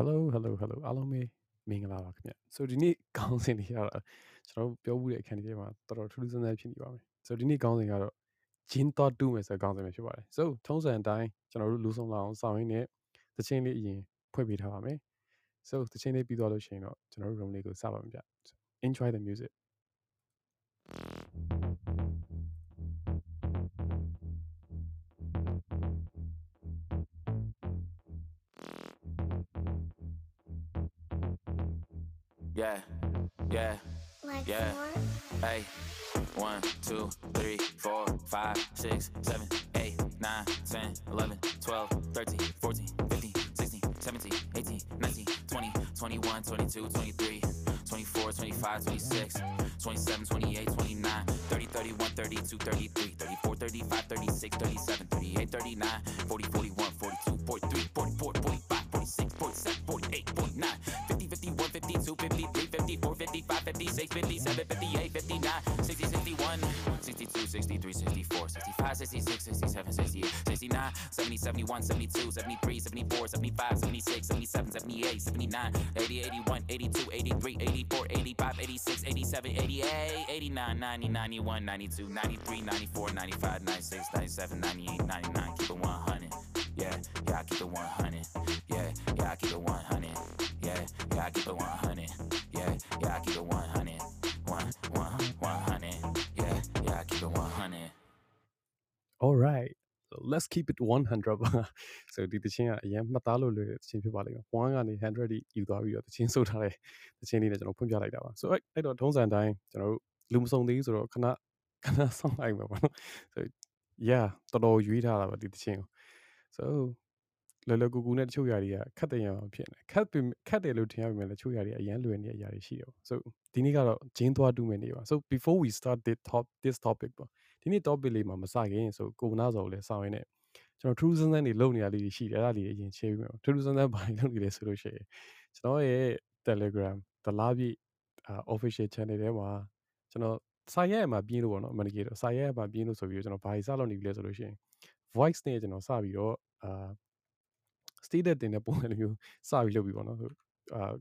Hello Hello Hello အားလုံးပဲမင်္ဂလာပါခင်ဗျ။ So ဒီနေ့ခေါင်းစဉ်လေးကတော့ကျွန်တော်တို့ပြောမှုတဲ့အခန်းကြီးထဲမှာတော်တော်ထူးထူးဆန်းဆန်းဖြစ်နေပါမယ်။ So ဒီနေ့ခေါင်းစဉ်ကတော့ Gin Thought တူးမယ်ဆိုတဲ့ခေါင်းစဉ်ပဲဖြစ်ပါတယ်။ So ထုံးစံအတိုင်းကျွန်တော်တို့လူဆောင်လာအောင်ဆောင်ရင်းနဲ့သချင်းလေးအရင်ဖွင့်ပေးထားပါမယ်။ So သချင်းလေးပြီးသွားလို့ရှိရင်တော့ကျွန်တော်တို့ room လေးကိုစပါမယ်ဗျ။ So, enjoy the music yeah. Hey, one, two, three, four, five, six, seven, eight, nine, ten, eleven, twelve, thirteen, fourteen, fifteen, sixteen, seventeen, eighteen, nineteen, twenty, twenty-one, twenty-two, twenty-three. 24, 25, 26, 27, 28, 29, 30, 31, 32, 33, 34, 35, 36, 37, 38, 39, 40, 41, 42, 43, 44, 45, 46, 47. 63, 64, 65, 66, 67, 68, 69, 70, 71, 72, 73, 74, 75, 76, 77, 78, 79, 80, 81, 82, 83, 84, 85, 86, 87, 88, 89, 90, 91, 92, 93, 94, 95, 96, 97, 98, 99, keep it 100. Yeah, yeah, I keep it 100. Yeah, yeah, I keep it 100. Yeah, yeah, I keep it 100. Yeah, yeah, I keep it 100. All right so let's keep it 100ပါ So ဒီသချင်းကအရင်မှတ်သားလို့လွယ်တဲ့သချင်းဖြစ်ပါလိမ့်မယ်1ကနေ100တိယူသွားပြီးတော့သချင်းဆိုထားတဲ့သချင်းလေးနဲ့ကျွန်တော်ဖွင့်ပြလိုက်တာပါ So အဲ့အဲ့တော့ထုံးစံအတိုင်းကျွန်တော်တို့လူမစုံသေးဘူးဆိုတော့ခဏခဏဆောင်းလိုက်မှာပါနော် So yeah တော်တော်ရွေးထားတာပါဒီသချင်းကို So လော်လော်ကူကူနဲ့တချို့ຢာတွေကခတ်တဲ့ရအောင်ဖြစ်နေခတ်ပင်ခတ်တယ်လို့ထင်ရပေမဲ့လည်းတချို့ຢာတွေအရင်လွယ်နေတဲ့အရာတွေရှိတယ်ပေါ့ So ဒီနေ့ကတော့ဂျင်းသွားတူးမယ်နေပါ So before we start this top this topic ပေါ့ ဒီနေ့ topic လေးမှာမစခင်ဆိုကိုနာစော်ကိုလည်းစောင်းရင်းနဲ့ကျွန်တော်ထူးထူးဆန်းဆန်းတွေလုပ်နေရလေးတွေရှိတယ်အဲ့ဒါလေးတွေအရင် share ပေးမယ်ပေါ့ထူးထူးဆန်းဆန်းဘာတွေလုပ်နေလဲဆိုလို့ရှိရင်ကျွန်တော်ရဲ့ Telegram တလားပြည့်အာ official channel ထဲမှာကျွန်တော်စာရဲမှာပြင်းလို့ပေါ့နော်အမှန်တကယ်တော့စာရဲမှာပြင်းလို့ဆိုပြီးတော့ကျွန်တော်ဘာတွေစလုပ်နေပြီလဲဆိုလို့ရှိရင် voice နဲ့ကျွန်တော်စပြီးတော့အာ stated တင်တဲ့ပုံစံလိုမျိုးစပြီးလုပ်ပြီးပေါ့နော်အာ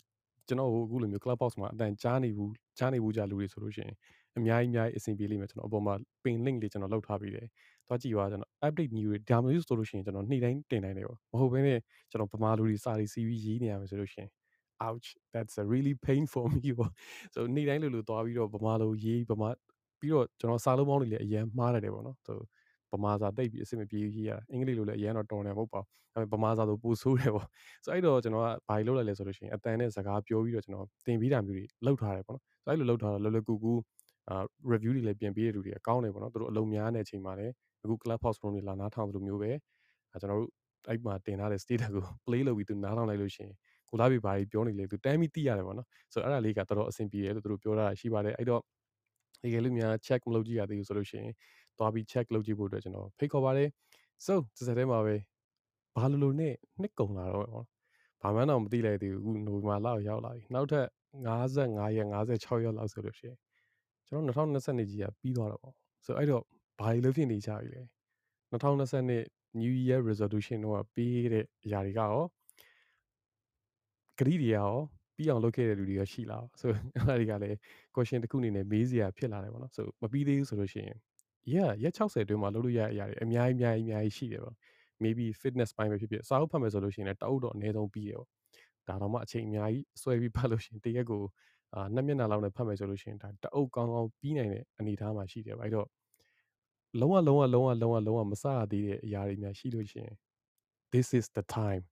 ကျွန်တော်အခုလိုမျိုး clubhouse မှာအတန်ကြားနေဘူးကြားနေဘူးကြလူတွေဆိုလို့ရှိရင် အများကြီးအများကြီးအဆင်ပြေလိမ့်မယ်ကျွန်တော်အပေါ်မှာ pin link လေးကျွန်တော်လောက်ထားပြီးတယ်။သွားကြည့်ပါကျွန်တော် update new တွေဒါမျိုးဆိုလို့ရှိရင်ကျွန်တော်နေ့တိုင်းတင်နိုင်တယ်ပေါ့။မဟုတ်ဘဲနဲ့ကျွန်တော်ဗမာလူတွေစာတွေ CV ရေးနေရမယ်ဆိုလို့ရှိရင် ouch that's a really pain for me ပေါ့။ so နေ့တိုင်းလိုလိုသွားပြီးတော့ဗမာလိုရေးဗမာပြီးတော့ကျွန်တော်စာလုံးပေါင်းတွေလည်းအရင်မှားရတယ်ပေါ့နော်။ so ဗမာစာတိတ်ပြီးအဆင်မပြေရေးရအင်္ဂလိပ်လိုလည်းအရင်တော့တော်တယ်မဟုတ်ပါဘူး။ဒါပေမဲ့ဗမာစာဆိုပိုဆိုးတယ်ပေါ့။ so အဲ့တော့ကျွန်တော်ကဘာလုပ်လိုက်လဲဆိုလို့ရှိရင်အတန်နဲ့စကားပြောပြီးတော့ကျွန်တော်တင်ပြီးတာမျိုးတွေလောက်ထားတယ်ပေါ့နော်။ so အဲ့လိုလောက်ထားတော့လောလောကူကူအာ review တွေလည်းပြင်ပေးတဲ့လူတွေကကောင်းတယ်ပေါ့နော်သူတို့အလုံးများနေတဲ့အချိန်မှာလည်းအခု clubhouse room တွေလာနားထောင်သလိုမျိုးပဲအဲကျွန်တော်တို့အဲ့မှာတင်ထားတဲ့ status ကို play လုပ်ပြီးသူနားထောင်လိုက်လို့ရှိရင်ကိုလာပြီဘာတွေပြောနေလဲသူတမ်းပြီးသိရတယ်ပေါ့နော်ဆိုတော့အဲ့ဒါလေးကတော်တော်အဆင်ပြေတယ်လို့သူတို့ပြောတာရှိပါတယ်အဲ့တော့ဒီကလေးများ check မလုပ်ကြည့်ရသေးဘူးဆိုလို့ရှိရင်သွားပြီး check လုပ်ကြည့်ဖို့အတွက်ကျွန်တော်ဖိတ်ခေါ်ပါတယ် so ဒီစက်ထဲမှာပဲဘာလို့လို့နဲ့နှစ်ကုံလာတော့ပေါ့ဘာမှန်းတော့မသိလိုက်သေးဘူးအခုနိုဝင်ဘာလရောက်လာပြီနောက်ထပ်55ရက်56ရက်လောက်ဆိုလို့ရှိရင် ကျွန်တော်2020ကြီးကပြီးသွားတော့ပေါ့ဆိုတော့အဲ့တော့ဘာတွေလို့ဖြစ်နေကြပြီလဲ2020 New Year resolution တော့ပေးတဲ့အရာတွေကရောဂရိတွေရောပြီးအောင်လုပ်ခဲ့တဲ့လူတွေရောရှိလားဆိုအဲ့ဒါတွေကလည်း question တစ်ခုအနေနဲ့မေးစရာဖြစ်လာတယ်ပေါ့နော်ဆိုမပြီးသေးဘူးဆိုလို့ရှိရင် yeah ရက်60အတွင်းမှာလုပ်လို့ရတဲ့အရာတွေအများကြီးအများကြီးအများကြီးရှိတယ်ပေါ့ maybe fitness ပိုင်းပဲဖြစ်ဖြစ်စာအုပ်ဖတ်မယ်ဆိုလို့ရှိရင်လည်းတအုပ်တော့အနည်းဆုံးပြီးတယ်ပေါ့ဒါတော့မှအချိန်အများကြီးဆွဲပြီးဖတ်လို့ရှိရင်တရက်ကို အာနှစ်မျက်နှာလောက်နဲ့ဖတ်မယ်ဆိုလို့ရှိရင်ဒါတအုပ်ကောင်းကောင်းပြီးနိုင်တဲ့အနေအထားမှာရှိတယ်ပေါ့အဲ့တော့လုံးဝလုံးဝလုံးဝလုံးဝလုံးဝမစရသေးတဲ့အရာတွေများရှိလို့ရှိရင် this is the time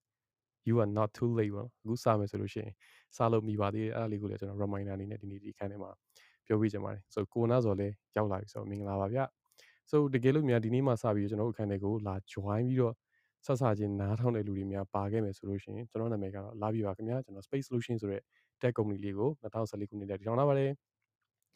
you are not too late ပေါ့အခုစမယ်ဆိုလို့ရှိရင်စလို့မိပါသေးတယ်အဲ့ဒါလေးကိုလည်းကျွန်တော် reminder အနေနဲ့ဒီနေ့ဒီခန်းထဲမှာပြောပြချင်ပါတယ်ဆိုကိုနာဆိုလည်းရောက်လာပြီဆိုတော့မင်္ဂလာပါဗျ so တကယ်လို့များဒီနေ့မှစပြီးကျွန်တော်တို့အခန်းထဲကိုလာ join ပြီးတော့ဆက်ဆချင်းနားထောင်တဲ့လူတွေများပါခဲ့မယ်ဆိုလို့ရှိရင်ကျွန်တော်နာမည်ကတော့လာပြီပါခင်ဗျာကျွန်တော် Space Solution ဆိုတဲ့ tech company လေးကို2014ခုနှစ်တည်းတည်ထောင်လာပါတယ်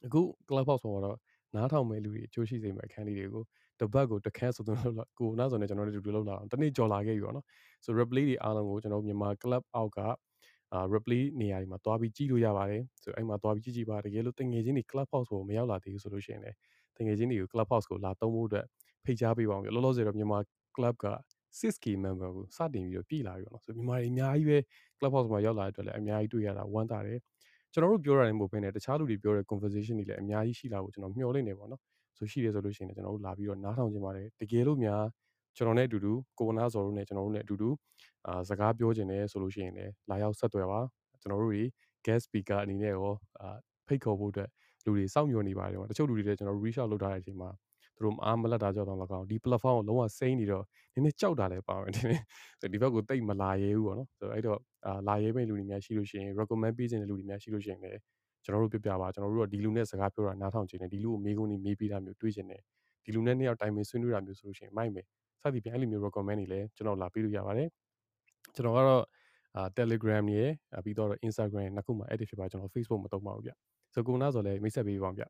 အခု Clubhouse ပေါ်မှာတော့နားထောင်မဲ့လူတွေအကျိုးရှိစေမဲ့အခန်းလေးတွေကိုတပတ်ကိုတစ်ခန်းဆိုတော့လောက်လာကိုနားဆိုနေကျွန်တော်တို့ဒီလိုလောက်လာအောင်တနေ့ကြော်လာခဲ့ပြီပေါ့နော် so replay တွေအားလုံးကိုကျွန်တော်မြန်မာ club အောက်ကအာ replay နေရာတွေမှာတွားပြီးကြည့်လို့ရပါတယ်ဆိုအဲ့မှာတွားပြီးကြည့်ကြည့်ပါတကယ်လို့တငယ်ချင်းတွေ club house ကိုမရောက်လာသေးဘူးဆိုလို့ရှိရင်လည်းတငယ်ချင်းတွေကို club house ကိုလာသုံးဖို့အတွက်ဖိတ်ကြားပေးပါအောင်လောလောဆယ်တော့မြန်မာ club က 6k member ကိုစတင်ပြီးတော့ပြည်လာပြီပေါ့နော်ဆိုမြန်မာတွေအများကြီးပဲ Clubhouse မှာရောက်လာတဲ့အတွက်လည်းအများကြီးတွေ့ရတာဝမ်းသာတယ်ကျွန်တော်တို့ပြောရတယ်မဟုတ်ဘဲနဲ့တခြားလူတွေပြောတဲ့ conversation တွေလည်းအများကြီးရှိလာဖို့ကျွန်တော်မျှော်လင့်နေပါတော့ဆိုရှိတယ်ဆိုလို့ရှိရင်ကျွန်တော်တို့လာပြီးတော့နားထောင်ကြပါတယ်တကယ်လို့များကျွန်တော်နဲ့အတူတူကိုဝနာဇော်တို့နဲ့ကျွန်တော်တို့နဲ့အတူတူအာစကားပြောခြင်းနဲ့ဆိုလို့ရှိရင်လည်းလာရောက်ဆက်သွယ်ပါကျွန်တော်တို့တွေ guest speaker အနေနဲ့ရောအာဖိတ်ခေါ်ဖို့အတွက်လူတွေစောင့်မျှော်နေပါတယ်တချို့လူတွေလည်းကျွန်တော် reach out လုပ်ထားတဲ့အချိန်မှာ သူတို့အားမလက်တာကြောင့်တော့မကောင်းဒီ platform ကိုလုံးဝစိမ့်နေတော့နည်းနည်းကြောက်တာလည်းပါမယ်ဒီဒီဘက်ကိုတိတ်မလာရဲဘူးပေါ့နော်ဆိုတော့အဲ့တော့အာလာရဲမယ့်လူတွေများရှိလို့ရှိရင် recommend ပေးခြင်းတဲ့လူတွေများရှိလို့ရှိရင်လည်းကျွန်တော်တို့ပြပြပါကျွန်တော်တို့ကဒီလူနဲ့စကားပြောတာနားထောင်ခြင်းနဲ့ဒီလူကိုမေးခွန်းတွေမေးပြီးတာမျိုးတွေးခြင်းနဲ့ဒီလူနဲ့နှစ်ယောက်တိုင်ပင်ဆွေးနွေးတာမျိုးဆိုလို့ရှိရင်မိုက်မယ်စသည်ဖြင့်အဲ့လိုမျိုး recommend တွေလည်းကျွန်တော်လာပေးလို့ရပါတယ်ကျွန်တော်ကတော့အာ Telegram ရယ်ပြီးတော့ Instagram နှစ်ခုမှာ active ဖြစ်ပါကျွန်တော် Facebook မသုံးပါဘူးဗျဆိုကိုနာဆိုလည်းမိတ်ဆက်ပေးပါအောင်ဗျ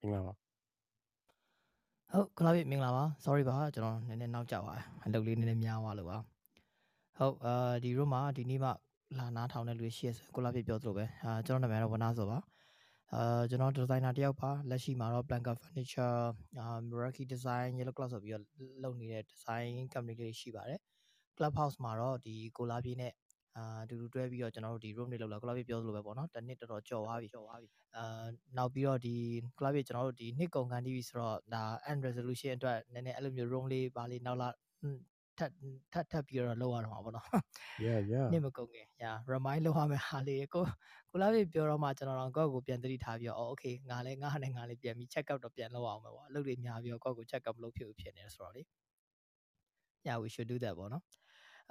မင်္ဂလာပါ ဟုတ်ခလာပြီမင်္ဂလာပါ sorry ပါကျွန်တော်နည်းနည်းနောက်ကျသွားအလုပ်လေးနည်းနည်းများသွားလို့ပါဟုတ်အာဒီ room မှာဒီနေ့မှလာနားထောင်တဲ့လူရှိရဆိုကိုလာပြပြောသလိုပဲအာကျွန်တော်နာမည်တော့ဝနာဆိုပါအာကျွန်တော်ဒီဇိုင်နာတယောက်ပါလက်ရှိမှာတော့ Blanca Furniture အာ Meraki Design Yellow Class ဆိုပြီးတော့လုပ်နေတဲ့ design company လေးရှိပါတယ် Clubhouse မှာတော့ဒီကိုလာပြေးနဲ့ အာအတူတူတွဲပြီးတော့ကျွန်တော်တို့ဒီ room တွေလောက်လာ club ပြေပြောသလိုပဲပေါ့နော်တစ်နှစ်တော်တော်ကြော်သွားပြီကြော်သွားပြီအာနောက်ပြီးတော့ဒီ club ပြေကျွန်တော်တို့ဒီနှစ်ကုန်ကန်တီးပြီဆိုတော့ဒါ end resolution အတွက်နည်းနည်းအဲ့လိုမျိုး room လေးပါလေးနောက်လာထပ်ထပ်ထပ်ပြီးတော့လောက်ရတော့မှာပေါ့နော် yeah yeah နှစ်မကုန်ခင် yeah remind လုပ်ရမယ်ဟာလေးကိုကိုလာပြေပြောတော့မှကျွန်တော်တော့ကိုယ့်ကိုပြန်သတိထားပြီးတော့ okay ငါလည်းငါနဲ့ငါလည်းပြန်ပြီး check out တော့ပြန်လုပ်အောင်ပဲပေါ့အလုပ်တွေများပြီးတော့ကိုယ့်ကို check out မလုပ်ဖြစ်ဖြစ်နေတယ်ဆိုတော့လေ yeah we should do that ပေါ့နော်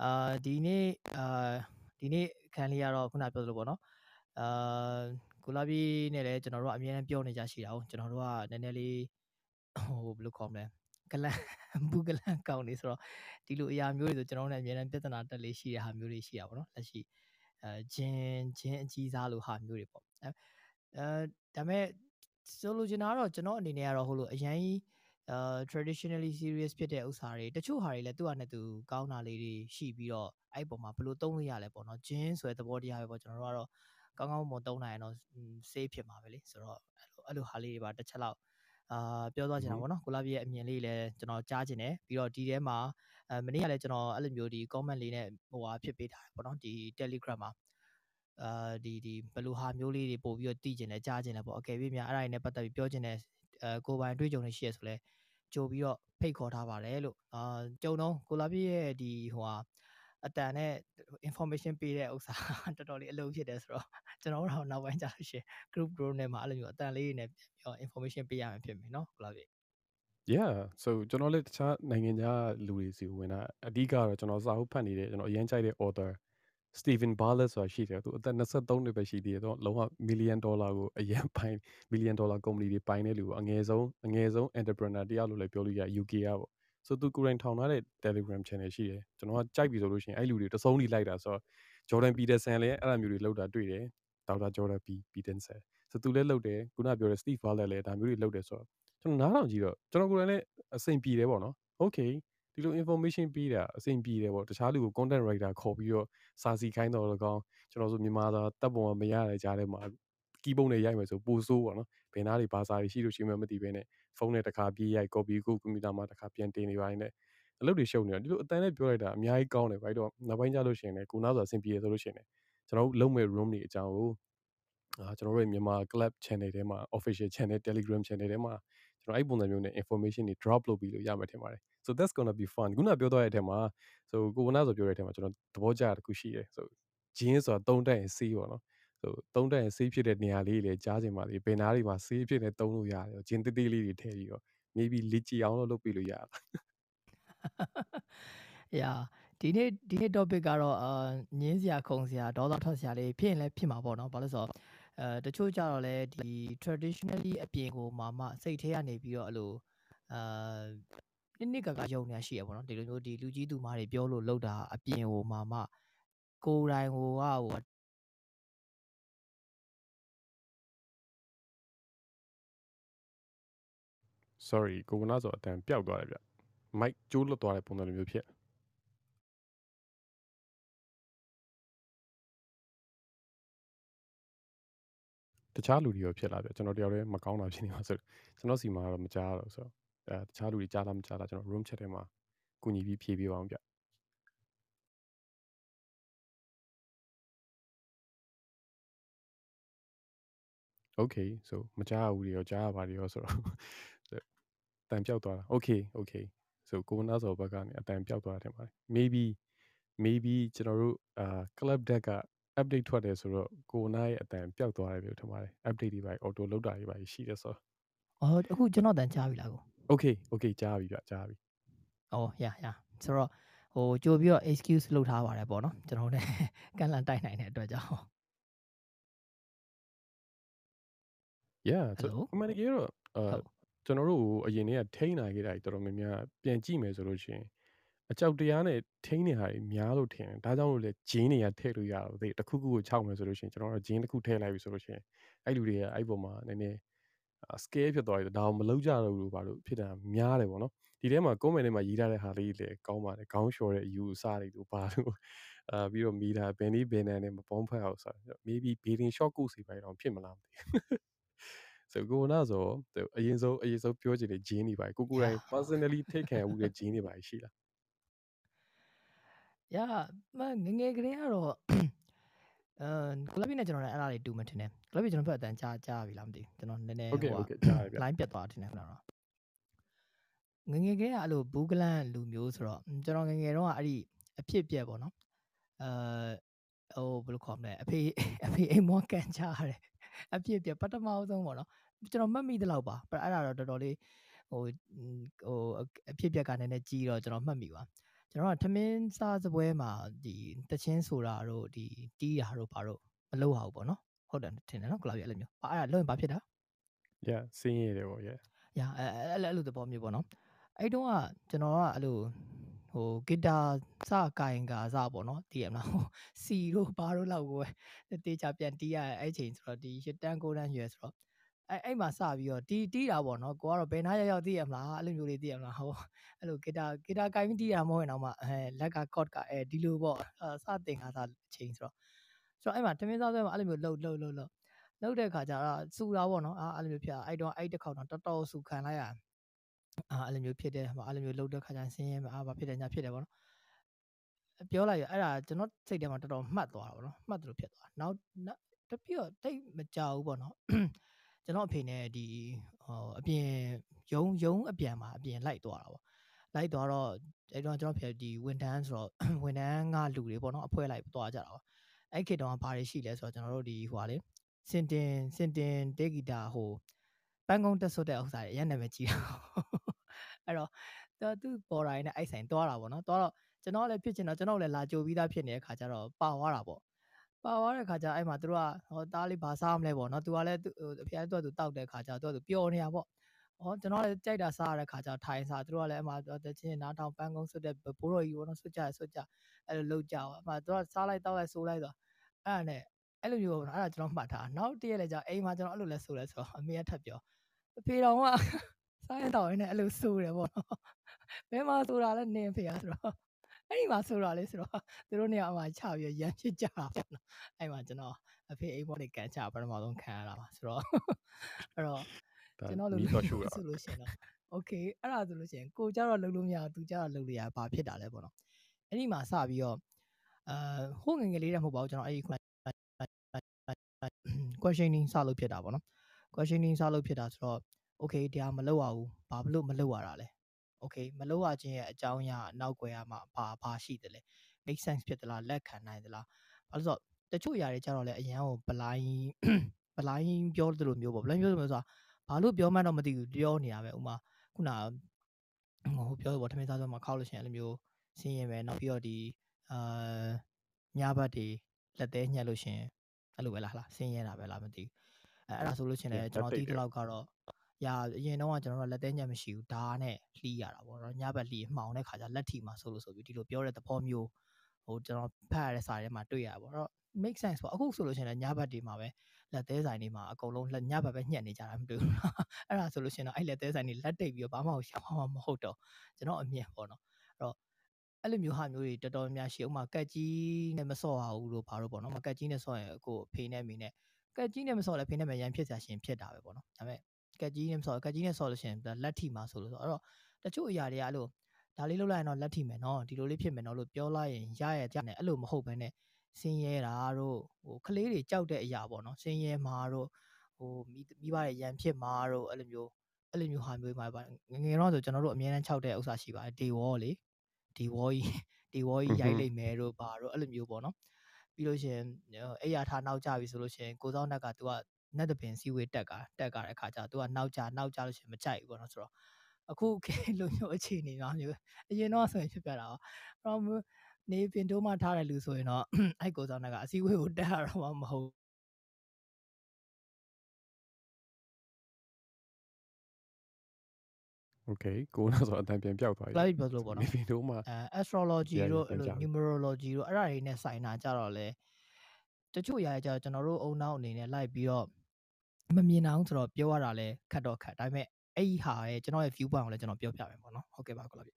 အာဒီနေ့အာဒီနေ့အခန်းလေးကတော့ခုနပြောသလိုပေါ့နော်အာကိုလာပြီးနဲ့လည်းကျွန်တော်တို့အမြဲတမ်းပြောနေကြရှိတာ哦ကျွန်တော်တို့ကနည်းနည်းလေးဟိုဘယ်လိုခေါ်မလဲကလန်ဘူးကလန်ကောင်းနေဆိုတော့ဒီလိုအရာမျိုးတွေဆိုကျွန်တော်တို့လည်းအမြဲတမ်းပြဿနာတက်လေးရှိတဲ့ဟာမျိုးတွေရှိတာပေါ့နော်လက်ရှိအဲဂျင်းဂျင်းအကြီးစားလိုဟာမျိုးတွေပေါ့အဲဒါမဲ့ဆိုလိုချင်တာကတော့ကျွန်တော်အနေနဲ့ကတော့ဟိုလိုအရင် အာ traditionally serious ဖြစ်တဲ့ဥစ္စာတွေတချို့ဟာတွေလည်းသူ့ဟာနဲ့သူကောင်းတာလေးတွေရှိပြီးတော့အဲ့ပုံမှာဘယ်လိုသုံးလို့ရလဲပေါ့နော်ဂျင်းဆိုတဲ့သဘောတရားပဲပေါ့ကျွန်တော်တို့ကတော့ကောင်းကောင်းမွန်သုံးနိုင်ရင်တော့ safe ဖြစ်မှာပဲလေဆိုတော့အဲ့လိုအဲ့လိုဟာလေးတွေပါတစ်ချက်လောက်အာပြောသွားချင်တာပေါ့နော်ကိုလာပြည့်ရဲ့အမြင်လေးလည်းကျွန်တော်ကြားချင်တယ်ပြီးတော့ဒီထဲမှာအဲမနေ့ကလည်းကျွန်တော်အဲ့လိုမျိုးဒီ comment လေးနဲ့ဟိုဟာဖြစ်ပေးထားတယ်ပေါ့နော်ဒီ Telegram မှာအာဒီဒီဘယ်လိုဟာမျိုးလေးတွေပို့ပြီးတော့တည်ကျင်တယ်ကြားကျင်တယ်ပေါ့အကယ်၍များအဲ့ဒါတွေနဲ့ပတ်သက်ပြီးပြောချင်တယ် အဲကိုပိုင်တွေးကြုံနေရှိရဆိုလဲကြိုပြီးတော့ဖိတ်ခေါ်ထားပါတယ်လို့အာကြုံတော့ကိုလာပြည့်ရဲ့ဒီဟိုဟာအတန်နဲ့ information ပေးတဲ့ဥစ္စာတော်တော်လေးအလုပ်ဖြစ်တယ်ဆိုတော့ကျွန်တော်တို့နောက်ပိုင်းကြာလို့ရှိရင် group group နဲ့မှာအဲ့လိုမျိုးအတန်လေးတွေနဲ့ပြန်ပြီးတော့ information ပေးရမှာဖြစ်မယ်เนาะကိုလာပြည့် yeah so ကျွန်တော်လည်းတခြားနိုင်ငံခြားလူတွေစီဝင်တာအဓိကတော့ကျွန်တော်စာအုပ်ဖတ်နေတဲ့ကျွန်တော်အရင်ကြိုက်တဲ့ author Steven Bartlett ဆိုတာရှိတယ်သူအသက်23နှစ်ပဲရှိသေးတယ်သူလုံးဝ million dollar ကိုအရင်ပိုင် million dollar company တွေပိုင်တဲ့လူကိုအငယ်ဆုံးအငယ်ဆုံး entrepreneur တယောက်လို့လည်းပြောလို့ရ UK ကပေါ့ဆိုသူကိုယ်တိုင်ထောင်ထားတဲ့ Telegram channel ရှိတယ်ကျွန်တော်ကကြိုက်ပြီဆိုလို့ရှိရင်အဲ့လူတွေတစုံနေလိုက်တာဆိုတော့ Jordan Peterson လည်းအဲ့လိုမျိုးတွေလောက်တာတွေ့တယ်ဒေါက်တာ Jordan P Peterson ဆိုသူလည်းလောက်တယ်ခုနပြောတဲ့ Steve Bartlett လည်းဒါမျိုးတွေလောက်တယ်ဆိုတော့ကျွန်တော်နားထောင်ကြည့်တော့ကျွန်တော်ကိုယ်တိုင်လည်းအဆင်ပြေတယ်ပေါ့နော် okay ဒီလို information ပေးတာအဆင်ပြေတယ်ပေါ့တခြားလူကို content writer ခေါ်ပြီးတော့စာစီခိုင်းတော့လည်းကောင်းကျွန်တော်ဆိုမြန်မာသာတပ်ပုံမရတဲ့ကြားထဲမှာကီးပုံးနဲ့ရိုက်မယ်ဆိုပိုဆိုးပေါ့နော်ဘယ်နာတွေဘာစာတွေရှိလို့ရှိမှမသိဘဲနဲ့ဖုန်းနဲ့တစ်ခါပြေးရိုက် copy ကိုကွန်ပျူတာမှာတစ်ခါပြန်တင်နေပါရင်လည်းအလုပ်တွေရှုပ်နေတာဒီလိုအတန်းနဲ့ပြောလိုက်တာအများကြီးကောင်းတယ်ဗျတော့နောက်ပိုင်းကျလို့ရှိရင်လည်းကိုနာဆိုအဆင်ပြေဆိုလို့ရှိရင်လည်းကျွန်တော်တို့လုံးမဲ့ room တွေအကြောင်းကိုအာကျွန်တော်တို့မြန်မာ club channel ထဲမှာ official channel telegram channel ထဲမှာကျွန်တော်အဲ့ပုံစံမျိုးနဲ့ information တွေ drop လုပ်ပြီးလို့ရမှာထင်ပါတယ် so that's going to be fun ခုနပြောသွားတဲ့အထက်မှာ so ကိုဝနာဆိုပြောတဲ့အထက်မှာကျွန်တော်သဘောကျတာတစ်ခုရှိတယ် so ဂျင်းဆိုတာသုံးတက်ရင်စေးပေါ့နော် so သုံးတက်ရင်စေးဖြစ်တဲ့နေရာလေးတွေလည်းကြားချင်ပါသေးဘယ်နားတွေမှာစေးဖြစ်နေသုံးလို့ရတယ်ဂျင်းသေးသေးလေးတွေထည့်ပြီးတော့ maybe လစ်ကြည့်အောင်လို့လုပ်ပြီးလို့ရတာ yeah ဒီနေ့ဒီနေ့ topic ကတော့အာညင်းစရာခုံစရာဒေါသထွက်စရာလေးဖြစ်ရင်လည်းဖြစ်မှာပေါ့နော်ဘာလို့ဆိုတော့အဲတချို့ကြတော့လဲဒီ traditionally အပြင်ကိုမှမှစိတ်ထဲကနေပြီးတော့အဲ့လိုအာ နိနိကကယုံနေရှိရပေါ့နော်ဒီလိုမျိုးဒီလူကြီးသူမတွေပြောလို့လောက်တာအပြင်ကိုမှမှကိုယ်တိုင်ကိုကဟို sorry ကိုကနာဆိုအတန်ပျောက်သွားတယ်ဗျ mic ကျိုးလွတ်သွားတဲ့ပုံစံလိုမျိုးဖြစ်တခြားလူတွေရောဖြစ်လာပြကျွန်တော်တယောက်တည်းမကောင်းတာဖြစ်နေမှာဆိုကျွန်တော်စီမှာတော့မကြားတော့ဆိုတော့ အဲတခြားလူတွေကြားလားမကြားလားကျွန်တော် room chat ထဲမှာကူညီပြီးဖြေပေးပါအောင်ဗျโอเค so မကြားဘူးတွေရောကြားရပါတယ်ရောဆိုတော့တန်ပြောက်သွားတာโอเคโอเค so ကိုနာစောဘက်ကနေအတန်ပြောက်သွားတယ်ပါတယ် maybe maybe ကျွန်တော်တို့အာ club deck က update ထွက်တယ်ဆိုတော့ကိုနာရဲ့အတန်ပျောက်သွားတယ်ပြီထင်ပါတယ် update တွေပါ auto လောက်တာတွေပါရှိတယ်ဆိုတော့အော်အခုကျွန်တော်တန်ကြားပြီလားကို okay okay ကြားပြီဗျကြားပြီအော်ရရဆိုတော့ဟိုကြိုပြီးတော့ excuse လုပ်ထားပါတယ်ပေါ့နော်ကျွန်တော်တို့လည်းကန်လန်တိုက်နိုင်တဲ့အတွက်ကြောင့် yeah so Hello? အမှန်တကယ်တော့အာဟုတ်ကျွန်တော်တို့ကိုအရင်တည်းကထိန်းနိုင်ခဲ့တာကြီးတော်တော်များများပြန်ကြည့်မယ်ဆိုလို့ရှိရင်အကြောက်တရားနဲ့ထိန်းနေတာကြီးများလို့ထင်တယ်ဒါကြောင့်လို့လေဂျင်းတွေကထည့်လို့ရတော့ဒီတစ်ခုခုကိုခြောက်မယ်ဆိုလို့ရှိရင်ကျွန်တော်တို့ဂျင်းတစ်ခုထည့်လိုက်ပြီဆိုလို့ရှိရင်အဲ့လူတွေကအဲ့ပုံမှာနည်းနည်း scale ဖြစ်သွားပြီဒါအောင်မလုပ်ကြတော့ဘူးလို့ဘာလို့ဖြစ်တာများတယ်ပေါ့နော်ဒီထဲမှာ comment ထဲမှာရေးထားတဲ့ဟာလေးလည်းကောင်းပါတယ်ခေါင်းလျှော်တဲ့အယူအဆတွေတို့ဘာလို့အာပြီးတော့မိတာဘယ်နည်းဘယ်နန်းနဲ့မပေါင်းဖက်အောင်ဆိုတော့ maybe beating short course တွေပဲတော့ဖြစ်မလားမသိဘူး so ကိုနာဆိုအရင်ဆုံးအရင်ဆုံးပြောချင်တဲ့ gene တွေပါကိုကိုယ်တိုင် personally take care ဦးတဲ့ gene တွေပါရှိလားရမငယ်ငယ်ကလေးကတော့ အဲကလပ်နဲ့ကျွန်တော်လည်းအဲ့ဒါတွေတူမထင်တယ်ကလပ်ကျွန်တော်ဖက်အတန်ကြားကြားပြီလားမသိဘူးကျွန်တော်နည်းနည်း okay ဟို okay ကြားရဗျ line ပြတ်သွားတယ်ထင်တယ်ခဏတော့ငယ်ငယ်ကလေးကအဲ့လိုဘူးကလန်လူမျိုးဆိုတော့ကျွန်တော်ငယ်ငယ်တော့အဲ့ဒီအဖြစ်ပြက်ပေါ့နော်အဲဟိုဘယ်လိုခေါ်မလဲအဖေအဖေအိမ်မောကန်ချရတယ်အဖြစ်ပြက်ပထမအောင်ဆုံးပေါ့နော်ကျွန်တော်မှတ်မိသလောက်ပါအဲ့ဒါတော့တော်တော်လေးဟိုဟိုအဖြစ်ပြက်ကနည်းနည်းကြီးတော့ကျွန်တော်မှတ်မိပါ ကျွန်တော်ကထမင်းစားစပွဲမှာဒီတချင်းဆိုတာတို့ဒီတီးတာတို့ဘာတို့မလုပ်အောင်ပေါ့နော်ဟုတ်တယ်ထင်တယ်နော်ကလောက်ရအဲ့လိုမျိုးအဲ့ဒါလုံးရင်ဘာဖြစ်တာ yeah စင်းရတယ်ပေါ့ yeah ညာအဲအဲ့လိုအဲ့လိုသဘောမျိုးပေါ့နော်အဲ့တုန်းကကျွန်တော်ကအဲ့လိုဟိုဂီတာစကင်ကာစပေါ့နော်တည်ရမလားဟိုစီတို့ဘာတို့လောက်ကိုပဲတေချာပြန်တီးရအဲ့ချိန်ဆိုတော့ဒီရှစ်တန်းကိုတန်းရွယ်ဆိုတော့ အဲ့အဲ့မှာစပြီးတော့တီးတီးတာပေါ့နော်ကိုကတော့ဘယ်နားရောက်ရောက်တည်ရမလားအဲ့လိုမျိုးလေးတည်ရမလားဟိုအဲ့လိုဂီတာဂီတာကင်ပြီးတီးရမဟုတ်ရင်တော့မှအဲလက်ကကော့ကအဲဒီလိုပေါ့စတင်ခါစားအချိန်ဆိုတော့ဆိုတော့အဲ့မှာတမင်းစားဆွဲမှာအဲ့လိုမျိုးလှုပ်လှုပ်လှုပ်လှုပ်လောက်တဲ့ခါကျတော့စူတာပေါ့နော်အာအဲ့လိုမျိုးဖြစ်အဲ့တော့အဲ့တစ်ခေါက်တော့တော်တော်စူခံလိုက်ရအာအဲ့လိုမျိုးဖြစ်တဲ့ဟာအဲ့လိုမျိုးလှုပ်တဲ့ခါကျဆင်းရဲမှာအာဘာဖြစ်တယ်ညာဖြစ်တယ်ပေါ့နော်ပြောလိုက်ရအဲ့ဒါကျွန်တော်စိတ်ထဲမှာတော်တော်မှတ်သွားတာပေါ့နော်မှတ်တယ်လို့ဖြစ်သွားနောက်တပြည့်တိတ်မကြောက်ဘူးပေါ့နော် ကျွန်တော်အဖေနဲ့ဒီဟိုအပြင်ယုံယုံအပြန်မှာအပြင်လိုက်သွားတာပေါ့လိုက်သွားတော့အဲ့တော့ကျွန်တော်ဖေဒီဝန်ထမ်းဆိုတော့ဝန်ထမ်းကလူတွေပေါ့နော်အဖွဲလိုက်သွားကြတာပေါ့အဲ့ခေတ်တုန်းကဘာတွေရှိလဲဆိုတော့ကျွန်တော်တို့ဒီဟိုဟာလေစင်တင်စင်တင်တေဂီတာဟိုပန်းကုန်းတက်ဆွတ်တဲ့ဥစ္စာတွေအရင်နာမည်ကြီးတာအဲ့တော့သူသူပေါ်တိုင်းနဲ့အိုက်ဆိုင်သွားတာပေါ့နော်သွားတော့ကျွန်တော်လည်းဖြစ်ချင်တော့ကျွန်တော်လည်းလာကြိုပြီးသားဖြစ်နေတဲ့ခါကျတော့ပါသွားတာပေါ့ ပါသွားတဲ့ခါကျအဲ့မှာသူတို့ကဟောသားလေးဘာစားမလဲပေါ့နော်သူကလည်းအဖေကသူ့သူတောက်တဲ့ခါကျတော့သူပျော်နေတာပေါ့ဟောကျွန်တော်လည်းကြိုက်တာစားရတဲ့ခါကျထိုင်စားသူတို့ကလည်းအမှတချင်းနားထောင်ပန်းကုန်းဆွတ်တဲ့ဘိုးတော်ကြီးပေါ့နော်ဆွတ်ကြဆွတ်ကြအဲ့လိုလုပ်ကြပါအမှသူကစားလိုက်တောက်လိုက်ဆိုးလိုက်တော့အဲ့ဒါနဲ့အဲ့လိုမျိုးပေါ့နော်အဲ့ဒါကျွန်တော်မှတ်ထားနောက်တည့်ရက်လည်းကြာအိမ်မှာကျွန်တော်အဲ့လိုလဲဆိုလဲဆိုတော့အမေကထပ်ပြောအဖေတော်ကစားရတော့ရင်းနဲ့အဲ့လိုဆိုတယ်ပေါ့နော်ဘယ်မှာဆိုတာလဲနင်းဖေရဆိုတော့ အဲ့ဒီမှာဆိုတာလဲဆိုတော့သူတို့နေရာမှာချပြီးရမ်းဖြစ်ကြတာပေါ့နော်အဲ့မှာကျွန်တော်အဖေအိမ်ပေါ်နေကန်ချပထမဆုံးခံရတာပါဆိုတော့အဲ့တော့ကျွန်တော်လိုနီးတော့ရှူတာဆိုလို့ရှိရင်တော့ okay အဲ့ဒါဆိုလို့ရှိရင်ကိုကြတော့လုံးလို့မရဘူးသူကြတော့လုံးလို့ရဘာဖြစ်တာလဲပေါ့နော်အဲ့ဒီမှာစပြီးတော့အာဟိုငယ်ငယ်လေးတည်းမဟုတ်ပါဘူးကျွန်တော်အဲ့ဒီခုန questioning စလုပ်ဖြစ်တာပေါ့နော် questioning စလုပ်ဖြစ်တာဆိုတော့ okay တရားမလုပ်ရဘူးဘာလို့မလုပ်ရတာလဲ okay မလုပ်ရခြင်းရဲ့အကြောင်းအရာနောက်ွယ်ရမှာဘာဘာရှိတယ်လဲ make sense ဖြစ်သလားလက်ခံနိုင်သလားဘာလို့ဆိုတော့တချို့ຢာတွေကြတော့လေအရန်ကိုဘလိုင်းဘလိုင်းပြောသလိုမျိုးပေါ့ဘလိုင်းပြောသလိုမျိုးဆိုတာဘာလို့ပြောမှန်းတော့မသိဘူးပြောနေတာပဲဥမာခုနဟိုပြောပေါ့ထမင်းစားဆိုမှာခောက်လို့ရှိရင်အဲ့လိုမျိုးဆင်းရဲပဲနောက်ပြီးတော့ဒီအာညဘတ်တွေလက်သေးညှက်လို့ရှိရင်အဲ့လိုပဲလားဟလားဆင်းရဲတာပဲလားမသိဘူးအဲအဲ့ဒါဆိုလို့ရှိရင်လည်းကျွန်တော်တီးတလောက်ကတော့ ရာအရင်တော့ကကျွန်တော်တို့လက်သေးညက်မရှိဘူးဓာတ်နဲ့လှီးရတာပေါ့နော်ညဘက်လှီးမှောင်တဲ့ခါကျလက်ထီမှာဆိုလို့ဆိုပြီးဒီလိုပြောတဲ့သဘောမျိုးဟိုကျွန်တော်ဖတ်ရတဲ့စာထဲမှာတွေ့ရပါတော့ make sense ပေါ့အခုဆိုလို့ရှိရင်လည်းညဘက်တွေမှာပဲလက်သေးဆိုင်တွေမှာအကုန်လုံးလက်ညဘက်ပဲညှက်နေကြတာမတွေ့ဘူးအဲ့ဒါဆိုလို့ရှိရင်တော့အဲ့လက်သေးဆိုင်တွေလက်တိတ်ပြီးတော့ဘာမှရှောင်မှာမဟုတ်တော့ကျွန်တော်အမြင်ပေါ့နော်အဲ့တော့အဲ့လိုမျိုးဟာမျိုးတွေတော်တော်များများရှိဥမာကက်ကြီးနဲ့မစော့ရဘူးလို့ဘာလို့ပေါ့နော်မကက်ကြီးနဲ့စော့ရင်အခုဖေးနဲ့မိနဲ့ကက်ကြီးနဲ့မစော့လဲဖေးနဲ့မရန်ဖြစ်စရာရှင်ဖြစ်တာပဲပေါ့နော်ဒါပေမဲ့ ကက်ကြီးနဲ့မစော့ကက်ကြီးနဲ့စော့လို့ရှိရင်လက်ထိမှာဆိုလို့ဆိုအဲ့တော့တချို့အရာတွေကအဲ့လိုဒါလေးလုပ်လိုက်ရင်တော့လက်ထိမယ်နော်ဒီလိုလေးဖြစ်မယ်နော်လို့ပြောလိုက်ရင်ရရကြတယ်အဲ့လိုမဟုတ်ဘဲနဲ့ဆင်းရဲတာတို့ဟိုကလေးတွေကြောက်တဲ့အရာပေါ့နော်ဆင်းရဲမှာတို့ဟိုမိမိဘရဲ့ရန်ဖြစ်မှာတို့အဲ့လိုမျိုးအဲ့လိုမျိုးဟာမျိုးမှာပါငယ်ငယ်တော့ဆိုကျွန်တော်တို့အများအား6တဲ့ဥစ္စာရှိပါတယ်ဒေဝေါ်လေဒေဝေါ်ကြီးဒေဝေါ်ကြီးရိုက်လိုက်မယ်တို့ပါတို့အဲ့လိုမျိုးပေါ့နော်ပြီးလို့ရှိရင်အဲ့ရထားနောက်ကြပြီဆိုလို့ရှိရင်ကိုစောင်းနက်က तू က နက်တပင်စီဝေးတက်ကတက်ကြတဲ့အခါကျ तू ကနောက်ကြနောက်ကြလို့ရှိရင်မကြိုက်ဘူးပေါ့နော်ဆိုတော့အခုခေတ်လိုမျိုးအခြေအနေမှာမျိုးအရင်တော့ဆိုရင်ဖြစ်ပြတာပါအဲ့တော့နေပင်တိုးမှထားတဲ့လူဆိုရင်တော့အဲ့ကိုစောင်းနက်ကအစည်းအဝေးကိုတက်ရတော့မှမဟုတ် โอเคကိုနာဆိုအတန်ပြန်ပြောက်သွားပြီ live ပြောသလိုပေါ့ နေ နော် ပြီးတော့မှ အဲ astrology ရရ တို့ ပြန် အဲ့လို ကြပြီ numerology တို့အဲ့ဒါတွေနဲ့ဆိုင်တာကြတော့လေတချို့ຢာကြတော့ကျွန်တော်တို့အုံနောက်အနေနဲ့လိုက်ပြီးတော့ မမြင်အောင်ဆိုတော့ပြောရတာလဲခက်တော့ခက်ဒါပေမဲ့အဲ့ဒီဟာရဲ့ကျွန်တော်ရဲ့ view point ကိုလည်းကျွန်တော်ပြောပြမယ်ပေါ့နော်ဟုတ်ကဲ့ပါကိုလာပြီ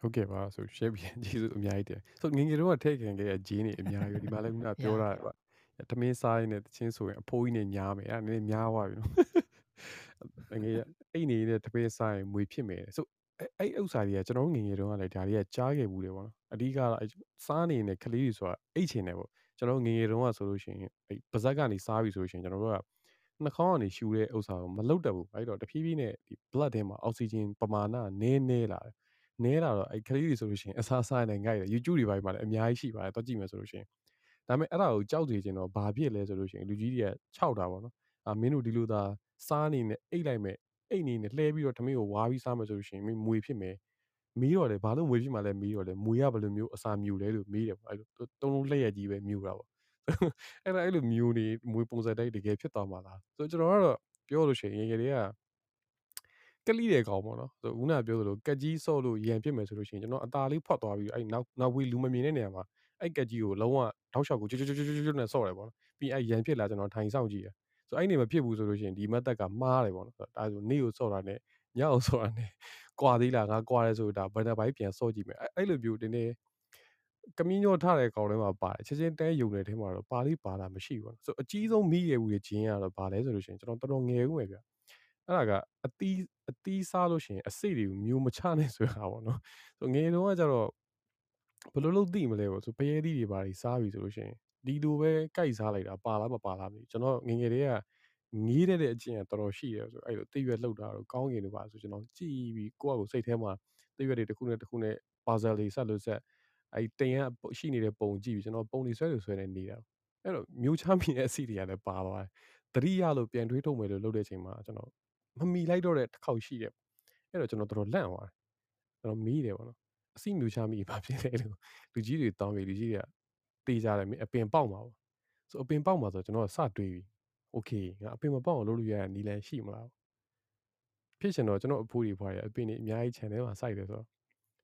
ဟုတ်ကဲ့ပါဆို share ပြန်ကျေးဇူးအများကြီးတင်ဆိုငယ်ငယ်တော့ထည့်ခင်ခဲ့တဲ့ဂျင်းတွေအများကြီးပဲဒီမှာလည်းခုနပြောတာပါတမင်းစားရင်းနဲ့တချင်းဆိုရင်အဖိုးကြီးနဲ့ညားမယ်အဲ့ဒါနည်းနည်းများသွားပြီနော်ငယ်အိတ်နေတဲ့တပင်းစားရင်မွေဖြစ်မယ်ဆိုအဲ့အဲ့ဥစ္စာတွေကကျွန်တော်တို့ငယ်ငယ်တုန်းကလည်းဒါတွေကကြားခဲ့ဘူးတယ်ပေါ့နော်အဓိကတော့စားနေတဲ့ကလေးတွေဆိုတာအိတ်ချင်တယ်ပေါ့ ကျွန်တော်ငယ်ငယ်တုန်းကဆိုလို့ရှိရင်အဲ့ပါဇက်ကနေစားပြီဆိုလို့ရှိရင်ကျွန်တော်တို့ကနှာခေါင်းကနေရှူတဲ့ဥစ္စာကိုမလုတ်တတ်ဘူးအဲ့တော့တဖြည်းဖြည်းနဲ့ဒီ blood ထဲမှာအောက်ဆီဂျင်ပမာဏနည်းနည်းလာတယ်နဲလာတော့အဲ့ကလေးတွေဆိုလို့ရှိရင်အစားစားနေငိုက်တယ် YouTube တွေပိုင်းမှာလည်းအများကြီးရှိပါတယ်တော့ကြည့်မယ်ဆိုလို့ရှိရင်ဒါပေမဲ့အဲ့ဒါကိုကြောက်စီခြင်းတော့ဘာဖြစ်လဲဆိုလို့ရှိရင်လူကြီးတွေကခြောက်တာပေါ့နော်အာမင်းတို့ဒီလိုသာစားနေနဲ့အိတ်လိုက်မဲ့အိတ်နေနဲ့လှဲပြီးတော့ထမင်းကိုဝါပြီးစားမယ်ဆိုလို့ရှိရင်မင်းမွေဖြစ်မယ် မီးတော့လေဘာလို့မွေဖြစ်မှလဲမီးတော့လေမွေရဘယ်လိုမျိုးအစာမြူလဲလို့မေးတယ်ပေါ့အဲ့လိုတုံးလုံးလက်ရကြီးပဲမြူတာပေါ့အဲ့ဒါအဲ့လိုမြူနေမွေပုံစံတိုက်တကယ်ဖြစ်သွားမှာလားဆိုတော့ကျွန်တော်ကတော့ပြောလို့ရှိရင်ငယ်ငယ်လေးကကလိတဲ့ကောင်ပေါ့နော်ဆိုဦးနာပြောသလိုကက်ကြီးဆော့လို့ရန်ဖြစ်မယ်ဆိုလို့ရှိရင်ကျွန်တော်အตาလေးဖွက်သွားပြီးအဲ့နောက်နောက်ဝေးလူမမြင်တဲ့နေရာမှာအဲ့ကက်ကြီးကိုလုံးဝထောက်လျှောက်ကိုကျွတ်ကျွတ်ကျွတ်ကျွတ်ကျွတ်နဲ့ဆော့တယ်ပေါ့နော်ပြီးအဲ့ရန်ဖြစ်လာကျွန်တော်ထိုင်ဆောင်ကြည့်တယ်ဆိုအဲ့နေမဖြစ်ဘူးဆိုလို့ရှိရင်ဒီမတ်တက်ကမှားတယ်ပေါ့နော်ဒါဆိုနေကိုဆော့တာနဲ့ညအောင်ဆော့တာနဲ့ ကွာသေးလားငါကွာတယ်ဆိုတာဘယ်နှပိုင်းပြန်ဆော့ကြည့်မယ်အဲ့လိုမျိုးတင်းနေကမင်းညောထားတဲ့ကောင်ထဲမှာပါတယ်ချက်ချင်းတဲယုံတဲ့ထဲမှာတော့ပါလိပါတာမရှိဘူးပေါ့ဆိုအကြီးဆုံးမိရဘူးရဲ့ဂျင်းကတော့ဘာလဲဆိုလို့ရှိရင်ကျွန်တော်တော်တော်ငယ်ဦးမယ်ဗျအဲ့ဒါကအတီးအတီးစားလို့ရှိရင်အစိတ်တွေကိုမျိုးမချနဲ့ဆိုတာပေါ့နော်ဆိုငယ်တုန်းကကျတော့ဘယ်လိုလုပ်သိမလဲပေါ့ဆိုပရဲသီးတွေပါတွေစားပြီဆိုလို့ရှိရင်ဒီလိုပဲကြိုက်စားလိုက်တာပါလားမပါလားမသိဘူးကျွန်တော်ငယ်ငယ်တည်းက ငေးတဲ့အချင်းကတော်တော်ရှိတယ်ဆိုအဲ့လိုတိရွက်လှုပ်တာတော့ကောင်းကင်တွေပါဆိုကျွန်တော်ကြည်ပြီးကိုယ့်အကိုစိတ်ထဲမှာတိရွက်တွေတစ်ခုနဲ့တစ်ခုနဲ့ puzzle တွေဆက်လို့ဆက်အဲ့တင်ရရှိနေတဲ့ပုံကြည့်ပြီးကျွန်တော်ပုံတွေဆွဲလို့ဆွဲနေနေတာအဲ့တော့မျိုးချမိတဲ့အစီတွေကလည်းပါသွားတယ်တတိယလို့ပြန်တွေးထုတ်မယ်လို့လုပ်တဲ့အချိန်မှာကျွန်တော်မမီလိုက်တော့တဲ့တစ်ခေါက်ရှိတယ်အဲ့တော့ကျွန်တော်တော်တော်လန့်သွားတယ်ကျွန်တော်မီးတယ်ပေါ့နော်အစီမျိုးချမိဘာဖြစ်လဲလို့လူကြီးတွေတောင်းပြီးလူကြီးတွေကတေးကြတယ်အပင်ပေါက်မှာပေါ့ဆိုအပင်ပေါက်မှာဆိုကျွန်တော်စတွေးပြီး โอเคငါအပင်မပေါက်အောင်လုပ်လို့ရတဲ့နီလန်ရှိမလားဖြစ်ရှင်တော့ကျွန်တော်အဖိုးတွေဖွားရအပင်တွေအများကြီး channel မှာစိုက်တယ်ဆိုတော့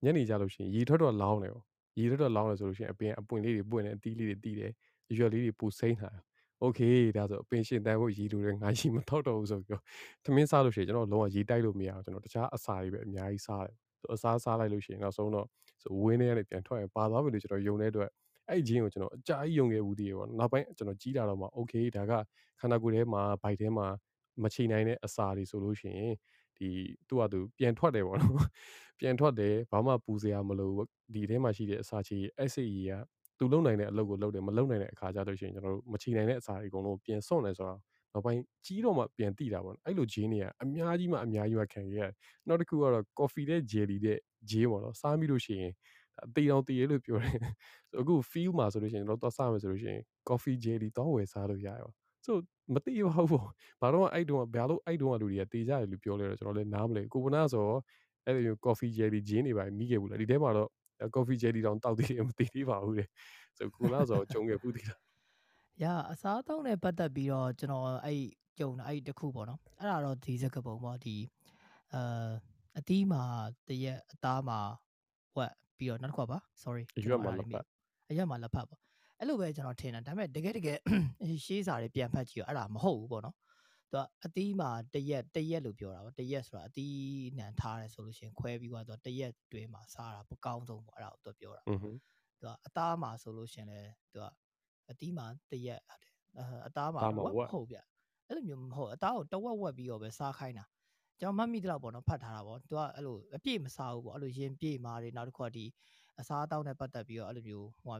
ညနေကြလို့ရှိရင်ရေထွက်တော့လောင်းတယ်ပေါ့ရေထွက်တော့လောင်းတယ်ဆိုလို့ရှိရင်အပင်အပွင့်လေးတွေပွင့်တယ်အသီးလေးတွေတီးတယ်ရွက်လေးတွေပူစိမ့်တာโอเคဒါဆိုအပင်ရှင်တန်ဖို့ရည်လိုတယ်ငါရီမထောက်တော့ဘူးဆိုပြီးတော့သမင်းစားလို့ရှိရင်ကျွန်တော်လုံးဝရေတိုက်လို့မရအောင်ကျွန်တော်တခြားအစာတွေပဲအများကြီးစားတယ်ဆိုအစားစားလိုက်လို့ရှိရင်နောက်ဆုံးတော့ဆိုဝင်းထဲကနေပြန်ထွက်ရင်ပါသွားပြီလို့ကျွန်တော်ယုံတဲ့အတွက် အဲ့ဂျင်းကိုကျွန်တော်အကြာကြီးယုံခဲ့ဘူးသေးတယ်ပေါ့နောက်ပိုင်းကျွန်တော်ကြီးလာတော့မှ okay ဒါကခန္ဓာကိုယ်ထဲမှာဘိုက်ထဲမှာမချိနိုင်တဲ့အစာတွေဆိုလို့ရှိရင်ဒီသူ့ဟာသူပြန်ထွက်တယ်ပေါ့နော်ပြန်ထွက်တယ်ဘာမှပူစရာမလိုဒီထဲမှာရှိတဲ့အစာချေ SAE ကသူလုံနိုင်တဲ့အလုပ်ကိုလုပ်တယ်မလုံနိုင်တဲ့အခါကျတော့ရှိရင်ကျွန်တော်တို့မချိနိုင်တဲ့အစာတွေအကုန်လုံးပြန်စွန့်လဲဆိုတော့နောက်ပိုင်းကြီးတော့မှပြန်တိတာပေါ့နော်အဲ့လိုဂျင်းတွေကအများကြီးမှအများကြီးမှခံခဲ့ရတယ်နောက်တစ်ခုကတော့ coffee တဲ့ jelly တဲ့ဂျင်းပေါ့နော်စားမိလို့ရှိရင် အသေးအောင်တည်ရလို့ပြောတယ်ဆိုအခု feel မှာဆိုလို့ရှိရင်တော့တော့စားမယ်ဆိုလို့ရှိရင် coffee jelly တော့ဝယ်စားလို့ရတယ်ပေါ့ဆိုမသိပါဘူးပေါ့ဘာတော့အဲ့တုန်းကဘာလို့အဲ့တုန်းကလူတွေကတေးကြတယ်လို့ပြောလဲတော့ကျွန်တော်လည်းနားမလဲကိုကနာဆိုအဲ့လို coffee jelly ဂျင်းတွေပါမိခဲ့ဘူးလားဒီထဲမှာတော့ coffee jelly တောင်တောက်သေးတယ်မသိသေးပါဘူးတဲ့ဆိုကိုနာဆိုကြုံခဲ့ဘူးသေးလားရအစားအသောက်နဲ့ပတ်သက်ပြီးတော့ကျွန်တော်အဲ့ကြုံတာအဲ့တစ်ခုပေါ့နော်အဲ့ဒါတော့ဒီစကပုံပေါ့ဒီအာအသီးမှာတရက်အသားမှာဝက် ပြီးတော့နောက်တစ်ခါပါ sorry အရွက်မှာလက်ဖတ်အရွက်မှာလက်ဖတ်ပေါ့အဲ့လိုပဲကျွန်တော်ထင်တာဒါပေမဲ့တကယ်တကယ်ရှေးစာတွေပြန်ဖတ်ကြည့်တော့အဲ့ဒါမဟုတ်ဘူးပေါ့နော်သူကအတီးမှာတရက်တရက်လို့ပြောတာပေါ့တရက်ဆိုတာအတီးနံထားတယ်ဆိုလို့ရှိရင်ခွဲပြီးသွားသူကတရက်တွင်းမှာစားတာပကောင်းဆုံးပေါ့အဲ့ဒါကိုသူပြောတာသူကအသားမှာဆိုလို့ရှိရင်လည်းသူကအတီးမှာတရက်ဟုတ်တယ်အသားမှာဟုတ်ဗျအဲ့လိုမျိုးမဟုတ်အသားကိုတဝက်ဝက်ပြီးတော့ပဲစားခိုင်းတာ ကျွန်တော်မှတ်မိသလောက်ပေါ့နော်ဖတ်ထားတာပေါ့သူကအဲ့လိုအပြည့်မစားဘူးပေါ့အဲ့လိုရင်ပြည့်မာတွေနောက်တစ်ခုကဒီအစားအသောက်နဲ့ပတ်သက်ပြီးတော့အဲ့လိုမျိုးဟို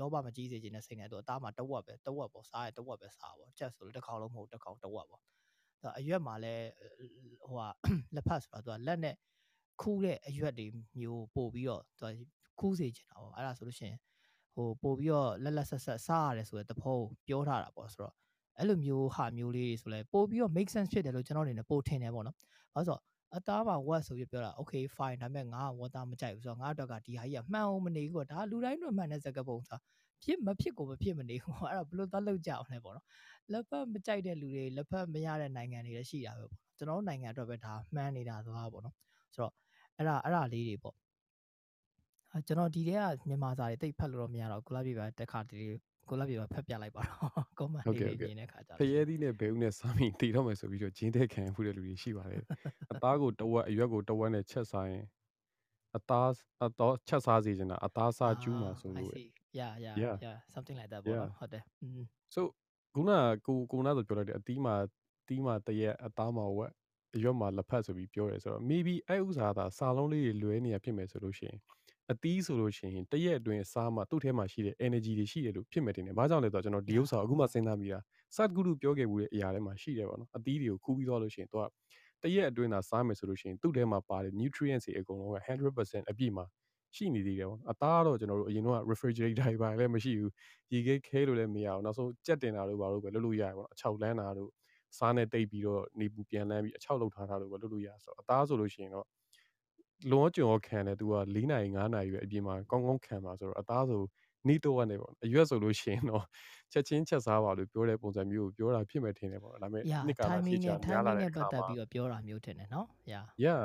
လောဘမကြီးစေခြင်းနဲ့စိတ်နဲ့သူအသားမှာတဝက်ပဲတဝက်ပေါ့စားရတဝက်ပဲစားပေါ့ချက်ဆိုလို့တစ်ခေါက်လုံးမဟုတ်တစ်ခေါက်တဝက်ပေါ့အရွက်မှာလည်းဟိုဟာလက်ဖက်ဆိုတာသူကလက်နဲ့ခူးတဲ့အရွက်တွေမျိုးပို့ပြီးတော့သူကခူးစေချင်တာပေါ့အဲ့ဒါဆိုလို့ရှိရင်ဟိုပို့ပြီးတော့လက်လက်ဆက်ဆက်စားရတယ်ဆိုတဲ့သဘောကိုပြောထားတာပေါ့ဆိုတော့အဲ့လိုမျိုးဟာမျိုးလေးဆိုလဲပို့ပြီးတော့ make sense ဖြစ်တယ်လို့ကျွန်တော်အနေနဲ့ပို့ထင်တယ်ပေါ့နော်။ ဘာလို့ဆိုတော့အသားမှာ what ဆိုပြီးပြောတာ okay fine ဒါပေမဲ့ငါက water မကြိုက်ဘူးဆိုတော့ငါအတွက်ကဒီဟာကြီးကမှန်အောင်မနေဘူးပေါ့ဒါလူတိုင်းတို့မှန်တဲ့စကားပုံစားဖြစ်မဖြစ်ကိုမဖြစ်မနေဘူးအဲ့ဒါဘလို့သွားလောက်ကြအောင်လဲပေါ့နော်လက်ဖက်မကြိုက်တဲ့လူတွေလက်ဖက်မရတဲ့နိုင်ငံတွေလည်းရှိတာပဲပေါ့ကျွန်တော်တို့နိုင်ငံအတွက်ပဲဒါမှန်းနေတာသွားပေါ့နော်ဆိုတော့အဲ့ဒါအဲ့ဒါလေးတွေပေါ့ကျွန်တော်ဒီထဲကမြန်မာစာတွေတိတ်ဖတ်လို့တော့မရတော့ကုလားပြေပါတက်ခါတည်း ကိုလာပြေပါဖတ်ပြလိုက်ပါတော့ကွန်မန့်လေးတွေမြင်တဲ့ခါကျတော့ဖရဲသီးနဲ့ဘဲဦးနဲ့စားမိတည်တော့မယ်ဆိုပြီးတော့ဂျင်းတဲ့ခံဖူးတဲ့လူတွေရှိပါတယ်အသားကိုတဝက်အရွက်ကိုတဝက်နဲ့ချက်စားရင်အသားအတော့ချက်စားစီနေတာအသားစားကျူးမှာဆိုလို့ yeah yeah yeah something like that ပေါ့နော်ဟုတ်တယ် so ခုနကကိုကိုနာဆိုပြောလိုက်တယ်အသီးမှာတီးမှာတရက်အသားမှာဝက်အရွက်မှာလက်ဖက်ဆိုပြီးပြောရဲဆိုတော့ maybe အဲ့ဥစားသာစာလုံးလေးတွေလွဲနေရဖြစ်မယ်ဆိုလို့ရှိရင် အသီးဆိုလို့ရှိရင်တရက်အတွင်းစားမှသူ့ထဲမှာရှိတဲ့ energy တွေရှိတယ်လို့ဖြစ်မယ်တင်တယ်။ဘာကြောင့်လဲဆိုတော့ကျွန်တော်ဒီဥစ္စာအခုမှစဉ်းစားမိတာစတ်ဂုရုပြောခဲ့မှုတဲ့အရာထဲမှာရှိတယ်ပေါ့နော်။အသီးတွေကိုခူးပြီးသွားလို့ရှိရင်သူကတရက်အတွင်းသာစားမယ်ဆိုလို့ရှိရင်သူ့ထဲမှာပါတဲ့ nutrients တွေအကုန်လုံးက100%အပြည့်မှာရှိနေသေးတယ်ပေါ့။အသားကတော့ကျွန်တော်တို့အရင်တော့ refrigerator တွေပါလည်းမရှိဘူး။ရေခဲခဲလို့လည်းမရဘူး။နောက်ဆုံးကြက်တင်တာတို့ဘာလို့ပဲလုပ်လို့ရတယ်ပေါ့နော်။အချောက်လန်းတာတို့စားနဲ့တိတ်ပြီးတော့နေပူပြန်လန်းပြီးအချောက်လောက်ထားတာတို့ပဲလုပ်လို့ရဆိုတော့အသားဆိုလို့ရှိရင်တော့ လွန်ကျွံခံတယ်သူက၄နာရီ၅နာရီပဲအပြင်မှာကောင်းကောင်းခံပါဆိုတော့အသားဆိုနီးတော့ကနေပေါ့အရွက်ဆိုလို့ရှိရင်တော့ချက်ချင်းချက်စားပါလို့ပြောတဲ့ပုံစံမျိုးကိုပြောတာဖြစ်မယ်ထင်တယ်ပေါ့ဒါပေမဲ့နှစ်ကာလဖြစ်ချာများလာတဲ့အခါမှာပြီးတော့ပြောတာမျိုးထင်တယ်နော် yeah yeah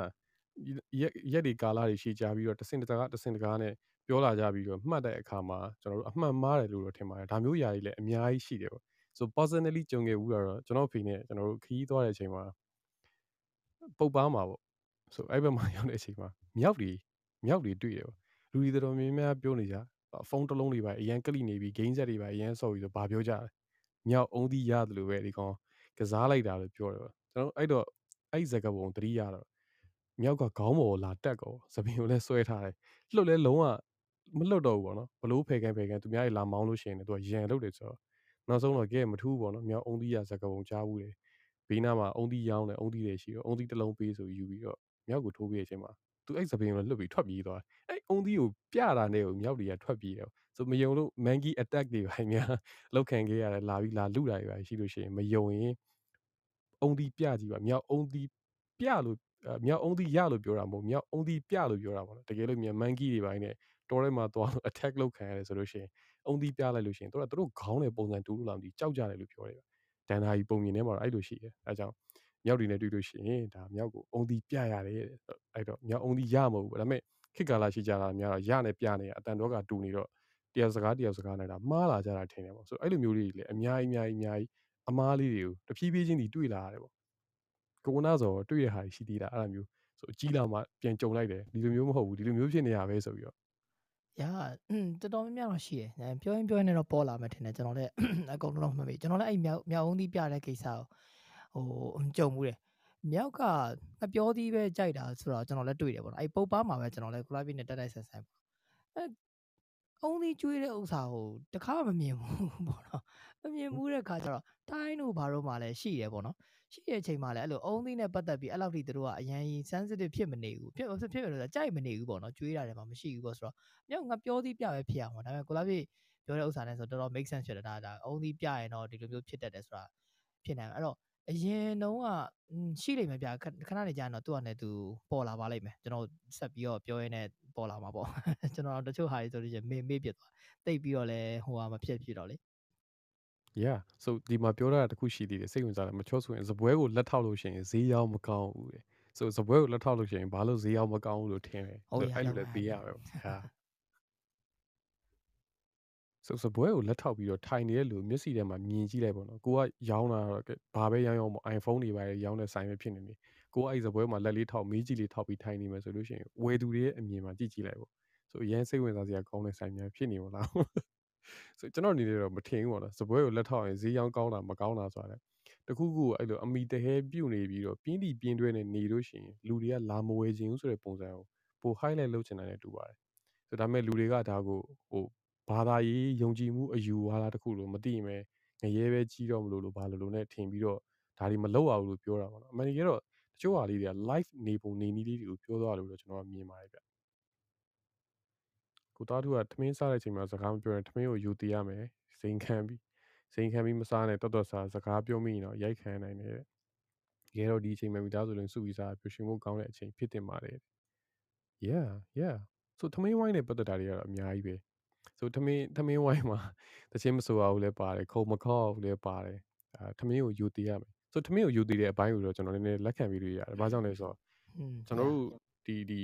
ရက်ရက်ဒီကာလတွေရှိကြပြီးတော့တစင်တကားတစင်တကားနဲ့ပြောလာကြပြီးတော့မှတ်တဲ့အခါမှာကျွန်တော်တို့အမှန်မှားတယ်လို့တော့ထင်ပါတယ်ဒါမျိုးຢာကြီးလည်းအများကြီးရှိတယ်ပေါ့ so personally ကြုံခဲ့ဘူးတော့ကျွန်တော်ဖေနဲ့ကျွန်တော်တို့ခရီးသွားတဲ့အချိန်မှာပုတ်ပားမှာပေါ့ ဆိုအဲ့ဘက်မှာရောက်တဲ့အချိန်မှာမြောက်တွေမြောက်တွေတွေ့တယ်လူတွေတော်တော်များများပြောနေကြဖုန်းတစ်လုံးတွေပါအရန်ကလိနေပြီးဂိမ်းဆက်တွေပါအရန်ဆော့ပြီးဆိုဘာပြောကြလဲမြောက်အုံးသီးရတယ်လို့ပဲဒီကောင်ကစားလိုက်တာလို့ပြောတယ်ပေါ့ကျွန်တော်အဲ့တော့အဲ့ဇက်ကပုံတတိရတော့မြောက်ကခေါင်းပေါ်လာတက်ကောသပင်ကိုလည်းဆွဲထားတယ်လှုပ်လဲလုံးဝမလှုပ်တော့ဘူးပေါ့နော်ဘလို့ဖေကန်ဖေကန်သူများကြီးလာမောင်းလို့ရှိရင်လည်းသူကရန်လုပ်တယ်ဆိုတော့နောက်ဆုံးတော့ကဲမထူးပေါ့နော်မြောက်အုံးသီးရဇက်ကပုံကြားဘူးတယ်ဘေးနားမှာအုံးသီးရောင်းတယ်အုံးသီးတွေရှိတော့အုံးသီးတစ်လုံးပေးဆိုယူပြီးတော့ မြောက်ကိုထိုးပြီးတဲ့အချိန်မှာသူအဲ့စပင်းကိုလွတ်ပြီးထွက်ပြေးသွားအဲ့အုံသီးကိုပြတာနဲ့ကိုမြောက်တွေကထွက်ပြေးတယ်ဆိုမယုံလို့ mangy attack တွေပါများလောက်ခံခဲ့ရတယ်လာပြီးလာလူတာတွေပါရှိလို့ရှိရင်မယုံရင်အုံသီးပြကြည့်ပါမြောက်အုံသီးပြလို့မြောက်အုံသီးရလို့ပြောတာမဟုတ်မြောက်အုံသီးပြလို့ပြောတာပေါ့နော်တကယ်လို့မြန် mangy တွေပိုင်းနဲ့တော်ထဲမှာသွားလို့ attack လုပ်ခံရတယ်ဆိုလို့ရှိရင်အုံသီးပြလိုက်လို့ရှိရင်တို့ကတို့ခေါင်းနဲ့ပုံစံတူလို့လာမသိကြောက်ကြတယ်လို့ပြောတယ်ဒန်နာကြီးပုံမြင်ထဲမှာတော့အဲ့လိုရှိတယ်အဲကြောင့် မြောက်တွေနဲ့တွေ့လို့ရှိရင်ဒါမြောက်ကိုအုံသီးပြရတယ်အဲ့တော့မြောက်အုံသီးရမဟုတ်ဘူးဒါပေမဲ့ခေတ်ကာလရှိကြတာများတော့ရနဲ့ပြနေအတန်တော့ကတူနေတော့တရားစကားတရားစကားနဲ့ဒါမှားလာကြတာထင်တယ်ပေါ့ဆိုအဲ့လိုမျိုးလေးတွေလည်းအများကြီးအများကြီးအများကြီးအမားလေးတွေကိုတဖြည်းဖြည်းချင်းဒီတွေ့လာရတယ်ပေါ့ကိုကနာဆိုတွေ့ရတဲ့ဟာရှိသေးတာအဲ့လိုမျိုးဆိုအကြီးလာမှပြန်ကြုံလိုက်တယ်ဒီလိုမျိုးမဟုတ်ဘူးဒီလိုမျိုးဖြစ်နေရပဲဆိုပြီးတော့ရာတော်တော်များများတော့ရှိတယ်ပြောရင်ပြောရင်တော့ပေါ်လာမယ်ထင်တယ်ကျွန်တော်လည်းအကုန်လုံးမှတ်ပြီကျွန်တော်လည်းအဲ့မြောက်မြောက်ဦးသီးပြတဲ့ကိစ္စကို ဟိုကြုံမှုတယ်မြောက်ကမပြောသေးပဲကြိုက်တာဆိုတော့ကျွန်တော်လည်းတွေ့တယ်ပေါ့နော်အဲ့ပုတ်ပါမှာပဲကျွန်တော်လည်း collab နဲ့တက်တက်ဆက်ဆက်ပေါ့အဲအုံးသေးကျွေးတဲ့ဥစ္စာကိုတခါမမြင်ဘူးပေါ့နော်မမြင်ဘူးတဲ့ခါကျတော့တိုင်းတို့ဘာလို့မှလည်းရှိတယ်ပေါ့နော်ရှိတဲ့အချိန်မှာလည်းအဲ့လိုအုံးသေးနဲ့ပတ်သက်ပြီးအဲ့လောက်ထိတို့ကအရန် sensitive ဖြစ်မနေဘူးဖြစ်ဖြစ်ဖြစ်လို့ကြိုက်မနေဘူးပေါ့နော်ကျွေးတာတွေမှာမရှိဘူးပေါ့ဆိုတော့မြောက်ငါပြောသေးပြပဲဖြစ်အောင်ပေါ့ဒါပေမဲ့ collab ပြောတဲ့ဥစ္စာနဲ့ဆိုတော်တော် make sense ဖြစ်တယ်ဒါဒါအုံးသေးပြရင်တော့ဒီလိုမျိုးဖြစ်တတ်တယ်ဆိုတာဖြစ်နိုင်အဲ့တော့ အရင်တုန်းကရှိလိမ့်မယ်ဗျာခဏနေကြာရင်တော့သူ့အနေနဲ့သူပေါ်လာပါလိမ့်မယ်ကျွန်တော်ဆက်ပြီးတော့ပြောရင်းနဲ့ပေါ်လာမှာပေါ့ကျွန်တော်တချို့ဟာတွေဆိုလို့ရှိရင်မေ့မေ့ပြစ်သွားတိတ်ပြီးတော့လဲဟိုဟာမဖြစ်ဖြစ်တော့လေ Yeah so ဒီမှာပြောတာတခုရှိသေးတယ်စိတ်ဝင်စားတယ်မချောဆိုရင်ဇပွဲကိုလက်ထောက်လို့ရှိရင်ဈေးရောက်မကောင်းဘူးတဲ့ so ဇပွဲကိုလက်ထောက်လို့ရှိရင်ဘာလို့ဈေးရောက်မကောင်းဘူးလို့ထင်တယ်အဲ့လိုလည်းသိရမယ်ဟာဆို စပွဲကိုလက်ထောက်ပြီးတော့ထိုင်နေတဲ့လူမျက်စိထဲမှာမြင်ကြည့်လိုက်ပေါ့နော်ကိုကရောင်းတာတော့ဘာပဲရောင်းရောင်းပေါ့ iPhone တွေပါရောင်းတဲ့ဆိုင်ပဲဖြစ်နေနေကိုကအဲ့စပွဲမှာလက်လေးထောက်မေးကြည့်လေးထောက်ပြီးထိုင်နေမယ်ဆိုလို့ရှိရင်ဝယ်သူတွေရဲ့အမြင်မှာကြည့်ကြည့်လိုက်ပေါ့ဆိုအရင်စိတ်ဝင်စားစရာကောင်းတဲ့ဆိုင်များဖြစ်နေမလားဆိုကျွန်တော်အနေနဲ့တော့မထင်ဘူးပေါ့နော်စပွဲကိုလက်ထောက်ရင်ဈေးရောင်းကောင်းတာမကောင်းတာဆိုတာလေတခုခုကိုအဲ့လိုအမိတဟဲပြုတ်နေပြီးတော့ပြင်းတီပြင်းတွဲနေနေလို့ရှိရင်လူတွေကလာမဝယ်ခြင်းဘူးဆိုတဲ့ပုံစံကိုပို highlight လုပ်ချင်တာနဲ့တူပါတယ်ဆိုဒါပေမဲ့လူတွေကဒါကိုဟို ဘာသာရေးယုံကြည်မှုအယူဝါဒတစ်ခုလို့မသိရင်ပဲငရဲပဲကြီးတော့မလို့လို့ဘာလို့လို့နဲ့ထင်ပြီးတော့ဒါတွေမလောက်အောင်လို့ပြောတာပေါ့နော်အမှန်တကယ်တော့တချို့ဟာလေးတွေက live နေပုံနေနည်းလေးတွေကိုပြောသွားလို့တော့ကျွန်တော်ကမြင်ပါတယ်ဗျကိုသားသူကထမင်းစားတဲ့အချိန်မှာစကားမပြောရင်ထမင်းကိုယူတည်ရမယ်စိန်ခံပြီးစိန်ခံပြီးမစားနဲ့တော်တော်စားစကားပြောမိရင်တော့ရိုက်ခံနိုင်တယ်တကယ်တော့ဒီအချိန်မှာမိသားစုလုံးစုပြီးစားပျော်ရွှင်မှုကောင်းတဲ့အချိန်ဖြစ်တင်ပါတယ် yeah yeah ဆိုထမင်းဝိုင်းနဲ့ပတ်သက်တာတွေကတော့အများကြီးပဲ ဆိုထမင်းထမင်းဝိုင်းမှာတချင်းမဆိုအောင်လည်းပါတယ်ခုံမခေါက်လည်းပါတယ်အာထမင်းကိုယူတည်ရမယ်ဆိုထမင်းကိုယူတည်တဲ့အပိုင်းကိုတော့ကျွန်တော်နည်းနည်းလက်ခံပြီးလို့ရတယ်ဘာကြောင့်လဲဆိုတော့อืมကျွန်တော်တို့ဒီဒီ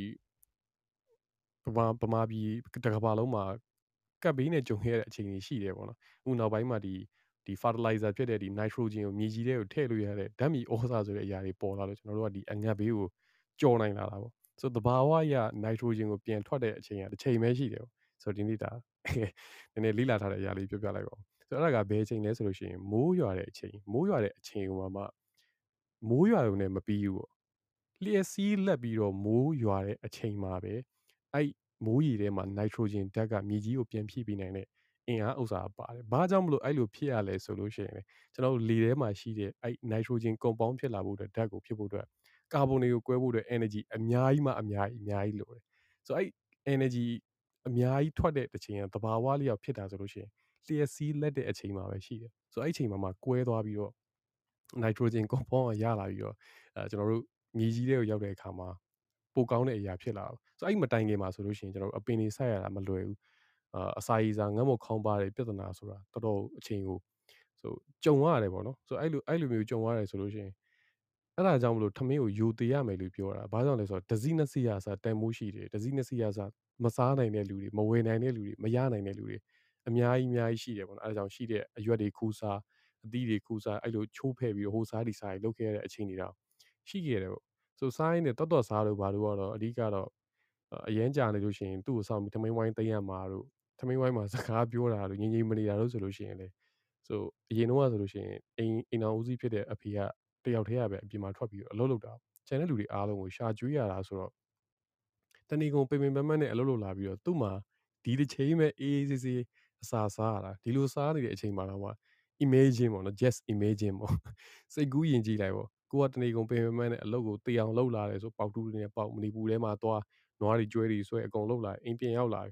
ပမာပမာပြည်တစ်ကမ္ဘာလုံးမှာကပ်ဘေးနဲ့ကြုံခဲ့ရတဲ့အချိန်ကြီးရှိတယ်ပေါ့နော်အခုနောက်ပိုင်းမှာဒီဒီ fertilizer ဖြစ်တဲ့ဒီ nitrogen ကိုမြေကြီးထဲကိုထည့်လို့ရတဲ့ဓာတ်မြေဩဇာဆိုတဲ့အရာတွေပေါ်လာလို့ကျွန်တော်တို့ကဒီအငတ်ဘေးကိုကြော်နိုင်လာတာပေါ့ဆိုတဘာဝရ nitrogen ကိုပြန်ထွက်တဲ့အချိန်ကတစ်ချိန်ပဲရှိတယ်ပေါ့ ဆိုတော့ဒီနေ့ဒါနည်းနည်းလိလာထားတဲ့အရာလေးပြောပြလိုက်ပါဦးဆိုတော့အဲ့ဒါကဘယ်အချိန်လဲဆိုလို့ရှိရင်မိုးရွာတဲ့အချိန်မိုးရွာတဲ့အချိန်ကမှမိုးရွာရုံနဲ့မပြီးဘူးပေါ့လျှက်စီးလက်ပြီးတော့မိုးရွာတဲ့အချိန်မှာပဲအဲ့မိုးရီထဲမှာ nitrogen ဓာတ်ကမြေကြီးကိုပြန်ဖြည့်ပေးနိုင်တဲ့အင်အားဥစ္စာပါတယ်။ဘာကြောင့်မလို့အဲ့လိုဖြစ်ရလဲဆိုလို့ရှိရင်လေကျွန်တော်တို့လေထဲမှာရှိတဲ့အဲ့ nitrogen compound ဖြစ်လာဖို့အတွက်ဓာတ်ကိုဖြစ်ဖို့အတွက်ကာဗွန်တွေကိုကွဲဖို့အတွက် energy အများကြီးမှအများကြီးအများကြီးလိုတယ်။ဆိုတော့အဲ့ energy အများကြီးထွက်တဲ့တစ်ချိန်ကသဘာဝလျောက်ဖြစ်တာဆိုလို့ရှိရင်လျှက်စီးလက်တဲ့အချိန်မှာပဲရှိတယ်။ဆိုတော့အဲ့အချိန်မှာမှကွဲသွားပြီးတော့ nitrogen compound ကရလာပြီးတော့အဲကျွန်တော်တို့မြေကြီးထဲကိုရောက်တဲ့အခါမှာပိုကောင်းတဲ့အရာဖြစ်လာတော့ဆိုတော့အဲ့မတိုင်ခင်မှာဆိုလို့ရှိရင်ကျွန်တော်တို့အပင်တွေဆက်ရတာမလွယ်ဘူးအာအစာရည်စာငတ်မခေါင်းပါတဲ့ပြဿနာဆိုတာတော်တော်အချိန်ကိုဆိုကြုံရတယ်ပေါ့နော်ဆိုတော့အဲ့လိုအဲ့လိုမျိုးကြုံရတယ်ဆိုလို့ရှိရင်အဲ့ဒါကြောင့်မလို့ထမင်းကိုယူသေးရမယ်လို့ပြောတာဘာကြောင့်လဲဆိုတော့ဒဇိနစီယာစာတန်မိုးရှိတယ်ဒဇိနစီယာစာ မစားနိုင်တဲ့လူတွေမဝယ်နိုင်တဲ့လူတွေမရနိုင်တဲ့လူတွေအများကြီးအများကြီးရှိတယ်ပေါ့နော်အဲဒါကြောင့်ရှိတဲ့အရွက်တွေခူးစားအသီးတွေခူးစားအဲ့လိုချိုးဖဲ့ပြီးဟိုစားဒီစားတွေလုပ်ခဲ့ရတဲ့အချိန်တွေတော့ရှိခဲ့တယ်ပေါ့ဆိုစားရင်းနဲ့တော်တော်စားလို့ဘာလို့ကတော့အဓိကတော့အရန်ကြာနေလို့ရှိရင်သူ့ကိုစောင့်ပြီးထမင်းဝိုင်းသိမ်းရမှာတို့ထမင်းဝိုင်းမှာစကားပြောတာတို့ငြိမ်ငြိမ်မနေတာတို့ဆိုလို့ရှိရင်လေဆိုအရင်တော့ဆိုလို့ရှိရင်အိမ်အိမ်တော်ဦးစီးဖြစ်တဲ့အဖေကတယောက်တည်းရပဲအပြင်မှာထွက်ပြီးအလုပ်လုပ်တာကျန်တဲ့လူတွေအားလုံးကိုရှာကျွေးရတာဆိုတော့ တဏီကုံပင်ပင်ပန်းပန်းနဲ့အလုပ်လုပ်လာပြီးတော့သူ့မှာဒီတစ်ချိန်ပဲအေးအေးဆေးဆေးအစာစားရတာဒီလိုစားနေတဲ့အချိန်မှာတော့ imagine ပေါ့နော် just imagine ပေါ့စိတ်ကူးယဉ်ကြည့်လိုက်ပေါ့ကိုကတနေကုန်ပင်ပန်းပန်းနဲ့အလုပ်ကိုတေအောင်လုပ်လာတယ်ဆိုပေါက်တူးတွေနဲ့ပေါက်မနီပူထဲမှာသွားနွားတွေကျွဲတွေဆွဲအကုန်လုပ်လာအိမ်ပြန်ရောက်လာ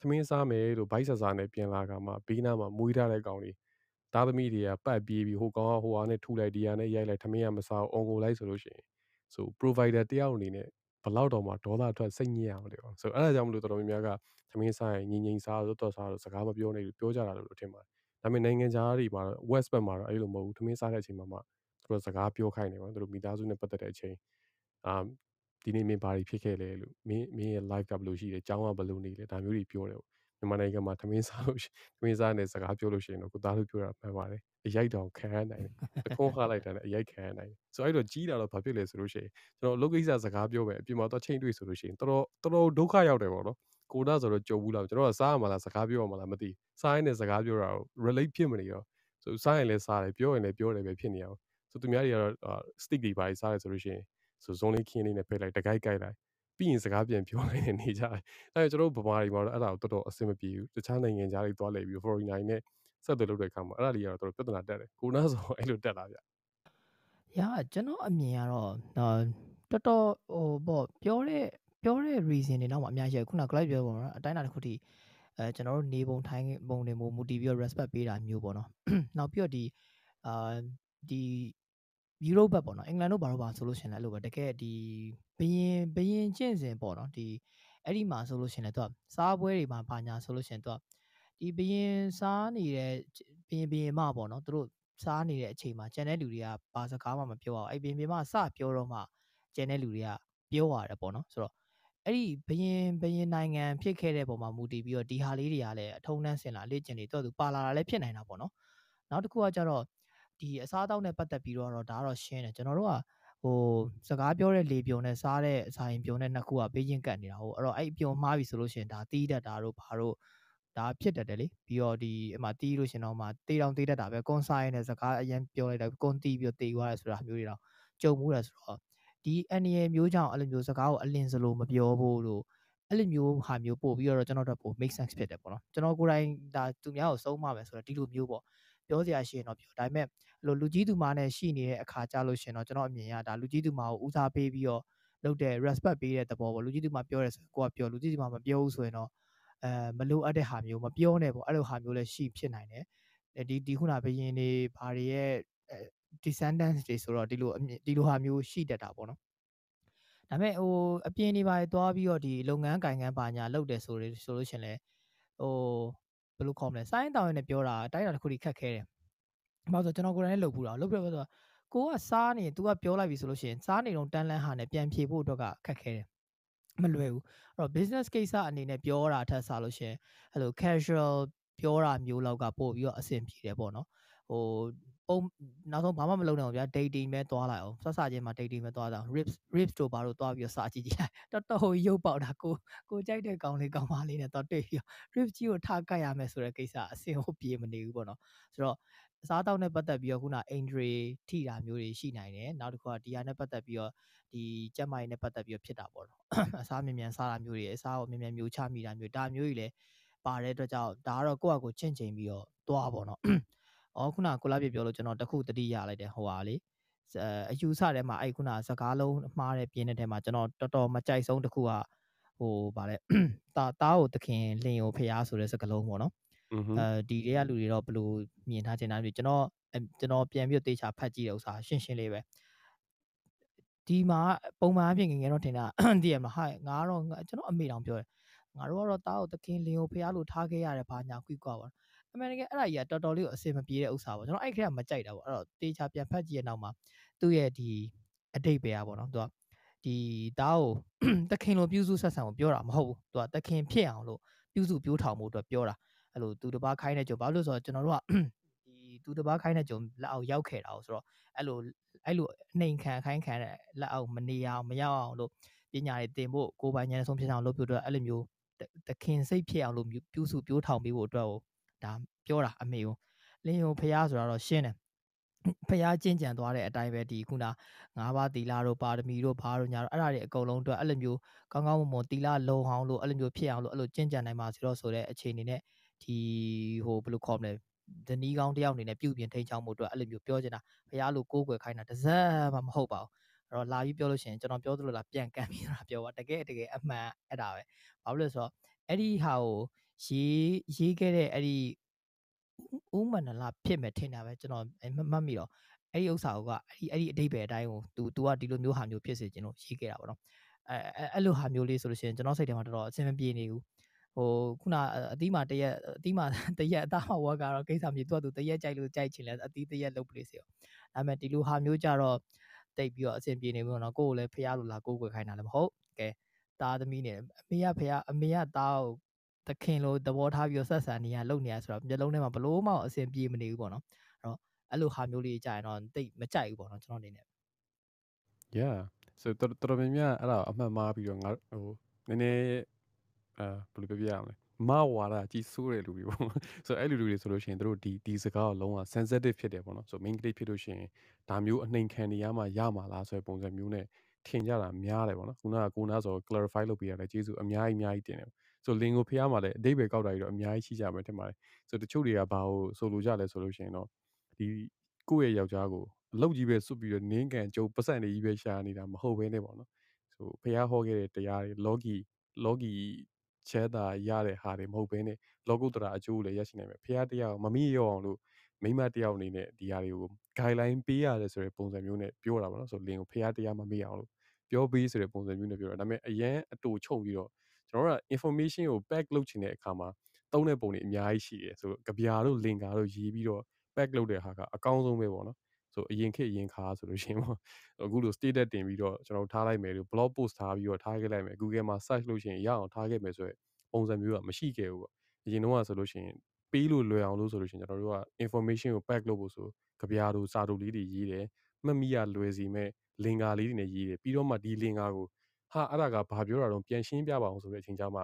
သမင်းစားမယ်လို့ဗိုက်ဆာဆာနဲ့ပြန်လာကမှဘေးနားမှာမွေးထားတဲ့ကောင်တွေသားသမီးတွေကပတ်ပြေးပြီးဟိုကောင်ကဟိုဟာနဲ့ထူလိုက်ဒီဟာနဲ့ရိုက်လိုက်သမင်းကမစားအောင်အွန်ကိုလိုက်ဆိုလို့ရှိရင်ဆို provider တယောက်အနေနဲ့ ဘလောက်တော့မှဒေါသထွက်စိတ်ညစ်ရအောင်လေဆိုအဲ့ဒါကြောင့်မလို့တော်တော်များများကသမင်းစားရင်ငြိမ်ငြိမ်စားတော့တော်စားတော့စကားမပြောနေလို့ပြောကြတာလို့ထင်ပါတယ်ဒါပေမဲ့နိုင်ငံခြားတွေမှာတော့ west ဘက်မှာတော့အဲ့လိုမဟုတ်ဘူးသမင်းစားတဲ့အချိန်မှာမှသူတို့စကားပြောခိုင်းနေပါသူတို့မိသားစုနဲ့ပတ်သက်တဲ့အချိန်အာဒီနေ့မင်းဘာတွေဖြစ်ခဲ့လဲလို့မင်းမင်းရဲ့ live ကဘယ်လိုရှိလဲကျောင်းကဘယ်လိုနေလဲဒါမျိုးတွေပြောတယ် မြန်မာနိုင်ငံမှာသမင်းစားလို့သမင်းစားနဲ့စကားပြောလို့ရှိရင်တော့ကိုသားတို့ပြောတာမှန်ပါတယ်အရိုက်တောင်ခံရနိုင်တယ်တခွန်းခါလိုက်တာနဲ့အရိုက်ခံရနိုင်တယ်ဆိုအဲ့တော့ကြီးတာတော့ဘာဖြစ်လဲဆိုလို့ရှိရင်ကျွန်တော်အလုပ်ကိစ္စစကားပြောမယ်အပြင်မှာတော့ချိန်တွေ့ဆိုလို့ရှိရင်တော်တော်တော်တော်ဒုက္ခရောက်တယ်ပေါ့နော်ကိုဒါဆိုတော့ကြုံဘူးလားကျွန်တော်ကစားရမှာလားစကားပြောရမှာလားမသိစားရင်းနဲ့စကားပြောတာကို relate ဖြစ်မနေတော့ဆိုစားရင်လည်းစားတယ်ပြောရင်လည်းပြောတယ်ပဲဖြစ်နေအောင်ဆိုသူများတွေကတော့ stick တွေပါစားတယ်ဆိုလို့ရှိရင်ဆို zone လေးခင်းလေးနဲ့ဖယ်လိုက်တကိုက်ကိုက်လိုက် ပြီးရင်စကားပြန်ပြောနိုင်နေကြတယ်အဲကျွန်တော်တို့ဗမာတွေမှာတော့အဲ့ဒါကိုတော်တော်အဆင်မပြေဘူးတခြားနိုင်ငံခြားတွေသွားလဲပြီး foreigner နဲ့ဆက်သွယ်လုပ်တဲ့အခါမှာအဲ့ဒါတွေကတော့တော်တော်ပြဿနာတက်တယ်ကိုနာဆိုအဲ့လိုတက်လာဗျရာကျွန်တော်အမြင်ကတော့တော်တော်ဟိုပေါ့ပြောတဲ့ပြောတဲ့ reason တွေတော့မှအများကြီးခုန client ပြောပုံတော့အတိုင်းအတာတစ်ခုထိအဲကျွန်တော်တို့နေပုံထိုင်းပုံတွေမို့မူတည်ပြီး respect ပေးတာမျိုးပေါ့နော်နောက်ပြီးတော့ဒီအာဒီ ယူရိုဘက်ပေါ့နော်အင်္ဂလန်တို့ဘာလို့ပါဆိုလို့ရှင်လဲအဲ့လိုပဲတကယ်ဒီဘရင်ဘရင်ကျင့်စဉ်ပေါ့နော်ဒီအဲ့ဒီမှာဆိုလို့ရှင်လဲသူကစားပွဲတွေမှာဘာညာဆိုလို့ရှင်သူကဒီဘရင်စားနေတဲ့ဘရင်ဘရင်မပေါ့နော်သူတို့စားနေတဲ့အချိန်မှာကျန်တဲ့လူတွေကဘာစကားမှမပြောအောင်အဲ့ဘရင်ဘရင်မစပြောတော့မှကျန်တဲ့လူတွေကပြောရတယ်ပေါ့နော်ဆိုတော့အဲ့ဒီဘရင်ဘရင်နိုင်ငံဖြစ်ခဲ့တဲ့ပုံမှာမူတည်ပြီးတော့ဒီဟာလေးတွေကလည်းအထုံးနှန်းစင်လာလေ့ကျင့်နေတော့သူပါလာတာလည်းဖြစ်နိုင်တာပေါ့နော်နောက်တစ်ခုကကြတော့ ဒီအစားအသောက်နဲ့ပတ်သက်ပြီးတော့ဒါကတော့ရှင်းတယ်ကျွန်တော်တို့ကဟိုစကားပြောတဲ့လေပြုံနဲ့စားတဲ့အစာရင်ပြုံနဲ့နှစ်ခုကပေးချင်းကတ်နေတာဟုတ်အဲ့တော့အဲ့ပြုံမှားပြီဆိုလို့ရှိရင်ဒါတီးတတ်တာတို့ဘာတို့ဒါဖြစ်တတ်တယ်လေပြီးတော့ဒီအမှတီးလို့ရှင်တော့မှတေးတောင်တေးတတ်တာပဲကွန်ဆိုင်နဲ့စကားအရင်ပြောလိုက်တာကွန်တီးပြီးတော့တေးသွားတယ်ဆိုတာမျိုးတွေတော့ကြုံမှုတယ်ဆိုတော့ဒီအန်ရီမျိုးကြောင့်အဲ့လိုမျိုးစကားကိုအလင်းစလို့မပြောဖို့လို့အဲ့လိုမျိုးဟာမျိုးပို့ပြီးတော့ကျွန်တော်တို့ပို့ make sense ဖြစ်တယ်ပေါ့နော်ကျွန်တော်ကိုယ်တိုင်ဒါသူများကိုစုံးမမယ်ဆိုတော့ဒီလိုမျိုးပေါ့ ပြောစရာရှိရင်တော့ပြောဒါပေမဲ့အဲ့လိုလူကြီးသူမနဲ့ရှိနေတဲ့အခါကြလို့ရှင်တော့ကျွန်တော်အမြင်ရဒါလူကြီးသူမကိုဦးစားပေးပြီးတော့လုပ်တဲ့ respect ပေးတဲ့သဘောပေါ့လူကြီးသူမပြောရဲဆိုကိုကပြောလူကြီးသူမမပြောဘူးဆိုရင်တော့အဲမလိုအပ်တဲ့ဟာမျိုးမပြောနဲ့ပေါ့အဲ့လိုဟာမျိုးလည်းရှိဖြစ်နိုင်တယ်ဒီဒီခုနဘယင်းနေဘာတွေရဲ့ descendants တွေဆိုတော့ဒီလိုဒီလိုဟာမျိုးရှိတတ်တာပေါ့နော်ဒါပေမဲ့ဟိုအပြင်နေပါသွားပြီးတော့ဒီလုပ်ငန်းကိုင်ငန်းပါညာလုပ်တယ်ဆိုလို့ဆိုလို့ရှင်လဲဟို ဘယ်လိုခေါ်မလဲစိုင်းတောင်ရနဲ့ပြောတာအတိုင်းတာတစ်ခုထိခက်ခဲတယ်။ဘာလို့ဆိုကျွန်တော်ကိုယ်တိုင်လည်းလုပ်ဘူးတော့လုပ်ပြတော့ဆိုကိုကစားနေ तू ကပြောလိုက်ပြီဆိုလို့ရှိရင်စားနေတော့တန်းလန်းဟာနဲ့ပြန်ဖြေဖို့အတွက်ကခက်ခဲတယ်မလွယ်ဘူးအဲ့တော့ business case အနေနဲ့ပြောတာထက်စားလို့ရှိရင်အဲ့လို casual ပြောတာမျိုးလောက်ကပို့ပြီးတော့အဆင်ပြေတယ်ပေါ့နော်ဟို ပုံနောက်ဆုံးဘာမှမလုပ်နိုင်ဘူးဗျာ dating ပဲသွားလိုက်အောင်ဆက်စချင်းမှာ dating ပဲသွားတာ rips rips တို့ဘာလို့သွားပြီးတော့စာကြည့်ကြည့်လိုက်တော်တော်ရုပ်ပေါက်တာကိုကိုကြိုက်တဲ့ကောင်လေးကောင်မလေးနဲ့တော့တွေ့ပြီး rips ကြီးကိုထားကတ်ရမယ်ဆိုတဲ့ကိစ္စအဆင်ဟုတ်ပြေမနေဘူးပေါ့နော်ဆိုတော့အစားအသောက်နဲ့ပတ်သက်ပြီးတော့ခုန injury ထိတာမျိုးတွေရှိနိုင်တယ်နောက်တစ်ခုကဒီဟာနဲ့ပတ်သက်ပြီးတော့ဒီကျက်မိုင်နဲ့ပတ်သက်ပြီးတော့ဖြစ်တာပေါ့နော်အစားမြန်မြန်စားတာမျိုးတွေအစားကိုမြန်မြန်မျိုးချမိတာမျိုးဒါမျိုးတွေလည်းပါတဲ့အတွက်ကြောင့်ဒါကတော့ကိုယ့်အကိုချင့်ချိန်ပြီးတော့သွားပေါ့နော် အော်ခုနကိုလာပြပြောလို့ကျွန်တော်တခုတတိရလိုက်တယ်ဟိုဟာလေအယူဆထဲမှာအဲ့ခုနစကားလုံးမှားတဲ့ပြင်းတဲ့ထဲမှာကျွန်တော်တော်တော်မကြိုက်ဆုံးတခုကဟိုဗာလဲတာတားကိုသခင်လင်ကိုဖျားဆိုတဲ့စကားလုံးပေါ့နော်အဲဒီတွေကလူတွေတော့ဘယ်လိုမြင်ထားချင်တာလဲကျွန်တော်ကျွန်တော်ပြန်ပြီးတေချာဖတ်ကြည့်တဲ့ဥစ္စာရှင်းရှင်းလေးပဲဒီမှာပုံမှန်အဖြစ်ငငယ်တော့ထင်တာတည်ရမှာဟာငါတော့ကျွန်တော်အမေတောင်ပြောတယ်ငါတို့ကတော့တားကိုသခင်လင်ကိုဖျားလို့ထားခဲ့ရတယ်ဘာညာကွိကွာပါ အမှန်တကယ်အဲ့ဒါကြီးကတော်တော်လေးကိုအဆင်မပြေတဲ့ဥစ္စာပေါ့ကျွန်တော်အဲ့ခက်ကမကြိုက်တာပေါ့အဲ့တော့တေချာပြန်ဖတ်ကြည့်ရနောက်မှာသူ့ရဲ့ဒီအတိတ်ပဲอ่ะပေါ့နော်သူကဒီတားကိုသခင်လိုပြုစုဆက်ဆံကိုပြောတာမဟုတ်ဘူးသူကသခင်ဖြစ်အောင်လို့ပြုစုပြိုးထောင်မှုအတွက်ပြောတာအဲ့လိုသူတစ်ပါးခိုင်းတဲ့ကြုံဘာလို့ဆိုတော့ကျွန်တော်တို့ကဒီသူတစ်ပါးခိုင်းတဲ့ကြုံလက်အောက်ရောက်ခဲ့တာဆိုတော့အဲ့လိုအဲ့လိုနှိမ်ခံခိုင်းခံတဲ့လက်အောက်မနေအောင်မရောက်အောင်လို့ပညာတွေသင်ဖို့ကိုယ်ပိုင်ဉာဏ်ဆုံးဖြစ်အောင်လုပ်ပြတော့အဲ့လိုမျိုးသခင်စိတ်ဖြစ်အောင်လို့ပြုစုပြိုးထောင်ပေးဖို့အတွက် ဒါပြောတာအမေကိုလင်းယုံဖះဆိုတာတော့ရှင်းတယ်ဖះကျင့်ကြံသွားတဲ့အတိုင်းပဲဒီခုနငါးပါးသီလတို့ပါရမီတို့ဘာတို့ညာတို့အဲ့ဒါတွေအကုန်လုံးအတွက်အဲ့လိုမျိုးကောင်းကောင်းမွန်မွန်သီလလုံအောင်လို့အဲ့လိုမျိုးဖြစ်အောင်လို့အဲ့လိုကျင့်ကြံနိုင်ပါစေတော့ဆိုတဲ့အခြေအနေနဲ့ဒီဟိုဘယ်လိုခေါ်မလဲဇနီးကောင်းတယောက်အနေနဲ့ပြုပြင်ထိန်းချောင်းမှုအတွက်အဲ့လိုမျိုးပြောချင်တာဖះလို့ကိုးကွယ်ခိုင်းတာတစ်စက်မှမဟုတ်ပါဘူးအဲ့တော့လာပြီးပြောလို့ရှိရင်ကျွန်တော်ပြောသလိုလားပြန်ကန်ပြီးတော့ပြောပါတကယ်တကယ်အမှန်အဲ့ဒါပဲဘာလို့လဲဆိုတော့အဲ့ဒီဟာကို ရေးရေးခဲ့တဲ့အဲ့ဒီဥမန္နလဖြစ်မယ်ထင်တာပဲကျွန်တော်မှတ်မိတော့အဲ့ဒီဥစ္စာကအဲ့ဒီအဲ့ဒီအတိတ်ပဲအတိုင်းကို तू तू ကဒီလိုမျိုးဟာမျိုးဖြစ်စေခြင်းလို့ရေးခဲ့တာပေါ့နော်အဲအဲ့လိုဟာမျိုးလေးဆိုလို့ရှိရင်ကျွန်တော်စိတ်ထဲမှာတော်တော်အဆင်မပြေနေဘူးဟိုခုနအသီးမှာတရက်အသီးမှာတရက်အသားမှာဝက်ကတော့ကိစ္စမျိုးသူကသူတရက်ကြိုက်လို့ကြိုက်ချင်လဲအသီးတရက်လုပ်ပလေးစီရောဒါပေမဲ့ဒီလိုဟာမျိုးကြတော့တိတ်ပြီးတော့အဆင်ပြေနေဘူးနော်ကိုယ်ကိုလည်းဖះလို့လာကိုယ်ကိုယ်ခိုင်းတာလည်းမဟုတ်ကဲသားသမီးနဲ့အမေကဖះအမေကသားကို သခင်လိုသဘောထားပြီးတော့ဆက်ဆံနေရလုပ်နေရဆိုတော့မျက်လုံးထဲမှာဘလို့မှအဆင်ပြေမနေဘူးပေါ့နော်အဲ့တော့အဲ့လိုဟာမျိုးလေးကြာရင်တော့တိတ်မကြိုက်ဘူးပေါ့နော်ကျွန်တော်အနေနဲ့ yeah so တော်တော်များများအဲ့ဒါအမှတ်မှားပြီးတော့ငါဟိုနည်းနည်းအာဘယ်လိုပြောပြရမလဲမဝါဒကြီးစိုးတဲ့လူတွေပေါ့ဆိုအဲ့လူတွေဆိုလို့ရှိရင်တို့ဒီဒီစကားကိုလုံးဝ sensitive ဖြစ်တယ်ပေါ့နော်ဆို main ကလေးဖြစ်လို့ရှိရင်ဒါမျိုးအနှိမ်ခံနေရမှရမှာလားဆိုတဲ့ပုံစံမျိုးနဲ့ထင်ကြတာများတယ်ပေါ့နော်ခုနကကိုနာဆို clarify လုပ်ပေးရတယ်ကျေးဇူးအများကြီးအများကြီးတင်တယ် ဆိုလင်ကိုဖះမှာလည်းအတိတ်ပဲကောက်တာကြီးတော့အများကြီးရှိကြမယ်ထင်ပါတယ်ဆိုတချို့တွေကဘာလို့ဆိုလိုကြလဲဆိုလို့ရှိရင်တော့ဒီကိုယ့်ရဲ့ယောက်ျားကိုအလုပ်ကြီးပဲစွတ်ပြီးတော့နင်းကန်ကြုံပတ်စံတွေကြီးပဲရှာနေတာမဟုတ်ဘဲနဲ့ပေါ့နော်ဆိုဖះဟောခဲ့တဲ့တရားတွေ logi logi ချဲတာရတဲ့ဟာတွေမဟုတ်ဘဲနဲ့လောကုတ္တရာအကျိုးလည်းရရှိနိုင်မယ်ဖះတရားမမိရောအောင်လို့မိမတယောက်အနေနဲ့ဒီဟာတွေကို guideline ပေးရတယ်ဆိုတဲ့ပုံစံမျိုးနဲ့ပြောတာပေါ့နော်ဆိုလင်ကိုဖះတရားမမေ့အောင်လို့ပြောပေးဆိုတဲ့ပုံစံမျိုးနဲ့ပြောတာဒါပေမဲ့အရန်အတူချုပ်ပြီးတော့ ကျွန်တော်တို့က information ကို pack လုပ်ချင်တဲ့အခါမှာသုံးတဲ့ပုံတွေအများကြီးရှိတယ်ဆိုကြပြာတို့ link တို့ရေးပြီးတော့ pack လုပ်တဲ့ဟာကအကောင်းဆုံးပဲပေါ့နော်ဆိုအရင်ခေတ်အရင်ခါဆိုလို့ရှိရင်ပေါ့အခုလို status တင်ပြီးတော့ကျွန်တော်ထားလိုက်မယ်လို့ blog post ထားပြီးတော့ထားခဲ့လိုက်မယ် Google မှာ search လုပ်ရှင်ရအောင်ထားခဲ့မယ်ဆိုတော့ပုံစံမျိုးကမရှိခဲ့ဘူးပေါ့အရင်တော့ဆိုလို့ရှိရင်ပေးလို့လွယ်အောင်လို့ဆိုလို့ရှိရင်ကျွန်တော်တို့က information ကို pack လုပ်ဖို့ဆိုကြပြာတို့စာတို့လေးတွေရေးတယ်မှတ်မိရလွယ်စီမဲ့လင်္ကာလေးတွေနဲ့ရေးတယ်ပြီးတော့မှဒီလင်္ကာကို ဟာအဲ့ဒါကဘာပြောတာတော့ပြန်ရှင်းပြပါအောင်ဆိုတဲ့အချိန်ကျမှ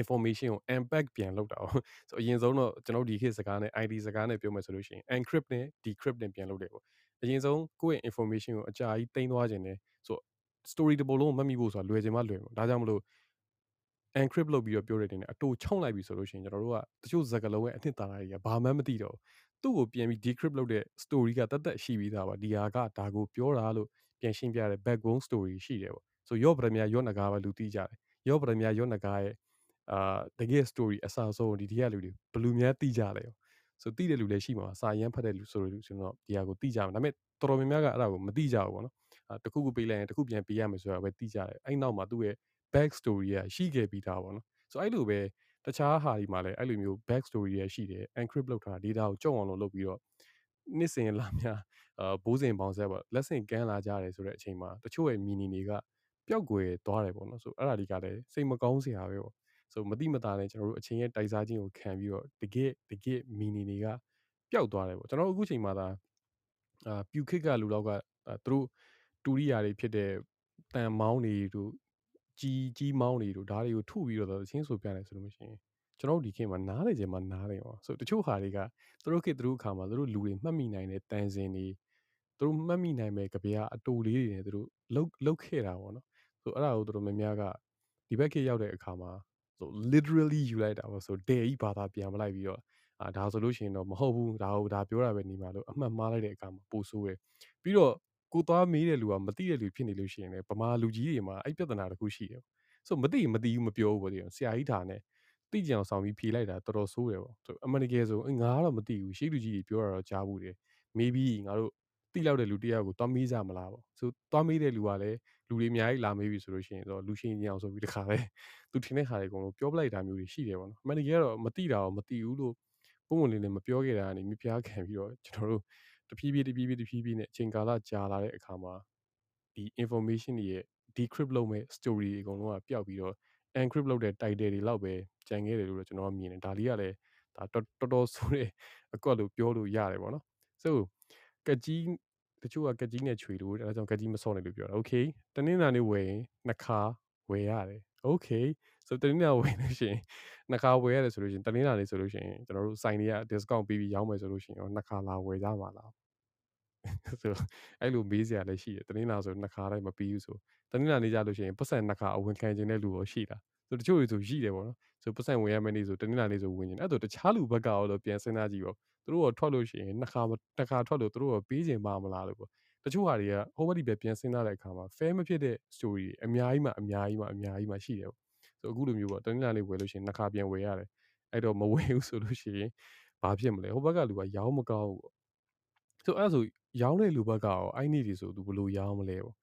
information ကို unpack ပြန်လုပ်တာ哦ဆိုအရင်ဆုံးတော့ကျွန်တော်ဒီခေတ်စကားနဲ့ ID စကားနဲ့ပြောမယ်ဆိုလို့ရှိရင် encrypt နဲ့ decrypt နဲ့ပြန်လုပ်တယ်ပေါ့အရင်ဆုံးကိုယ့်ရဲ့ information ကိုအကြာကြီးတင်သွားခြင်းနဲ့ဆို story တစ်ပုဒ်လုံးကိုမှတ်မိဖို့ဆိုတာလွယ်ချင်မှလွယ်မှာဒါကြောင့်မလို့ encrypt လုပ်ပြီးတော့ပြောတဲ့တင်နဲ့အတူချုံလိုက်ပြီဆိုလို့ရှိရင်ကျွန်တော်တို့ကတချို့ဇာတ်ကလုံးရဲ့အနှစ်သာရတွေကဘာမှမသိတော့သူ့ကိုပြန်ပြီး decrypt လုပ်တဲ့ story ကတတ်တတ်ရှိပြီးသားပါဒီဟာကဒါကိုပြောတာလို့ပြန်ရှင်းပြတဲ့ backbone story ရှိတယ်ပေါ့ ဆိုရော့ပရမယာရော့နဂါပဲလူသိကြတယ်ရော့ပရမယာရော့နဂါရဲ့အာတကယ် story အစားဆုံးဒီဒီကလူတွေဘလူများသိကြတယ်ဆိုသိတဲ့လူလည်းရှိမှာစာရမ်းဖတ်တဲ့လူဆိုလို့ဆိုတော့ဒီဟာကိုသိကြမှာဒါပေမဲ့တော်တော်များများကအဲ့ဒါကိုမသိကြဘူးပေါ့နော်အာတခုခုပေးလိုက်ရင်တခုပြန်ပေးရမယ်ဆိုတာပဲသိကြတယ်အဲ့နောက်မှာသူ့ရဲ့ back story ကရှိခဲ့ပြီးသားပေါ့နော်ဆိုအဲ့လိုပဲတခြားဟာဒီမှာလည်းအဲ့လိုမျိုး back story ရရှိတယ် encrypt လုပ်ထား data ကိုကြုံအောင်လုပ်ပြီးတော့နှစ်စဉ်လာများအာဘိုးစဉ်ပေါင်းဆက်ပေါ့လက်ဆင့်ကမ်းလာကြတယ်ဆိုတဲ့အချိန်မှာတချို့ရဲ့ meaning တွေက ပျောက်ကွယ်သွားတယ်ပေါ့နော်ဆိုအဲ့ဒါတွေကလည်းစိတ်မကောင်းစရာပဲပေါ့ဆိုမတိမတာနဲ့ကျွန်တော်တို့အချိန်ရဲ့တိုက်စားခြင်းကိုခံပြီးတော့တကယ်တကယ် meaning တွေကပျောက်သွားတယ်ပေါ့ကျွန်တော်အခုချိန်မှာသာအာပြူခစ်ကလူတော့ကသူတို့တူရိယာတွေဖြစ်တဲ့တန်မောင်းတွေတို့ကြီးကြီးမောင်းတွေတို့ဓာတ်တွေကိုထုပြီးတော့သချင်းဆိုပြတယ်ဆိုလို့ရှိရင်ကျွန်တော်တို့ဒီခေတ်မှာနားလေခြင်းမှာနားတယ်ပေါ့ဆိုတချို့ဟာတွေကသူတို့ခေတ်သူတို့အခါမှာသူတို့လူတွေမှတ်မိနိုင်တဲ့တန်စင်တွေသူတို့မှတ်မိနိုင်မဲ့ကြပြားအတူလေးတွေနဲ့သူတို့လှုပ်လှုပ်ခဲ့တာပေါ့နော် ဆိုအဲ့ဒါကိုသူတို့များများကဒီဘက်ခေတ်ရောက်တဲ့အခါမှာဆို literally ယူလိုက်တာပေါ့ဆိုဒဲကြီးဘာသာပြန်မလိုက်ပြီးတော့အာဒါဆိုလို့ရှိရင်တော့မဟုတ်ဘူးဒါဟုတ်ဒါပြောတာပဲနေမှာလို့အမှတ်မှားလိုက်တဲ့အခါမှာပိုဆိုးရယ်ပြီးတော့ကိုသွားမေးတဲ့လူကမသိတဲ့လူဖြစ်နေလို့ရှိရင်လည်းဗမာလူကြီးတွေမှာအဲ့ပြဿနာတစ်ခုရှိတယ်ဆိုမသိမသိဘူးမပြောဘူးပေါ့ဒီဆရာကြီးဒါနဲ့သိကြအောင်ဆောင်ပြီးဖြေလိုက်တာတော်တော်ဆိုးတယ်ပေါ့ဆိုအမှန်တကယ်ဆိုငါကတော့မသိဘူးရှိလူကြီးတွေပြောတာတော့ကြားဘူးတယ် maybe ငါတို့တိလောက်တဲ့လူတယောက်ကိုသွားမေးကြမလားပေါ့ဆိုသွားမေးတဲ့လူကလည်း လူတွေအများကြီးလာမေးပြီဆိုလို့ရှိရင်တော့လူရှင်ကြီးအောင်ဆိုပြီးတခါလဲသူထင်တဲ့ခါတွေအကုန်လုံးပြောပလိုက်တာမျိုးတွေရှိတယ်ပေါ့နော်အမှန်တကယ်ကတော့မသိတာတော့မသိဘူးလို့ပုံမှန်လေးနဲ့မပြောခဲ့တာကနေမြပြားခံပြီးတော့ကျွန်တော်တို့တဖြည်းဖြည်းတဖြည်းဖြည်းတဖြည်းဖြည်းနဲ့အချိန်ကာလကြာလာတဲ့အခါမှာဒီ information တွေရဲ့ decrypt လုပ်မဲ့ story တွေအကုန်လုံးကပျောက်ပြီးတော့ encrypt လုပ်တဲ့ title တွေလောက်ပဲကြံခဲ့တယ်လို့ကျွန်တော်မြင်တယ်ဒါလေးကလည်းဒါတော်တော်ဆိုးတဲ့အကွက်လို့ပြောလို့ရတယ်ပေါ့နော် so ကကြီး တချို့ကကကြီးနဲ့ချွေလို့အဲဒါကြောင့်ကကြီးမစော့နေလို့ပြောတာ okay တနင်္လာနေ့ဝယ်ရင်နှစ်ခါဝယ်ရတယ် okay so တနင်္လာဝယ်လို့ရှိရင်နှစ်ခါဝယ်ရတယ်ဆိုလို့ရှိရင်တနင်္လာနေ့ဆိုလို့ရှိရင်ကျွန်တော်တို့ဆိုင်တွေက discount ပေးပြီးရောင်းမယ်ဆိုလို့ရှိရင်နှစ်ခါလာဝယ်ကြမှာလားဆိုအဲ့လိုမေးစရာလည်းရှိတယ်တနင်္လာဆိုနှစ်ခါတိုင်းမပြီးဘူးဆိုတနင်္လာနေ့ကြလို့ရှိရင်ပတ်စံနှစ်ခါအဝင်ခံခြင်းတဲ့လူရောရှိတာ ဆိုတချို့တွေဆိုရှိတယ်ပေါ့နော်ဆိုပတ်စံဝင်ရမယ့်နေ့ဆိုတနင်္လာနေ့ဆိုဝင်ခြင်းအဲ့တော့တခြားလူဘက်ကရောလို့ပြန်စဉ်းစားကြည့်ပေါ့သူတို့ရောထွက်လို့ရှိရင်နှစ်ခါနှစ်ခါထွက်လို့သူတို့ရောပေးခြင်းပါမလားလို့ပေါ့တချို့ဟာတွေကဟိုဘက်ဒီပဲပြန်စဉ်းစားတဲ့အခါမှာ fair မဖြစ်တဲ့ story အများကြီးမှအများကြီးမှအများကြီးမှရှိတယ်ပေါ့ဆိုအခုလိုမျိုးပေါ့တနင်္လာနေ့ဝယ်လို့ရှိရင်နှစ်ခါပြန်ဝယ်ရတယ်အဲ့တော့မဝယ်ဘူးဆိုလို့ရှိရင်ဘာဖြစ်မလဲဟိုဘက်ကလူကရောင်းမကောင်းဘူးပေါ့ဆိုအဲ့ဒါဆိုရောင်းတဲ့လူဘက်ကရောအဲ့နေ့ဒီဆိုသူဘယ်လိုရောင်းမလဲပေါ့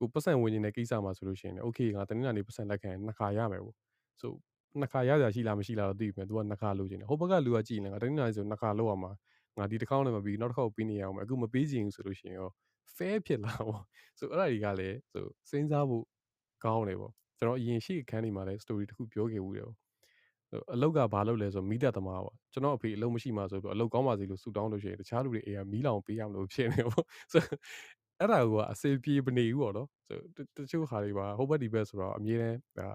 ကိုပတ်စံဝင်နေတဲ့ကိစ္စမှာဆိုလို့ရှိရင် okay ငါတနင်္လာနေ့ပတ်စံလက်ခံနှစ်ခါရမယ်ပေါ့ဆိုနှစ်ခါရကြရှိလားမရှိလားတော့သိပြီမယ် तू ကနှစ်ခါလိုချင်တယ်ဟိုဘက်ကလူကကြည့်နေငါတနင်္လာနေ့ဆိုနှစ်ခါလောက်အောင်မှာငါဒီတစ်ခေါက်နဲ့မပြီးနောက်တစ်ခေါက်ပေးနေရအောင်မယ်အခုမပေးချင်ဘူးဆိုလို့ရှိရင်ရော fair ဖြစ်လာပေါ့ဆိုအဲ့ဒါတွေကလည်းဆိုစဉ်းစားဖို့ကောင်းတယ်ပေါ့ကျွန်တော်အရင်ရှိခန်းဒီမှာလည်း story တစ်ခုပြောခဲ့ဘူးတယ်ပေါ့အလောက်ကဘာလုပ်လဲဆိုမိသက်သမားပေါ့ကျွန်တော်အဖေအလုပ်မရှိမှဆိုပြီးအလုပ်ကောင်းပါစေလို့ဆုတောင်းလို့ရှိရင်တခြားလူတွေအေးကမီးလောင်ပေးရမလို့ဖြစ်နေပေါ့ဆို အဲ့ဒါကအစေပြေမနေဘူးပေါ့နော်ဆိုတချို့ဟာတွေပါဟိုဘက်ဒီဘက်ဆိုတော့အမြဲတမ်းဒါ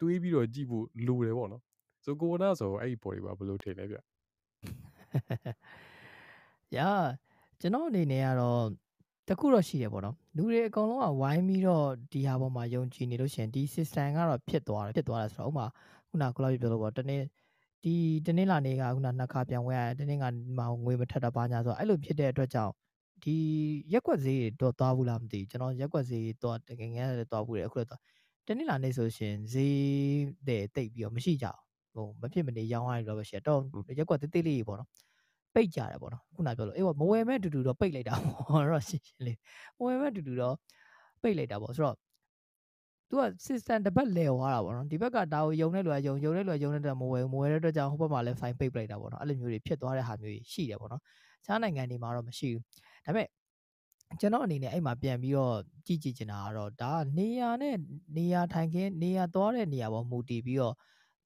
တွေးပြီးတော့ကြည့်ဖို့လိုတယ်ပေါ့နော်ဆိုကိုနာဆိုအဲ့ဒီပေါ်တွေပါဘယ်လိုထင်လဲဗျရာကျွန်တော်အနေနဲ့ကတော့တခုတော့ရှိရပေါ့နော်လူတွေအကုန်လုံးကဝိုင်းပြီးတော့ဒီဟာပေါ်မှာယုံကြည်နေလို့ရှင်ဒီ system ကတော့ဖြစ်သွားတယ်ဖြစ်သွားတယ်ဆိုတော့ဥမာခုနကလာပြောလို့ပေါ့တနေ့ဒီတနေ့လာနေကခုနနှစ်ခါပြန်ဝဲရတယ်တနေ့ကမှငွေမထက်တာပါညာဆိုတော့အဲ့လိုဖြစ်တဲ့အတွက်ကြောင့် ဒီရက်ွက်ဈေးတော့သွားဘူးလားမသိကျွန်တော်ရက်ွက်ဈေးတော့တကယ်ငယ်လည်းသွားဘူးတယ်အခုလည်းသွားတနေ့လာနေဆိုရှင်ဈေးတဲ့တိတ်ပြီးတော့မရှိကြဘူးဟိုမဖြစ်မနေရောင်းရတော့ပဲရှိတော့ရက်ွက်တိတ်တိတ်လေးပေါ့နော်ပိတ်ကြတယ်ပေါ့နော်ခုနပြောလို့အေးမဝယ်မဲ့တူတူတော့ပိတ်လိုက်တာပေါ့တော့ရှင်းရှင်းလေးမဝယ်မဲ့တူတူတော့ပိတ်လိုက်တာပေါ့ဆိုတော့သူက system တစ်ပတ်လဲသွားတာပေါ့နော်ဒီဘက်ကဒါကိုယုံတဲ့လူကယုံယုံတဲ့လူကယုံတဲ့မဝယ်မဝယ်တဲ့အတွက်ကြောင့်ဟိုဘက်မှာလည်း fine ပိတ်ပလိုက်တာပေါ့နော်အဲ့လိုမျိုးတွေဖြစ်သွားတဲ့ဟာမျိုးရှိတယ်ပေါ့နော်ခြားနိုင်ငံတွေမှာတော့မရှိဘူး ဒါပေမဲ့ကျွန်တော်အနေနဲ့အဲ့မှာပြန်ပြီးတော့ကြည့်ကြည့်ချင်တာကတော့ဒါကနေရာနဲ့နေရာထိုင်ခင်းနေရာသွားတဲ့နေရာပေါ်မူတည်ပြီးတော့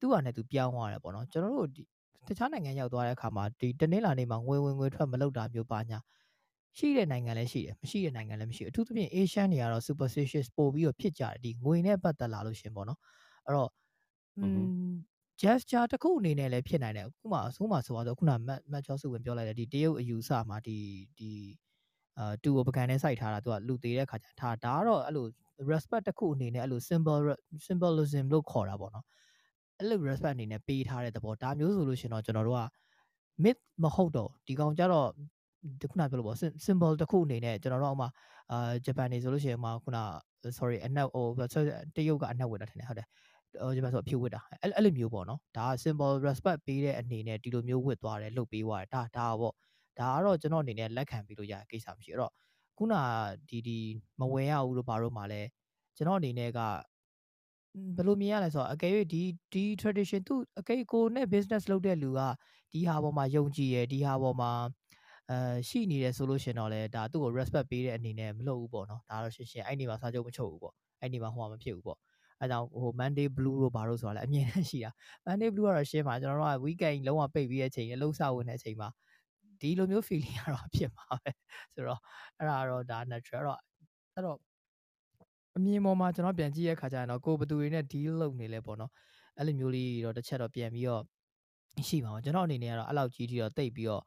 သူ့ဟာနဲ့သူပြောင်းသွားတယ်ပေါ့နော်ကျွန်တော်တို့တခြားနိုင်ငံရောက်သွားတဲ့အခါမှာဒီတနင်္လာနေ့မှာငွေဝင်ငွေထွက်မလုပ်တာမျိုးပါညာရှိတဲ့နိုင်ငံလည်းရှိတယ်မရှိတဲ့နိုင်ငံလည်းမရှိဘူးအထူးသဖြင့် Asian တွေကတော့ superstitious ပို့ပြီးတော့ဖြစ်ကြတယ်ဒီငွေနဲ့ပတ်သက်လာလို့ရှင်ပေါ့နော်အဲ့တော့อืม gesture တစ်ခုအနေနဲ့လည်းဖြစ်နိုင်တယ်ခုမှအဆိုးမှဆိုတော့ခုနမတ်မတ်ချောစုဝင်ပြောလိုက်တယ်ဒီတရုတ်အယူဆမှာဒီဒီအာတူကိုပကံနဲ့စိုက်ထားတာသူကလူသေးတဲ့ခါကျထားဒါကတော့အဲ့လို respect တစ်ခုအနေနဲ့အဲ့လို symbol symbolism လို့ခေါ်တာပေါ့နော်အဲ့လို respect အနေနဲ့ပေးထားတဲ့သဘောဒါမျိုးဆိုလို့ရှင်တော့ကျွန်တော်တို့က myth မဟုတ်တော့ဒီကောင်ကြတော့ခုနပြောလို့ပေါ့ symbol တစ်ခုအနေနဲ့ကျွန်တော်တို့အောက်မှာအာဂျပန်နေဆိုလို့ရှိရင်မှာခုန sorry အနက်ဟိုတရုတ်ကအနက်ဝတ်တာထင်တယ်ဟုတ်တယ် ဟိုဂျပန်ဆိုအဖြူဝတ်တာအဲ့အဲ့လိုမျိုးပေါ့နော်ဒါက symbol respect ပေးတဲ့အနေနဲ့ဒီလိုမျိုးဝတ်သွားတယ်လှုပ်ပေးသွားတယ်ဒါဒါပေါ့ဒါကတော့ကျွန်တော်အနေနဲ့လက်ခံပြီးလို့ရတဲ့ကိစ္စမရှိအဲ့တော့ခုနဒီဒီမဝင်ရဘူးလို့ဘာလို့မှလဲကျွန်တော်အနေနဲ့ကဘယ်လိုမြင်ရလဲဆိုတော့အကယ်၍ဒီဒီ tradition သူအကယ်ကိုနဲ့ business လုပ်တဲ့လူကဒီဟာပေါ်မှာယုံကြည်ရယ်ဒီဟာပေါ်မှာအဲရှိနေတယ်ဆိုလို့ရှင်တော့လေဒါသူ့ကို respect ပေးတဲ့အနေနဲ့မလုပ်ဘူးပေါ့နော်ဒါတော့ရှင်းရှင်းအဲ့ဒီမှာစာချုပ်မချုပ်ဘူးပေါ့အဲ့ဒီမှာဟိုမှာမဖြစ်ဘူးပေါ့ အဲကြောင့်ဟို Monday Blue တို့ဘာလို့ဆိုတာလဲအမြင်နဲ့ရှိတာ Monday Blue ကတော့ရှင်းပါကျွန်တော်တို့က weekend လုံးဝပိတ်ပြီးတဲ့အချိန်အလုံးစဝင်တဲ့အချိန်မှာဒီလိုမျိုး feeling ကတော့ဖြစ်မှာပဲဆိုတော့အဲ့ဒါတော့ဒါ natural တော့အဲ့တော့အမြင်ပေါ်မှာကျွန်တော်ပြန်ကြည့်ရတဲ့ခါကျရင်တော့ကိုဘသူတွေနဲ့ deal လုပ်နေလဲပေါ့နော်အဲ့လိုမျိုးလေးတော့တစ်ချက်တော့ပြန်ပြီးတော့ရှိပါအောင်ကျွန်တော်အနေနဲ့ကတော့အဲ့လောက်ကြီးကြီးတော့တိတ်ပြီးတော့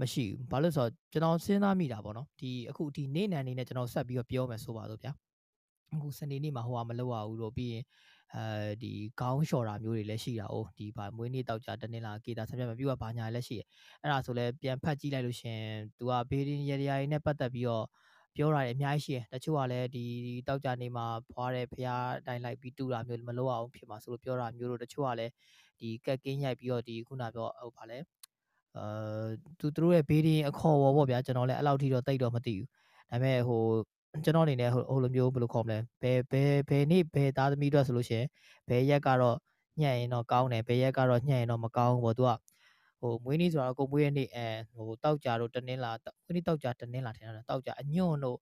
မရှိဘူးဘာလို့ဆိုတော့ကျွန်တော်စဉ်းစားမိတာပေါ့နော်ဒီအခုဒီနေ့နံနေနဲ့ကျွန်တော်ဆက်ပြီးတော့ပြောမယ်ဆိုပါတော့ဗျာ အခုစနေနေ့မှာဟိုကမလုပ်ရဘူးလို့ပြီးရင်အဲဒီခေါင်းလျှော်တာမျိုးတွေလည်းရှိတာ哦ဒီဗာမွေးနေ့တောက်ကြတနေ့လာကေတာဆက်ပြမပြူကဘာညာလည်းရှိတယ်အဲ့ဒါဆိုလဲပြန်ဖတ်ကြည့်လိုက်လို့ရှင်သူကဘေးရင်ရရရနဲ့ပတ်သက်ပြီးတော့ပြောတာတွေအများကြီးရှိတယ်တချို့ကလည်းဒီတောက်ကြနေမှာဖွားတဲ့ဖះတိုင်လိုက်ပြီးတူတာမျိုးမလုပ်အောင်ဖြစ်မှာဆိုလို့ပြောတာမျိုးတို့တချို့ကလည်းဒီကက်ကင်းရိုက်ပြီးတော့ဒီခုနပြောဟိုဗာလဲအာသူတို့ရဲ့ဘေးရင်အခေါ်ဝေါ်ပေါ့ဗျာကျွန်တော်လည်းအဲ့လောက်ထိတော့တိတ်တော့မသိဘူးဒါပေမဲ့ဟို ကျွန်တော်အနေနဲ့ဟိုလိုမျိုးဘယ်လိုခေါ်မလဲဘယ်ဘယ်ဘယ်နေ့ဘယ်သားသမီးတို့ဆိုလို့ရှိရင်ဘယ်ရက်ကတော့ညှက်ရင်တော့ကောင်းတယ်ဘယ်ရက်ကတော့ညှက်ရင်တော့မကောင်းဘူးပေါ့သူကဟိုမွေးနေ့ဆိုတော့ကိုမွေးရဲ့နေ့အဲဟိုတောက်ကြတို့တနင်းလာမွေးနေ့တောက်ကြတနင်းလာထင်တာတောက်ကြအညွန့်တို့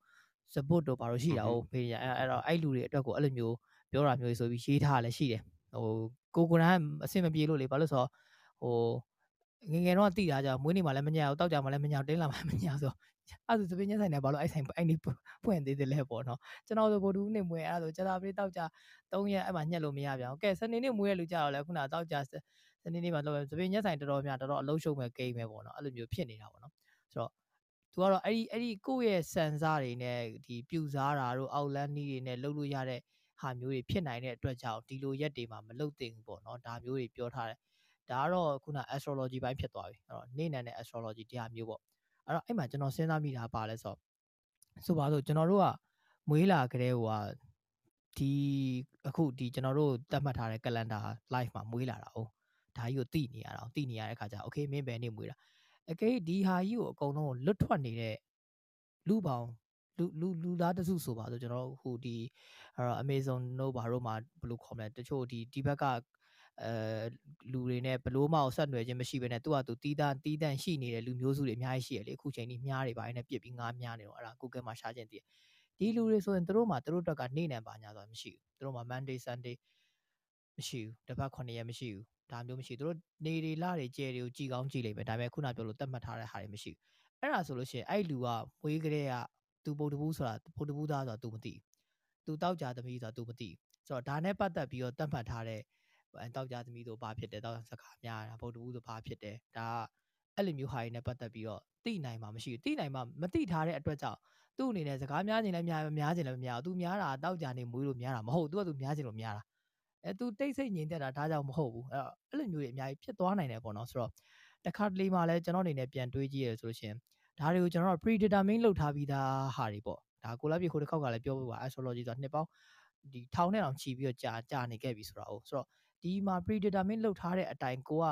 စပုတ်တို့ဘာလို့ရှိတာဟုတ်ဖေးရအဲအဲ့တော့အဲ့လူတွေအတွက်ကိုအဲ့လိုမျိုးပြောတာမျိုးဆိုပြီးရေးထားလည်းရှိတယ်ဟိုကိုကိုရန်အဆင်မပြေလို့လေဘာလို့ဆိုတော့ဟို ငငယ်တော့တိတာကြမွေးနေ့မှလည်းမညာဘူးတောက်ကြမှလည်းမညာတင်းလာမှမညာဆိုအဲ့ဒါဆိုသပင်းညဆိုင်နဲ့ဘာလို့အဲ့ဆိုင်အဲ့ဒီဖွင့်သေးတယ်လဲပေါ့နော်ကျွန်တော်ဆိုဗိုလ်တူးနေမွေအဲ့ဒါဆိုကျတာပြေးတောက်ကြ၃ရက်အဲ့မှာညက်လို့မရပြန်ဘူးကဲစနေနေ့မွေးရလူကြတော့လဲခုနတောက်ကြစနေနေ့မှာလောက်သပင်းညဆိုင်တော်တော်များတော်တော်အလုံးရှုံမဲ့ဂိမ်းပဲပေါ့နော်အဲ့လိုမျိုးဖြစ်နေတာပေါ့နော်ဆိုတော့သူကတော့အဲ့ဒီအဲ့ဒီကိုယ့်ရဲ့စံစားတွေနဲ့ဒီပြူစားတာတို့အောက်လန်းနီးတွေနဲ့လှုပ်လို့ရတဲ့ဟာမျိုးတွေဖြစ်နိုင်တဲ့အတွက်ကြောင့်ဒီလိုရက်တွေမှာမလှုပ်သင့်ဘူးပေါ့နော်ဒါမျိုးတွေပြောထားတယ် ဒါကတော့ခုန astrology ဘိုင်းဖြစ်သွားပြီအဲ့တော့နေ့နံနဲ့ astrology တရားမျိုးပေါ့အဲ့တော့အဲ့မှာကျွန်တော်စဉ်းစားမိတာပါလဲဆိုဆိုပါဆိုကျွန်တော်တို့ကမွေးလာကြတဲ့ဟိုကဒီအခုဒီကျွန်တော်တို့တတ်မှတ်ထားတဲ့ calendar live မှာမွေးလာတာ哦ဒါကြီးကိုသိနေရတာသိနေရတဲ့ခါကျ okay မင်းဘယ်နေ့မွေးတာအကဲဒီဟာကြီးကိုအကုန်လုံးလွတ်ထွက်နေတဲ့လူပေါင်းလူလူလူသားတစုဆိုပါဆိုကျွန်တော်တို့ဟိုဒီအဲ့တော့ Amazon တို့ဘာတို့မှာဘယ်လိုခေါ်မလဲတချို့ဒီဒီဘက်က အဲလူတွေနဲ့ဘလို့မှဆက်နွယ်ခြင်းမရှိဘဲနဲ့သူ့ဟာသူတီးတန်းတီးတန်းရှိနေတဲ့လူမျိုးစုတွေအများကြီးရှိရလေအခုချိန်ကြီးမြားတွေပိုင်းနဲ့ပြစ်ပြီးငားမြားနေတော့အဲ့ဒါ Google မှာရှားခြင်းတည်ဒီလူတွေဆိုရင်တို့မှတို့တက်ကနေ့နံပါညာဆိုတာမရှိဘူးတို့မှ Monday Sunday မရှိဘူးတစ်ပတ်9ရက်မရှိဘူးဒါမျိုးမရှိတို့နေတွေလတွေကျဲတွေကိုကြည်ကောင်းကြည်လိမ့်မယ်ဒါပေမဲ့ခုနပြောလို့တတ်မှတ်ထားတဲ့ဟာတွေမရှိဘူးအဲ့ဒါဆိုလို့ရှိရင်အဲ့လူကမွေးကလေးကသူပုတ်တဘူးဆိုတာပုတ်တဘူးသားဆိုတာ तू မသိဘူး तू တောက်ကြသမီးဆိုတာ तू မသိဘူးဆိုတော့ဒါနဲ့ပတ်သက်ပြီးတော့တတ်မှတ်ထားတဲ့ တောက်ကြသမီးဆိုဘာဖြစ်တယ်တောက်စကားများတာဗုဒ္ဓဘူးဆိုဘာဖြစ်တယ်ဒါကအဲ့လိုမျိုးဟာတွေနဲ့ပတ်သက်ပြီးတော့သိနိုင်မှာမရှိဘူးသိနိုင်မှာမသိထားတဲ့အတွက်ကြောင့်သူ့အနေနဲ့စကားများခြင်းလည်းများများခြင်းလည်းမများဘူးသူများတာတောက်ကြနေမွေးလို့များတာမဟုတ်သူကသူများခြင်းလို့များတာအဲသူတိတ်ဆိတ်ငြိမ်သက်တာဒါကြောင့်မဟုတ်ဘူးအဲ့တော့အဲ့လိုမျိုးတွေအများကြီးဖြစ်သွားနိုင်တယ်ပေါ့နော်ဆိုတော့တခါတလေမှလည်းကျွန်တော်အနေနဲ့ပြန်တွေးကြည့်ရဆိုလို့ရှင်ဒါတွေကိုကျွန်တော်တို့ predetermine လုပ်ထားပြီးသားဟာတွေပေါ့ဒါကိုလာပြေခိုးတစ်ခေါက်ကလည်းပြောဖို့ပါ astrology ဆိုတာနှစ်ပေါင်းဒီထောင်နဲ့အောင်ခြီးပြီးတော့ကြာကြာနေခဲ့ပြီဆိုတာ哦ဆိုတော့ ဒီမှာ predetermine လုပ်ထားတဲ့အတိုင်းကိုက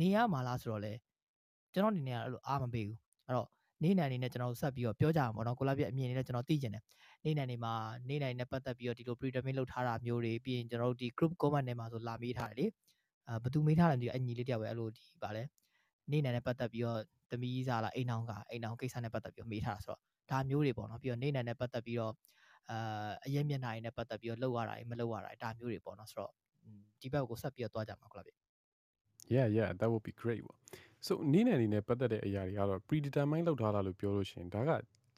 နေရမှာလားဆိုတော့လေကျွန်တော်အနေနဲ့အဲ့လိုအားမပေးဘူးအဲ့တော့နေနိုင်နေနဲ့ကျွန်တော်ဆက်ပြီးတော့ပြောကြမှာပေါ့နော်ကိုလာပြအမြင်နဲ့ကျွန်တော်သိကျင်တယ်နေနိုင်နေမှာနေနိုင်နဲ့ပတ်သက်ပြီးတော့ဒီလို predetermine လုပ်ထားတာမျိုးတွေပြီးရင်ကျွန်တော်တို့ဒီ group comment ထဲမှာဆိုလာမေးထားတယ်လေအာဘသူမေးထားတယ်ဒီအညီလေးတယောက်ပဲအဲ့လိုဒီပါလဲနေနိုင်နဲ့ပတ်သက်ပြီးတော့သမီးစားလားအိမ်အောင်ကအိမ်အောင်ကိစ္စနဲ့ပတ်သက်ပြီးတော့မေးထားတာဆိုတော့ဒါမျိုးတွေပေါ့နော်ပြီးတော့နေနိုင်နဲ့ပတ်သက်ပြီးတော့အာအရင်မျက်နှာရည်နဲ့ပတ်သက်ပြီးတော့လှုပ်ရတာမလှုပ်ရတာဒါမျိုးတွေပေါ့နော်ဆိုတော့ ဒီဘက်ကိုဆက်ပြီးတော့တွားကြမှာဟုတ်လားဗျ Yeah yeah that would be great ပေါ့ so နီးနယ်အနေနဲ့ပတ်သက်တဲ့အရာတွေကတော့ predetermine လောက်ထားတာလို့ပြောလို့ရှိရင်ဒါက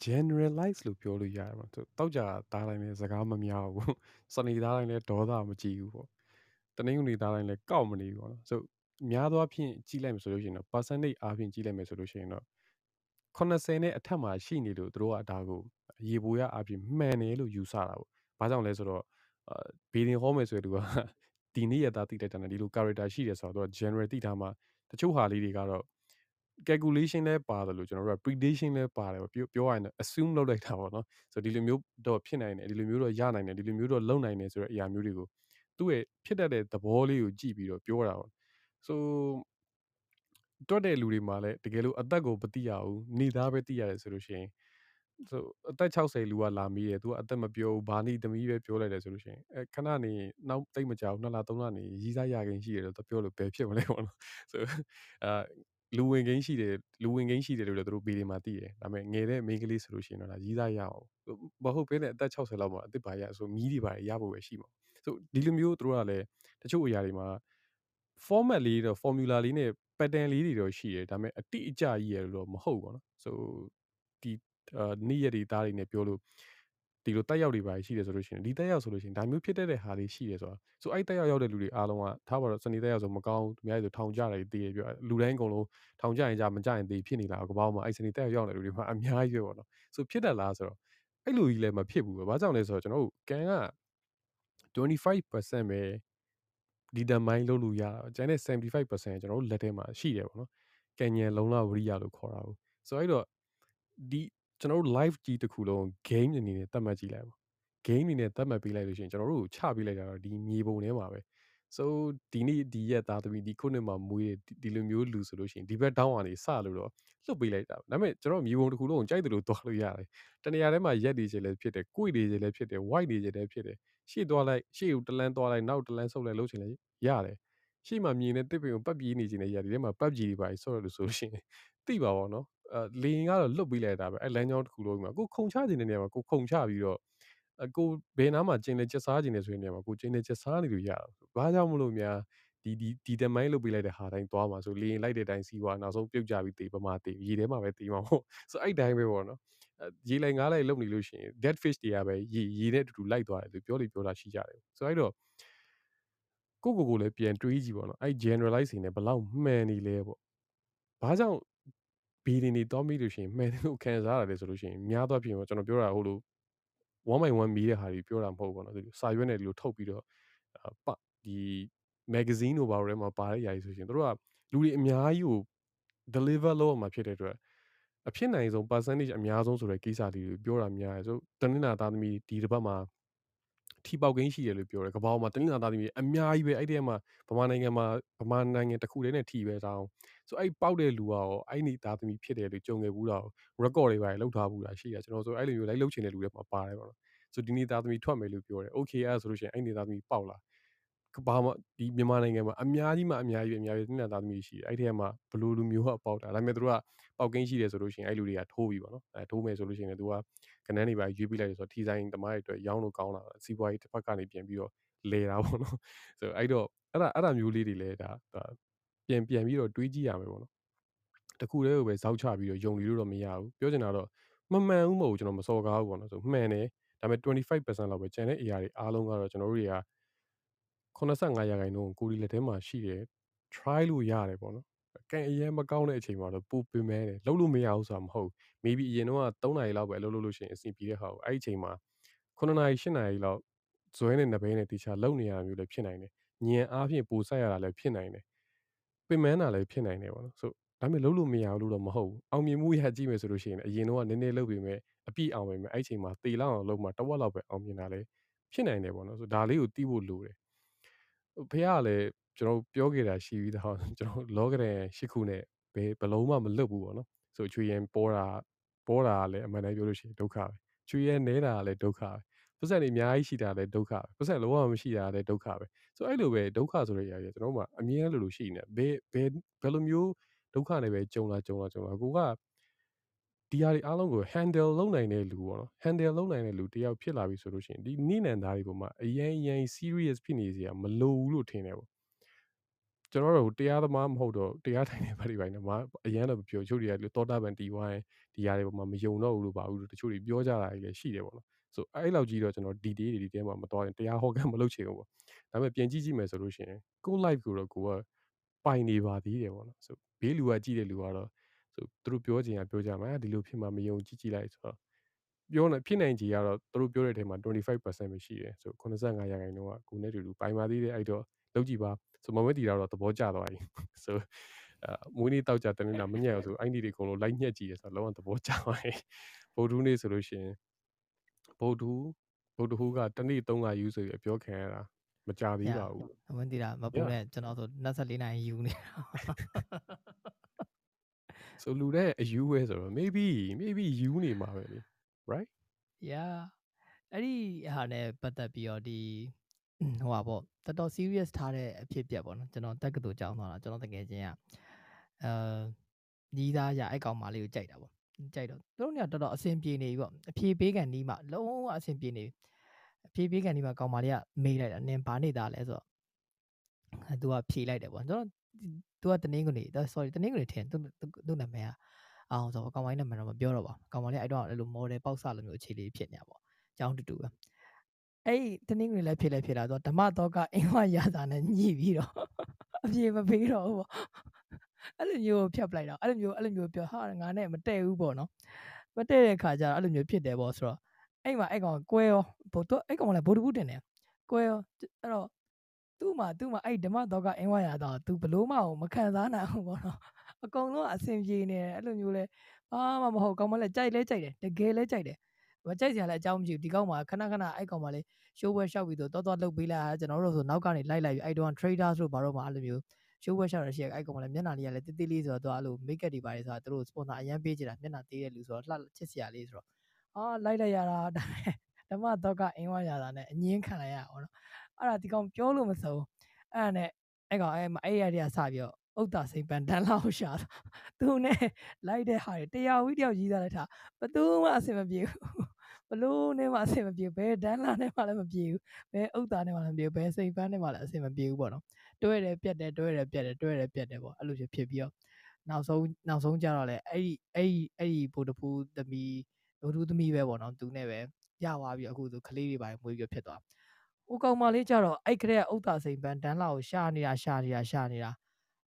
generalize လို့ပြောလို့ရတယ်ပေါ့တောက်ကြသားတိုင်းလည်းစကားမများဘူးစနေသားတိုင်းလည်းဒေါသမကြည့်ဘူးပေါ့တနင်္ဂနွေသားတိုင်းလည်းကောက်မနေဘူးပေါ့နော်ဆိုများသောအားဖြင့်ကြည့်လိုက်မယ်ဆိုလို့ရှိရင်တော့ percentage အားဖြင့်ကြည့်လိုက်မယ်ဆိုလို့ရှိရင်တော့80နဲ့အထက်မှာရှိနေလို့သူတို့ကဒါကိုရေပိုရအားဖြင့်မှန်တယ်လို့ယူဆတာပေါ့ဘာကြောင့်လဲဆိုတော့အာဘေဒင်ဟောမယ်ဆိုတဲ့သူက ဒီနေ့ရသားတိတက်တာနဲ့ဒီလို character ရှိတယ်ဆိုတော့ general တိထားမှာတချို့ဟာလေးတွေကတော့ calculation လဲပါတယ်လို့ကျွန်တော်တို့က prediction လဲပါတယ်ပေါ့ပြောပြောရရင် assume လုပ်လိုက်တာပေါ့နော်ဆိုတော့ဒီလိုမျိုးတော့ဖြစ်နိုင်တယ်ဒီလိုမျိုးတော့ရနိုင်တယ်ဒီလိုမျိုးတော့လုပ်နိုင်တယ်ဆိုတဲ့အရာမျိုးတွေကိုသူ့ရဲ့ဖြစ်တတ်တဲ့သဘောလေးကိုကြည့်ပြီးတော့ပြောတာပေါ့ဆိုတွတ်တဲ့လူတွေမှာလည်းတကယ်လို့အသက်ကိုမသိရဘူးနေသားပဲသိရတယ်ဆိုလို့ရှိရင် ဆိုအသက်60လူကလာမိတယ်သူကအသက်မပြောဘူးဘာနီသမီးပဲပြောလိုက်တယ်ဆိုလို့ရှိရင်အဲခဏနေနောက်တိတ်မကြောက်နှစ်လသုံးလနေရီးစားရခင်ရှိတယ်လို့သူပြောလို့ဘယ်ဖြစ်မလဲပေါ့နော်ဆိုအာလူဝင်ကိန်းရှိတယ်လူဝင်ကိန်းရှိတယ်လို့လည်းသူတို့ပေတွေမှာသိတယ်ဒါပေမဲ့ငယ်တဲ့မိန်းကလေးဆိုလို့ရှိရင်တော့ရီးစားရအောင်မဟုတ်ဘဲနဲ့အသက်60လောက်မှာအသက်ပါရဆိုမီးတွေပါရဖို့ပဲရှိမှာဆိုဒီလိုမျိုးသူတို့ကလည်းတချို့အရာတွေမှာ format လေးတော့ formula လေးနဲ့ pattern လေးတွေတော့ရှိတယ်ဒါပေမဲ့အတိအကျကြီးရလို့မဟုတ်ဘူးပေါ့နော်ဆိုဒီ နေ့ရက်တွေသားတွေနဲ့ပြောလို့ဒီလိုတက်ရောက်တွေပါရှိတယ်ဆိုလို့ရှိရင်ဒီတက်ရောက်ဆိုလို့ရှိရင်ဒါမျိုးဖြစ်တတ်တဲ့ဟာလေးရှိတယ်ဆိုတာဆိုအဲ့တက်ရောက်ရောက်တဲ့လူတွေအားလုံးကထားပါတော့စနေတက်ရောက်ဆိုမကောင်းသူများဆိုထောင်ကြတယ်တည်ရပြလူတိုင်းအကုန်လုံးထောင်ကြရင်ကြမကြရင်တည်ဖြစ်နေလားကပောင်းမှာအဲ့စနေတက်ရောက်ရောက်တဲ့လူတွေမှာအများကြီးပဲပေါ့နော်ဆိုဖြစ်တတ်လားဆိုတော့အဲ့လိုကြီးလည်းမဖြစ်ဘူးပဲဘာကြောင့်လဲဆိုတော့ကျွန်တော်တို့ကန်က25%ပဲ determine လုပ်လို့ရတာကျန်တဲ့75%ကျွန်တော်တို့လက်ထဲမှာရှိတယ်ပေါ့နော်ကံဉဏ်လုံလဝရိယလို့ခေါ်တာဘူးဆိုတော့အဲ့တော့ဒီ ကျွန်တော်တို့ live ကြီးတစ်ခုလုံး game အနေနဲ့သတ်မှတ်ကြည့်လိုက်ပါ game အနေနဲ့သတ်မှတ်ပေးလိုက်လို့ရှိရင်ကျွန်တော်တို့ကိုချပေးလိုက်တာတော့ဒီမြေပုံထဲမှာပဲ so ဒီနေ့ဒီရက်သားသမီးဒီခုနှစ်မှာမွေးဒီလိုမျိုးလူဆိုလို့ရှိရင်ဒီဘက်တောင်းကနေစလို့တော့လွတ်ပေးလိုက်တာဒါပေမဲ့ကျွန်တော်မြေပုံတစ်ခုလုံးကိုကြိုက်တယ်လို့သွားလို့ရတယ်တနေရာထဲမှာရက်နေခြင်းလည်းဖြစ်တယ်ကိုယ်နေခြင်းလည်းဖြစ်တယ် white နေခြင်းလည်းဖြစ်တယ်ရှေ့သွားလိုက်ရှေ့ကိုတလန်းသွားလိုက်နောက်တလန်းဆုပ်လိုက်လှုပ်ခြင်းလည်းရတယ်ရှေ့မှာမြင်တဲ့တစ်ပင်ကိုပတ်ပြေးနေခြင်းလည်းရတယ်ဒီထဲမှာပတ်ပြေးတွေပါဆော့ရလို့ဆိုလို့ရှိရင်သိပါပါတော့အဲ လေရင်ကတော့လွတ်ပေးလိုက်တာပဲအဲလမ်းကြောင်းတစ်ခုလုံးမှာကိုခုံချခြင်းတဲ့နေရာမှာကိုခုံချပြီးတော့အကိုဘယ်နားမှာကျင်းလဲချက်စားခြင်းလဲဆိုတဲ့နေရာမှာကိုကျင်းလဲချက်စားနေလို့ရတာဘာကြောင့်မလို့များဒီဒီဒီတမိုင်းလုပ်ပေးလိုက်တဲ့ဟာတိုင်းသွားမှာဆိုလေရင်လိုက်တဲ့တိုင်းစီးပွားနောက်ဆုံးပြုတ်ကြပြီးတေးပမာတေးရေထဲမှာပဲတေးမှာပေါ့ဆိုအဲ့တိုင်းပဲပေါ့နော်ရေလိုက်ငားလိုက်လုပ်နေလို့ရှိရင် dead fish တွေကပဲရေရေနဲ့အတူတူလိုက်သွားတယ်သူပြောလို့ပြောတာရှိကြတယ်ဆိုတော့အဲ့တော့ကိုကိုကိုလည်းပြန်တွေးကြည့်ပေါ့နော်အဲ့ generalize နေဘလောက်မှန်နေလဲပေါ့ဘာကြောင့် ဘီဒီနေတော့မိလို့ရှိရင်မှန်တယ်လို့ခံစားရတယ်ဆိုလို့ရှိရင်များသောအားဖြင့်ကျွန်တော်ပြောတာဟိုလို1 by 1မီးတဲ့ဟာတွေပြောတာမဟုတ်ဘူးပေါ့နော်ဒီစာရွက်နဲ့ဒီလိုထုတ်ပြီးတော့ဒီ magazine တို့ဘာလို့လဲမှာပါတဲ့ຢာကြီးဆိုရှင်တို့ကလူတွေအများကြီးကို deliver လုပ်အောင်မှာဖြစ်တဲ့အတွက်အဖြစ်နိုင်ဆုံး percentage အများဆုံးဆိုတဲ့ကိစ္စလေးတွေပြောတာများတယ်ဆိုတနင်္လာသားသမီးဒီတစ်ပတ်မှာ ထီပေါက်ကိန်းရှိတယ်လို့ပြောတယ်ကပောင်းမှာတနင်္လာသားသမီးအများကြီးပဲအဲ့ဒီမှာဗမာနိုင်ငံမှာဗမာနိုင်ငံတစ်ခုတည်းနဲ့ထီပဲတောင်းဆိုအဲ့ပေါက်တဲ့လူကရောအဲ့ဒီသားသမီးဖြစ်တယ်လို့ကြုံခဲ့ဘူးတော့ record တွေပါလောက်ထားဘူးတာရှိတယ်ကျွန်တော်ဆိုအဲ့လိုမျိုးလိုက်လုတ်ချင်တဲ့လူတွေမှာပါတယ်ပေါ့နော်ဆိုဒီနေ့သားသမီးထွက်မယ်လို့ပြောတယ် okay အဲ့ဆိုလို့ရှိရင်အဲ့ဒီသားသမီးပေါက်လာဘာမှဒီမြန်မာနိုင်ငံမှာအများကြီးမှအများကြီးပဲအများကြီးတင်းသားသမီးရှိတယ်အဲ့ဒီမှာဘလူလူမျိုးကပေါက်တာဒါပေမဲ့တို့ကပေါက်ကင်းရှိတယ်ဆိုလို့ရှိရင်အဲ့လူတွေကထိုးပြီပေါ့နော်အဲထိုးမယ်ဆိုလို့ရှိရင်လည်းသူက ကနန်းတွေပါရွေးပြီးလိုက်ဆိုတော့ထီဆိုင်သမားတွေအတွက်ရောင်းလို့ကောင်းလာစီးပွားရေးတစ်ဖက်ကနေပြန်ပြီးတော့လဲတာပေါ့နော်ဆိုအဲ့တော့အဲ့ဒါအဲ့ဒါမျိုးလေးတွေလည်းဒါပြန်ပြန်ပြီးတော့တွေးကြည့်ရမယ်ပေါ့နော်တခုတည်းကိုပဲဇောက်ချပြီးတော့ယုံကြည်လို့တော့မရဘူးပြောချင်တာတော့မမှန်ဘူးမဟုတ်ကျွန်တော်မစော်ကားဘူးပေါ့နော်ဆိုမှန်တယ်ဒါပေမဲ့25%လောက်ပဲကျန်တဲ့အရာတွေအားလုံးကတော့ကျွန်တော်တို့တွေက85ရာခိုင်နှုန်းကိုရီလက်ထဲမှာရှိတယ် try လို့ရတယ်ပေါ့နော် ကံအရင်မကောင်းတဲ့အချိန်မှာတော့ပူပင်မဲတယ်လုံးလို့မရဘူးဆိုတာမဟုတ် maybe အရင်တော့3နာရီလောက်ပဲအလုပ်လုပ်လို့ရှိရင်အဆင်ပြေတဲ့ဟာကိုအဲ့ဒီအချိန်မှာ9နာရီ10နာရီလောက်ဇွဲနဲ့နဘဲနဲ့တေချာလုံနေရမျိုးလည်းဖြစ်နိုင်တယ်ညံအားဖြင့်ပူဆက်ရတာလည်းဖြစ်နိုင်တယ်ပင်မန်းတာလည်းဖြစ်နိုင်တယ်ပေါ့နော်ဆိုဒါပေမဲ့လုံးလို့မရဘူးလို့တော့မဟုတ်ဘူးအောင်မြင်မှုရကြည့်မယ်ဆိုလို့ရှိရင်အရင်တော့နည်းနည်းလုပ်ပြီးမဲ့အပြည့်အောင်ပဲမဲ့အဲ့ချိန်မှာတေလောက်အောင်လုပ်မှတဝက်လောက်ပဲအောင်မြင်တာလည်းဖြစ်နိုင်တယ်ပေါ့နော်ဆိုဒါလေးကိုတီးဖို့လိုတယ်ဖះကလည်း ကျွန်တော်ပြောခဲ့တာရှိပြီးတော့ကျွန်တော်လောကရန်ရှစ်ခုနဲ့ဘယ်ဘလုံးမှမလွတ်ဘူးပေါ့နော်ဆိုချွေရင်ပေါ်တာပေါ်တာလည်းအမှန်တမ်းပြောလို့ရှိရင်ဒုက္ခပဲချွေရင်နဲတာလည်းဒုက္ခပဲပတ်စံတွေအများကြီးရှိတာလည်းဒုက္ခပဲပတ်စံလုံးဝမရှိတာလည်းဒုက္ခပဲဆိုအဲ့လိုပဲဒုက္ခဆိုတဲ့အရာကြီးကျွန်တော်တို့ကအမြဲလိုလိုရှိနေဘယ်ဘယ်ဘယ်လိုမျိုးဒုက္ခနဲ့ပဲကြုံလာကြုံလာကြုံလာကိုကဒီဟာတွေအားလုံးကို handle လုပ်နိုင်တဲ့လူပေါ့နော် handle လုပ်နိုင်တဲ့လူတယောက်ဖြစ်လာပြီဆိုလို့ရှိရင်ဒီနိနန်သားတွေပေါ်မှာအရင်အရင် serious ဖြစ်နေစရာမလိုဘူးလို့ထင်တယ်ပေါ့ ကျွန်တော်တို့တရားသမားမဟုတ်တော့တရားထိုင်နေပါလိမ့်ပိုင်းတော့မအရန်တော့ပြောချုပ်တွေကတောတာပန်တီဝိုင်းဒီຢာတွေပေါ်မှာမယုံတော့ဘူးလို့ပါဘူးတချို့တွေပြောကြတာကြီးလည်းရှိတယ်ပေါ့နော်ဆိုအဲ့လောက်ကြီးတော့ကျွန်တော် detail တွေဒီထဲမှာမသွားရင်တရားဟောကမလုပ်ချင်ဘူးပေါ့ဒါပေမဲ့ပြန်ကြည့်ကြည့်မယ်ဆိုလို့ရှိရင်ကို live ကိုတော့ကိုကပိုင်နေပါသေးတယ်ပေါ့နော်ဆိုဘေးလူကကြည့်တဲ့လူကတော့ဆိုသူတို့ပြောချင်တာပြောကြမှာဒီလိုဖြစ်မှာမယုံကြည့်ကြည့်လိုက်ဆိုတော့ပြောနေဖြစ်နိုင်ကြီးကတော့သူတို့ပြောတဲ့အထဲမှာ25%ပဲရှိတယ်ဆို85ရာခိုင်နှုန်းကကိုနဲ့တူတူပိုင်ပါသေးတယ်အဲ့တော့လောက်ကြည့်ပါ ဆိုမမတီတာတော့သဘောကျသွားပြီဆိုအာမွေးနေ့တောက်ကြတနေ့လာမညံ့အောင်ဆိုအဲ့ဒီတွေအကုန်လုံးလိုက်ညက်ကြည့်ရဆိုတော့လုံးဝသဘောကျသွားပြီဗုဒ္ဓနေ့ဆိုလို့ရှိရင်ဗုဒ္ဓဗုဒ္ဓဟူးကတနေ့3ကယူဆိုပြီးပြောခံရတာမကြသေးပါဘူးအမင်းတီတာမပူနဲ့ကျွန်တော်ဆို24နိုင်ယူနေတာဆိုလူတဲ့အယူပဲဆိုတော့ maybe maybe ယူနေမှာပဲလေ right yeah အဲ့ဒီဟာနဲ့ပတ်သက်ပြီးတော့ဒီ ဟိုပါပေါ့တော်တော် serious ထားတဲ့အဖြစ်အပျက်ပေါ့နော်ကျွန်တော်တက်ကတူကြောင်းသွားတာကျွန်တော်တကယ်ချင်းကအဲညီးသားရအဲ့ကောင်မလေးကိုကြိုက်တာပေါ့ကြိုက်တော့သူတို့ကတော်တော်အဆင်ပြေနေပြီပေါ့အဖြေပေးကန်နီးမှလုံးဝအဆင်ပြေနေပြီအဖြေပေးကန်နီးမှကောင်မလေးကမေးလိုက်တာနင်ဘာနေတာလဲဆိုတော့အဲသူကဖြေလိုက်တယ်ပေါ့ကျွန်တော်သူကတနင်္ဂနွေ sorry တနင်္ဂနွေထင်သူသူနာမည်ကအောင်ဆိုတော့ကောင်မလေးနာမည်တော့မပြောတော့ပါဘူးကောင်မလေးအဲ့တော့အဲ့လို model ပေါက်စလိုမျိုးအခြေလေးဖြစ်နေတာပေါ့အကြောင်းတူတူပဲ အဲ့တနင်္ဂနွေလည်းဖြစ်လည်းဖြစ်လာတော့ဓမ္မတော့ကအင်္ဂဝရတာနဲ့ညှိပြီးတော့အပြေမပေးတော့ဘူးပေါ့အဲ့လိုမျိုးဖြတ်ပလိုက်တော့အဲ့လိုမျိုးအဲ့လိုမျိုးပြောဟာငါနဲ့မတည့်ဘူးပေါ့နော်မတည့်တဲ့ခါကျတော့အဲ့လိုမျိုးဖြစ်တယ်ပေါ့ဆိုတော့အဲ့မှာအဲ့ကောင်ကွဲရောဘုတော့အဲ့ကောင်လည်းဗုဒ္ဓဘူးတင်တယ်ကွဲရောအဲ့တော့သူ့မှာသူ့မှာအဲ့ဓမ္မတော့ကအင်္ဂဝရတာသူဘလို့မှမခံစားနိုင်ဘူးပေါ့နော်အကုန်လုံးအဆင်ပြေနေတယ်အဲ့လိုမျိုးလဲဘာမှမဟုတ်ကောင်မလဲကြိုက်လဲကြိုက်တယ်တကယ်လဲကြိုက်တယ် မကြိုက်စရာလည်းအကြောင်းမရှိဘူးဒီကောင်မှာခဏခဏအဲ့ကောင်မှာလေရှိုးပွဲရှောက်ပြီးတော့တော်တော်လုတ်ပေးလိုက်ကျွန်တော်တို့ဆိုနောက်ကနေလိုက်လိုက်ပြီးအဲ့တော့ trader ဆိုဘာလို့မှအဲ့လိုမျိုးရှိုးပွဲရှောက်ရရှိအဲ့ကောင်မှာလည်းမျက်နှာလေးကလည်းတိတိလေးဆိုတော့သူအဲ့လို make up တွေပါတယ်ဆိုတော့သူတို့ sponsor အရင်ပေးကြတာမျက်နှာသေးတဲ့လူဆိုတော့လှချစ်စရာလေးဆိုတော့အာလိုက်လိုက်ရတာဒါဓမ္မတော့ကအင်းဝရတာနဲ့အငင်းခံလိုက်ရအောင်နော်အဲ့ဒါဒီကောင်ပြောလို့မစုံအဲ့ဒါနဲ့အဲ့ကောင်အဲ့အဲ့ရတဲ့စပြီးတော့ ဥဒ္ဒါစိန်ပန်တန်လောက်ရှာသူနဲ့လိုက်တဲ့ဟာတွေတရားဝီတယောက်ကြီးသားလိုက်တာဘသူမှအဆင်မပြေဘူးဘလို့နဲ့မှအဆင်မပြေဘဲဒန်းလာနဲ့မှလည်းမပြေဘူးဘဲဥဒ္ဒါနဲ့မှလည်းမပြေဘူးဘဲစိန်ပန်းနဲ့မှလည်းအဆင်မပြေဘူးပေါ့နော်တွဲတယ်ပြက်တယ်တွဲတယ်ပြက်တယ်တွဲတယ်ပြက်တယ်ပေါ့အဲ့လိုဖြစ်ဖြစ်ပြီးတော့နောက်ဆုံးနောက်ဆုံးကြတော့လေအဲ့ဒီအဲ့ဒီအဲ့ဒီဘိုးတဖူးသမီးဘိုးတဖူးသမီးပဲပေါ့နော်သူနဲ့ပဲရသွားပြီးအခုသူကလေးတွေပါမွေးပြီးဖြစ်သွားဟိုကောင်မလေးကြတော့အဲ့ကလေးကဥဒ္ဒါစိန်ပန်းဒန်းလာကိုရှာနေတာရှာနေတာရှာနေတာ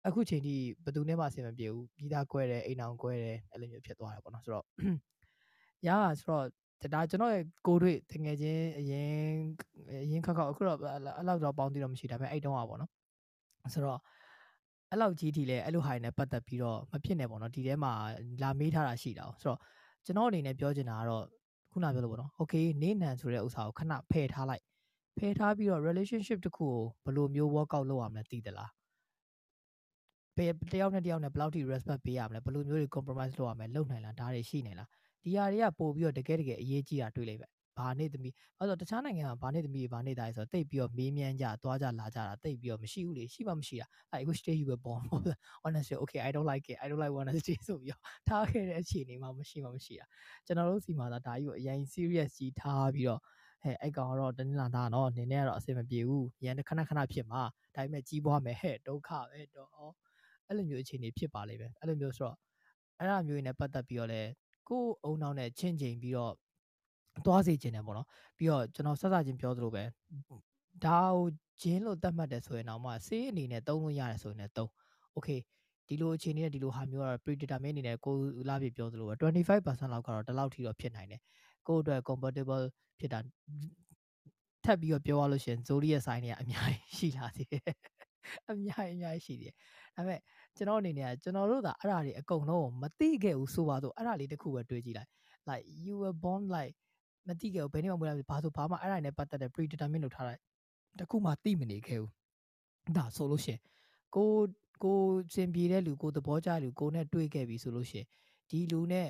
အခုချိန်ထိဘယ်သူနဲ့မှအဆင်မပြေဘူးပြီးသားကွဲတယ်အိမ်အောင်ကွဲတယ်အဲ့လိုမျိုးဖြစ်သွားတယ်ပေါ့နော်ဆိုတော့ရဆိုတော့ဒါကျွန်တော်ရဲ့ကိုတွေ့တငယ်ချင်းအရင်အရင်ခက်ခက်အခုတော့အဲ့လောက်တော့ပေါင်းသေးတော့မရှိဒါပေမဲ့အဲ့တုန်းကပေါ့နော်ဆိုတော့အဲ့လောက်ကြီးထိလဲအဲ့လိုဟာတွေနဲ့ပတ်သက်ပြီးတော့မဖြစ်နဲ့ပေါ့နော်ဒီထဲမှာလာမေးထားတာရှိတာဆိုတော့ကျွန်တော်အနေနဲ့ပြောချင်တာကတော့ခုနပြောလို့ပေါ့နော် okay နေနံဆိုတဲ့ဥစ္စာကိုခဏဖယ်ထားလိုက်ဖယ်ထားပြီးတော့ relationship တစ်ခုကိုဘယ်လိုမျိုး workout လုပ်ရမလဲသိသလား ဘယ်တယောက်နဲ့တယောက်နဲ့ဘယ်လောက်ထိ respect ပေးရမလဲဘယ်လိုမျိုးတွေ compromise လုပ်ရမလဲလုပ်နိုင်လားဒါတွေရှိနေလားဒီဟာတွေကပို့ပြီးတော့တကယ်တကယ်အရေးကြီးတာတွေ့လိုက်ပဲဘာနေသမီးအဲဆိုတခြားနိုင်ငံကဘာနေသမီးဘာနေသားဆိုတော့တိတ်ပြီးတော့မေးမြန်းကြသွားကြလာကြတာတိတ်ပြီးတော့မရှိဘူးလေရှိမှမရှိတာအဲ I wish stay you were born honestly okay I don't like it I don't like honesty ဆိုပြီးတော့ထားခဲ့တဲ့အခြေအနေမှာမရှိမှမရှိတာကျွန်တော်တို့စီမှာဒါဒါကြီးကိုအရင် serious ကြီးထားပြီးတော့ဟဲ့အဲ့ကောင်ကတော့တနင်္လာသားနော်နင်းနဲ့ကတော့အဆင်မပြေဘူးရန်ခဏခဏဖြစ်မှာဒါပေမဲ့ကြီးပွားမယ်ဟဲ့ဒုက္ခပဲတော့ အဲ့လိုမျိုးအခြေအနေဖြစ်ပါလိမ့်မယ်အဲ့လိုမျိုးဆိုတော့အဲ့ဒါမျိုးနဲ့ပတ်သက်ပြီးတော့လဲကိုယ်အုံနောက်နဲ့ချင့်ချိန်ပြီးတော့သွားစေခြင်းတယ်ပေါ့နော်ပြီးတော့ကျွန်တော်ဆက်စချင်းပြောသလိုပဲဒါကိုဂျင်းလို့သတ်မှတ်တယ်ဆိုရင်တော့မှဆေးအနေနဲ့သုံးလို့ရတယ်ဆိုရင်လည်းသုံး okay ဒီလိုအခြေအနေနဲ့ဒီလိုဟာမျိုးကတော့ predetermine အနေနဲ့ကိုလာပြပြောသလိုပဲ25%လောက်ကတော့ဒီလောက်ထိတော့ဖြစ်နိုင်တယ်ကိုယ့်အတွက် compatible ဖြစ်တာထပ်ပြီးတော့ပြောရလို့ရှိရင် zodiac sign တွေကအများကြီးရှိလာသေးတယ် အများကြီးအများကြီးရှိသေးတယ်ဒါပေမဲ့ကျွန်တော်အနေနဲ့ကကျွန်တော်တို့ကအဲ့ဒါတွေအကုန်လုံးမသိခဲ့ဘူးဆိုပါတော့အဲ့ဒါလေးတစ်ခုပဲတွေးကြည့်လိုက် like you were born like မသိခဲ့ဘူးဘယ်နေ့မှမွေးလာဘူးဘာဆိုဘာမှအဲ့ဒါနဲ့ပတ်သက်တဲ့ predetermine လုပ်ထားတာတခုမှသိမနေခဲ့ဘူးဒါဆိုလို့ရှိရင်ကိုကိုစင်ပြေတဲ့လူကိုသဘောကျလူကိုနဲ့တွေ့ခဲ့ပြီဆိုလို့ရှိရင်ဒီလူနဲ့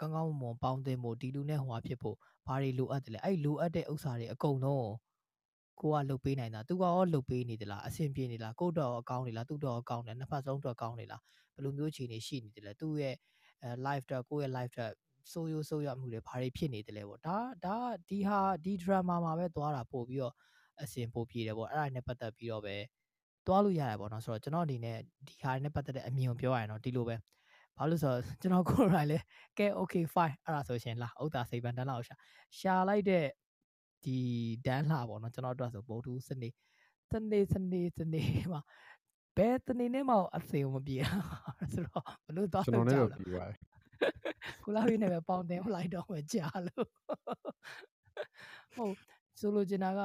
ကောင်းကောင်းမွန်ပေါင်းသင်းဖို့ဒီလူနဲ့ဟိုဟာဖြစ်ဖို့ဘာတွေလိုအပ်တယ်လဲအဲ့လိုအပ်တဲ့ဥစ္စာတွေအကုန်လုံး ကိုကလှုပ်ပေးနိုင်တာသူကရောလှုပ်ပေးနေသလားအဆင်ပြေနေလားကိုတော့အကောင်းနေလားသူတော့အကောင်းတယ်နှစ်ဖက်ဆုံးတော့ကောင်းနေလားဘယ်လိုမျိုးအခြေအနေရှိနေတယ်လဲသူ့ရဲ့အဲ live တော့ကိုယ့်ရဲ့ live တော့ဆိုးရိုးဆိုးရမှုတွေဘာတွေဖြစ်နေတယ်လဲပေါ့ဒါဒါဒီဟာဒီ drama မှာပဲသွားတာပို့ပြီးတော့အဆင်ပိုပြေတယ်ပေါ့အဲ့ဒါနဲ့ပတ်သက်ပြီးတော့ပဲသွားလို့ရတယ်ပေါ့နော်ဆိုတော့ကျွန်တော်အနေနဲ့ဒီဟာနဲ့ပတ်သက်တဲ့အမြင်ကိုပြောရရင်တော့ဒီလိုပဲဘာလို့လဲဆိုတော့ကျွန်တော်ကိုယ်တိုင်လဲကဲ okay fine အဲ့ဒါဆိုရှင်လာဥတာစိတ်ပန်းတန်းလောက်ရှာရှာလိုက်တဲ့ ဒီဒန်းလှပေါ့နော်ကျွန်တော်တို့ဆိုဗုဒ္ဓစနေစနေစနေစနေမှာဘယ်တနေနဲ့မှအစေမပြေဆိုတော့ဘလို့သွားကျွန်တော်လည်းကြတော့လဲပြီးပါတယ်ကိုလာပြီးနေပဲပေါင်တင်လိုက်တော့မှကြာလို့ဟုတ်ဆိုလိုချင်တာက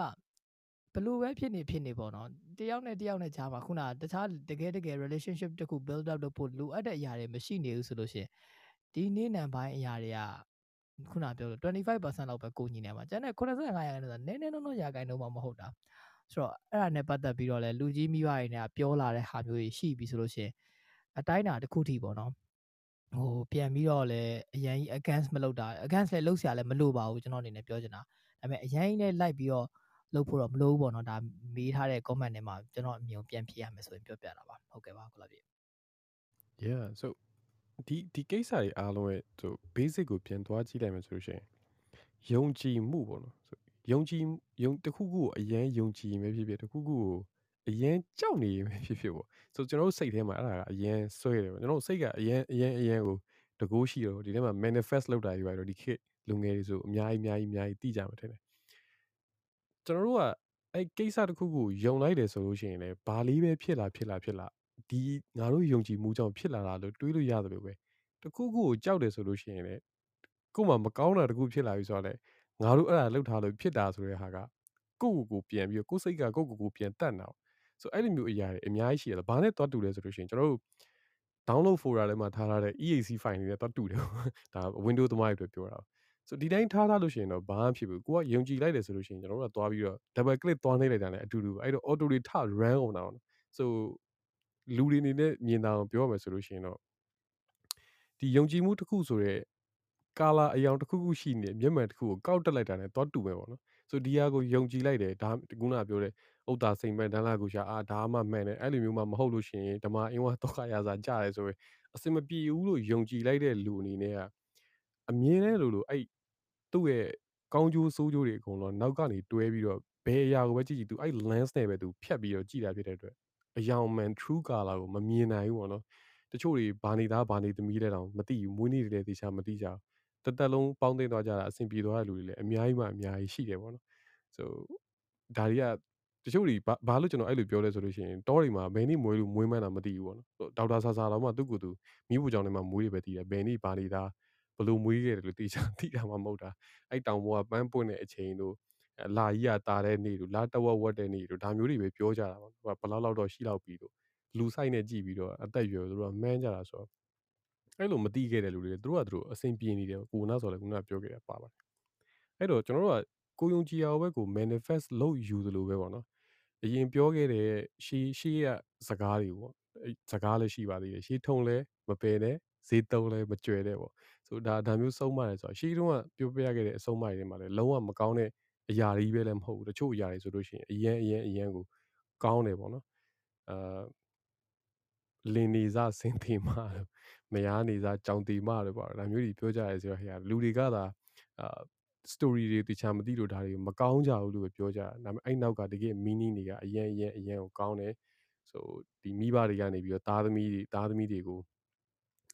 ဘလို့ပဲဖြစ်နေဖြစ်နေပေါ့နော်တယောက်နဲ့တယောက်နဲ့ကြားမှာခုနတခြားတကယ်တကယ် relationship တခု build up လုပ်ဖို့လိုအပ်တဲ့အရာတွေမရှိနေဘူးဆိုလို့ရှရင်ဒီနေ့နံပိုင်းအရာတွေက ခုနပြောလို့25%လောက်ပဲကိုညီနေမှာကျန်တဲ့85%ရာခိုင်နှုန်းကနည်းနည်းတော့ရာခိုင်နှုန်းမှမဟုတ်တာဆိုတော့အဲ့ဒါနဲ့ပတ်သက်ပြီးတော့လဲလူကြီးမိဘတွေနဲ့ပြောလာတဲ့ဟာမျိုးကြီးရှိပြီဆိုလို့ရှိရင်အတိုင်းတာတစ်ခုထိပေါ့နော်ဟိုပြန်ပြီးတော့လဲအရင်ကြီး against မလုပ်တာ against လဲလုပ်စရာလဲမလိုပါဘူးကျွန်တော်အနေနဲ့ပြောချင်တာဒါပေမဲ့အရင်ကြီးလဲလိုက်ပြီးတော့လုပ်ဖို့တော့မလိုဘူးပေါ့နော်ဒါမေးထားတဲ့ comment တွေမှာကျွန်တော်အမြင်ပြန်ဖြေရမယ်ဆိုရင်ပြောပြတာပါဟုတ်ကဲ့ပါခုလာပြီ Yeah so ဒီဒီကိစ္စတွေအားလုံးရဲ့ဆို basic ကိုပြန်သွားကြည့်လိုက်မယ်ဆိုလို့ရှိရင်ယုံကြည်မှုပေါ့နော်ဆိုယုံကြည်ယုံတစ်ခုခုကိုအရင်ယုံကြည်ရင်ပဲဖြစ်ဖြစ်တစ်ခုခုကိုအရင်ကြောက်နေရင်ပဲဖြစ်ဖြစ်ပေါ့ဆိုကျွန်တော်တို့စိတ်ထဲမှာအဲ့ဒါကအရင်ဆွဲတယ်ပေါ့ကျွန်တော်တို့စိတ်ကအရင်အရင်အရင်ကိုတကိုးရှိတော့ဒီထဲမှာ manifest လုပ်တာကြီးပါတော့ဒီခေတ်လူငယ်တွေဆိုအများကြီးအများကြီးအများကြီးသိကြမှာထင်တယ်ကျွန်တော်တို့ကအဲ့ကိစ္စတစ်ခုခုယုံလိုက်တယ်ဆိုလို့ရှိရင်လည်းဘာလေးပဲဖြစ်လာဖြစ်လာဖြစ်လာ ဒီငါတို့ယုံကြည်မှုကြောင့်ဖြစ်လာတာလို့တွေးလို့ရတယ်လို့ပဲတစ်ခုခုကိုကြောက်တယ်ဆိုလို့ရှိရင်လည်းကို့မှာမကောင်းတာတစ်ခုဖြစ်လာပြီဆိုတော့လေငါတို့အဲ့ဒါလှုပ်ထားလို့ဖြစ်တာဆိုတဲ့ဟာကကိုယ့်ကိုယ်ကိုပြန်ပြီးကိုယ်စိတ်ကကိုယ့်ကိုယ်ကိုပြန်တတ်နေတာဆိုအဲ့လိုမျိုးအရာတွေအများကြီးရှိတယ်ဘာနဲ့တွားတူလဲဆိုလို့ရှိရင်ကျွန်တော်တို့ download folder ထဲမှာထားထားတဲ့ EAC file တွေနဲ့တွားတူတယ်ဒါ window သမားတွေအတွက်ပြောတာဆိုဒီတိုင်းထားထားလို့ရှိရင်တော့ဘာမှဖြစ်ဘူးကိုကယုံကြည်လိုက်တယ်ဆိုလို့ရှိရင်ကျွန်တော်တို့ကသွားပြီးတော့ double click သွားနှိပ်လိုက်တာလည်းအတူတူပဲအဲ့တော့ auto တွေထ run အောင်တာဆို လူတွေအနေနဲ့မြင်တာအောင်ပြောရမယ်ဆိုလို့ရှိရင်တော့ဒီယုံကြည်မှုတစ်ခုဆိုတဲ့ကာလာအယောင်တစ်ခုခုရှိနေမျက်မှန်တစ်ခုကိုကောက်တက်လိုက်တာနဲ့သွားတူပဲပေါ့နော်ဆိုဒီဟာကိုယုံကြည်လိုက်တယ်ဒါကုနာပြောတဲ့ဥတာစိန်ပန်ဒန်းလာကိုရှာအာဒါမှမှန်တယ်အဲ့လိုမျိုးမှမဟုတ်လို့ရှိရင်ဓမ္မအင်းဝါတော့ခရာစာကြရဲဆိုရင်အစင်မပြေဘူးလို့ယုံကြည်လိုက်တဲ့လူအနေနဲ့ကအမြင်နဲ့လို့လို့အဲ့သူ့ရဲ့ကောင်းကျိုးဆိုးကျိုးတွေအကုန်လုံးနောက်ကနေတွဲပြီးတော့ဘယ်အရာကိုပဲကြည့်ကြည့်သူအဲ့ lens နဲ့ပဲသူဖြတ်ပြီးတော့ကြည့်တာဖြစ်တဲ့အတွက် အယောင်မှန် true color ကိုမမြင်နိုင်ဘူးပေါ့နော်တချို့တွေဘာနေသားဘာနေသမီးတဲ့တောင်မသိဘူးမွေးနေ့တွေလည်းတေချာမသိကြဘူးတသက်လုံးပေါင်းသိမ်းသွားကြတာအဆင်ပြေသွားတဲ့လူတွေလည်းအများကြီးမှအများကြီးရှိတယ်ပေါ့နော် so ဒါတွေကတချို့တွေဘာဘာလို့ကျွန်တော်အဲ့လိုပြောလဲဆိုလို့ရှိရင်တောတွေမှာဘယ်နေ့မွေးလို့မွေးမှန်းတာမသိဘူးပေါ့နော်ဒေါက်တာဆာဆာတော့မှသူ့ကိုယ်သူမိဖို့ကြောင့်လည်းမမွေးရပဲတည်တယ်ဘယ်နေ့ဘာနေသားဘလို့မွေးခဲ့တယ်လို့တေချာသိတာမှမဟုတ်တာအဲ့တောင်ပေါ်ကပန်းပွင့်တဲ့အချိန်တို့ လာကြီးကတာတဲ့နေ့တို့လာတဝက်ဝက်တဲ့နေ့တို့ဒါမျိုးတွေပဲပြောကြတာပေါ့ဘယ်လောက်လောက်တော့ရှိလောက်ပြီတို့လူဆိုင်နဲ့ကြည့်ပြီးတော့အသက်အရွယ်တို့ကမှန်းကြတာဆိုတော့အဲ့လိုမသိခဲ့တဲ့လူတွေသူတို့ကသူတို့အဆင်ပြေနေတယ်ကိုနာဆိုလည်းခုနပြောခဲ့တာပါပါတယ်အဲ့တော့ကျွန်တော်တို့ကကိုယုံကြည်ရအောင်ပဲကို manifest လုပ်ယူသလိုပဲပေါ့နော်အရင်ပြောခဲ့တဲ့ရှေးရှေးရစကားတွေပေါ့အဲစကားလည်းရှိပါသေးတယ်ရှေးထုံလည်းမပယ်နဲ့ဈေးတုံးလည်းမကြွယ်တဲ့ပေါ့ဆိုဒါဒါမျိုးဆုံးမတယ်ဆိုတော့ရှေးတုန်းကပြောပြရခဲ့တဲ့အဆုံးမတွေထဲမှာလည်းလုံးဝမကောင်းတဲ့ အရာတွေပဲလည်းမဟုတ်ဘူးတချို့အရာတွေဆိုလို့ရှိရင်အရင်အရင်အရင်ကိုကောင်းတယ်ပေါ့နော်အာလင်းနေစားစင်တီမာမယားနေစားကြောင်တီမာတွေပေါ့ဒါမျိုးတွေပြောကြရဲဆိုတော့ဟဲ့လူတွေကသာအာ story တွေတခြားမသိလို့ဒါတွေမကောင်းကြဘူးလို့ပဲပြောကြတာဒါပေမဲ့အဲ့နောက်ကတကယ် meaning တွေကအရင်အရင်အရင်ကိုကောင်းတယ်ဆိုဒီမိဘတွေကနေပြီးတော့သားသမီးတွေသားသမီးတွေကို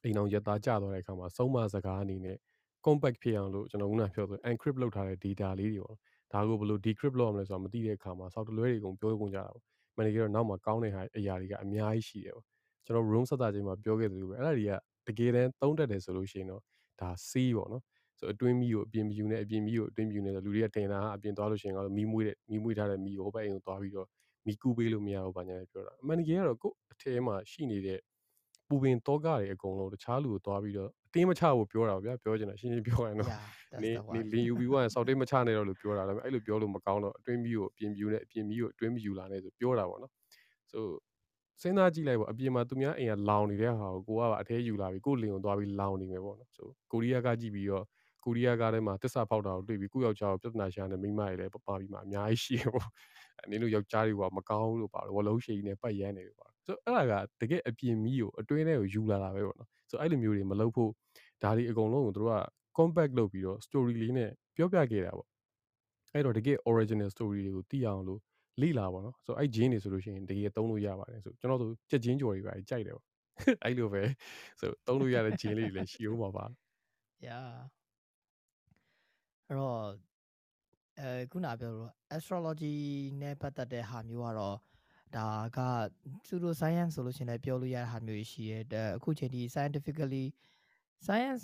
အိမ်အောင်ရသားကြသွားတဲ့အခါမှာစုံမစကားအနေနဲ့ compact ဖြစ်အောင်လို့ကျွန်တော်ခုနပြောဆို encrypt လုပ်ထားတဲ့ data လေးတွေပေါ့ ဒါကိုဘယ်လို decrypt လုပ်ရမလဲဆိုတာမသိတဲ့အခါမှာ software တွေအကုန်ပြောကုန်ကြတာပေါ့မန်နေဂျာတော့နောက်မှာကောင်းတဲ့ဟာအရာတွေကအများကြီးရှိတယ်ပေါ့ကျွန်တော် room ဆက်တာချိန်မှာပြောခဲ့သလိုပဲအဲ့ဒါတွေကတကယ်တမ်းသုံးတတ်တယ်ဆိုလို့ရှိရင်တော့ဒါ C ပေါ့နော်ဆိုအတွင်းမီကိုအပြင်မယူနဲ့အပြင်မီကိုအတွင်းမယူနဲ့ဆိုလူတွေကတင်တာအပြင်သွားလို့ရှိရင်ကတော့မီးမွေးတဲ့မီးမွေးထားတဲ့မီးကိုဟိုဘက်အိမ်ကိုသွားပြီးတော့မီးကူးပေးလို့မရဘူးဘာညာပြောတာအမှန်တကယ်ကတော့ကို့အထဲမှာရှိနေတဲ့ပူပင်တောကတွေအကုန်လုံးတခြားလူကိုသွားပြီးတော့အ တင်းမချဖို့ပြောတာဗျာပြောချင်တာရှင်းရှင်းပြောရရင်တော့ yeah that's နေ the နေ one လင်ယူပြီးွားရင်စောက်တိတ်မချနဲ့တော့လို့ပြောတာဒါပေမဲ့အဲ့လိုပြောလို့မကောင်းတော့အတွင်းမီးကိုအပြင်မီးကိုနဲ့အပြင်မီးကိုအတွင်းမီးယူလာနေဆိုပြောတာပေါ့နော် so စဉ်းစားကြည့်လိုက်ပေါ့အပြင်မှာသူများအိမ်ကလောင်နေတဲ့ဟာကိုကိုကပါအထဲယူလာပြီးကိုလင်ကိုသွားပြီးလောင်နေမယ်ပေါ့နော် so ကိုရီးယားကကြည့်ပြီးတော့ကိုရီးယားကားထဲမှာတစ္ဆာဖောက်တာကိုတွေ့ပြီးကိုယောက်ျားကိုပြဿနာရှာနေမိမတွေလည်းပပပြီးမှအများကြီးရှိတယ်ပေါ့အဲနင်းတို့ယောက်ျားတွေကမကောင်းဘူးလို့ပါလို့ဝလုံးရှိနေပတ်ရမ်းနေလို့ပါဆိုအဲ့ဒါကတကယ်အပြင်မီးကိုအတွင်းထဲကိုယူလာတာပဲပေါ့နော် ဆိုအဲ့လိုမျိုးတွေမလုပ်ဖို့ဒါတွေအကုန်လုံးကိုတို့က compact လုပ်ပြီးတော့ story လေးနဲ့ပြောပြခဲ့တာပေါ့အဲ့တော့တကယ် original story တွေကိုသိအောင်လို့လိလာပါတော့ဆိုအဲ့ gene တွေဆိုလို့ရှိရင်တကယ်သုံးလို့ရပါတယ်ဆိုကျွန်တော်တို့ကြက်ချင်းကြော်တွေပါကြိုက်တယ်ပေါ့အဲ့လိုပဲဆိုသုံးလို့ရတဲ့ဂျင်းလေးတွေလည်းရှိဦးမှာပါ yeah အဲ့တော့အဲခုနပြောလို့ astrology နဲ့ပတ်သက်တဲ့ဟာမျိုးကတော့ ဒါက pseudo science ဆိုလို့ရှိရင်လည်းပြောလို့ရတဲ့ဟာမျိုးရှိရဲတဲ့အခုချိန်ဒီ scientifically science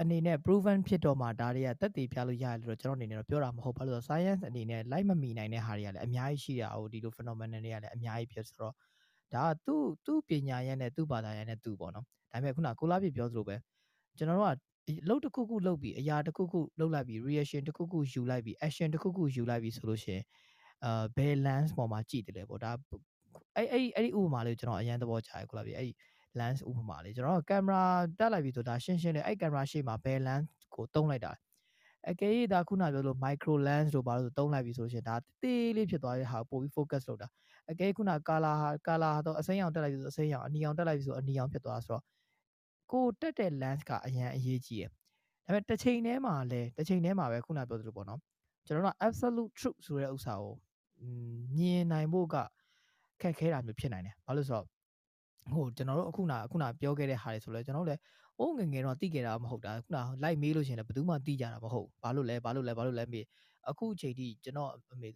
အနေနဲ့ proven ဖြစ်တော့မှဒါတွေကတက်တည်ပြလို့ရတယ်လို့ကျွန်တော်အနေနဲ့တော့ပြောတာမဟုတ်ပါလို့ science အနေနဲ့လိုက်မမီနိုင်တဲ့ဟာတွေကလည်းအများကြီးရှိတာဟိုဒီလို phenomenon တွေကလည်းအများကြီးဖြစ်ဆိုတော့ဒါကသူ့သူ့ပညာရနဲ့သူ့ဘာသာရနဲ့သူ့ပေါ့နော်ဒါပေမဲ့ခုနကိုလာပြပြောသလိုပဲကျွန်တော်တို့ကအလုပ်တစ်ခုခုလုပ်ပြီးအရာတစ်ခုခုလုပ်လိုက်ပြီး reaction တစ်ခုခုယူလိုက်ပြီး action တစ်ခုခုယူလိုက်ပြီးဆိုလို့ရှိရင် အာဘယ် lens ပေါ်မှာကြည့်တယ်လဲပေါ့ဒါအဲ့အဲ့အဲ့ဒီဥပမာလေးကိုကျွန်တော်အရင်သဘောကျတယ်ကိုလာပြအဲ့ lens ဥပမာလေးကျွန်တော်ကင်မရာတက်လိုက်ပြီးဆိုတာရှင်းရှင်းလေးအဲ့ကင်မရာရှေ့မှာဘယ် lens ကိုတုံးလိုက်တာအကယ်၍ဒါခုနပြောလို့ micro lens တို့ဘာလို့တုံးလိုက်ပြီးဆိုလို့ရှိရင်ဒါတေးလေးဖြစ်သွားတဲ့ဟာပို့ပြီး focus လုပ်တာအကယ်ခုန color ဟာ color တော့အစိမ်းရောင်တက်လိုက်ပြီးဆိုအစိမ်းရောင်အနီရောင်တက်လိုက်ပြီးဆိုအနီရောင်ဖြစ်သွားဆိုတော့ကိုတက်တဲ့ lens ကအရန်အရေးကြီးတယ်ဒါပေမဲ့တစ်ချိန်တည်းမှာလည်းတစ်ချိန်တည်းမှာပဲခုနပြောသလိုပေါ့နော် ကျွန်တော်တို့ absolute truth ဆိုတဲ့ဥစ္စာကိုမြင်နိုင်ဖို့ကခက်ခဲတာမျိုးဖြစ်နိုင်တယ်ဘာလို့ဆိုတော့ဟိုကျွန်တော်တို့အခုနအခုနပြောခဲ့တဲ့ဟာတွေဆိုလဲကျွန်တော်တို့လည်းအိုးငငယ်တော့သိခဲ့တာမဟုတ်တာခုနလိုက်မေးလို့ရှိရင်လည်းဘယ်သူမှသိကြတာမဟုတ်ဘာလို့လဲဘာလို့လဲဘာလို့လဲမေးအခုအချိန်ထိကျွန်တော်အမေ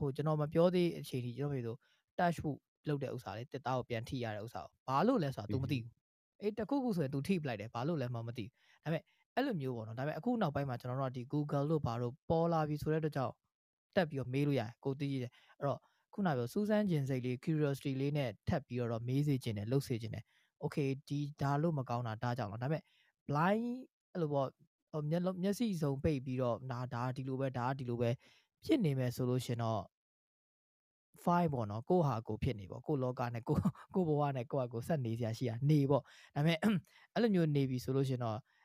ဟိုကျွန်တော်မပြောသေးအချိန်ထိကျွန်တော်မေဆို touch ဖို့လုပ်တဲ့ဥစ္စာလေးတက်သားကိုပြန်ထိရတဲ့ဥစ္စာကိုဘာလို့လဲဆိုတာ तू မသိဘူးအေးတခုခုဆိုရင် तू ထိပလိုက်တယ်ဘာလို့လဲမှမသိဘူးဒါပေမဲ့ အဲ့လိုမျိုးပေါ့နော်ဒါပေမဲ့အခုနောက်ပိုင်းမှာကျွန်တော်တို့ကဒီ Google လို့ဘာလို့ပေါ်လာပြီဆိုတဲ့အတွက်ကြောင့်တက်ပြီးတော့မေးလို့ရတယ်ကိုသိရတယ်အဲ့တော့ခုနပြောစူးစမ်းခြင်းစိတ်လေး curiosity လေးနဲ့ထပ်ပြီးတော့မေးစေခြင်းနဲ့လှုပ်စေခြင်းနဲ့ okay ဒီဒါလို့မကောင်းတာဒါကြောင့်လားဒါပေမဲ့ blind အဲ့လိုပေါ့မျက်မျက်စိစုံပိတ်ပြီးတော့ဒါဒါဒီလိုပဲဒါဒီလိုပဲဖြစ်နေမယ်ဆိုလို့ရှင်တော့ file ပေါ့နော်ကိုဟာကိုဖြစ်နေပေါ့ကိုလောကနဲ့ကိုကိုဘဝနဲ့ကိုဟာကိုဆက်နေစရာရှိတာနေပေါ့ဒါပေမဲ့အဲ့လိုမျိုးနေပြီဆိုလို့ရှင်တော့ဟို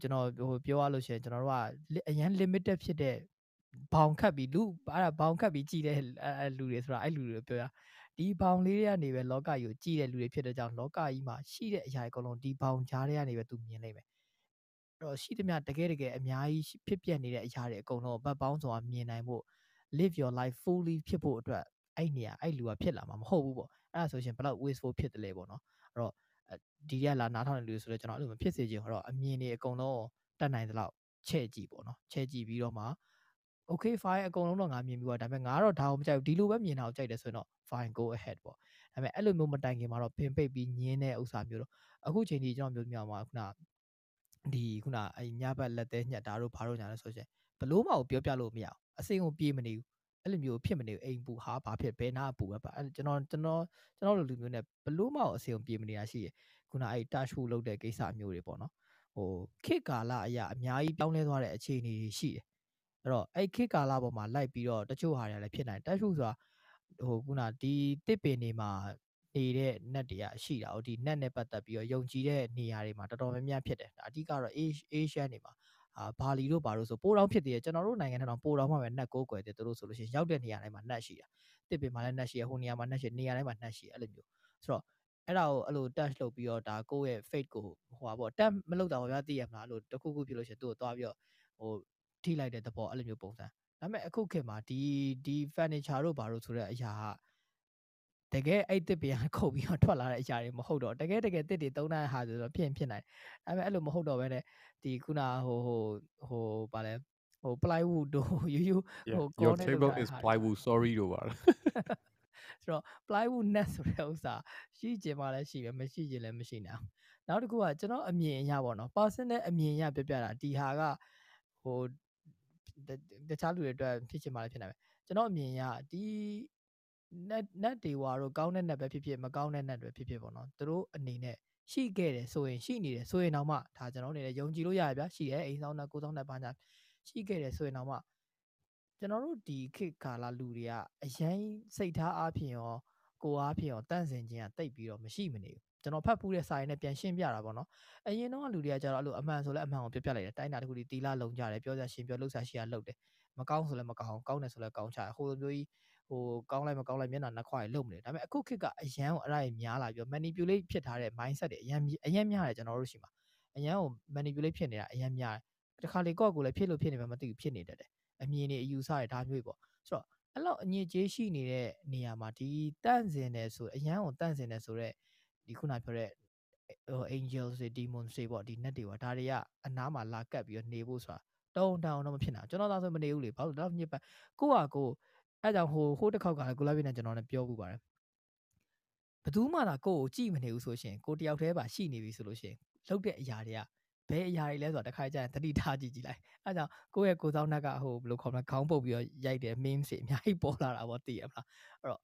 ကျွန်တော်ဟိုပြောရလို့ရှင်ကျွန်တော်တို့ကအရန် limited ဖြစ်တဲ့ဘောင်ခတ်ပြီးလူအဲ့ဒါဘောင်ခတ်ပြီးကြည်တဲ့လူတွေဆိုတာအဲ့လူတွေပြောရဒီဘောင်လေးတွေကနေပဲလောကကြီးကိုကြည်တဲ့လူတွေဖြစ်တဲ့ကြောင့်လောကကြီးမှာရှိတဲ့အရာအကုန်လုံးဒီဘောင်ကြားတွေကနေပဲသူမြင်နိုင်မယ်အဲ့တော့ရှိသမျှတကယ်တကယ်အများကြီးဖြစ်ပျက်နေတဲ့အရာတွေအကုန်လုံးဘတ်ပေါင်းစွာမြင်နိုင်ဖို့ live your life fully ဖြစ်ဖို့အတွက်အဲ့နေရာအဲ့လူကဖြစ်လာမှာမဟုတ်ဘူးပေါ့အဲ့ဒါဆိုရှင်ဘယ်လောက် wasteful ဖြစ်တယ်လဲပေါ့နော်အဲ့တော့ ဒီရက်လာနားထောင်နေလူဆိုတော့ကျွန်တော်အဲ့လိုမဖြစ်စေချင်တော့အမြင်တွေအကုန်လုံးတတ်နိုင်သလောက်ချဲ့ကြည့်ပေါ့နော်ချဲ့ကြည့်ပြီးတော့မှ okay fine အကုန်လုံးတော့ငါမြင်ပြီးတော့ဒါပေမဲ့ငါတော့ဒါကိုမကြိုက်ဘူးဒီလိုပဲမြင်တာကိုကြိုက်တယ်ဆိုရင်တော့ fine go ahead ပေါ့ဒါပေမဲ့အဲ့လိုမျိုးမတိုင်ခင်မှာတော့ပင်ပိတ်ပြီးညင်းတဲ့ဥစ္စာမျိုးတော့အခုချိန်ကြီးကျွန်တော်မျိုးမြောက်မှာခုနဒီခုနအဲ့ညဘက်လက်သေးညက်တာတို့ဘာလို့ညာလဲဆိုရှင်ဘလို့မအောင်ပြောပြလို့မရအောင်အစိမ်ကိုပြေးမနေဘူး အဲ့လိုမျိုးဖြစ်မနေဘူးအိမ်ပူဟာဘာဖြစ်ဘယ်နာပူပဲပါအဲ့ကျွန်တော်ကျွန်တော်ကျွန်တော်လိုလူမျိုးနဲ့ဘလို့မအောင်အစိမ်ကိုပြေးမနေတာရှိရခုနအဲ့ touch ဖို့လုပ်တဲ့ကိစ္စမျိုးတွေပေါ့နော်ဟိုခေတ်ကာလအရာအများကြီးပြောင်းလဲသွားတဲ့အခြေအနေတွေရှိတယ်အဲ့တော့အဲ့ခေတ်ကာလပေါ်မှာလိုက်ပြီးတော့တချို့ဟာတွေလည်းဖြစ်နိုင် touch ဖို့ဆိုတာဟိုခုနဒီတစ်ပင်တွေမှာနေတဲ့ net တွေကရှိတာဟိုဒီ net နဲ့ပတ်သက်ပြီးတော့ယုံကြည်တဲ့နေရာတွေမှာတော်တော်များများဖြစ်တယ်ဒါအဓိကတော့ Asian တွေမှာ အာဘာလီတို့ဘာလို့ဆိုပိုးတောင်ဖြစ်သေးတယ်ကျွန်တော်တို့နိုင်ငံထဲတော့ပိုးတောင်မှပဲနှက်ကိုးကွယ်တယ်သူတို့ဆိုလို့ရှိရင်ရောက်တဲ့နေရာတိုင်းမှာနှက်ရှိတာတစ်ပင်မှာလည်းနှက်ရှိရဟိုနေရာမှာနှက်ရှိနေရာတိုင်းမှာနှက်ရှိအဲ့လိုမျိုးဆိုတော့အဲ့ဒါကိုအဲ့လို touch လုပ်ပြီးတော့ဒါကိုယ့်ရဲ့ fate ကိုဟိုပါပေါ့ tap မလုပ်တာဘာပြသိရမလားအဲ့လိုတခုခုဖြစ်လို့ရှိရင်သူ့ကိုသွားပြီးတော့ဟိုထိလိုက်တဲ့သဘောအဲ့လိုမျိုးပုံစံဒါပေမဲ့အခုခေတ်မှာဒီဒီ furniture တို့ဘာလို့ဆိုတဲ့အရာက တကယ်အဲ့တစ်ပြန်ခုတ်ပြီးတော့ထွက်လာတဲ့အရာတွေမဟုတ်တော့တကယ်တကယ်တစ်တွေသုံးတဲ့ဟာဆိုတော့ဖြစ်ဖြစ်နိုင်ဒါပေမဲ့အဲ့လိုမဟုတ်တော့ဘဲနဲ့ဒီခုနဟိုဟိုဟိုဗာလဲဟို plywood တို့ရိုးရိုးဟို your table is plywood sorry တို့ပါဆိုတော့ plywood net ဆိုတဲ့ဥစ္စာရှိကျင်မှလည်းရှိပဲမရှိကျင်လည်းမရှိနိုင်အောင်နောက်တစ်ခုကကျွန်တော်အမြင်အရပေါ့နော် personal အမြင်အရပြပြတာဒီဟာကဟိုတခြားလူတွေအတွက်ဖြစ်ချင်မှလည်းဖြစ်နိုင်မယ်ကျွန်တော်အမြင်အရဒီ net net တွေဝါတော့ကောင်းတဲ့ net ပဲဖြစ်ဖြစ်မကောင်းတဲ့ net တွေဖြစ်ဖြစ်ပေါ့နော်သူတို့အနေနဲ့ရှိခဲ့တယ်ဆိုရင်ရှိနေတယ်ဆိုရင်တော့မှဒါကျွန်တော်အနေနဲ့ယုံကြည်လို့ရရဗျာရှိတယ်အိမ်ဆောင်နဲ့ကိုဆောင်နဲ့ဘာညာရှိခဲ့တယ်ဆိုရင်တော့မှကျွန်တော်တို့ဒီခေတ်ကာလလူတွေကအရင်စိတ်ထားအားဖြင့်ရောကိုအားဖြင့်ရောတန့်စင်ခြင်းကတိတ်ပြီးတော့မရှိမနေဘူးကျွန်တော်ဖတ်ဖူးတဲ့စာရင်းနဲ့ပြန်ရှင်းပြတာပေါ့နော်အရင်တော့လူတွေကကျတော့အဲ့လိုအမှန်ဆိုလဲအမှန်ကိုပြပြလိုက်တယ်တိုင်းတာတခုဒီတီလာလုံကြတယ်ပြောစရာရှင်းပြောလှုပ်ရှားရှိရလှုပ်တယ်မကောင်းဆိုလဲမကောင်းကောင်းတယ်ဆိုလဲကောင်းချဟိုလိုမျိုးကြီး ဟိုကောင်းလိုက်မကောင်းလိုက်မျက်နှာနှစ်ခွာတွေလုံမနေဒါပေမဲ့အခုခေတ်ကအရန်ကိုအဲ့ဒါကြီးများလာပြီး manipulate ဖြစ်ထားတဲ့ mindset တွေအရန်အရန်များတယ်ကျွန်တော်တို့ရှိမှာအရန်ကို manipulate ဖြစ်နေတာအရန်များတယ်တခါလေကော့ကိုလည်းဖြစ်လို့ဖြစ်နေမှမသိဘူးဖြစ်နေတတ်တယ်အမြင်တွေအယူဆတွေဒါမျိုးပေါ့ဆိုတော့အဲ့လောက်အညစ်အကြေးရှိနေတဲ့နေရာမှာဒီတန့်စင်တယ်ဆိုအရန်ကိုတန့်စင်တယ်ဆိုတော့ဒီခုနပြောတဲ့ဟို angels တွေ demons တွေပေါ့ဒီ net တွေပေါ့ဒါတွေကအနားမှာလာကပ်ပြီးတော့နေဖို့ဆိုတာတုံတောင်တော့မဖြစ်နိုင်ဘူးကျွန်တော်သာဆိုမနေဘူးလေဘာလို့လဲတော့ညစ်ပတ်ကိုကကို အဲကြောင့်ဟိုဟိုတစ်ခေါက်ကလည်းကိုလာပြနဲ့ကျွန်တော်လည်းပြောပြပါတယ်ဘယ်သူမှသာကိုကိုကြည့်မနေဘူးဆိုရှင်ကိုတယောက်တည်းပါရှိနေပြီဆိုလို့ရှင်လောက်တဲ့အရာတွေကဘယ်အရာတွေလဲဆိုတာတစ်ခါကျရင်တတိထားကြည့်ကြည့်လိုက်အဲကြောင့်ကိုယ့်ရဲ့ကိုယ်ဆောင်နှက်ကဟိုဘယ်လိုခေါ်မလဲခေါင်းပုတ်ပြီးတော့ရိုက်တဲ့ memes တွေအများကြီးပေါ်လာတာပေါ့သိရမလားအဲ့တော့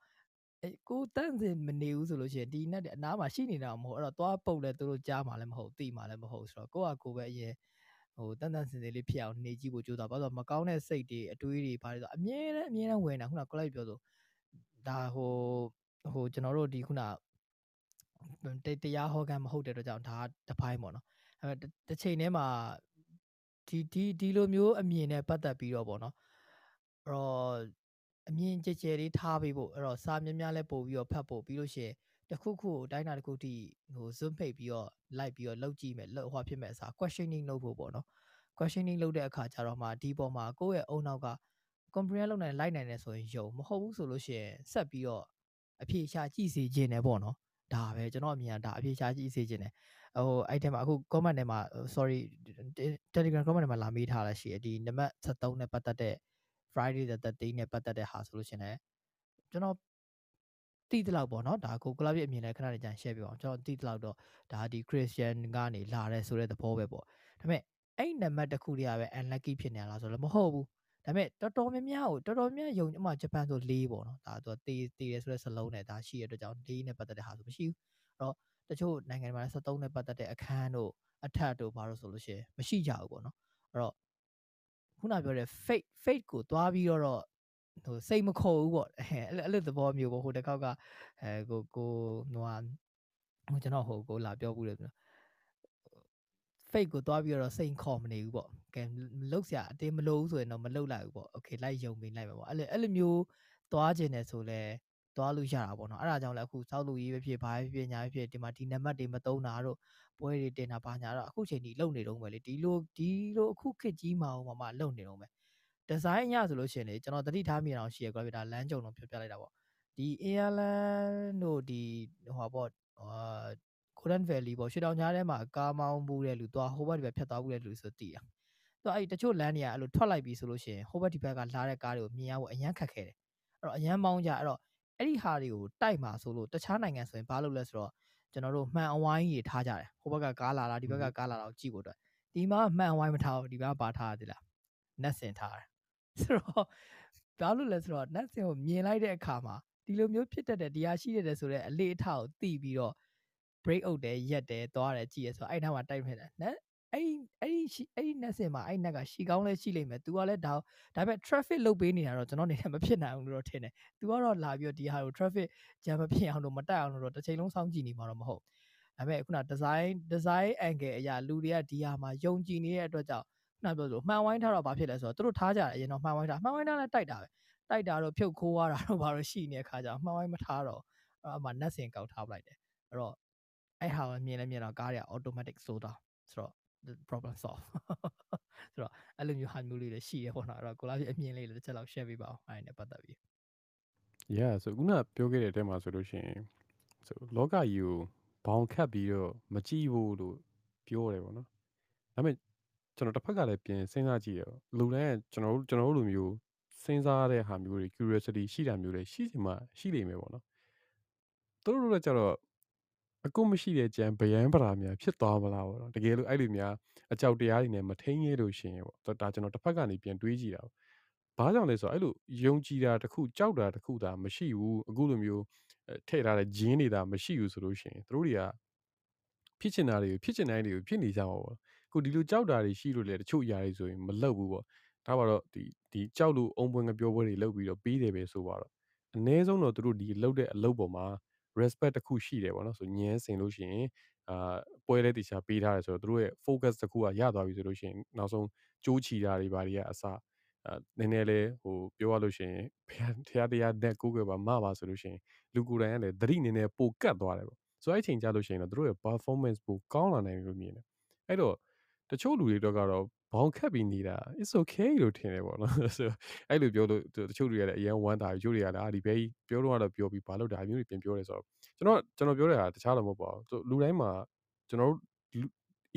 အဲကိုတန့်စင်မနေဘူးဆိုလို့ရှိရင်ဒီနဲ့အနားမှာရှိနေတာမဟုတ်အဲ့တော့သွားပုတ်လဲသူတို့ကြားမှာလည်းမဟုတ်သိမှာလည်းမဟုတ်ဆိုတော့ကိုကကိုပဲအရင် ဟိုတန်တန်စင်စင်လေးဖြစ်အောင်နေကြည့်ဖို့ကြိုးစားပါဆိုတော့မကောင်းတဲ့စိတ်တွေအတွေးတွေဘာတွေဆိုအမြဲတမ်းအမြဲတမ်းဝင်တာခုနကကိုလိုက်ပြောဆိုဒါဟိုဟိုကျွန်တော်တို့ဒီခုနတရားဟောကန်မဟုတ်တဲ့အတွက်ကြောင့်ဒါတပိုင်းပေါ့နော်အဲတစ်ချိန်တည်းမှာဒီဒီဒီလိုမျိုးအမြင်နဲ့ပတ်သက်ပြီးတော့ပေါ့နော်အဲ့တော့အမြင်ကြဲကြဲလေးထားပေးဖို့အဲ့တော့စာများများလဲပို့ပြီးတော့ဖတ်ဖို့ပြီးလို့ရှိရင် တခုခုကိုတိုင်းတာတခုထိဟို zoom ဖိတ်ပြီးတော့ like ပြီးတော့လောက်ကြည့်မယ်လောက်ဟောဖြစ်မဲ့အစား questioning လုပ်ဖို့ပေါ့နော် questioning လုပ်တဲ့အခါကျတော့မှဒီပေါ်မှာကိုယ့်ရဲ့အုံနောက်က comprehend လုပ်နိုင်လိုက်နိုင်တယ်ဆိုရင်ယုံမဟုတ်ဘူးဆိုလို့ရှိရင်ဆက်ပြီးတော့အဖြေရှာကြည့်စေခြင်းနဲ့ပေါ့နော်ဒါပဲကျွန်တော်အမြင်ကဒါအဖြေရှာကြည့်စေခြင်းနဲ့ဟိုအဲ့ထဲမှာအခု comment ထဲမှာ sorry Telegram comment ထဲမှာလာမေးထားတာရှိတယ်ဒီနံပါတ်73နဲ့ပတ်သက်တဲ့ Friday the 13နဲ့ပတ်သက်တဲ့ဟာဆိုလို့ရှင်လည်းကျွန်တော် တိတလောက်ပေါ့နော်ဒါကိုကလပ်ရဲ့အမြင်နဲ့ခဏလေးကြာ share ပြအောင်ကျွန်တော်တိတလောက်တော့ဒါဒီ Christian ကနေလာတယ်ဆိုတဲ့သဘောပဲပေါ့ဒါပေမဲ့အဲ့နံပါတ်တစ်ခုတည်းကပဲ unlucky ဖြစ်နေလားဆိုတော့မဟုတ်ဘူးဒါပေမဲ့တော်တော်များများကိုတော်တော်များယုံအမှဂျပန်ဆို၄ပေါ့နော်ဒါသူတေးတေးတယ်ဆိုတဲ့စလုံးနဲ့ဒါရှိရတဲ့အတွက်ကြောင့်၄နဲ့ပတ်သက်တဲ့ဟာဆိုမရှိဘူးအဲ့တော့တချို့နိုင်ငံတွေမှာ73နဲ့ပတ်သက်တဲ့အခန်းတို့အထက်တို့ဘာလို့ဆိုလို့ရှိရင်မရှိကြဘူးပေါ့နော်အဲ့တော့ခုနပြောတဲ့ fate fate ကိုသွားပြီးတော့ ဟိုစိတ်မခေါ်ဘူးပေါ့အဲ့အဲ့လိုသဘောမျိုးပေါ့ဟိုတစ်ခေါက်ကအဲကိုကိုဟိုဟာဟိုကျွန်တော်ဟိုကိုလာပြောဘူးလေကျွန်တော် fake ကိုတွားပြီးတော့စိတ်ခေါ်မနေဘူးပေါ့ကဲလောက်စရာအတင်းမလို့ဆိုရင်တော့မလောက်လိုက်ဘူးပေါ့ okay လိုက်ယုံပြီးလိုက်မှာပေါ့အဲ့လိုအဲ့လိုမျိုးတွားခြင်းနဲ့ဆိုလဲတွားလို့ရတာပေါ့နော်အဲ့ဒါကြောင့်လည်းအခုစောက်လို့ရေးပဲဖြစ်ဘာပဲဖြစ်ညာပဲဖြစ်ဒီမှာဒီနံပါတ်တွေမတုံးတာတော့ပွဲတွေတင်တာဘာညာတော့အခုချိန်ကြီးလုံနေတော့ပဲလေဒီလိုဒီလိုအခုခစ်ကြီးမအောင်မမလုံနေတော့ပဲ ဒီဇိုင်းအရဆိုလို့ရှိရင်လေကျွန်တော်တတိထားမိအောင်ရှိရကွာပြဒါလမ်းကြုံတော့ပြောပြလိုက်တာပေါ့ဒီ Airland တို့ဒီဟိုပေါ့အာ Golden Valley ပေါ့ရွှေတောင်ကြားထဲမှာကားမောင်းဘူးတဲ့လူသွားဟိုဘက်ဒီဘက်ဖြတ်သွားဘူးတဲ့လူဆိုတည်တာသူအဲ့တချို့လမ်းတွေကအဲ့လိုထွက်လိုက်ပြီဆိုလို့ရှိရင်ဟိုဘက်ဒီဘက်ကလာတဲ့ကားတွေကိုမြင်ရဖို့အရန်ခက်ခဲတယ်အဲ့တော့အရန်မောင်းကြအဲ့တော့အဲ့ဒီဟာတွေကိုတိုက်မှာဆိုလို့တခြားနိုင်ငံဆိုရင်ဘာလုပ်လဲဆိုတော့ကျွန်တော်တို့မှန်အဝိုင်းကြီးထားကြတယ်ဟိုဘက်ကကားလာတာဒီဘက်ကကားလာတာကိုကြည့်ဖို့အတွက်ဒီမှာမှန်အဝိုင်းမထားဘူးဒီဘက်ကပါထားရတယ်လားနက်စင်ထားတယ် ဆိုတော့ဘာလို့လဲဆိုတော့နက်စင်ကိုမြင်လိုက်တဲ့အခါမှာဒီလိုမျိုးဖြစ်တတ်တဲ့တရားရှိရတယ်ဆိုတော့အလေးအထားကိုသိပြီးတော့ break out တယ်ရက်တယ်သွားတယ်ကြည့်ရဆိုအဲ့ထားမှာတိုက်ဖြစ်တယ်နော်အဲ့အဲ့ဒီအဲ့ဒီ net စင်မှာအဲ့ net ကရှီကောင်းလဲရှိလိမ့်မယ်။ तू ကလည်းဒါဒါပေမဲ့ traffic လုတ်ပေးနေတာတော့ကျွန်တော်အနေနဲ့မဖြစ်နိုင်ဘူးလို့တော့ထင်တယ်။ तू ကတော့လာပြီးတော့ဒီဟာကို traffic jam မဖြစ်အောင်လို့မတက်အောင်လို့တော့တစ်ချိန်လုံးစောင့်ကြည့်နေမှာတော့မဟုတ်။ဒါပေမဲ့ခုန design design angle အရာလူတွေကဒီဟာမှာယုံကြည်နေတဲ့အတွက်ကြောင့် ခုနပြောလို့မှန်ဝိုင်းထားတော့ဘာဖြစ်လဲဆိုတော့သူတို့ထားကြတယ်အရင်တော့မှန်ဝိုင်းထားမှန်ဝိုင်းထားလဲတိုက်တာပဲ။တိုက်တာတော့ဖြုတ်ခိုးရတာတော့ဘာလို့ရှိနေတဲ့ခါကျတော့မှန်ဝိုင်းမထားတော့အဲ့မှာ net စင်ကောက်ထားပလိုက်တယ်။အဲ့တော့အဲ့ဟာကိုမြင်လဲမြင်တော့ကားတွေက automatic ဆိုတာဆိုတော့ problem solve ဆိုတော့အဲ့လိုမျိုးဟာမျိုးလေးတွေရှိရပေါ့နော်အဲ့တော့ကိုလာပြအမြင်လေးလည်းတစ်ချက်လောက် share ပေးပါအောင်အဲ့နဲ့ပတ်သက်ပြီး yeah ဆိုခုနပြောခဲ့တဲ့အထဲမှာဆိုလို့ရှိရင်ဆိုလောကကြီးကိုဘောင်ခတ်ပြီးတော့မကြည့်ဘူးလို့ပြောတယ်ပေါ့နော်ဒါပေမဲ့ ကျွန်တော်တစ်ဖက်ကလည်းပြင်စဉ်းစားကြည့်ရလူတိုင်းကကျွန်တော်တို့ကျွန်တော်တို့လိုမျိုးစဉ်းစားတဲ့ဟာမျိုးတွေ curiosity ရှိတာမျိုးတွေရှိချင်မှရှိနေမယ်ပေါ့နော်သူတို့တို့လည်းကြတော့အကုမရှိတဲ့ကြံဗယံပရာများဖြစ်သွားမလားပေါ့နော်တကယ်လို့အဲ့လိုများအကြောက်တရားတွေနဲ့မထိန်ရဲလို့ရှင်ပေါ့ဒါကျွန်တော်တစ်ဖက်ကနေပြန်တွေးကြည့်တာဘာကြောင့်လဲဆိုတော့အဲ့လိုယုံကြည်တာတခုကြောက်တာတခုသာမရှိဘူးအခုလိုမျိုးထည့်ထားတဲ့ဂျင်းတွေသာမရှိဘူးဆိုလို့ရှင်သူတို့တွေကဖြစ်ချင်တာတွေဖြစ်ချင်တိုင်းတွေကိုဖြစ်နေကြပါပေါ့ ခုဒီလိုကြောက်တာတွေရှိလို့လေတချို့ຢာတွေဆိုရင်မလောက်ဘူးပေါ့ဒါပါတော့ဒီဒီကြောက်လို့အုံပွင့်ကပြောပွဲတွေလုပ်ပြီးတော့ပြီးတယ်ပဲဆိုပါတော့အ ਨੇ ဆုံးတော့သူတို့ဒီလှုပ်တဲ့အလုပ်ပေါ်မှာ respect တစ်ခုရှိတယ်ပေါ့နော်ဆိုညင်းစင်လို့ရှိရင်အာပွဲလဲတေချာပေးထားတယ်ဆိုတော့သူတို့ရဲ့ focus တစ်ခုကရသွားပြီဆိုလို့ရှိရင်နောက်ဆုံးကြိုးချီတာတွေဘာတွေကအစအဲနည်းနည်းလေးဟိုပြောရလို့ရှိရင်ဘုရားတရားတရားနဲ့ကိုးကွယ်ပါမပါဆိုလို့ရှိရင်လူကိုယ်တိုင်ကလည်းသတိနည်းနည်းပိုကတ်သွားတယ်ပေါ့ဆိုတော့အဲ့ချိန်ကြလို့ရှိရင်တော့သူတို့ရဲ့ performance ပိုကောင်းလာနိုင်တယ်လို့မြင်တယ်အဲ့တော့ တချို့လူတွေတော့ကတော့ဘောင်ခတ်ပြီးနေတာ it's okay လို့ထင်တယ်ပေါ့နော်ဆိုအဲ့လိုပြောလို့တချို့တွေကလည်းအရင်ဝမ်းတာတချို့တွေကလည်းအာဒီဘေးပြောတော့တော့ပြောပြီးဘာလို့ဒါမျိုးတွေပြန်ပြောလဲဆိုတော့ကျွန်တော်ကျွန်တော်ပြောတဲ့ဟာတခြားတော့မဟုတ်ပါဘူးဆိုလူတိုင်းမှာကျွန်တော်တို့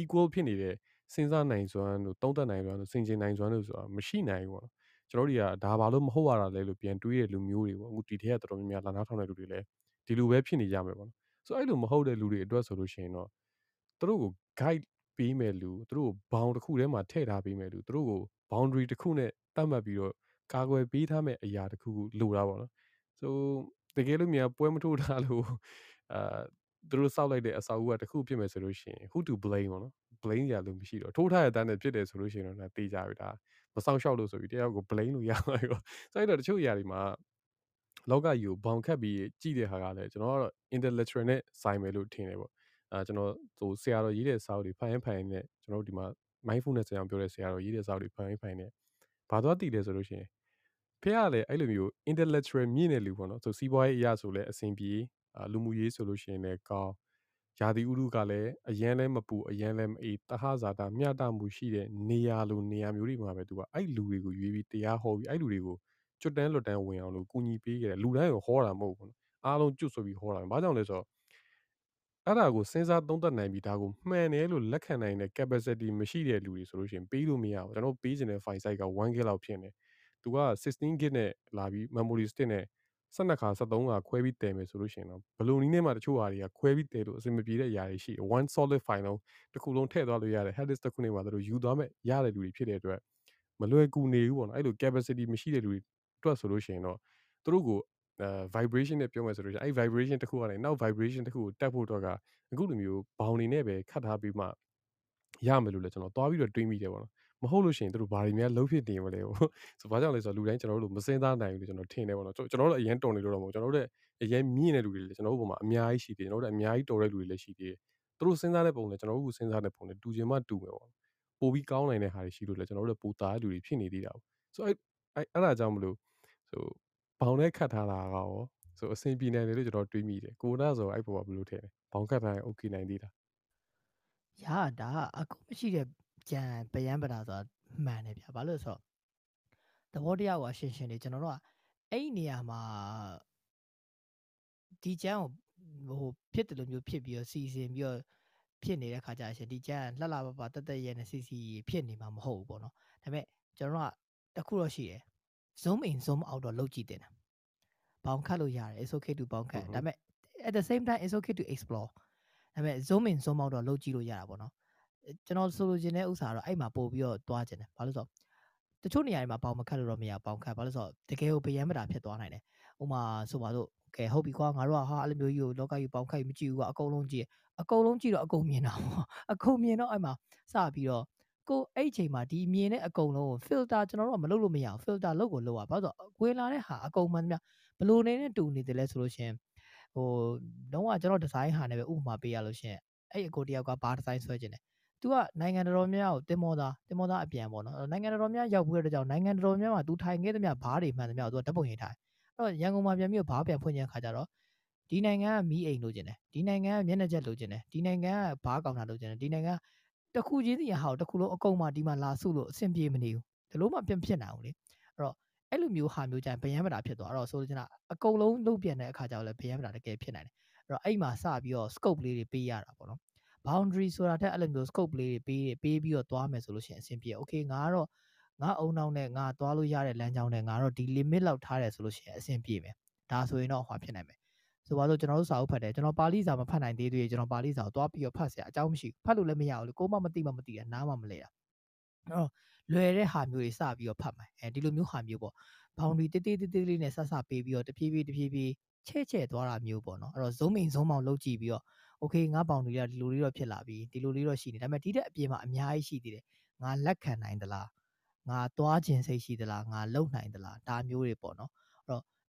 equal ဖြစ်နေတဲ့စဉ်းစားနိုင်စွမ်းတို့သုံးသပ်နိုင်စွမ်းတို့စင်ကျင်နိုင်စွမ်းတို့ဆိုတာမရှိနိုင်ဘူးပေါ့နော်ကျွန်တော်တို့တွေကဒါဘာလို့မဟုတ်ရတာလဲလို့ပြန်တွေးတဲ့လူမျိုးတွေပေါ့အခုဒီထက်ကတော်တော်များများလာနားထောင်တဲ့လူတွေလည်းဒီလိုပဲဖြစ်နေကြမယ်ပေါ့နော်ဆိုအဲ့လိုမဟုတ်တဲ့လူတွေအတွက်ဆိုလို့ရှိရင်တော့သူတို့ကို guide ပေးမဲ့လူသူတို့ကို bound တစ်ခုထဲမှာထည့်ထားပေးမဲ့လူသူတို့ကို boundary တစ်ခုနဲ့တတ်မှတ်ပြီးတော့ကာကွယ်ပေးထားမဲ့အရာတစ်ခုခုလိုတာပေါ့နော်ဆိုတကယ်လို့များပွဲမထိုးထားလို့အာသူတို့စောက်လိုက်တဲ့အစာအုပ်ကတစ်ခုဖြစ်မယ်ဆိုလို့ရှိရင် who to blame ပေါ့နော် blame ရလို့မရှိတော့ထိုးထားတဲ့တန်းနဲ့ဖြစ်တယ်ဆိုလို့ရှိရင်တော့ဒါတေးကြပြီဒါမဆောင်ရှောက်လို့ဆိုပြီးတယောက်ကို blame လို့ရမှာရောဆိုတော့တချို့အရာတွေမှာလောကကြီးကိုဘောင်ခတ်ပြီးကြည့်တဲ့ဟာကလည်းကျွန်တော်ကတော့ intellectual နဲ့ဆိုင်မယ်လို့ထင်တယ်ပေါ့ အာကျွန်တော်ဟိုဆရာတော်ရေးတဲ့စာအုပ်တွေဖိုင်ဖိုင်နဲ့ကျွန်တော်တို့ဒီမှာ mindfulness ဆရာပြောတဲ့ဆရာတော်ရေးတဲ့စာအုပ်တွေဖိုင်ဖိုင်နဲ့ဘာသွားတည်လဲဆိုလို့ရှိရင်ဖះကလည်းအဲ့လိုမျိုး intellectual မြင့်တဲ့လူပေါ့နော်ဆိုစီးပွားရေးအရာဆိုလဲအဆင်ပြေလူမှုရေးဆိုလို့ရှိရင်လည်းကောင်းယာတိဥရုကလည်းအရန်လည်းမပူအရန်လည်းမအေးတဟဇာတာမျှတမှုရှိတဲ့နေရာလိုနေရာမျိုးတွေမှာပဲသူကအဲ့လူတွေကိုရွေးပြီးတရားဟောပြီးအဲ့လူတွေကိုကျွတ်တန်းလွတ်တန်းဝင်အောင်လို့ကူညီပေးခဲ့တယ်လူတိုင်းကိုဟောတာမဟုတ်ဘူးနော်အားလုံးကျွတ်ဆိုပြီးဟောတာဘာကြောင့်လဲဆိုတော့ အဲ့ဒါကိုစဉ်းစားသုံးသပ်နိုင်ပြီးဒါကိုမှန်တယ်လို့လက်ခံနိုင်တဲ့ capacity မရှိတဲ့လူတွေဆိုလို့ရှိရင်ပေးလို့မရဘူးကျွန်တော်ပေးခြင်းတဲ့ file size က 1GB လောက်ဖြစ်နေသူက 16GB နဲ့လာပြီး memory stick နဲ့12ခါ73ခါခွဲပြီးတည်မယ်ဆိုလို့ရှိရင်တော့ဘလိုနည်းနဲ့မှတချို့ဟာတွေကခွဲပြီးတည်လို့အဆင်မပြေတဲ့အရာတွေရှိတယ် one solid file လုံးတစ်ခုလုံးထည့်သွားလို့ရတယ် hard disk တစ်ခုနဲ့မှတို့ယူသွားမဲ့ရတဲ့လူတွေဖြစ်တဲ့အတွက်မလွယ်ကူနေဘူးပေါ့နော်အဲ့လို capacity မရှိတဲ့လူတွေအတွက်ဆိုလို့ရှိရင်တော့သူတို့ကိုအဲ vibration နဲ့ပြောမယ်ဆိုလို့ရှိရင်အဲ့ vibration တစ်ခုကနေနောက် vibration တစ်ခုကိုတက်ဖို့အတွက်ကအခုလိုမျိုးဘောင်နေနဲ့ပဲခတ်ထားပြီးမှရမယ်လို့လည်းကျွန်တော်သွားပြီးတော့တွေးမိတယ်ပေါ့နော်မဟုတ်လို့ရှိရင်တို့ဘာတွေများလုံးဖြစ်နေမလဲပေါ့ဆိုဘာကြောင့်လဲဆိုတော့လူတိုင်းကျွန်တော်တို့မစင်သားနိုင်ဘူးလို့ကျွန်တော်ထင်တယ်ပေါ့နော်ကျွန်တော်တို့အရင်တုံနေလို့တော့မဟုတ်ကျွန်တော်တို့အရင်မြင့်တဲ့လူတွေလည်းကျွန်တော်တို့ပုံမှာအများကြီးရှိသေးတယ်ကျွန်တော်တို့အများကြီးတော်တဲ့လူတွေလည်းရှိသေးတယ်သူတို့စဉ်းစားတဲ့ပုံနဲ့ကျွန်တော်တို့စဉ်းစားတဲ့ပုံနဲ့တူချင်မှတူမယ်ပေါ့ပိုပြီးကောင်းနိုင်တဲ့ဟာတွေရှိလို့လည်းကျွန်တော်တို့ပိုသားတဲ့လူတွေဖြစ်နေသေးတာပေါ့ဆိုအဲ့အဲ့အဲ့ဒါကြောင့်မလို့ဆို ဘောင်နဲ့ခတ်ထားတာကရောဆိုအဆင်ပြေနိုင်တယ်လို့ကျွန်တော်တွေးမိတယ်ကိုနာဆိုအဲ့ပေါ်ကဘယ်လိုထင်လဲဘောင်ခတ်ထားရင် okay နိုင်သေးတာရဒါအကုမရှိတဲ့ကြံပယံပတာဆိုတာမှန်တယ်ဗျဘာလို့လဲဆိုတော့သဘောတရားကရှင်းရှင်းလေးကျွန်တော်တို့ကအဲ့ဒီနေရာမှာဒီကျန်းကိုဟိုဖြစ်တယ်လို့မျိုးဖြစ်ပြီးတော့စီစဉ်ပြီးတော့ဖြစ်နေတဲ့ခါကျရှင်ဒီကျန်းလှလှပပတက်တက်ရဲနဲ့စီစီဖြစ်နေမှာမဟုတ်ဘူးပေါ့နော်ဒါပေမဲ့ကျွန်တော်ကတခုတော့ရှိတယ် zoom in zoom out တော့လုပ်ကြည့်တင်တယ်ဘောင်ခတ်လို့ရတယ် it's okay to ဘောင်ခတ်ဒါပေမဲ့ at the same time it's okay to explore ဒါပေမဲ့ zoom in zoom out တော့လုပ်ကြည့်လို့ရတာပေါ့နော်ကျွန်တော်ဆိုလိုချင်တဲ့ဥစ္စာတော့အဲ့မှာပို့ပြီးတော့သွားချင်တယ်ဘာလို့ဆိုတော့တချို့နေရာတွေမှာပေါင်မခတ်လို့တော့မရပေါင်ခတ်ဘာလို့ဆိုတော့တကယ်ကိုဗျမ်းမတာဖြစ်သွားနိုင်တယ်ဥမာဆိုပါတော့ကဲဟုတ်ပြီကွာငါတို့ကဟာအဲ့လိုမျိုးကြီးကိုလောကကြီးပေါင်ခတ်မကြည့်ဘူးကွာအကုန်လုံးကြည့်အကုန်လုံးကြည့်တော့အကုန်မြင်တာပေါ့အကုန်မြင်တော့အဲ့မှာစပြီးတော့ ကိုအဲ့ချိန်မှာဒီမြင်တဲ့အကုန်လုံးကို filter ကျွန်တော်တို့ကမလုပ်လို့မရဘူး filter လုပ်ကိုလုပ်ရဘာလို့ဆိုတော့ဝင်လာတဲ့ဟာအကုန်မှန်များဘလို့နေနဲ့တူနေတယ်လဲဆိုလို့ရှင်ဟိုလုံးဝကျွန်တော်ဒီဇိုင်းဟာနဲ့ပဲဥပမာပေးရလို့ရှင်အဲ့အကိုတယောက်ကဘာဒီဇိုင်းဆွဲခြင်းလဲသူကနိုင်ငံတော်များကိုတင်မောသားတင်မောသားအပြန်ပေါ့နော်နိုင်ငံတော်များရောက်ပြီးတော့ကြောင့်နိုင်ငံတော်များမှာသူထိုင်ခဲ့သမျှဘားတွေမှန်သမျှကိုသူကဓာတ်ပုံရိပ်ထားအဲ့တော့ရန်ကုန်မှာပြန်ပြီးတော့ဘားပြန်ဖွင့်ခြင်းခါကြတော့ဒီနိုင်ငံကမီးအိမ်လိုချင်တယ်ဒီနိုင်ငံကမျက်နှာချက်လိုချင်တယ်ဒီနိုင်ငံကဘားကောင်တာလိုချင်တယ်ဒီနိုင်ငံ တခုချင်းစီဟာတခုလုံးအကုန်မှဒီမှာလာစုလို့အဆင်ပြေမနေဘူးဒီလိုမှပြန်ဖြစ်နိုင်အောင်လေအဲ့တော့အဲ့လိုမျိုးဟာမျိုးကြရင်ဗယံမတာဖြစ်သွားအဲ့တော့ဆိုလိုချင်တာအကုန်လုံးလုတ်ပြန်တဲ့အခါကျတော့လည်းဗယံမတာတကယ်ဖြစ်နိုင်တယ်အဲ့တော့အဲ့မှာစပြီးတော့ scope လေးတွေပေးရတာပေါ့နော် boundary ဆိုတာတက်အဲ့လိုမျိုး scope လေးတွေပေးပေးပြီးတော့သွားမယ်ဆိုလို့ရှိရင်အဆင်ပြေ okay ငါကတော့ငါအုံနောက်နဲ့ငါသွားလို့ရတဲ့လမ်းကြောင်းနဲ့ငါတော့ဒီ limit လောက်ထားတယ်ဆိုလို့ရှိရင်အဆင်ပြေမယ်ဒါဆိုရင်တော့ဟောဖြစ်နိုင်မယ် ဆိုပါတော့ကျွန်တော်တို့စာအုပ်ဖတ်တယ်ကျွန်တော်ပါဠိစာမဖတ်နိုင်သေးသေးကျွန်တော်ပါဠိစာကိုသွားပြီးတော့ဖတ်เสียအကြောင်းမရှိဘူးဖတ်လို့လည်းမရဘူးလေကိုမမသိမှမသိတာနားမှမလဲတာအဲ့တော့လွယ်တဲ့ဟာမျိုးတွေစပြီးတော့ဖတ်မယ်အဲဒီလိုမျိုးဟာမျိုးပေါ့ boundary တေးတေးတေးတေးလေးနဲ့ဆက်ဆက်ပေးပြီးတော့တဖြည်းဖြည်းတဖြည်းဖြည်းချဲ့ချဲ့သွားတာမျိုးပေါ့နော်အဲ့တော့ zoom in zoom out လုပ်ကြည့်ပြီးတော့ okay ငါ boundary ကဒီလိုလေးတော့ဖြစ်လာပြီဒီလိုလေးတော့ရှိနေဒါပေမဲ့ဒီတဲ့အပြင်မှာအများကြီးရှိသေးတယ်ငါလက်ခံနိုင်သလားငါသွားခြင်းစိတ်ရှိသလားငါလုံနိုင်သလားဒါမျိုးတွေပေါ့နော်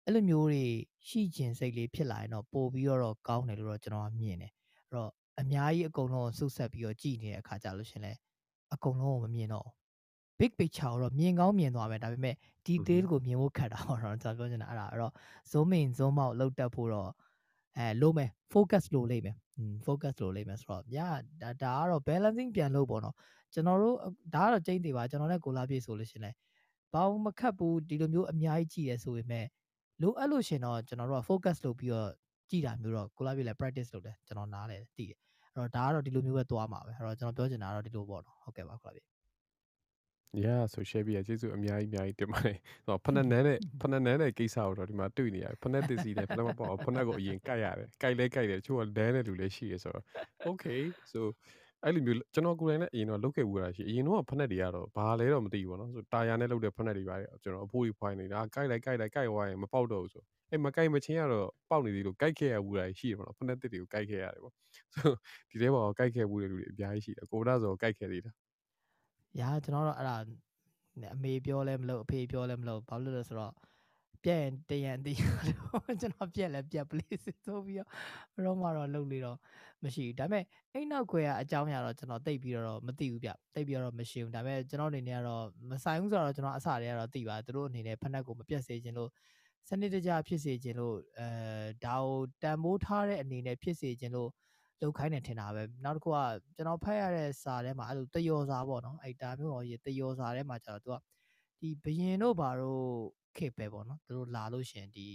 အဲ့တော့အဲ့လိုမျိုးတွေရှိခြင်းစိတ်လေးဖြစ်လာရင်တော့ပို့ပြီးတော့ကောင်းတယ်လို့တော့ကျွန်တော်မြင်တယ်အဲ့တော့အများကြီးအကုန်လုံးဆုတ်ဆက်ပြီးတော့ကြည်နေတဲ့အခါကြလို့ရှင်လဲအကုန်လုံးကိုမမြင်တော့ big picture ကိုတော့မြင်ကောင်းမြင်သွားမယ်ဒါပေမဲ့ detail ကိုမြင်ဖို့ခက်တာပေါ့နော်ကျွန်တော်ပြောချင်တာအဲ့ဒါအဲ့တော့ zoom in zoom out လောက်တက်ဖို့တော့အဲလို့မယ် focus လို့လိမ့်မယ်อืม focus လို့လိမ့်မယ်ဆိုတော့ညဒါဒါကတော့ balancing ပြန်လုပ်ပေါ့နော်ကျွန်တော်တို့ဒါကတော့ကျိန်းသေးပါကျွန်တော်နဲ့ကိုလာပြေဆိုလို့ရှင်လဲဘောင်းမခတ်ဘူးဒီလိုမျိုးအများကြီးကြည့်ရဆိုပေမဲ့ လိုအပ်လို့ရှင်တော့ကျွန်တော်တို့က focus လုပ်ပြီးတော့ကြည်တာမျိုးတော့ကိုလာပြည့်လည်း practice လုပ်တယ်ကျွန်တော်နားလဲသိတယ်အဲ့တော့ဒါကတော့ဒီလိုမျိုးပဲသွားမှာပဲအဲ့တော့ကျွန်တော်ပြောချင်တာကတော့ဒီလိုပေါ့နော်ဟုတ်ကဲ့ပါကိုလာပြည့် Yeah so share ပြကျေးဇူးအများကြီးအများကြီးတင်ပါတယ်။ဟောဖနက်နန်းနဲ့ဖနက်နန်းနဲ့ကိစ္စကိုတော့ဒီမှာတွေ့နေရတယ်။ဖနက်တစ်စီနဲ့ဖနက်မပေါ့ဖနက်ကိုအရင်ကြိုက်ရတယ်။ကြိုက်လဲကြိုက်တယ်တချို့ကဒန်းတဲ့လူလည်းရှိရဆိုတော့ okay so အဲ့လိုမျိုးကျွန်တော်ကိုယ်တိုင်လည်းအရင်တော့လုတ်ခဲ့ဘူးတာရှိအရင်တော့ဖနက်တွေကတော့ဘာလဲတော့မသိဘူးပေါ့နော်ဆိုတာယာနဲ့လုတ်တဲ့ဖနက်တွေပါကျွန်တော်အဖိုးကြီးဖွိုင်းနေတာကြိုက်လိုက်ကြိုက်လိုက်ကြိုက်သွားရင်မပေါက်တော့ဘူးဆိုအဲ့မကြိုက်မချင်းကတော့ပေါက်နေသေးလို့ကြိုက်ခဲ့ရဘူးတာရှိတယ်ပေါ့နော်ဖနက်တစ်တွေကိုကြိုက်ခဲ့ရတယ်ပေါ့ so ဒီထဲမှာကြိုက်ခဲ့ဘူးတဲ့လူတွေအများကြီးရှိတယ်ကိုဒါဆိုကြိုက်ခဲ့သေးတာရာကျွန်တော်တော့အဲ့ဒါအမေပြောလဲမလို့အဖေပြောလဲမလို့ဘာလို့လဲဆိုတော့ ပြက်ရင်တရန်တရန်ကျွန်တော်ပြက်လဲပြက်ပလေးစစ်ဆိုပြီးတော့တော့မှတော့လှုပ်လေတော့မရှိဘူးဒါပေမဲ့အိမ်နောက်ခွဲကအကြောင်းအရာတော့ကျွန်တော်တိတ်ပြီးတော့မသိဘူးဗျတိတ်ပြီးတော့မရှိဘူးဒါပေမဲ့ကျွန်တော်အနေနဲ့ကတော့မဆိုင်ဘူးဆိုတော့ကျွန်တော်အစတည်းကတော့သိပါသူတို့အနေနဲ့ဖက်နှက်ကိုမပြတ်စေခြင်းလို့စနစ်တကျဖြစ်စေခြင်းလို့အဲဒါကိုတန်ဖိုးထားတဲ့အနေနဲ့ဖြစ်စေခြင်းလို့လောက်ခိုင်းနေထင်တာပဲနောက်တစ်ခုကကျွန်တော်ဖတ်ရတဲ့စာထဲမှာအဲ့လိုတယောစာပေါ့နော်အဲ့ဒါမျိုးတော့ရေတယောစာထဲမှာကျတော့သူကဒီဘယင်တို့ဘာတို့ ခေပဲပေါ့နော်သူတို့လာလို့ရှင်ဒီ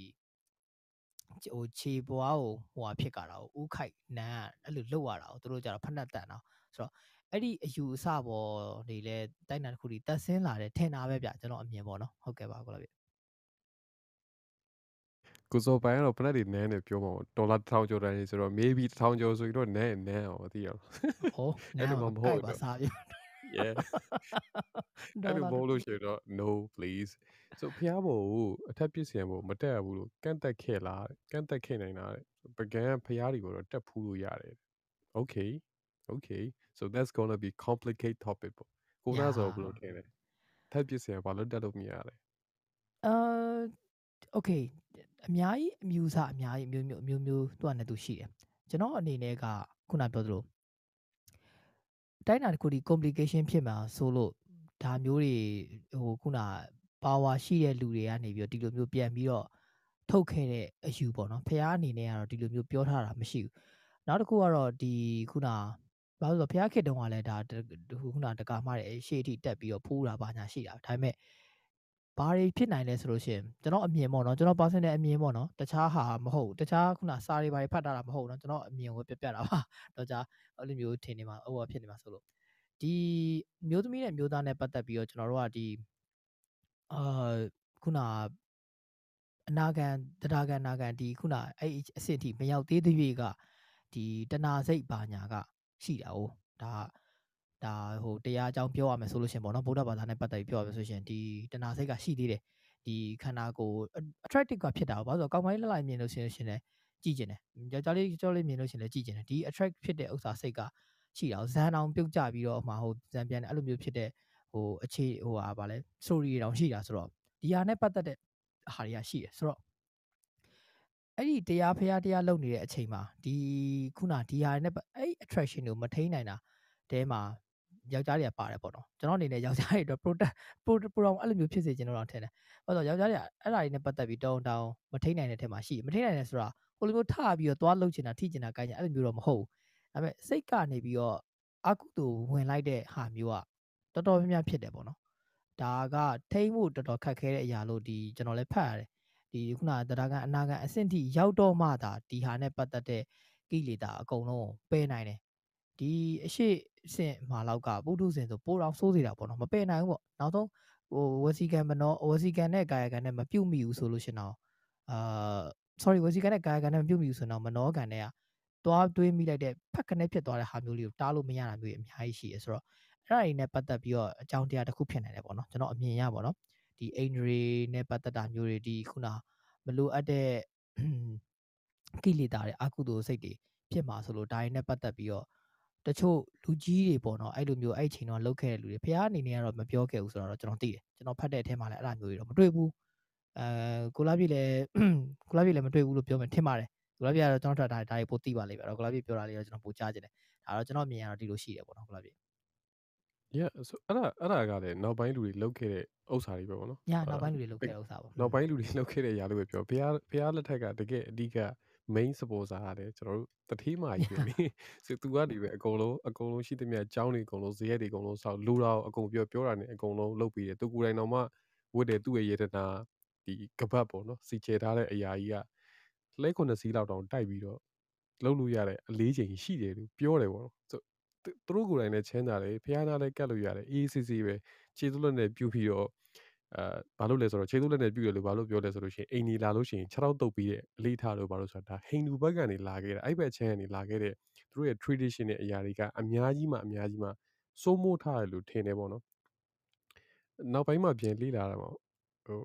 ဟိုခြေပွားကိုဟိုဟာဖြစ်ကြတာကိုဥခိုက်နန်းအဲ့လိုလောက်ရတာကိုသူတို့ကျတော့ဖက်နှက်တန်တော့ဆိုတော့အဲ့ဒီအယူအဆပေါ်နေလဲတိုက်နယ်တစ်ခုဒီတက်ဆင်းလာတယ်ထင်တာပဲဗျကျွန်တော်အမြင်ပေါ့နော်ဟုတ်ကဲ့ပါကိုလာပြီကိုစောပိုင်ကတော့ဖလက်တွေနန်းနေပြောမှာဒေါ်လာ1000ကျော်တန်းဆိုတော့ maybe 1000ကျော်ဆိုရင်တော့နန်းနန်းအောင်မသိရဘူးဟောအဲ့လိုမှမဟုတ်ဘူးပါစားပြ yeah အဲ့လိုမဟုတ်လို့ရှိရင်တော့ no please so ဖျားဖို့အထက်ပြစ်စင်ဖို့မတက်ရဘူးလို့ကန့်တက်ခဲ့လားကန့်တက်ခဲ့နိုင်တာတဲ့ပကံဖျားတွေကိုတော့တက်ဖူးလို့ရတယ် okay okay so that's going to be complicated topic ပေါ့ကိုနာဆိုဘယ်လိုထင်လဲထက်ပြစ်စင်ဘာလို့တက်လို့မရလဲအာ okay အများကြီးအမျိုးအစားအများကြီးအမျိုးမျိုးအမျိုးမျိုးသူ့အနေနဲ့သူရှိတယ်ကျွန်တော်အနေနဲ့ကခုနပြောသလို တိုင်းတာတစ်ခုဒီ complication ဖြစ်မှာဆိုလို့ဒါမျိုးတွေဟိုခုန power ရှိတဲ့လူတွေကနေပြီးတော့ဒီလိုမျိုးပြန်ပြီးတော့ထုတ်ခဲ့တဲ့အယူပေါ့နော်ဖះအနေနဲ့ကတော့ဒီလိုမျိုးပြောထားတာမရှိဘူးနောက်တစ်ခုကတော့ဒီခုနဘာလို့လဲဆိုတော့ဖះခေတ်တုန်းကလည်းဒါခုနတကာမှတဲ့ရှေ့အထိတက်ပြီးတော့ဖိုးတာပါညာရှိတာဒါပေမဲ့ ဘာတွေဖြစ်နိုင်လဲဆိုလို့ရှိရင်ကျွန်တော်အမြင်ပေါ့နော်ကျွန်တော် personal အမြင်ပေါ့နော်တခြားဟာမဟုတ်တခြားခုနစာတွေဘာတွေဖတ်တာမဟုတ်နော်ကျွန်တော်အမြင်ကိုပြပြတာပါတော့ကြာအဲ့လိုမျိုးထင်နေမှာဟိုဖြစ်နေမှာဆိုလို့ဒီမျိုးသမီးနဲ့မျိုးသားနဲ့ပတ်သက်ပြီးတော့ကျွန်တော်တို့ကဒီအာခုနအနာဂံတရားကံနာဂံဒီခုနအဲ့အဆင့်ထိမရောက်သေးသေး၍ကဒီတဏှာစိတ်ဘာညာကရှိတာ哦ဒါ ဒါဟိုတရားအကြောင်းပြောရမယ်ဆိုလို့ရှင်ပေါ့နော်ဗုဒ္ဓဘာသာနဲ့ပတ်သက်ပြီးပြောရမယ်ဆိုရှင်ဒီတဏှာစိတ်ကရှိသေးတယ်ဒီခန္ဓာကိုယ် attractive ကဖြစ်တာဘာလို့ဆိုတော့ကောင်းပိုင်းလှလိုက်မြင်လို့ရှင်ရှင်လဲကြည့်ကျင်တယ်ယောက်ျားလေးကြောလေးမြင်လို့ရှင်လဲကြည့်ကျင်တယ်ဒီ attract ဖြစ်တဲ့ဥစ္စာစိတ်ကရှိတာဇန်အောင်ပြုတ်ကြပြီးတော့မှဟိုဇန်ပြန်တယ်အဲ့လိုမျိုးဖြစ်တဲ့ဟိုအခြေဟိုဟာဗာလဲ story တောင်ရှိတာဆိုတော့ဒီဟာနဲ့ပတ်သက်တဲ့ဟာတွေကရှိတယ်ဆိုတော့အဲ့ဒီတရားဖျားတရားလုပ်နေတဲ့အချိန်မှာဒီခုနဒီဟာနဲ့အဲ့ attraction ကိုမထိန်းနိုင်တာတဲမှာ ယောက်ျားတွေကပါတယ်ပေါ့နော်ကျွန်တော်အနေနဲ့ယောက်ျားတွေအတွက် protect program အဲ့လိုမျိုးဖြစ်စေချင်တော့ထင်တယ်ဘာလို့ယောက်ျားတွေကအဲ့ဒါတွေနဲ့ပတ်သက်ပြီးတောင်းတောင်းမထိန်းနိုင်တဲ့ထဲမှာရှိမထိန်းနိုင်တယ်ဆိုတာဟိုလိုမျိုးထပြီးတော့သွားလှုပ်ချင်တာထိချင်တာကိုင်းချင်အဲ့လိုမျိုးတော့မဟုတ်ဘူးဒါပေမဲ့စိတ်ကနေပြီးတော့အကုသိုလ်ဝင်လိုက်တဲ့ဟာမျိုးကတော်တော်များများဖြစ်တယ်ပေါ့နော်ဒါကထိန်းဖို့တော်တော်ခက်ခဲတဲ့အရာလို့ဒီကျွန်တော်လည်းဖတ်ရတယ်ဒီခုနတရားကန်အနာကန်အဆင့်ထိရောက်တော့မှသာဒီဟာနဲ့ပတ်သက်တဲ့ကိလေသာအကုန်လုံးပယ်နိုင်တယ် ဒီအရှိစင်မှာလောက်ကပုထုဇဉ်ဆိုပိုးတော်ဆိုးစေတာပေါ့နော်မပယ်နိုင်ဘူးပေါ့နောက်ဆုံးဟိုဝစီကန်မနောဝစီကန်နဲ့ကာယကန်နဲ့မပြုတ်မိဘူးဆိုလို့ရှင်တော့အာ sorry ဝစီကန်နဲ့ကာယကန်နဲ့မပြုတ်မိဘူးဆိုတော့မနောကန်နဲ့ကသွားတွေးမိလိုက်တဲ့ဖက်ကနေဖြစ်သွားတဲ့ဟာမျိုးလေးကိုတားလို့မရတာမျိုးအများကြီးရှိရဆိုတော့အဲ့ဒါတွေနဲ့ပတ်သက်ပြီးတော့အကြောင်းတရားတစ်ခုဖြစ်နိုင်တယ်ပေါ့နော်ကျွန်တော်အမြင်ရပါတော့ဒီအိန္ဒြေနဲ့ပတ်သက်တာမျိုးတွေဒီခုနမလိုအပ်တဲ့ကိလေသာတွေအကုသိုလ်စိတ်တွေဖြစ်မှာဆိုလို့ဒါတွေနဲ့ပတ်သက်ပြီးတော့ တချို့လူကြီးတွေပေါ့နော်အဲ့လိုမျိုးအဲ့ချိန်တော့လောက်ခဲ့တဲ့လူတွေဖះအနေနဲ့ကတော့မပြောခဲ့ဘူးဆိုတော့ကျွန်တော်သိတယ်ကျွန်တော်ဖတ်တဲ့အထဲမှာလည်းအဲ့လိုမျိုးတွေတော့မတွေ့ဘူးအဲကိုလာပြည့်လည်းကိုလာပြည့်လည်းမတွေ့ဘူးလို့ပြောမယ်ထင်ပါတယ်ကိုလာပြည့်ကတော့ကျွန်တော်ထပ်ဒါဒါတွေပိုသိပါလိမ့်မယ်တော့ကိုလာပြည့်ပြောတာလေးတော့ကျွန်တော်ပိုကြားချင်တယ်ဒါတော့ကျွန်တော်မြင်ရတော့ဒီလိုရှိတယ်ပေါ့နော်ကိုလာပြည့် yeah so အဲ့ဒါအဲ့ဒါကလည်းနောက်ပိုင်းလူတွေလောက်ခဲ့တဲ့ဥစ္စာတွေပဲပေါ့နော်ညနောက်ပိုင်းလူတွေလောက်ခဲ့တဲ့ဥစ္စာပေါ့နောက်ပိုင်းလူတွေလောက်ခဲ့တဲ့ຢာလို့ပဲပြောဘုရားဘုရားလက်ထက်ကတကယ်အဓိက main sponsor ရတယ်ကျွန်တော်တို့တတိမာကြီးပဲလေဆိုသူကနေပဲအကုန်လုံးအကုန်လုံးရှိသမျှအကြောင်းတွေအကုန်လုံးဇရက်တွေအကုန်လုံးစောက်လူတော်အကုန်ပြောပြောတာနဲ့အကုန်လုံးလုပ်ပြီးတယ်သူကိုယ်တိုင်တော့မှဝတ်တယ်သူ့ရဲ့ယေတနာဒီကပတ်ပေါ့နော်စီချေထားတဲ့အရာကြီးကလှဲ9စီးလောက်တောင်တိုက်ပြီးတော့လုံးလို့ရတဲ့အလေးချိန်ရှိတယ်လို့ပြောတယ်ပေါ့နော်ဆိုသူသူတို့ကိုယ်တိုင်လည်းချမ်းသာတယ်ဖះနာလည်းကတ်လို့ရတယ်အေးစစ်စစ်ပဲခြေသွလက်နဲ့ပြုတ်ပြီးတော့ အာဘာလို့လဲဆိုတော့ခြေသွလက်နဲ့ပြုတ်တယ်လို့ဘာလို့ပြောလဲဆိုလို့ရှိရင်အိမ်ကြီးလာလို့ရှိရင်6တော့တုတ်ပြီးတဲ့အလေးထားလို့ဘာလို့ဆိုတာဒါဟိန္ဒူဘက်ကနေလာခဲ့တာအဲ့ဘက်ချမ်းကနေလာခဲ့တဲ့သူတို့ရဲ့ tradition ရဲ့အရာတွေကအများကြီးမှအများကြီးမှစိုးမိုးထားတယ်လို့ထင်တယ်ပေါ့နော်နောက်ပိုင်းမှာပြန်လေ့လာတာမှာဟို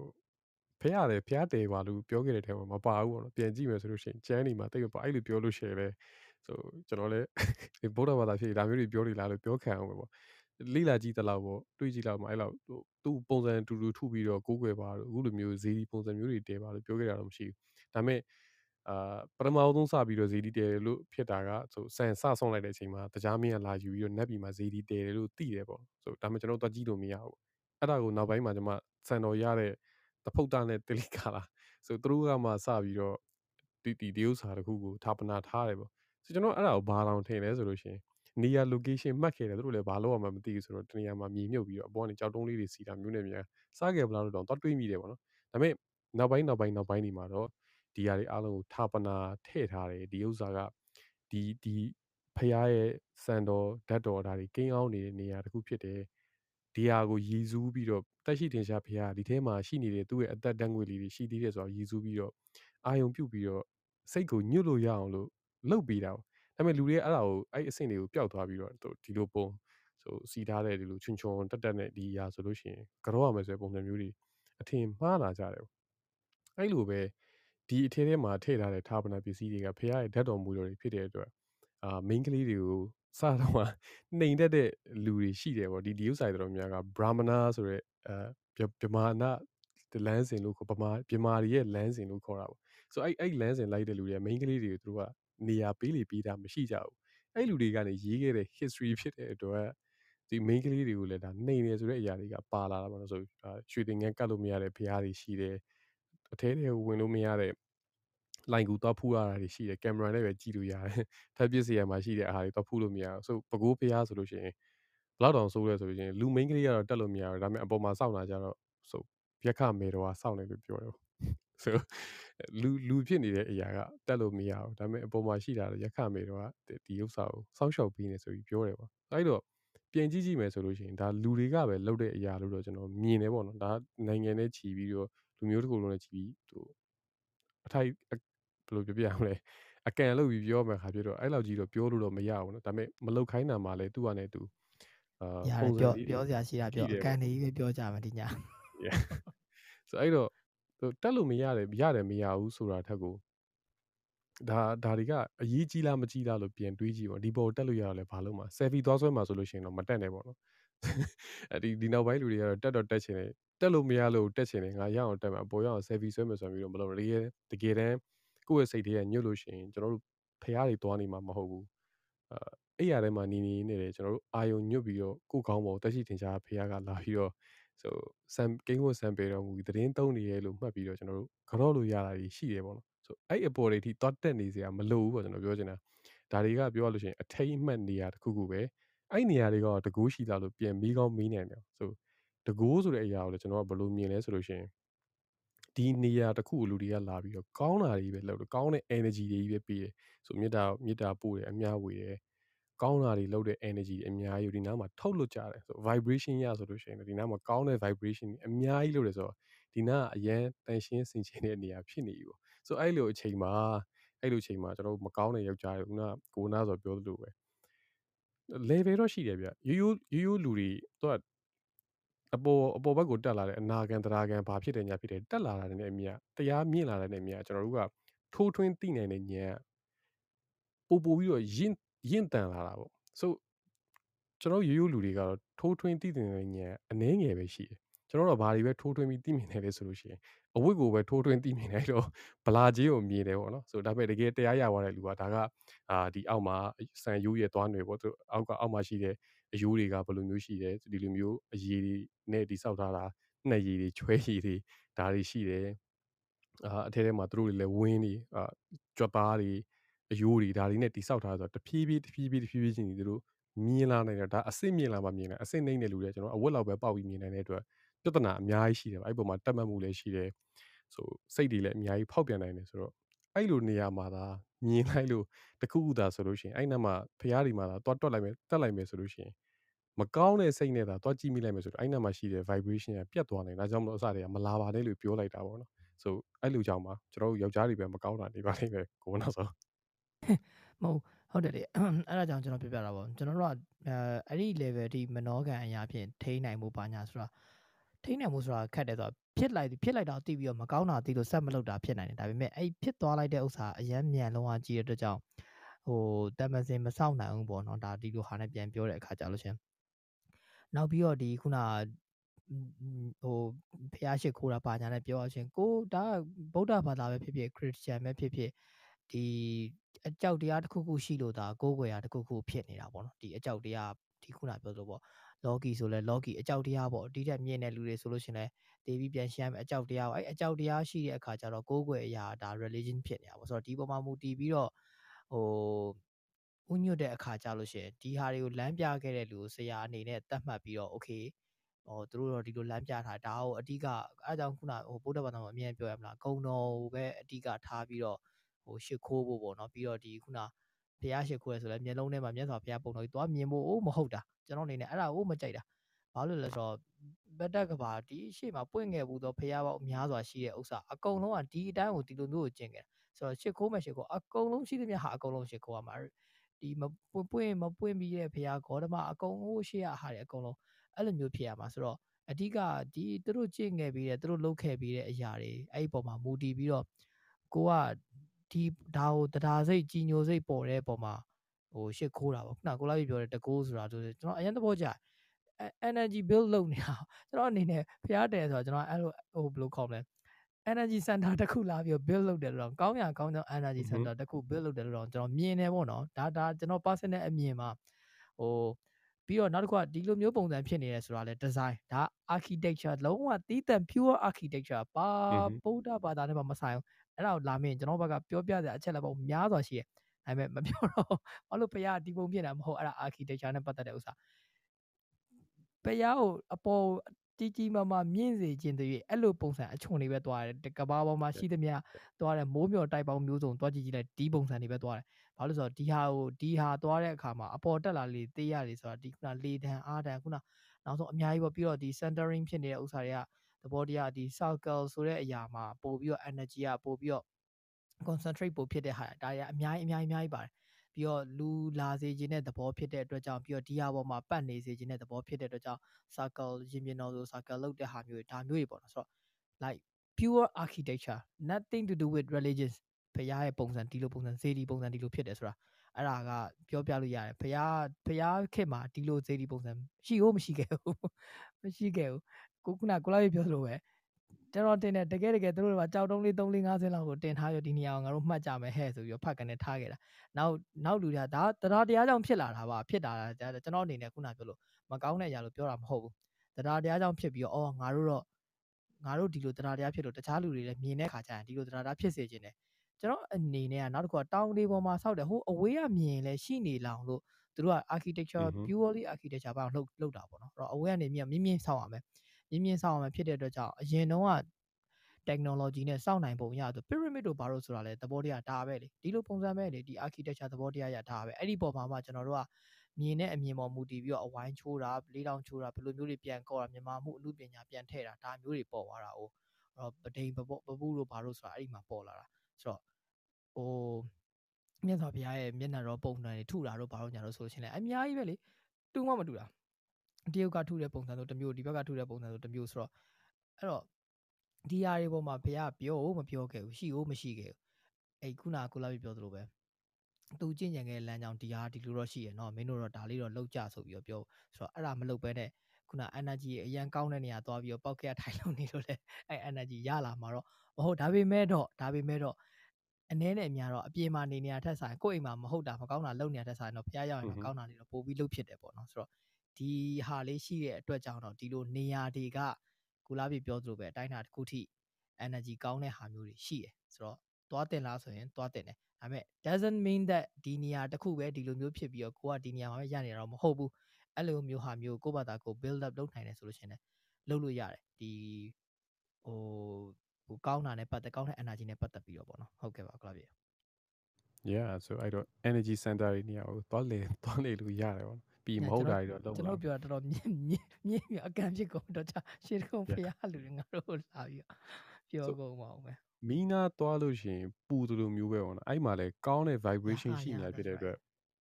ဖះရတယ်ဖះတယ်ပါလို့ပြောခဲ့တဲ့ထဲမှာမပါဘူးပေါ့နော်ပြန်ကြည့်မယ်ဆိုလို့ရှိရင်ကျန်းနေမှာတိတ်မပါအဲ့လိုပြောလို့ရှိရင်လည်းဆိုကျွန်တော်လည်းဗုဒ္ဓဘာသာဖြစ်ဒါမျိုးတွေပြောနေလားလို့ပြောခံအောင်ပဲပေါ့ လိလာကြည့်တလောက်ပေါ့တွေးကြည့်လောက်မှအဲ့လောက်သူ့ပုံစံတူတူထုပြီးတော့ကိုးကွယ်ပါလို့အခုလိုမျိုးဇီဒီပုံစံမျိုးတွေတဲပါလို့ပြောခဲ့တာတော့မရှိဘူးဒါပေမဲ့အာပထမဆုံးစပြီးတော့ဇီဒီတဲလို့ဖြစ်တာကဆိုဆန်စဆုံးလိုက်တဲ့အချိန်မှာတကြားမင်းကလာယူပြီးတော့နက်ပြီးမှဇီဒီတဲလို့သိတယ်ပေါ့ဆိုဒါပေမဲ့ကျွန်တော်တို့ကြည့်လို့မရဘူးအဲ့ဒါကိုနောက်ပိုင်းမှာကျွန်မစံတော်ရတဲ့တဖုတ်တာနဲ့တေလီကာလာဆိုသူတို့ကမှစပြီးတော့ဒီဒီဒီဥစ္စာတခုကိုဌာပနာထားတယ်ပေါ့ဆိုကျွန်တော်အဲ့ဒါကိုဘာလောင်ထင်လဲဆိုလို့ရှိရင် နေရာ location မှတ်ခဲ့တယ်သူတို့လည်းဘာလို့ရမှမသိဘူးဆိုတော့တနေရာမှာမြေမြုပ်ပြီးတော့အပေါ်ကနေကြောက်တုံးလေးတွေစီတာမျိုးနဲ့များစားခဲ့ဗလားလို့တော့သွားတွေးမိတယ်ပေါ့နော်ဒါပေမဲ့နောက်ပိုင်းနောက်ပိုင်းနောက်ပိုင်းဒီမှာတော့ဒီဟာတွေအားလုံးကိုဌာပနာထည့်ထားတယ်ဒီဥစ္စာကဒီဒီဖះရဲ့စံတော်ဓာတ်တော်ဒါတွေကိန်းအောင်နေတဲ့နေရာတစ်ခုဖြစ်တယ်ဒီဟာကိုရည်စူးပြီးတော့တက်ရှိတင်ရှားဖះဒီထဲမှာရှိနေတဲ့သူ့ရဲ့အသက်တန်းငွေလေးတွေရှိသေးတယ်ဆိုတော့ရည်စူးပြီးတော့အာယုံပြုတ်ပြီးတော့စိတ်ကိုညှို့လို့ရအောင်လို့လှုပ်ပေးတာ ဒါပေမဲ့လူတွေအဲ့ဒါကိုအဲ့အဆင့်တွေကိုပျောက်သွားပြီးတော့ဒီလိုပုံဆိုစီထားတဲ့ဒီလိုချွန်ချွန်တက်တက်နဲ့ဒီရာဆိုလို့ရှိရင်ကြောရမယ်ဆိုတဲ့ပုံစံမျိုးတွေအထင်မှားလာကြတယ်အဲ့လိုပဲဒီအထဲထဲမှာထည့်ထားတဲ့ဌာပနာပစ္စည်းတွေကဖះရဲ့ဓာတ်တော်မူတော်တွေဖြစ်တဲ့အတွက်အာ main ကလေးတွေကိုစတော့နှိမ်တတ်တဲ့လူတွေရှိတယ်ပေါ့ဒီဒီဥဆိုင်တော်များက brahmana ဆိုတဲ့အဲဗမာနာလမ်းစဉ်လို့ခေါ်ဗမာဗမာတွေရဲ့လမ်းစဉ်လို့ခေါ်တာပေါ့ဆိုအဲ့အဲ့လမ်းစဉ်လိုက်တဲ့လူတွေက main ကလေးတွေကိုသူတို့က နေရာပေးလေပေးတာမရှိကြဘူးအဲ့လူတွေကနေရေးခဲ့တဲ့ history ဖြစ်တဲ့အတွက်ဒီ main ကလေးတွေကိုလည်းဒါနှိမ်နေဆိုတဲ့အရာတွေကပါလာတာပေါ့နော်ဆိုရွှေတင်ငန်းကတ်လို့မရတဲ့ဖရားတွေရှိတယ်အထဲထဲဝင်လို့မရတဲ့လိုင်ကူတော့ဖူးရတာတွေရှိတယ်ကင်မရာနဲ့ပဲကြည့်လို့ရတယ်ထပ်ပစ်စီရမှာရှိတဲ့အားတွေတော့ဖူးလို့မရဘူးဆိုပကိုးဖရားဆိုလို့ရှိရင်ဘလောက်တောင်ဆိုးလဲဆိုရင်လူမိန်းကလေးကတော့တက်လို့မရဘူးဒါပေမဲ့အပေါ်မှာစောင့်လာကြတော့ဆိုရက်ခမေတော်ကစောင့်နေလို့ပြောတယ် ဆိုလူလူဖြစ်နေတဲ့အရာကတက်လို့မရဘူးဒါပေမဲ့အပေါ်မှာရှိတာရက်ခမေတော်ကဒီဥစ္စာကိုစောင့်ရှောက်ပြီးနေဆိုပြီးပြောတယ်ပေါ့အဲ့တော့ပြန်ကြည့်ကြည့်မယ်ဆိုလို့ရှိရင်ဒါလူတွေကပဲလုပ်တဲ့အရာလို့တော့ကျွန်တော်မြင်တယ်ပေါ့နော်ဒါနိုင်ငံနဲ့ချီပြီးတော့လူမျိုးတစ်ခုလုံးနဲ့ချီပြီးဟိုအထိုက်ဘယ်လိုပြောပြရမလဲအကန်လို့ပြီးပြောမှခါပြတော့အဲ့လောက်ကြီးတော့ပြောလို့တော့မရဘူးနော်ဒါပေမဲ့မလုတ်ခိုင်းတာမှလည်းသူ့အနေနဲ့သူအာပုံစံပြောစရာရှိတာပြောအကန်နေကြီးပဲပြောကြမယ်ဒီညာဆိုအဲ့တော့ တက်လို့မရတယ်ရတယ်မရဘူးဆိုတာထက်ကိုဒါဒါတွေကအရေးကြီးလားမကြီးလားလို့ပြန်တွေးကြည့်ပါဒီပေါ်တက်လို့ရတော့လဲဘာလို့မှာ selfie သွားဆွဲမှာဆိုလို့ရှိရင်တော့မတက်နဲ့ပေါ့နော်အဲဒီဒီနောက်ပိုင်းလူတွေကတော့တက်တော့တက်ချင်တယ်တက်လို့မရလို့တက်ချင်တယ်ငါရအောင်တက်မှာပေါ်ရအောင် selfie ဆွဲမယ်ဆိုပြီးတော့မလုပ်ရရဲ့တကယ်တမ်းကိုယ့်ရဲ့စိတ်ထဲကညှို့လို့ရှိရင်ကျွန်တော်တို့ဖျားတွေသွားနေမှာမဟုတ်ဘူးအဲအဲ့ရထဲမှာနေနေနေတယ်ကျွန်တော်တို့အာယုံညွတ်ပြီးတော့ကိုယ်ကောင်းပေါ်တက်ရှိတင်ရှားဖျားကလာပြီးတော့ ဆိုဆမ်ကိန်းဝတ်ဆမ်ပေတော်မူပြီးသတင်းသုံးနေရဲလို့မှတ်ပြီးတော့ကျွန်တော်တို့ကြော့လို့ရတာကြီးရှိတယ်ပေါ့နော်ဆိုအဲ့အပေါ်တွေထိသွားတက်နေစရာမလိုဘူးပေါ့ကျွန်တော်ပြောချင်တာဒါတွေကပြောရလို့ရှိရင်အထိတ်အမှတ်နေရာတစ်ခုခုပဲအဲ့နေရာတွေကတကူးရှိတာလို့ပြန်ပြီးကောင်းမီးနေတယ်ဆိုတကူးဆိုတဲ့အရာကိုလည်းကျွန်တော်ကဘယ်လိုမြင်လဲဆိုလို့ရှိရင်ဒီနေရာတစ်ခုကိုလူတွေကလာပြီးတော့ကောင်းတာတွေပဲလုပ်တယ်ကောင်းတဲ့ energy တွေကြီးပဲပေးတယ်ဆိုမေတ္တာမေတ္တာပို့တယ်အများဝေတယ် ကောင်းတာတွေလုပ်တဲ့ energy အများကြီးဒီနားမှာထုတ်လွှတ်ကြတယ်ဆို vibration ရဆိုလို့ရှိရင်ဒီနားမှာကောင်းတဲ့ vibration အများကြီးလုပ်တယ်ဆိုတော့ဒီနားကအရန်တန်ရှင်းစင်ချင်တဲ့နေရာဖြစ်နေပြီပေါ့ဆိုအဲ့လိုအချိန်မှာအဲ့လိုအချိန်မှာကျွန်တော်တို့မကောင်းတဲ့ယောက်ျားတွေခုနကိုနာဆိုပြောသလိုပဲ level တော့ရှိတယ်ဗျရိုးရိုးရိုးရိုးလူတွေသူကအပေါ်အပေါ်ဘက်ကိုတက်လာတဲ့အနာဂံတရားဂံဘာဖြစ်တယ်ညာဖြစ်တယ်တက်လာတာနဲ့အမြတရားမြင့်လာတဲ့နဲ့အမြကျွန်တော်တို့ကထိုးထွင်းသိနိုင်တဲ့ဉာဏ်ပို့ပို့ပြီးတော့ရင့် ရင့်တန်လာတာပေါ့ဆိုကျွန်တော်ရိုးရိုးလူတွေကတော့ထိုးထွင်းသိတဲ့ဉာဏ်အနည်းငယ်ပဲရှိတယ်ကျွန်တော်တို့ဘာတွေပဲထိုးထွင်းပြီးသိမြင်နေလဲဆိုလို့ရှိရင်အဝတ်ကိုပဲထိုးထွင်းသိမြင်လိုက်တော့ဗလာကြီးကိုမြင်တယ်ပေါ့နော်ဆိုဒါပေမဲ့တကယ်တရားရသွားတဲ့လူကဒါကအာဒီအောက်မှာစံရိုးရဲ့သွားနယ်ပေါ့သူအောက်ကအောက်မှာရှိတဲ့အယိုးတွေကဘယ်လိုမျိုးရှိတယ်ဒီလိုမျိုးအရည်တွေနဲ့တိဆောက်ထားတာနှက်ရည်တွေချွဲရည်တွေဒါတွေရှိတယ်အာအထဲထဲမှာသူတို့တွေလည်းဝင်းတွေအာကြွက်သားတွေ အယိုးတွေဒါတွေနဲ့တိဆောက်ထားဆိုတော့တဖြည်းဖြည်းတဖြည်းဖြည်းတဖြည်းဖြည်းချင်းသူတို့မြင်လာနိုင်တယ်ဒါအစ်စ်မြင်လာမှမြင်တယ်အစ်စ်နှိမ့်တဲ့လူတွေကျွန်တော်အဝတ်လောက်ပဲပေါက်ပြီးမြင်နိုင်တဲ့အတွက်ပြဿနာအများကြီးရှိတယ်အဲ့ပုံမှာတက်မှတ်မှုလည်းရှိတယ်ဆိုစိတ်တွေလည်းအများကြီးဖောက်ပြန်နိုင်တယ်ဆိုတော့အဲ့လိုနေရာမှာသာမြင်လိုက်လို့တခုခုသာဆိုလို့ရှိရင်အဲ့နားမှာဖျားဒီမှာသာတွတ်တွတ်လိုက်မယ်တက်လိုက်မယ်ဆိုလို့ရှိရင်မကောင်းတဲ့စိတ်နဲ့သာတွတ်ကြည့်မိလိုက်မယ်ဆိုတော့အဲ့နားမှာရှိတဲ့ vibration ကပြတ်သွားနိုင်ဒါကြောင့်မလို့အစတည်းကမလာပါနဲ့လို့ပြောလိုက်တာပေါ့နော်ဆိုအဲ့လိုကြောင့်ပါကျွန်တော်တို့ယောက်ျားတွေပဲမကောင်းတာနေပါလိမ့်မယ်ကိုနောက်ဆုံး မဟုတ်ဟုတ်တယ်လေအဲ့ဒါကြောင့်ကျွန်တော်ပြပြတာပေါ့ကျွန်တော်တို့ကအဲအဲ့ဒီ level ဒီမနောကန်အရာဖြင့်ထိန်းနိုင်မှုပါညာဆိုတာထိန်းနိုင်မှုဆိုတာခက်တယ်ဆိုတော့ဖြစ်လိုက်ဖြစ်လိုက်တော့တိပြီးတော့မကောင်းတာတိလို့ဆက်မလုပ်တာဖြစ်နိုင်တယ်ဒါပေမဲ့အဲ့ဖြစ်သွားလိုက်တဲ့ဥစ္စာအရန်မြန်လုံးဝကြည့်ရတဲ့အတွက်ကြောင့်ဟိုတမစင်မဆောက်နိုင်ဘူးပေါ့နော်ဒါဒီလိုဟာနဲ့ပြန်ပြောတဲ့အခါကြာလို့ရှင်နောက်ပြီးတော့ဒီခုနဟိုဖះရှိခိုးတာပါညာနဲ့ပြောရချင်းကိုဒါဗုဒ္ဓဘာသာပဲဖြစ်ဖြစ်ခရစ်ယာန်ပဲဖြစ်ဖြစ် ဒီအကြောက်တရားတစ်ခုခုရှိလို့ဒါကိုးကွယ်ရာတစ်ခုခုဖြစ်နေတာပေါ့နော်ဒီအကြောက်တရားဒီခုနပြောလို့ပေါ့လော်ကီဆိုလဲလော်ကီအကြောက်တရားပေါ့ဒီတက်မြင့်တဲ့လူတွေဆိုလို့ရှင်လဲတေးပြီးပြန်ရှင်းမယ်အကြောက်တရားပေါ့အဲ့အကြောက်တရားရှိတဲ့အခါကျတော့ကိုးကွယ်အရာဒါ religion ဖြစ်နေတာပေါ့ဆိုတော့ဒီပေါ်မှာမူတည်ပြီးတော့ဟိုဥညွတ်တဲ့အခါကျလို့ရှင်ဒီဟာတွေကိုလမ်းပြခဲ့တဲ့လူကိုဆရာအနေနဲ့တတ်မှတ်ပြီးတော့ okay ဟိုသူတို့တော့ဒီလိုလမ်းပြထားဒါကိုအဓိကအားကြောင့်ခုနဟိုဗုဒ္ဓဘာသာမှာအမြင်ပြောရမလားဂုံတော်ကိုပဲအဓိကထားပြီးတော့ ဟိုရှ िख ိုးဖို့ပေါ့နော်ပြီးတော့ဒီခုနဘုရားရှ िख ိုးရဆိုလဲမျက်လုံးထဲမှာမြတ်စွာဘုရားပုံတော်ကြီးသွားမြင်ဖို့မဟုတ်တာကျွန်တော်အနေနဲ့အဲ့ဒါကိုမကြိုက်တာဘာလို့လဲဆိုတော့ဗတ္တကဘာဒီရှေ့မှာပွင့်ခဲ့ဘူးသောဘုရားပေါင်းများစွာရှိတဲ့ဥစ္စာအကုန်လုံးကဒီအတိုင်းကိုဒီလိုမျိုးကိုကျင့်ခဲ့တာဆိုတော့ရှ िख ိုးမယ်ရှ िख ိုးအကုန်လုံးရှိသမျှဟာအကုန်လုံးရှ िख ိုးရမှာဒီမပွင့်ပွင့်မပွင့်ပြီးတဲ့ဘုရားဂေါတမအကုန်လုံးရှေ့ရဟာတွေအကုန်လုံးအဲ့လိုမျိုးဖြစ်ရမှာဆိုတော့အဓိကဒီသူတို့ကျင့်ခဲ့ပြီးတဲ့သူတို့လုပ်ခဲ့ပြီးတဲ့အရာတွေအဲ့ဒီပုံမှာမူတည်ပြီးတော့ကိုက ဒီဒါကိုတရားစိတ်ကြီးညိုစိတ်ပေါ်တဲ့ပုံမှာဟိုရှစ်ခိုးတာပေါ့ခုနကိုလာပြီပြောတဲ့တကိုးဆိုတာဆိုကျွန်တော်အရင်သဘောကျ energy build လုပ်နေတာကျွန်တော်အနေနဲ့ဖျားတယ်ဆိုတော့ကျွန်တော်အဲ့လိုဟိုဘယ်လိုခေါ်မလဲ energy center တစ်ခုလာပြီး build လုပ်တယ်လို့တော့ကောင်းရကောင်းကြောင်း energy center တစ်ခု build လုပ်တယ်လို့တော့ကျွန်တော်မြင်တယ်ပေါ့နော်ဒါဒါကျွန်တော် personal အမြင်မှာဟိုပြီးတော့နောက်တစ်ခုကဒီလိုမျိုးပုံစံဖြစ်နေတယ်ဆိုတာလဲ design ဒါ architecture လုံးဝတီးတန့် pure architecture ပါဗုဒ္ဓဘာသာနဲ့မှမဆိုင်ဘူး အဲ့ဒါကိုလာမင်းကျွန်တော်ဘက်ကပြောပြစရာအချက်လက်ပုံများစွာရှိတယ်ဒါပေမဲ့မပြောတော့ဘာလို့ဘုရားဒီပုံဖြစ်နေတာမဟုတ်အဲ့ဒါ architecture နဲ့ပတ်သက်တဲ့ဥစ္စာဘုရားကိုအပေါ်ကြီးကြီးမားမားမြင့်စေခြင်းတည်းအဲ့လိုပုံစံအချုံတွေပဲသွားတယ်ကဘာပေါ်မှာရှိသမျှသွားတယ်မိုးမျှော်တိုက်ပေါင်းမျိုးစုံသွားကြည့်ကြည့်လိုက်ဒီပုံစံတွေပဲသွားတယ်ဘာလို့ဆိုတော့ဒီဟာကိုဒီဟာသွားတဲ့အခါမှာအပေါ်တက်လာလေသေးရတယ်ဆိုတာဒီခုနလေတန်အားတန်ခုနနောက်ဆုံးအများကြီးပေါ့ပြီးတော့ဒီ centering ဖြစ်နေတဲ့ဥစ္စာတွေကသ ဘောတရားဒီ circle ဆိုတဲ့အရာမှာပို့ပြီးတော့ energy ကပို့ပြီးတော့ concentrate ပို့ဖြစ်တဲ့ဟာဒါတွေကအများကြီးအများကြီးအများကြီးပါတယ်ပြီးတော့လူလာစေခြင်းတဲ့သဘောဖြစ်တဲ့အတွက်ကြောင့်ပြီးတော့ဒီဟာပေါ်မှာပတ်နေစေခြင်းတဲ့သဘောဖြစ်တဲ့အတွက်ကြောင့် circle ရင်ပြင်တော်ဆို circle လောက်တဲ့ဟာမျိုးတွေဒါမျိုးတွေပေါ့နော်ဆိုတော့ like pure architecture nothing to do with religions ဖရားရဲ့ပုံစံဒီလိုပုံစံစေဒီပုံစံဒီလိုဖြစ်တယ်ဆိုတာအဲ့ဒါကပြောပြလို့ရတယ်ဖရားဖရားခေတ်မှာဒီလိုစေဒီပုံစံရှိဟုတ်မရှိခဲ့ဘူးမရှိခဲ့ဘူး ကိုခုနကိုလာပြပြောလို့ပဲကျွန်တော်တင်တယ်တကယ်တကယ်သူတို့ကကြောက်တုံးလေး3 4 5ဆင်းလောက်ကိုတင်ထားရဒီနေရာကိုငါတို့မှတ်ကြမယ်ဟဲ့ဆိုပြီးတော့ဖတ်ကနေထားခဲ့တာနောက်နောက်လူတွေကဒါတရားတရားကြောင့်ဖြစ်လာတာပါဖြစ်တာကျွန်တော်အနေနဲ့ခုနပြောလို့မကောင်းတဲ့အရာလို့ပြောတာမဟုတ်ဘူးတရားတရားကြောင့်ဖြစ်ပြီးတော့အော်ငါတို့တော့ငါတို့ဒီလိုတရားတရားဖြစ်လို့တခြားလူတွေလည်းမြင်တဲ့ခါကျရင်ဒီလိုတရားတရားဖြစ်စေခြင်းတယ်ကျွန်တော်အနေနဲ့ကနောက်တစ်ခုကတောင်လေးပေါ်မှာဆောက်တယ်ဟိုအဝေးကမြင်လဲရှိနေလောင်လို့သူတို့က architecture purely architecture ဘာလို့လှုပ်တာပေါ့နော်အဲ့တော့အဝေးကနေမြင်မြင်မြင်ဆောက်ရမယ် မြင်မြင်ဆောက်ရမယ်ဖြစ်တဲ့အတွက်ကြောင့်အရင်တုန်းက technology နဲ့စောင့်နိုင်ပုံရဆို pyramid တို့ဘာလို့ဆိုတာလဲသဘောတရားဒါပဲလေဒီလိုပုံစံပဲလေဒီ architecture သဘောတရားရဒါပဲအဲ့ဒီပုံမှာမှကျွန်တော်တို့ကမြင်တဲ့အမြင်ပေါ်မူတည်ပြီးတော့အဝိုင်းချိုးတာလေးတောင်ချိုးတာဘယ်လိုမျိုးတွေပြန်ကော့တာမြန်မာမှုအမှုပညာပြန်ထည့်တာဒါမျိုးတွေပေါ်သွားတာ哦အဲ့တော့ပဒိန်ပပုပပုတို့ဘာလို့ဆိုတာအဲ့ဒီမှာပေါ်လာတာဆိုတော့ဟိုမြတ်စွာဘုရားရဲ့မျက်နှာတော်ပုံစံတွေထုတာတို့ဘာလို့ညာလို့ဆိုရှင်လဲအများကြီးပဲလေတူမှမတူတာ တရုတ်ကထုတဲ့ပုံစံဆိုတစ်မျိုးဒီဘက်ကထုတဲ့ပုံစံဆိုတစ်မျိုးဆိုတော့အဲ့တော့ဒီဟာတွေပေါ်မှာဘုရားပြောမပြောခဲ့ဘူးရှိဦးမရှိခဲ့ဘူးအဲ့ခုနကကိုလာပြပြောသလိုပဲသူကျင့်ကြံခဲ့လမ်းကြောင်းဒီဟာဒီလိုတော့ရှိရနော်မင်းတို့တော့ဒါလေးတော့လောက်ကြဆိုပြီးတော့ပြောဆိုတော့အဲ့ဒါမလုပ်ဘဲနဲ့ခုန energy အရန်ကောင်းတဲ့နေရာသွားပြီးတော့ပောက်ခရထိုင်လို့နေလို့လဲအဲ့ energy ရလာမှာတော့မဟုတ်ဒါပေမဲ့တော့ဒါပေမဲ့တော့အနည်းနဲ့အများတော့အပြင်မှာနေနေရထက်ဆိုင်ကိုယ့်အိမ်မှာမဟုတ်တာမကောင်းတာလုပ်နေရထက်ဆိုင်တော့ဖျားရောက်ရင်မကောင်းတာတွေတော့ပို့ပြီးလုပ်ဖြစ်တယ်ပေါ့နော်ဆိုတော့ ဒီဟာလေးရှိတဲ့အတွက်ကြောင့်တော့ဒီလိုနေရာတွေကကိုလာပြပြောသလိုပဲအတိုင်းအတာတစ်ခုထိ energy ကောင်းတဲ့ဟာမျိုးတွေရှိတယ်ဆိုတော့သွားတင်လားဆိုရင်သွားတင်တယ်ဒါပေမဲ့ doesn't mean that ဒီနေရာတစ်ခုပဲဒီလိုမျိုးဖြစ်ပြီးတော့ကိုကဒီနေရာမှာပဲရနေတော့မဟုတ်ဘူးအဲ့လိုမျိုးဟာမျိုးကိုယ့်ဘာသာကို build up လုပ်နိုင်တယ်ဆိုလို့ရှိရင်လည်းလုပ်လို့ရတယ်ဒီဟိုဟိုကောင်းတာနဲ့ပတ်သက်ကောင်းတဲ့ energy နဲ့ပတ်သက်ပြီးတော့ပေါ့နော်ဟုတ်ကဲ့ပါကလာပြ yeah so အဲ့တော့ energy center တွေနေရာကိုသွားလေသွားလေလို့ရတယ်ပေါ့နော် ပြီးမဟုတ်တာတွေတော့လုံးကျွန်လာတော်ပြောတာတော်တော်မြင့်မြင့်မြင့်ပြီးအကန့်ဖြစ်ကုန်တော့ကြာရှေ့ကုန်းဖျားလူတွေငါတို့လာပြီးတော့ပြောကုန်ပါအောင်မယ်မီနာသွားလို့ရှိရင်ပူတယ်လို့မျိုးပဲပေါ့နော်အဲ့မှာလဲကောင်းတဲ့ vibration ဟာရှိနေတာ yeah, ဖြစ်တဲ့ that's အတွက်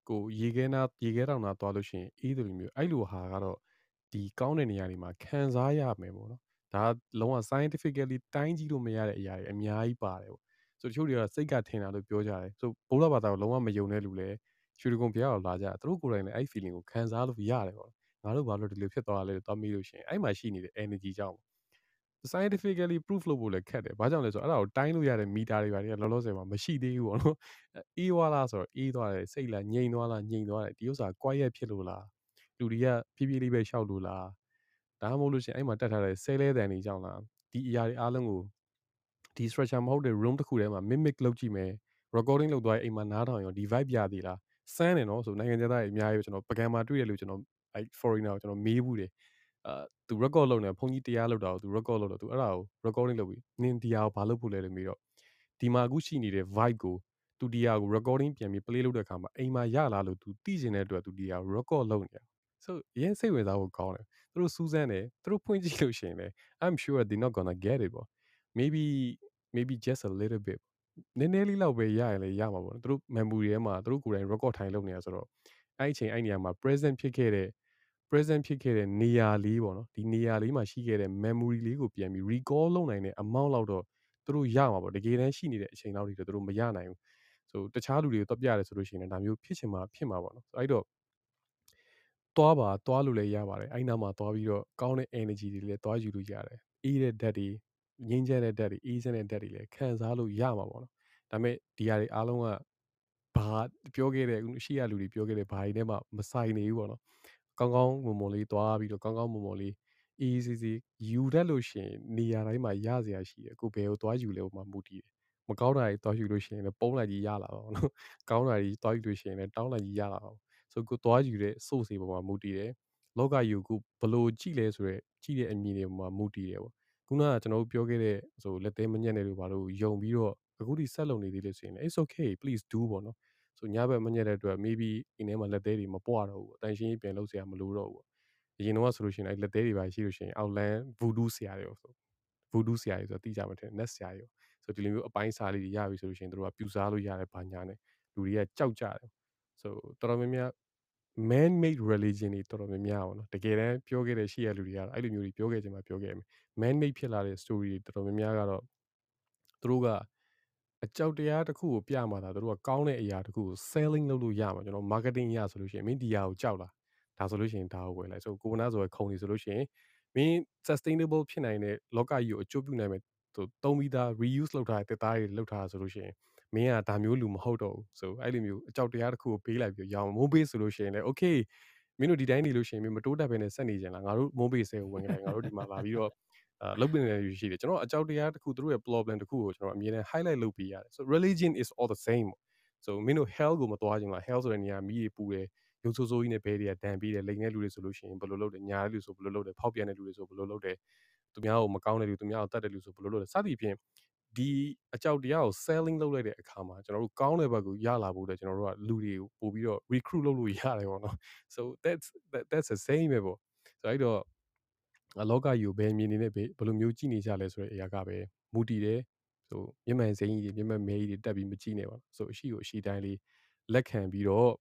ကိုရေခဲနာရေခဲတောင်နာသွားလို့ရှိရင်အေးတယ်လို့မျိုးအဲ့လိုဟာကတော့ဒီကောင်းတဲ့နေရာတွေမှာခံစားရမယ်ပေါ့နော်ဒါကလုံးဝ scientifically တိုင်းကြည့်လို့မရတဲ့အရာတွေအများကြီးပါတယ်ပေါ့ဆိုတချို့တွေကစိတ်ကထင်တာလို့ပြောကြတယ်ဆိုဘိုးတော်ဘာသာကိုလုံးဝမယုံတဲ့လူလဲ ရွှေဒဂုံဘုရားကိုလာကြသူတို့ကိုယ်တိုင်လည်းအဲ့ feeling ကိုခံစားလို့ရတယ်ပေါ့ငါတို့ဘာလို့ဒီလိုဖြစ်သွားလဲလို့သွားမိလို့ရှိရင်အဲ့မှာရှိနေတဲ့ energy ကြောင့် scientifically proof လုပ်ဖို့လည်းခက်တယ်။ဘာကြောင့်လဲဆိုတော့အဲ့ဒါကိုတိုင်းလို့ရတဲ့မီတာတွေပါတယ်လောလောဆယ်မှာမရှိသေးဘူးပေါ့နော်။အေးသွားလားဆိုတော့အေးသွားတယ်စိတ်လားငြိမ်သွားလားငြိမ်သွားတယ်ဒီဥစ္စာ quiet ဖြစ်လို့လားလူတွေကဖြည်းဖြည်းလေးပဲရှောက်လို့လားဒါမှမဟုတ်လို့ရှိရင်အဲ့မှာတက်ထားတဲ့ဆဲလဲတန်တွေကြောင့်လားဒီအရာတွေအားလုံးကိုဒီ structure မဟုတ်တဲ့ room တစ်ခုထဲမှာ mimic လုပ်ကြည့်မယ် recording လုပ်သွားရင်အိမ်မှာနားထောင်ရောဒီ vibe ပြသေးလား စမ်းတယ်နော်ဆိုနိုင်ငံခြားသားတွေအများကြီးပဲကျွန်တော်ပကံမှာတွေ့ရလို့ကျွန်တော်အဲ့ foreigner ကိုကျွန်တော်မေးဘူးတယ်အာသူ record လုပ်နေဘုန်းကြီးတရားလုပ်တာကိုသူ record လုပ်တော့သူအဲ့ဒါကို recording လုပ်ပြီးနင်ဒီဟာကိုဘာလုပ်ဖို့လဲလို့မေးတော့ဒီမှာအခုရှိနေတဲ့ vibe ကိုသူဒီဟာကို recording ပြန်ပြီး play လုပ်တဲ့အခါမှာအိမ်မှာရလာလို့သူသိကျင်တဲ့အတွက်သူဒီဟာကို record လုပ်နေတာ so အရင်စိတ်ဝင်စားဖို့ကောင်းတယ်သူတို့စူးစမ်းတယ်သူတို့ဖွင့်ကြည့်လို့ရှိရင်လည်း I'm sure they not gonna get it ပေါ့ maybe maybe just a little bit နည်းနည်းလေးလောက်ပဲရရင်လည်းရမှာပေါ့သူတို့ memory ထဲမှာသူတို့ကိုယ်တိုင် record ထိုင်လုပ်နေတာဆိုတော့အဲ့အချိန်အဲ့နေရာမှာ present ဖြစ်ခဲ့တဲ့ present ဖြစ်ခဲ့တဲ့နေရာလေးပေါ့နော်ဒီနေရာလေးမှာရှိခဲ့တဲ့ memory လေးကိုပြန်ပြီး recall လုပ်နိုင်တဲ့ amount လောက်တော့သူတို့ရမှာပေါ့တကယ်တမ်းရှိနေတဲ့အချိန်လောက်တွေတော့သူတို့မရနိုင်ဘူးဆိုတခြားလူတွေကိုတော့ပြရတယ်ဆိုလို့ရှိရင်လည်းဒါမျိုးဖြစ်ချင်မှာဖြစ်မှာပေါ့နော်အဲ့တော့သွားပါသွားလို့လည်းရပါတယ်အဲ့နားမှာသွားပြီးတော့ကောင်းတဲ့ energy တွေလည်းသွားယူလို့ရတယ်အေးတဲ့ဓာတ်တွေ ငြိမ်းချမ်းတဲ့ဓာတ်တွေအေးစမ်းတဲ့ဓာတ်တွေလည်းခံစားလို့ရမှာပေါ့နော်ဒါပေမဲ့ဒီဟာတွေအားလုံးကဘာပြောခဲ့တဲ့ရှိရလူတွေပြောခဲ့တဲ့ဘာတွေနဲ့မှမဆိုင်နေဘူးပေါ့နော်ကောင်းကောင်းမွန်မွန်လေးသွားပြီးတော့ကောင်းကောင်းမွန်မွန်လေးအေးစီစီယူတတ်လို့ရှိရင်နေရာတိုင်းမှာရစရာရှိတယ်ကိုဘယ်ကိုသွားယူလဲဟိုမှာမူတည်တယ်မကောင်းတာတွေသွားယူလို့ရှိရင်လည်းပုံးလိုက်ကြီးရလာတော့နော်ကောင်းတာတွေသွားယူလို့ရှိရင်လည်းတောင်းလိုက်ကြီးရလာတော့ဆိုကိုသွားယူတဲ့ source တွေပေါ်မှာမူတည်တယ်လောကယူကိုဘလို့ကြည့်လဲဆိုတော့ကြည့်တဲ့အမြင်တွေပေါ်မှာမူတည်တယ်ပေါ့ ခုနကကျွန်တော်တို့ပြောခဲ့တဲ့ဆိုလက်သေးမညက်တဲ့လူဘာလို့ယုံပြီးတော့အခုဒီဆက်လုံနေသေးလို့ဆိုရင် it's okay please do ပေါ့နော်ဆိုညဘက်မညက်တဲ့အတွက် maybe အင်းထဲမှာလက်သေးတွေမပွားတော့ဘူးအတန်ရှင်းပြန်လုပ်စရာမလိုတော့ဘူးအရင်တော့ဆိုလို့ရှိရင်အဲ့လက်သေးတွေပါရှိလို့ရှိရင် outland voodoo ဆရာတွေဆို voodoo ဆရာတွေဆိုတိကြမှာထင် net ဆရာတွေဆိုဒီလိုမျိုးအပိုင်းစားလေးတွေရပြီဆိုလို့ရှိရင်တို့ကပြူစားလို့ရတယ်ဘာညာနဲ့လူတွေကကြောက်ကြတယ်ဆိုတော်တော်များများ man made religion တွေတော်တော်များများပေါ့နော်တကယ်တမ်းပြောခဲ့တဲ့ရှိရလူတွေကတော့အဲ့လိုမျိုးတွေပြောခဲ့ကြမှာပြောခဲ့မယ် man made ဖြစ်လာတဲ့ story တွေတော်တော်များများကတော့သူတို့ကအကြောက်တရားတစ်ခုကိုပြမှာဒါသူတို့ကကောင်းတဲ့အရာတစ်ခုကို selling လုပ်လို့ရမှာကျွန်တော် marketing ရဆိုလို့ရှိရင်မင်းဒီဟာကိုကြောက်လားဒါဆိုလို့ရှိရင်ဒါကိုဝယ်လိုက်ဆိုကိုကနာဆိုရခုံနေဆိုလို့ရှိရင်မင်း sustainable ဖြစ်နိုင်တဲ့လောကကြီးကိုအကျိုးပြုနိုင်မဲ့သူသုံးပြီးသား reuse လုပ်ထားတဲ့တက်သားတွေလုပ်ထားဆိုလို့ရှိရင် မင်းကဒါမျိုးလူမဟုတ်တော့ဘူးဆိုအဲ့လိုမျိုးအကြောက်တရားတစ်ခုကိုပေးလိုက်ပြီးရောင်းမိုးပေးဆိုလို့ရှိရင်လည်း okay မင်းတို့ဒီတိုင်းနေလို့ရှိရင်မင်းမတိုးတက်ဘဲနဲ့ဆက်နေကြလားငါတို့မိုးပေးဆဲကိုဝင်ကြတယ်ငါတို့ဒီမှာလာပြီးတော့အာလုပ်ပင်နေရရှိတယ်ကျွန်တော်အကြောက်တရားတစ်ခုသူတို့ရဲ့ problem တစ်ခုကိုကျွန်တော်အမြဲတမ်း highlight လုပ်ပေးရတယ် so religion is all the same so မင်းတို့ hell ကိုမသွားကြဘူးလား hell ဆိုတဲ့နေရာမီးတွေပူတယ်ရုပ်ဆိုးဆိုးကြီးနဲ့ဘဲတွေကဒဏ်ပြီးတယ်လိန်တဲ့လူတွေဆိုလို့ရှိရင်ဘယ်လိုလုပ်တယ်ညာတဲ့လူဆိုဘယ်လိုလုပ်တယ်ဖောက်ပြန်တဲ့လူတွေဆိုဘယ်လိုလုပ်တယ်သူများကိုမကောင်းတဲ့လူသူများကိုတတ်တဲ့လူဆိုဘယ်လိုလုပ်လဲစသည်ဖြင့် ဒီအကြောက်တရားကို selling လုပ်လိုက်တဲ့အခါမှာကျွန်တော်တို့ကောင်းတဲ့ဘက်ကိုရလာဖို့အတွက်ကျွန်တော်တို့ကလူတွေကိုပို့ပြီးတော့ recruit လုပ်လို့ရတယ်ပေါ့နော် so that's that, that's the same ပဲပေါ့ဆိုတော့အဲ့တော့အလောကကြီးကိုဘယ်မြင်နေနဲ့ဘယ်လိုမျိုးကြည့်နေကြလဲဆိုတဲ့အရာကပဲမူတည်တယ်ဆိုမျက်မှန်စိမ်းကြီးတွေမျက်မှန်မဲကြီးတွေတက်ပြီးမကြည့်နဲ့ပါဆိုအရှိကိုအရှိတိုင်းလေးလက်ခံပြီးတော့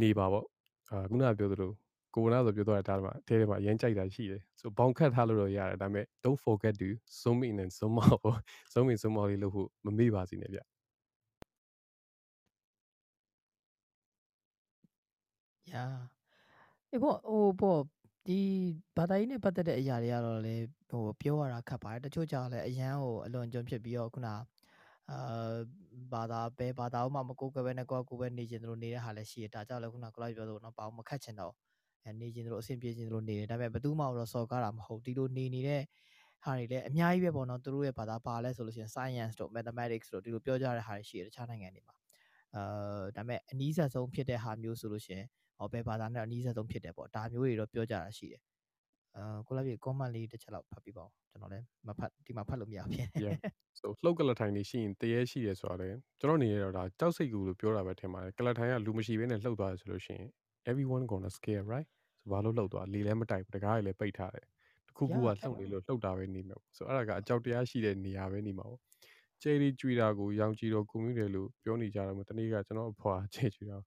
နေပါပေါ့အာခုနကပြောသလို ကိုနာဆိုပြောတော့တာမှာအဲထဲမှာအရင်ကြိုက်တာရှိတယ်ဆိုဘောင်ခတ်ထားလို့တော့ရတယ်ဒါပေမဲ့ don't forget to zoom in and zoom out ပေါ့ zoom in zoom out လေးလုပ်ဖို့မမေ့ပါစေနဲ့ဗျရာအေးပေါ့ဟိုပေါ့ဒီဘာသာရေးနဲ့ပတ်သက်တဲ့အရာတွေကတော့လေဟိုပြောရတာခက်ပါတယ်တချို့ကြောင့်လည်းအရန်ဟိုအလွန်ကျွံဖြစ်ပြီးတော့ခုနအာဘာသာပဲဘာသာမှမကိုးကွယ်ပဲနဲ့ကိုယ့်ကိုယ်ပဲနေကျင်တို့နေတဲ့ဟာလည်းရှိတယ်ဒါကြောင့်လည်းခုနကလိုက်ပြောလို့တော့ဘာမှမခတ်ချင်တော့အဲ နေကျင်တို့အဆင်ပြေကျင်တို့နေတယ်ဒါပေမဲ့ဘယ်သူမှတော့စော်ကားတာမဟုတ်ဒီလိုနေနေတဲ့ဟာတွေလည်းအများကြီးပဲပေါ့နော်သူတို့ရဲ့ဘာသာပါလဲဆိုလို့ရှိရင် science တို့ mathematics တို့ဒီလိုပြောကြတဲ့ဟာတွေရှိတယ်တခြားနိုင်ငံတွေမှာအာဒါပေမဲ့အနည်းဆက်ဆုံးဖြစ်တဲ့ဟာမျိုးဆိုလို့ရှိရင်ဟောဘယ်ဘာသာနဲ့အနည်းဆက်ဆုံးဖြစ်တယ်ပေါ့ဒါမျိုးတွေတော့ပြောကြတာရှိတယ်အာကိုလာပြေ comment လေးတစ်ချက်လောက်ဖတ်ပြပါဦးကျွန်တော်လည်းမဖတ်ဒီမှာဖတ်လို့မရဘူးဖြစ်နေ Yeah. so လှုပ်ကလထိုင်နေရှိရင်တရေရှိရဆိုတာလေကျွန်တော်အနေနဲ့တော့ဒါကြောက်စိတ်ကူလို့ပြောတာပဲထင်ပါတယ်ကလထိုင်ကလူမရှိဘဲနဲ့လှုပ်သွားတယ်ဆိုလို့ရှိရင် everyone gonna scare right ဆိုဘာလို့လှုပ်သွားလေလည်းမတိုက်ဘူးတကားတွေလည်းပိတ်ထားတယ်တခုခုက Yeah, လှုပ်နေလို့လှုပ်တာပဲနေမှာပေါ့ဆိုအဲ့ဒါကအကြောက်တရားရှိတဲ့နေရာပဲနေမှာပေါ့ကျဲရီကြွေတာကိုရောင်ကြည်တော့ကွန်မြူတယ်လို့ပြောနေကြတယ်မတနေ့ကကျွန်တော်အဖွာကျဲကြွေတာ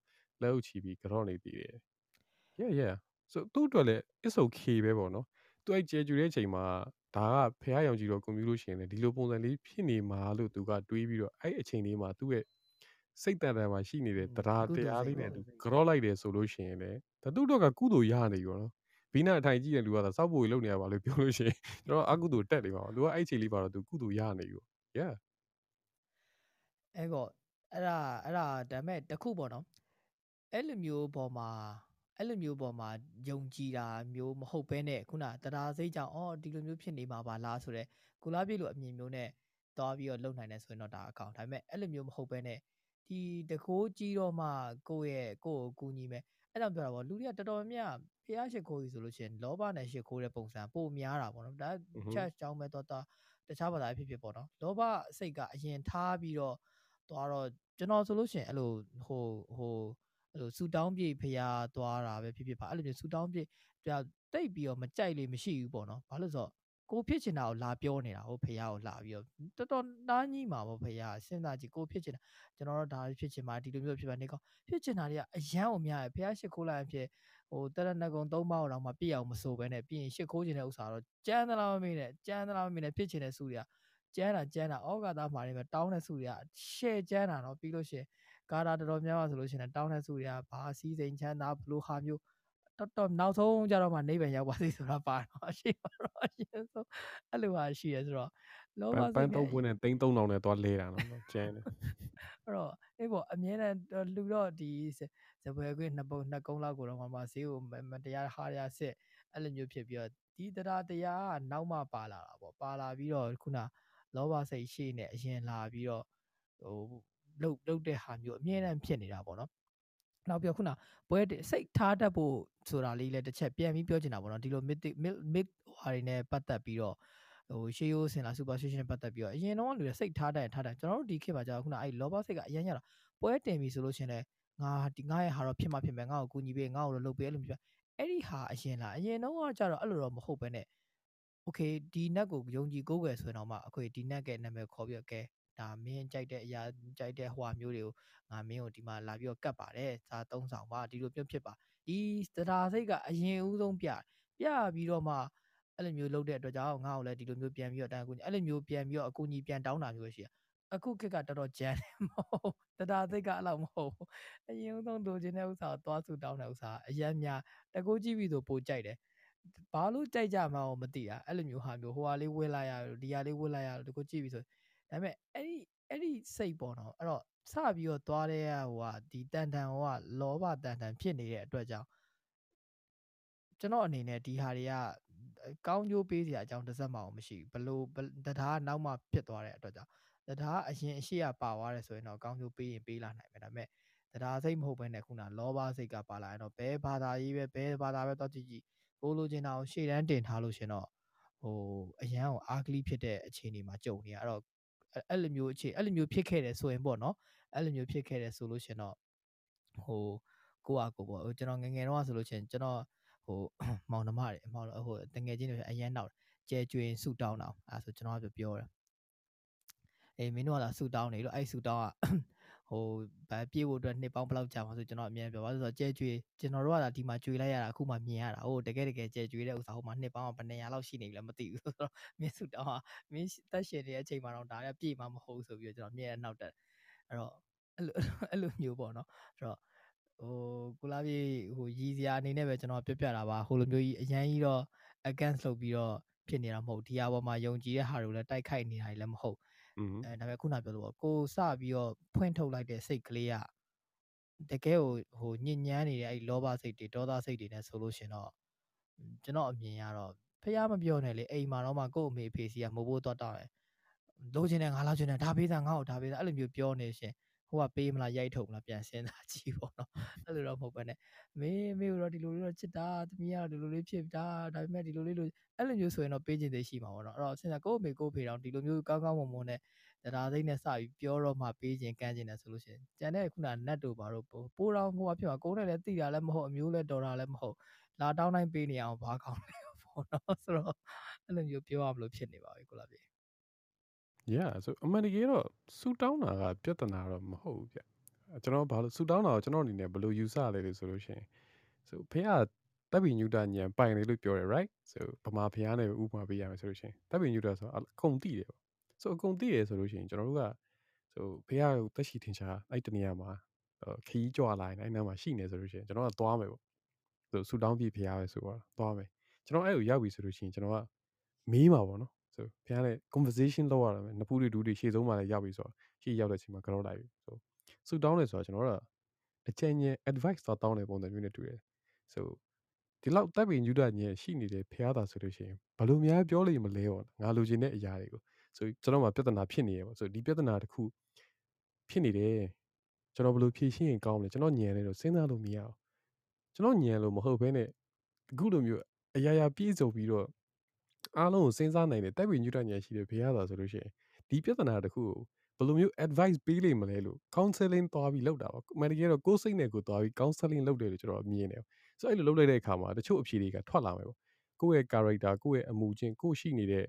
လက်ဥချီပြီးကြော့နေတည်တယ် yeah yeah so သူ့အတွက်လည်း is okay ပဲပေါ့နော်သူအဲ့ကျဲကြွေတဲ့အချိန်မှာဒါကဖះရောင်ကြည်တော့ကွန်မြူလို့ရှိရင်လည်းဒီလိုပုံစံလေးဖြစ်နေမှာလို့သူကတွေးပြီးတော့အဲ့အချိန်လေးမှာသူ့ရဲ့ စိတ်တန်တန်မှာရှိနေတဲ့တရားတရားလေးနဲ့သူကြော့လိုက်တယ်ဆိုလို့ရှိရင်လည်းဒါသူ့တော့ကကုသိုလ်ရနေပြီပေါ့နော်ဘီနာအထိုင်ကြည့်တဲ့လူကသာစောက်ဖို့လုပ်နေရပါလို့ပြောလို့ရှိရင်ကျွန်တော်အကုသိုလ်တက်နေပါဘူးသူကအဲ့အချိန်လေးပါတော့သူကုသိုလ်ရနေပြီပေါ့ yeah အဲ့တော့အဲ့ဒါအဲ့ဒါဒါပေမဲ့တစ်ခုပေါ့နော်အဲ့လိုမျိုးပေါ်မှာအဲ့လိုမျိုးပေါ်မှာယုံကြည်တာမျိုးမဟုတ်ဘဲနဲ့ခုနတရားစိတ်ကြောင့်အော်ဒီလိုမျိုးဖြစ်နေမှာပါလားဆိုတော့ကိုလာပြည့်လိုအမြင်မျိုးနဲ့သွားပြီးတော့လုံနိုင်တယ်ဆိုရင်တော့ဒါအကောင်ဒါပေမဲ့အဲ့လိုမျိုးမဟုတ်ဘဲနဲ့ ဒီတကိုးကြီးတော့မှကိုယ့်ရဲ့ကိုယ့်ကိုကူညီမယ်အဲ့တော့ပြောတာပေါ့လူတွေကတော်တော်များဖျားရှိခိုးကြီးဆိုလို့ရှိရင်လောဘနဲ့ရှိခိုးတဲ့ပုံစံပိုများတာပေါ့နော်ဒါချက်ကြောင်းပဲတော့တာတခြားဘာသာဖြစ်ဖြစ်ပေါ့နော်လောဘစိတ်ကအရင်ထားပြီးတော့သွားတော့ကျွန်တော်ဆိုလို့ရှိရင်အဲ့လိုဟိုဟိုအဲ့လိုဆူတောင်းပြေဖျားသွားတာပဲဖြစ်ဖြစ်ပါအဲ့လိုမျိုးဆူတောင်းပြေတိတ်ပြီးတော့မကြိုက်လေမရှိဘူးပေါ့နော်ဘာလို့ဆိုတော့ ကိုဖြစ်ချင်တာကိုလာပြောနေတာဟုတ်ဖះကိုလာပြီးတော့တော်တော်နားကြီးမှာပေါ့ဖះစဉ်းစားကြည့်ကိုဖြစ်ချင်တာကျွန်တော်တို့ဒါဖြစ်ချင်မှာဒီလိုမျိုးဖြစ်ပါနေကောဖြစ်ချင်တာတွေကအယမ်းအောင်များတယ်ဖះရှစ်ခိုးလိုက်အဖြစ်ဟိုတရဏဂုံသုံးပါးတော့မှပြည့်အောင်မဆိုးပဲနဲ့ပြီးရင်ရှစ်ခိုးချင်တဲ့ဥစ္စာတော့ကြမ်းသလားမမေ့နဲ့ကြမ်းသလားမမေ့နဲ့ဖြစ်ချင်တဲ့စုတွေကကြမ်းတာကြမ်းတာဩဃာတမှာတွေပဲတောင်းတဲ့စုတွေကရှယ်ကြမ်းတာတော့ပြီးလို့ရှိရင်ကာတာတော်တော်များများဆိုလို့ရှိရင်တောင်းတဲ့စုတွေကဘာစီစိန်ချမ်းသာဘလို့ဟာမျိုး တော်တော်နောက်ဆုံးကြတော့မှနေပန်ရောက်ပါသေးဆိုတာပါတော့ရှိပါတော့အရှင်ဆုံးအဲ့လိုဟာရှိရဆိုတော့လောဘပန်းပစိန်းတ်သုံးနဲ့ပွင့်နဲ့သိန်း3000နဲ့သွားလဲတာနော်ကျန်းတယ်အဲ့တော့အေးပေါ့အမြဲတမ်းတော့လူတော့ဒီစစပွဲခွေးနှစ်ပုံနှစ်ကုန်းလောက်ကိုတော့မှမဈေးကိုမမတရားဟာရစစ်အဲ့လိုမျိုးဖြစ်ပြီးတော့ဒီတရားတရားကနောက်မှပါလာတာပေါ့ပါလာပြီးတော့ခုနလောဘစိတ်ရှိနေအရင်လာပြီးတော့ဟိုလှုပ်လှုပ်တဲ့ဟာမျိုးအမြဲတမ်းဖြစ်နေတာပေါ့နော် နောက်ပြီးတော့ခုနပွဲတစိတ်ထားတတ်ဖို့ဆိုတာလေးလည်းတစ်ချက်ပြန်ပြီးပြောချင်တာပေါ့နော်ဒီလို mythic myth ဟွာတွေနဲ့ပတ်သက်ပြီးတော့ဟိုရှေးရိုးစင်လာ superstition နဲ့ပတ်သက်ပြီးတော့အရင်တော့လူတွေစိတ်ထားတတ်ရင်ထားတတ်ကျွန်တော်တို့ဒီခေတ်မှာကြာခုနအဲ့လောဘစိတ်ကအရင်ရတာပွဲတင်ပြီဆိုလို့ရှရင်လဲငါဒီငါရဲ့ဟာတော့ဖြစ်မှဖြစ်မယ်ငါ့ကိုကူညီပေးငါ့ကိုလုပ်ပေးအဲ့လိုမျိုးအဲ့ဒီဟာအရင်လားအရင်တော့ကကြာတော့အဲ့လိုတော့မဟုတ်ပဲနဲ့ okay ဒီနက်ကိုယုံကြည်ကိုးကွယ်ဆိုရင်တော့မှအခုဒီနက်ကနာမည်ခေါ်ပြီးတော့ကဲ ဒါမင်းကြိုက်တဲ့အရာကြိုက်တဲ့ဟွာမျိုးတွေကိုငါမင်းကိုဒီမှာလာပြီးတော့ကတ်ပါတယ်စာသုံးဆောင်ပါဒီလိုမျိုးဖြစ်ပါဒီတရားစိတ်ကအရင်ဦးဆုံးပြပြပြီးတော့မှအဲ့လိုမျိုးလုပ်တဲ့အတွက်ကြောင့်ငါ့ကိုလည်းဒီလိုမျိုးပြန်ပြီးတော့တန်အကူညီအဲ့လိုမျိုးပြန်ပြီးတော့အကူညီပြန်တောင်းတာမျိုးရှိရအခုခေတ်ကတော်တော်ကြမ်းတယ်မဟုတ်တရားစိတ်ကအဲ့လိုမဟုတ်အရင်ဦးဆုံးလိုချင်တဲ့ဥစ္စာကိုသွားစုတောင်းတဲ့ဥစ္စာအရင်များတကူကြည့်ပြီးဆိုပိုကြိုက်တယ်ဘာလို့ကြိုက်ကြမှာမသိတာအဲ့လိုမျိုးဟာမျိုးဟိုဟာလေးဝစ်လိုက်ရဒီဟာလေးဝစ်လိုက်ရတကူကြည့်ပြီးဆို ဒါပေမဲ့အဲ့ဒီအဲ့ဒီစိတ်ပေါ့နော်အဲ့တော့စပြီးတော့သွားတဲ့ဟိုကဒီတန်တန်ဟိုကလောဘတန်တန်ဖြစ်နေတဲ့အတွက်ကြောင့်ကျွန်တော်အနေနဲ့ဒီဟာတွေကကောင်းကျိုးပေးစရာအကြောင်းတစ်စက်မှမရှိဘူးဘလို့တရားနောက်မှဖြစ်သွားတဲ့အတွက်ကြောင့်တရားအရင်အရှိရပါသွားတယ်ဆိုရင်တော့ကောင်းကျိုးပေးရင်ပေးလာနိုင်မယ်ဒါပေမဲ့တရားစိတ်မဟုတ်ဘဲနဲ့ခုနလောဘစိတ်ကပါလာရင်တော့ဘဲဘာသာရေးပဲဘဲဘာသာပဲတော့ကြည့်ကြည့်ကိုလိုချင်တာကိုရှေ့တန်းတင်ထားလို့ရှင်တော့ဟိုအရန်ကိုအားကလိဖြစ်တဲ့အခြေအနေမှာကြုံနေရအဲ့တော့ အဲ့လိုမျိုးအခြေအဲ့လိုမျိုးဖြစ်ခဲ့တယ်ဆိုရင်ပေါ့နော်အဲ့လိုမျိုးဖြစ်ခဲ့တယ်ဆိုလို့ရှင်တော့ဟိုကိုอ่ะကိုပေါ့ကျွန်တော်ငငယ်တော့ဆိုလို့ရှင်ကျွန်တော်ဟိုမောင်နှမတွေမောင်ဟိုတငယ်ချင်းတွေအရန်နောက်ကျဲကျွင်ဆူတောင်းတာအဲ့ဆိုကျွန်တော်ကပြောတယ်အေးမင်းတို့ကလာဆူတောင်းနေလို့အဲ့ဆူတောင်းက ဟိုဗာပြေးဖို့အတွက်နှစ်ပေါင်းဘယ်လောက်ကြာမှာဆိုကျွန်တော်အမြင်ပြောပါဆိုတော့ကျဲကျွေကျွန်တော်တို့ကလာဒီမှာကျွေလိုက်ရတာအခုမှမြင်ရတာဟိုတကယ်တကယ်ကျဲကျွေတဲ့ဥစ္စာဟိုမှာနှစ်ပေါင်းကဘယ်နှစ်ရာလောက်ရှိနေပြီလဲမသိဘူးဆိုတော့မင်းဆူတောင်းကမင်းတက်ရှင်နေတဲ့အချိန်မှာတော့ဒါလည်းပြေးမှာမဟုတ်ဆိုပြီးတော့ကျွန်တော်မြင်ရနောက်တက်အဲ့တော့အဲ့လိုအဲ့လိုမျိုးပေါ့နော်အဲ့တော့ဟိုကိုလာပြေဟိုရည်စရာအနေနဲ့ပဲကျွန်တော်ပြပြတာပါဟိုလိုမျိုးကြီးအရန်ကြီးတော့ against လုပ်ပြီးတော့ဖြစ်နေတာမဟုတ်ဒီဟာပေါ်မှာယုံကြည်တဲ့ဟာတွေကိုလည်းတိုက်ခိုက်နေတာလည်းမဟုတ်อืม အဲဒါပေမဲ့ခုနပြောလို့ပေါ့ကိုစပြီးတော့ဖွင့်ထုတ်လိုက်တဲ့စိတ်ကလေးကတကယ်ကိုဟိုညဉ့်ညမ်းနေတဲ့အဲ့လောဘစိတ်တွေဒေါသစိတ်တွေနဲ့ဆိုလို့ရှင်တော့ကျွန်တော်အမြင်ကတော့ဖះမပြောနဲ့လေအိမ်မှာတော့မှကို့အမေဖေစီကမိုးဘိုးတော့တောက်ရယ်လိုချင်တယ်ငါလာချင်တယ်ဒါပေးစားငါ့ကိုဒါပေးစားအဲ့လိုမျိုးပြောနေရှင် ဟိုကပေးမလားရိုက်ထုတ်မလားပြန်စဉ်းစားကြည့်ပေါ့နော်အဲ့လိုတော့မဟုတ်ဘဲနဲ့မင်းမေကိုတော့ဒီလိုလေးတော့ချစ်တာသမီးကတော့ဒီလိုလေးဖြစ်တာဒါပေမဲ့ဒီလိုလေးလို့အဲ့လိုမျိုးဆိုရင်တော့ပေးခြင်းသေးရှိမှာပေါ့နော်အဲ့တော့စဉ်းစားကိုယ့်အမေကိုယ့်ဖေတောင်ဒီလိုမျိုးကောင်းကောင်းမွန်မွန်နဲ့တရားသိနဲ့စပြီးပြောတော့မှပေးခြင်းကမ်းခြင်းနဲ့ဆိုလို့ရှိရင်ကျန်တဲ့ခုနနတ်တို့ဘာတို့ပိုးတော့ဟိုကဖြစ်မှာကိုယ်နဲ့လည်းတိတာလည်းမဟုတ်အမျိုးလည်းတော်တာလည်းမဟုတ်လာတောင်းတိုင်းပေးနေအောင်ဘာကောင်းလဲပေါ့နော်ဆိုတော့အဲ့လိုမျိုးပြောရမလို့ဖြစ်နေပါပြီကိုလာပြေ yeah so အမှန်တကယ်တော့ဆူတောင်းတာကပြဿနာတော့မဟုတ်ဘူးဗျအဲ့ကျွန်တော်ဘာလို့ဆူတောင်းတာကိုကျွန်တော်အနေနဲ့ဘယ်လိုယူဆလဲလို့ဆိုလို့ရှိရင် so ဖေကတပ်ပီညူတာညံပိုင်တယ်လို့ပြောတယ် right so ဗမာဖေနဲ့ဥပမာပေးရမယ်ဆိုလို့ရှိရင်တပ်ပီညူတာဆိုအကုန်တိတယ်ပေါ့ so အကုန်တိတယ်ဆိုလို့ရှိရင်ကျွန်တော်တို့က so ဖေကတက်ရှိထင်ရှားအဲ့တနေရာမှာခီးကြွလာရင်အဲ့နားမှာရှိနေဆိုလို့ရှိရင်ကျွန်တော်ကသွားမယ်ပေါ့ so ဆူတောင်းပြီးဖေရပဲဆိုတော့သွားမယ်ကျွန်တော်အဲ့ကိုရောက်ပြီဆိုလို့ရှိရင်ကျွန်တော်ကမေးမှာပေါ့နော် so ဖေရနဲ့ conversation လုပ်ရတာပဲနဖူးတွေဒူးတွေရှေ့ဆုံးမှာလည်းရောက်ပြီဆိုတော့ရှေ့ရောက်တဲ့အချိန်မှာကြောက်လိုက်ပြီ so ဆူတောင်းတယ်ဆိုတော့ကျွန်တော်ကအကြံဉာဏ် advice တော့တောင်းတဲ့ပုံစံမျိုးနဲ့တူတယ် so ဒီလောက်တပ်ပင်ယူတာညံရှိနေတဲ့ဖះတာဆိုလို့ရှိရင်ဘလို့များပြောလိမ့်မလဲပေါ့ငါလိုချင်တဲ့အရာတွေကိုဆိုကျွန်တော်မှပြဿနာဖြစ်နေရပေါ့ဆိုဒီပြဿနာတစ်ခုဖြစ်နေတယ်ကျွန်တော်ဘလို့ဖြေရှင်းရင်ကောင်းမလဲကျွန်တော်ညံနေတော့စဉ်းစားလို့မရအောင်ကျွန်တော်ညံလို့မဟုတ်ဘဲနဲ့အခုလိုမျိုးအရာရာပြည့်စုံပြီးတော့ အားလုံးကိုစဉ်းစားနိုင်တဲ့တပ်ပင်ယူတာညံရှိတဲ့ဖះတာဆိုလို့ရှိရင်ဒီပြဿနာတစ်ခုကိုဘယ်လိုမျိုး advice ပေးလိမ့်မလဲလို့ counseling သွားပြီးလုပ်တာပါ။မန်နေဂျာတော့ကိုယ်စိတ်နဲ့ကိုသွားပြီး counseling လုပ်တယ်လို့ကျွန်တော်မြင်တယ်။ဆိုအဲ့လိုလုပ်လိုက်တဲ့အခါမှာတချို့အဖြေတွေကထွက်လာမယ်ပေါ့။ကိုယ့်ရဲ့ character ကိုယ့်ရဲ့အမူအကျင့်ကိုယ့်ရှိနေတဲ့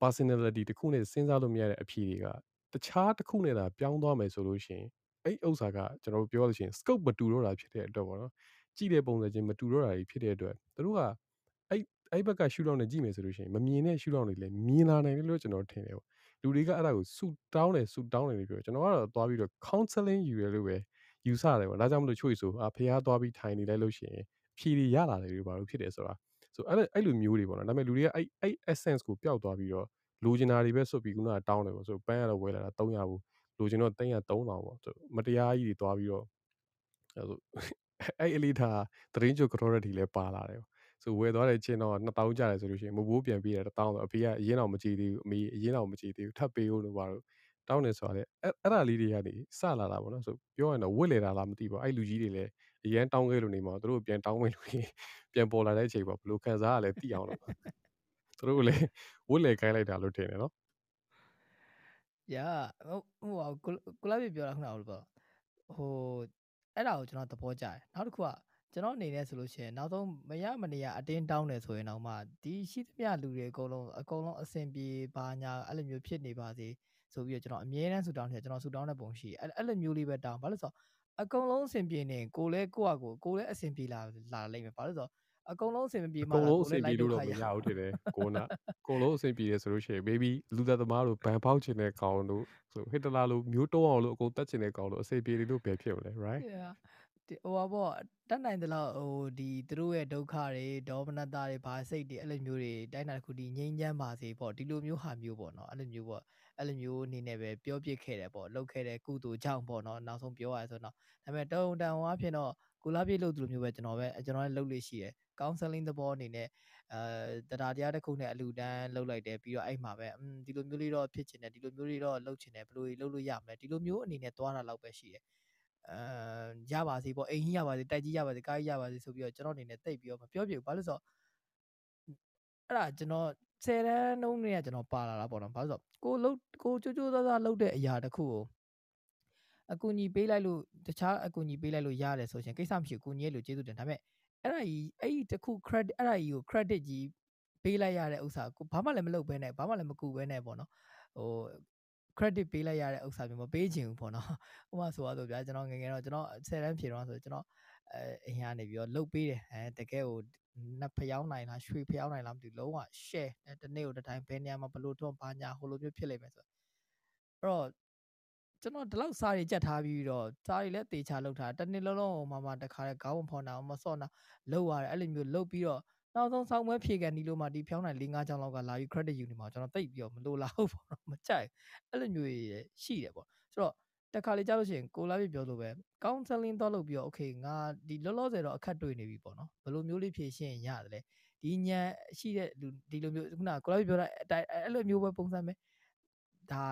personality တစ်ခုနဲ့စဉ်းစားလို့မရတဲ့အဖြေတွေကတခြားတစ်ခုနဲ့သာပြောင်းသွားမယ်ဆိုလို့ရှိရင်အဲ့ဥစ္စာကကျွန်တော်တို့ပြောလို့ရှိရင် scope မတူတော့တာဖြစ်တဲ့အတွက်ပေါ့နော်။ကြည့်တဲ့ပုံစံချင်းမတူတော့တာဖြစ်တဲ့အတွက်သူတို့ကအဲ့ အဲ့ဘက်ကရှူတော့နဲ့ကြည့်မယ်ဆိုလို့ရှိရင်မမြင်တဲ့ရှူတော့တွေလည်းမြင်လာနိုင်တယ်လို့ကျွန်တော်ထင်တယ်ပေါ့လူတွေကအဲ့ဒါကိုဆူတောင်းတယ်ဆူတောင်းတယ်လို့ပြောကျွန်တော်ကတော့သွားပြီးတော့ counseling ယူရလို့ပဲယူဆတယ်ပေါ့ဒါကြောင့်မလို့ချို့ဆိုအာဖះသွားပြီးထိုင်နေလိုက်လို့ရှိရင်ဖြီတွေရလာတယ်လို့ဘာလို့ဖြစ်တယ်ဆိုတာဆိုအဲ့အဲ့လိုမျိုးတွေပေါ့နော်ဒါပေမဲ့လူတွေကအဲ့အဲ့ essence ကိုပျောက်သွားပြီးတော့လိုချင်တာတွေပဲစွတ်ပြီးခုနကတောင်းတယ်ပေါ့ဆိုပန်းရတော့ဝယ်လာတာ300ဘူးလိုချင်တော့300 3000ပေါ့ဆိုမတရားကြီးတွေသွားပြီးတော့အဲ့ဆိုအဲ့အလေးထားသတင်းကြိုကြော်ရတီလည်းပါလာတယ် ဆိုဝယ်သွားတဲ့ချင်းတော့2000ကျတယ်ဆိုလို့ရှိရင်မဘိုးပြန်ပေးတယ်1000ဆိုအဖေကအရင်တော့မကြည့်သေးဘူးအမေအရင်တော့မကြည့်သေးဘူးထပ်ပေးဦးလို့ပါတော့တောင်းနေဆိုရတယ်အဲ့အဲ့ဒါလေးတွေကနေစလာတာပေါ့နော်ဆိုပြောရင်တော့ဝစ်လေတာလားမသိပါဘူးအဲ့လူကြီးတွေလည်းအရန်တောင်းခဲ့လို့နေမှာသူတို့ပြန်တောင်းမယ်လို့ပြန်ပေါ်လာတဲ့အချိန်ပေါ့ဘလို့ခံစားရလဲသိအောင်လို့သူတို့လည်းဝစ်လေခိုင်းလိုက်တာလို့ထင်တယ်နော်ရာဟိုဟိုကိုကိုလာပြပြောတာခုနကလို့ပေါ့ဟိုအဲ့ဒါကိုကျွန်တော်သဘောကျတယ်နောက်တစ်ခုက ကျွန်တော်အနေနဲ့ဆိုလို့ရှိရင်နောက်ဆုံးမရမနေရအတင်းတောင်းတယ်ဆိုရင်တော့မှဒီရှိသမျှလူတွေအကုန်လုံးအကုန်လုံးအဆင်ပြေပါညာအဲ့လိုမျိုးဖြစ်နေပါစေဆိုပြီးတော့ကျွန်တော်အမြဲတမ်းဆူတောင်းတယ်ကျွန်တော်ဆူတောင်းတဲ့ပုံရှိအဲ့အဲ့လိုမျိုးလေးပဲတောင်းဘာလို့ဆိုတော့အကုန်လုံးအဆင်ပြေနေကိုလည်းကိုယ့်အကိုကိုလည်းအဆင်ပြေလာလာလိမ့်မယ်ဘာလို့ဆိုတော့အကုန်လုံးအဆင်မပြေအမှကုန်လာလုံးအကိုဆင်လည်းပြေလိုက်လို့လို့တော့ခါရမရဘူးထင်တယ်ကိုနာအကုန်လုံးအဆင်ပြေတယ်ဆိုလို့ရှိရင် baby လူသက်သမားတို့ဗန်ဖောက်ချင်တဲ့ကောင်တို့ဆိုဟစ်တလာလိုမျိုးတုံးအောင်လို့အကုန်တက်ချင်တဲ့ကောင်တို့အဆင်ပြေတယ်လို့ပဲဖြစ်မလဲ right yeah ဒီ ဟိုပါပေါ့တတ်နိုင်သလောက်ဟိုဒီသူတို့ရဲ့ဒုက္ခတွေဒေါမနတာတွေဘာစိတ်တွေအဲ့လိုမျိုးတွေတိုင်းတာတစ်ခုဒီငြိမ်းချမ်းပါစေပေါ့ဒီလိုမျိုးဟာမျိုးပေါ့နော်အဲ့လိုမျိုးပေါ့အဲ့လိုမျိုးအနေနဲ့ပဲပြောပြခဲ့တယ်ပေါ့လောက်ခဲ့တဲ့ကုသိုလ်ကြောင့်ပေါ့နော်နောက်ဆုံးပြောရဆိုတော့ဒါပေမဲ့တုံတန်ဝါဖြစ်တော့ကိုလာပြည့်လို့ဒီလိုမျိုးပဲကျွန်တော်ပဲကျွန်တော်လည်းလုပ်လို့ရှိတယ် counseling သဘောအနေနဲ့အဲတရားတရားတစ်ခုနဲ့အလူတန်းလုပ်လိုက်တယ်ပြီးတော့အဲ့မှာပဲอืมဒီလိုမျိုးလေးတော့ဖြစ်ချင်တယ်ဒီလိုမျိုးလေးတော့လုပ်ချင်တယ်ဘယ်လိုလုပ်လို့ရမလဲဒီလိုမျိုးအနေနဲ့သွားတာလောက်ပဲရှိတယ် အဲရပါစေပေါ့အိမ်ကြီးရပါစေတိုက်ကြီးရပါစေကားကြီးရပါစေဆိုပြီးတော့ကျွန်တော်အနေနဲ့တိတ်ပြီးတော့မပြောပြဘူးဘာလို့ဆိုတော့အဲ့ဒါကျွန်တော်10တန်းနှုန်းတွေကကျွန်တော်ပါလာတာပေါ့နော်ဘာလို့ဆိုတော့ကိုလှုပ်ကိုကြိုးကြိုးစားစားလှုပ်တဲ့အရာတစ်ခုကိုအကူညီပေးလိုက်လို့တခြားအကူညီပေးလိုက်လို့ရတယ်ဆိုရှင်ကိစ္စမရှိဘူးကူညီရလို့ကျေးဇူးတင်ဒါပေမဲ့အဲ့ဒါကြီးအဲ့ဒီတစ်ခု credit အဲ့ဒါကြီးကို credit ကြီးပေးလိုက်ရတဲ့ဥစ္စာကိုဘာမှလည်းမလုပ်ဘဲနဲ့ဘာမှလည်းမကူဘဲနဲ့ပေါ့နော်ဟို credit ပေးလိုက်ရတဲ့ဥစ္စာမျိုးမပေးချင်ဘူးပေါ့နော်ဥပမာဆိုတော့ဗျာကျွန်တော်ငယ်ငယ်တော့ကျွန်တော်10တန်းဖြေတော့ဆိုကျွန်တော်အဲအင်ကနေပြီးတော့လုတ်ပေးတယ်အဲတကယ်ကိုနတ်ဖျောင်းနိုင်လားရွှေဖျောင်းနိုင်လားမသိဘူးလုံးဝ share တနေ့ကိုတစ်တိုင်းဘယ်နေရာမှာဘလို့တော့ဘာညာဟိုလိုမျိုးဖြစ်လိမ့်မယ်ဆိုတော့အဲ့တော့ကျွန်တော်ဒီလောက်စားတွေကြက်ထားပြီးတော့စားတွေလည်းတေချာလောက်ထားတနေ့လုံးလုံးဟိုမှာမှာတခါတည်းခေါင်းဖော်နာမစော့နာလောက်ရတယ်အဲ့လိုမျိုးလုတ်ပြီးတော့ နောက်ဆုံးဆောင်းပွဲဖြေကန်ဒီလိုမှဒီဖြောင်းနိုင်၄၅ချောင်းလောက်ကလာပြီး credit ယူနေမှာကျွန်တော်တိတ်ပြီးတော့မလိုလားဘူးပေါ့နော်မကြိုက်အဲ့လိုမျိုးတွေရှိတယ်ပေါ့ဆိုတော့တခါလေကြားလို့ရှိရင်ကိုလာပြပြောလို့ပဲ counseling တော့လုပ်ပြီးတော့ okay ငါဒီလောလောဆယ်တော့အခက်တွေ့နေပြီပေါ့နော်ဘယ်လိုမျိုးလေးဖြေရှင်းရင်ရတယ်လဲဒီညံရှိတဲ့လူဒီလိုမျိုးခုနကကိုလာပြပြောတာအဲ့လိုမျိုးပဲပုံစံပဲဒါ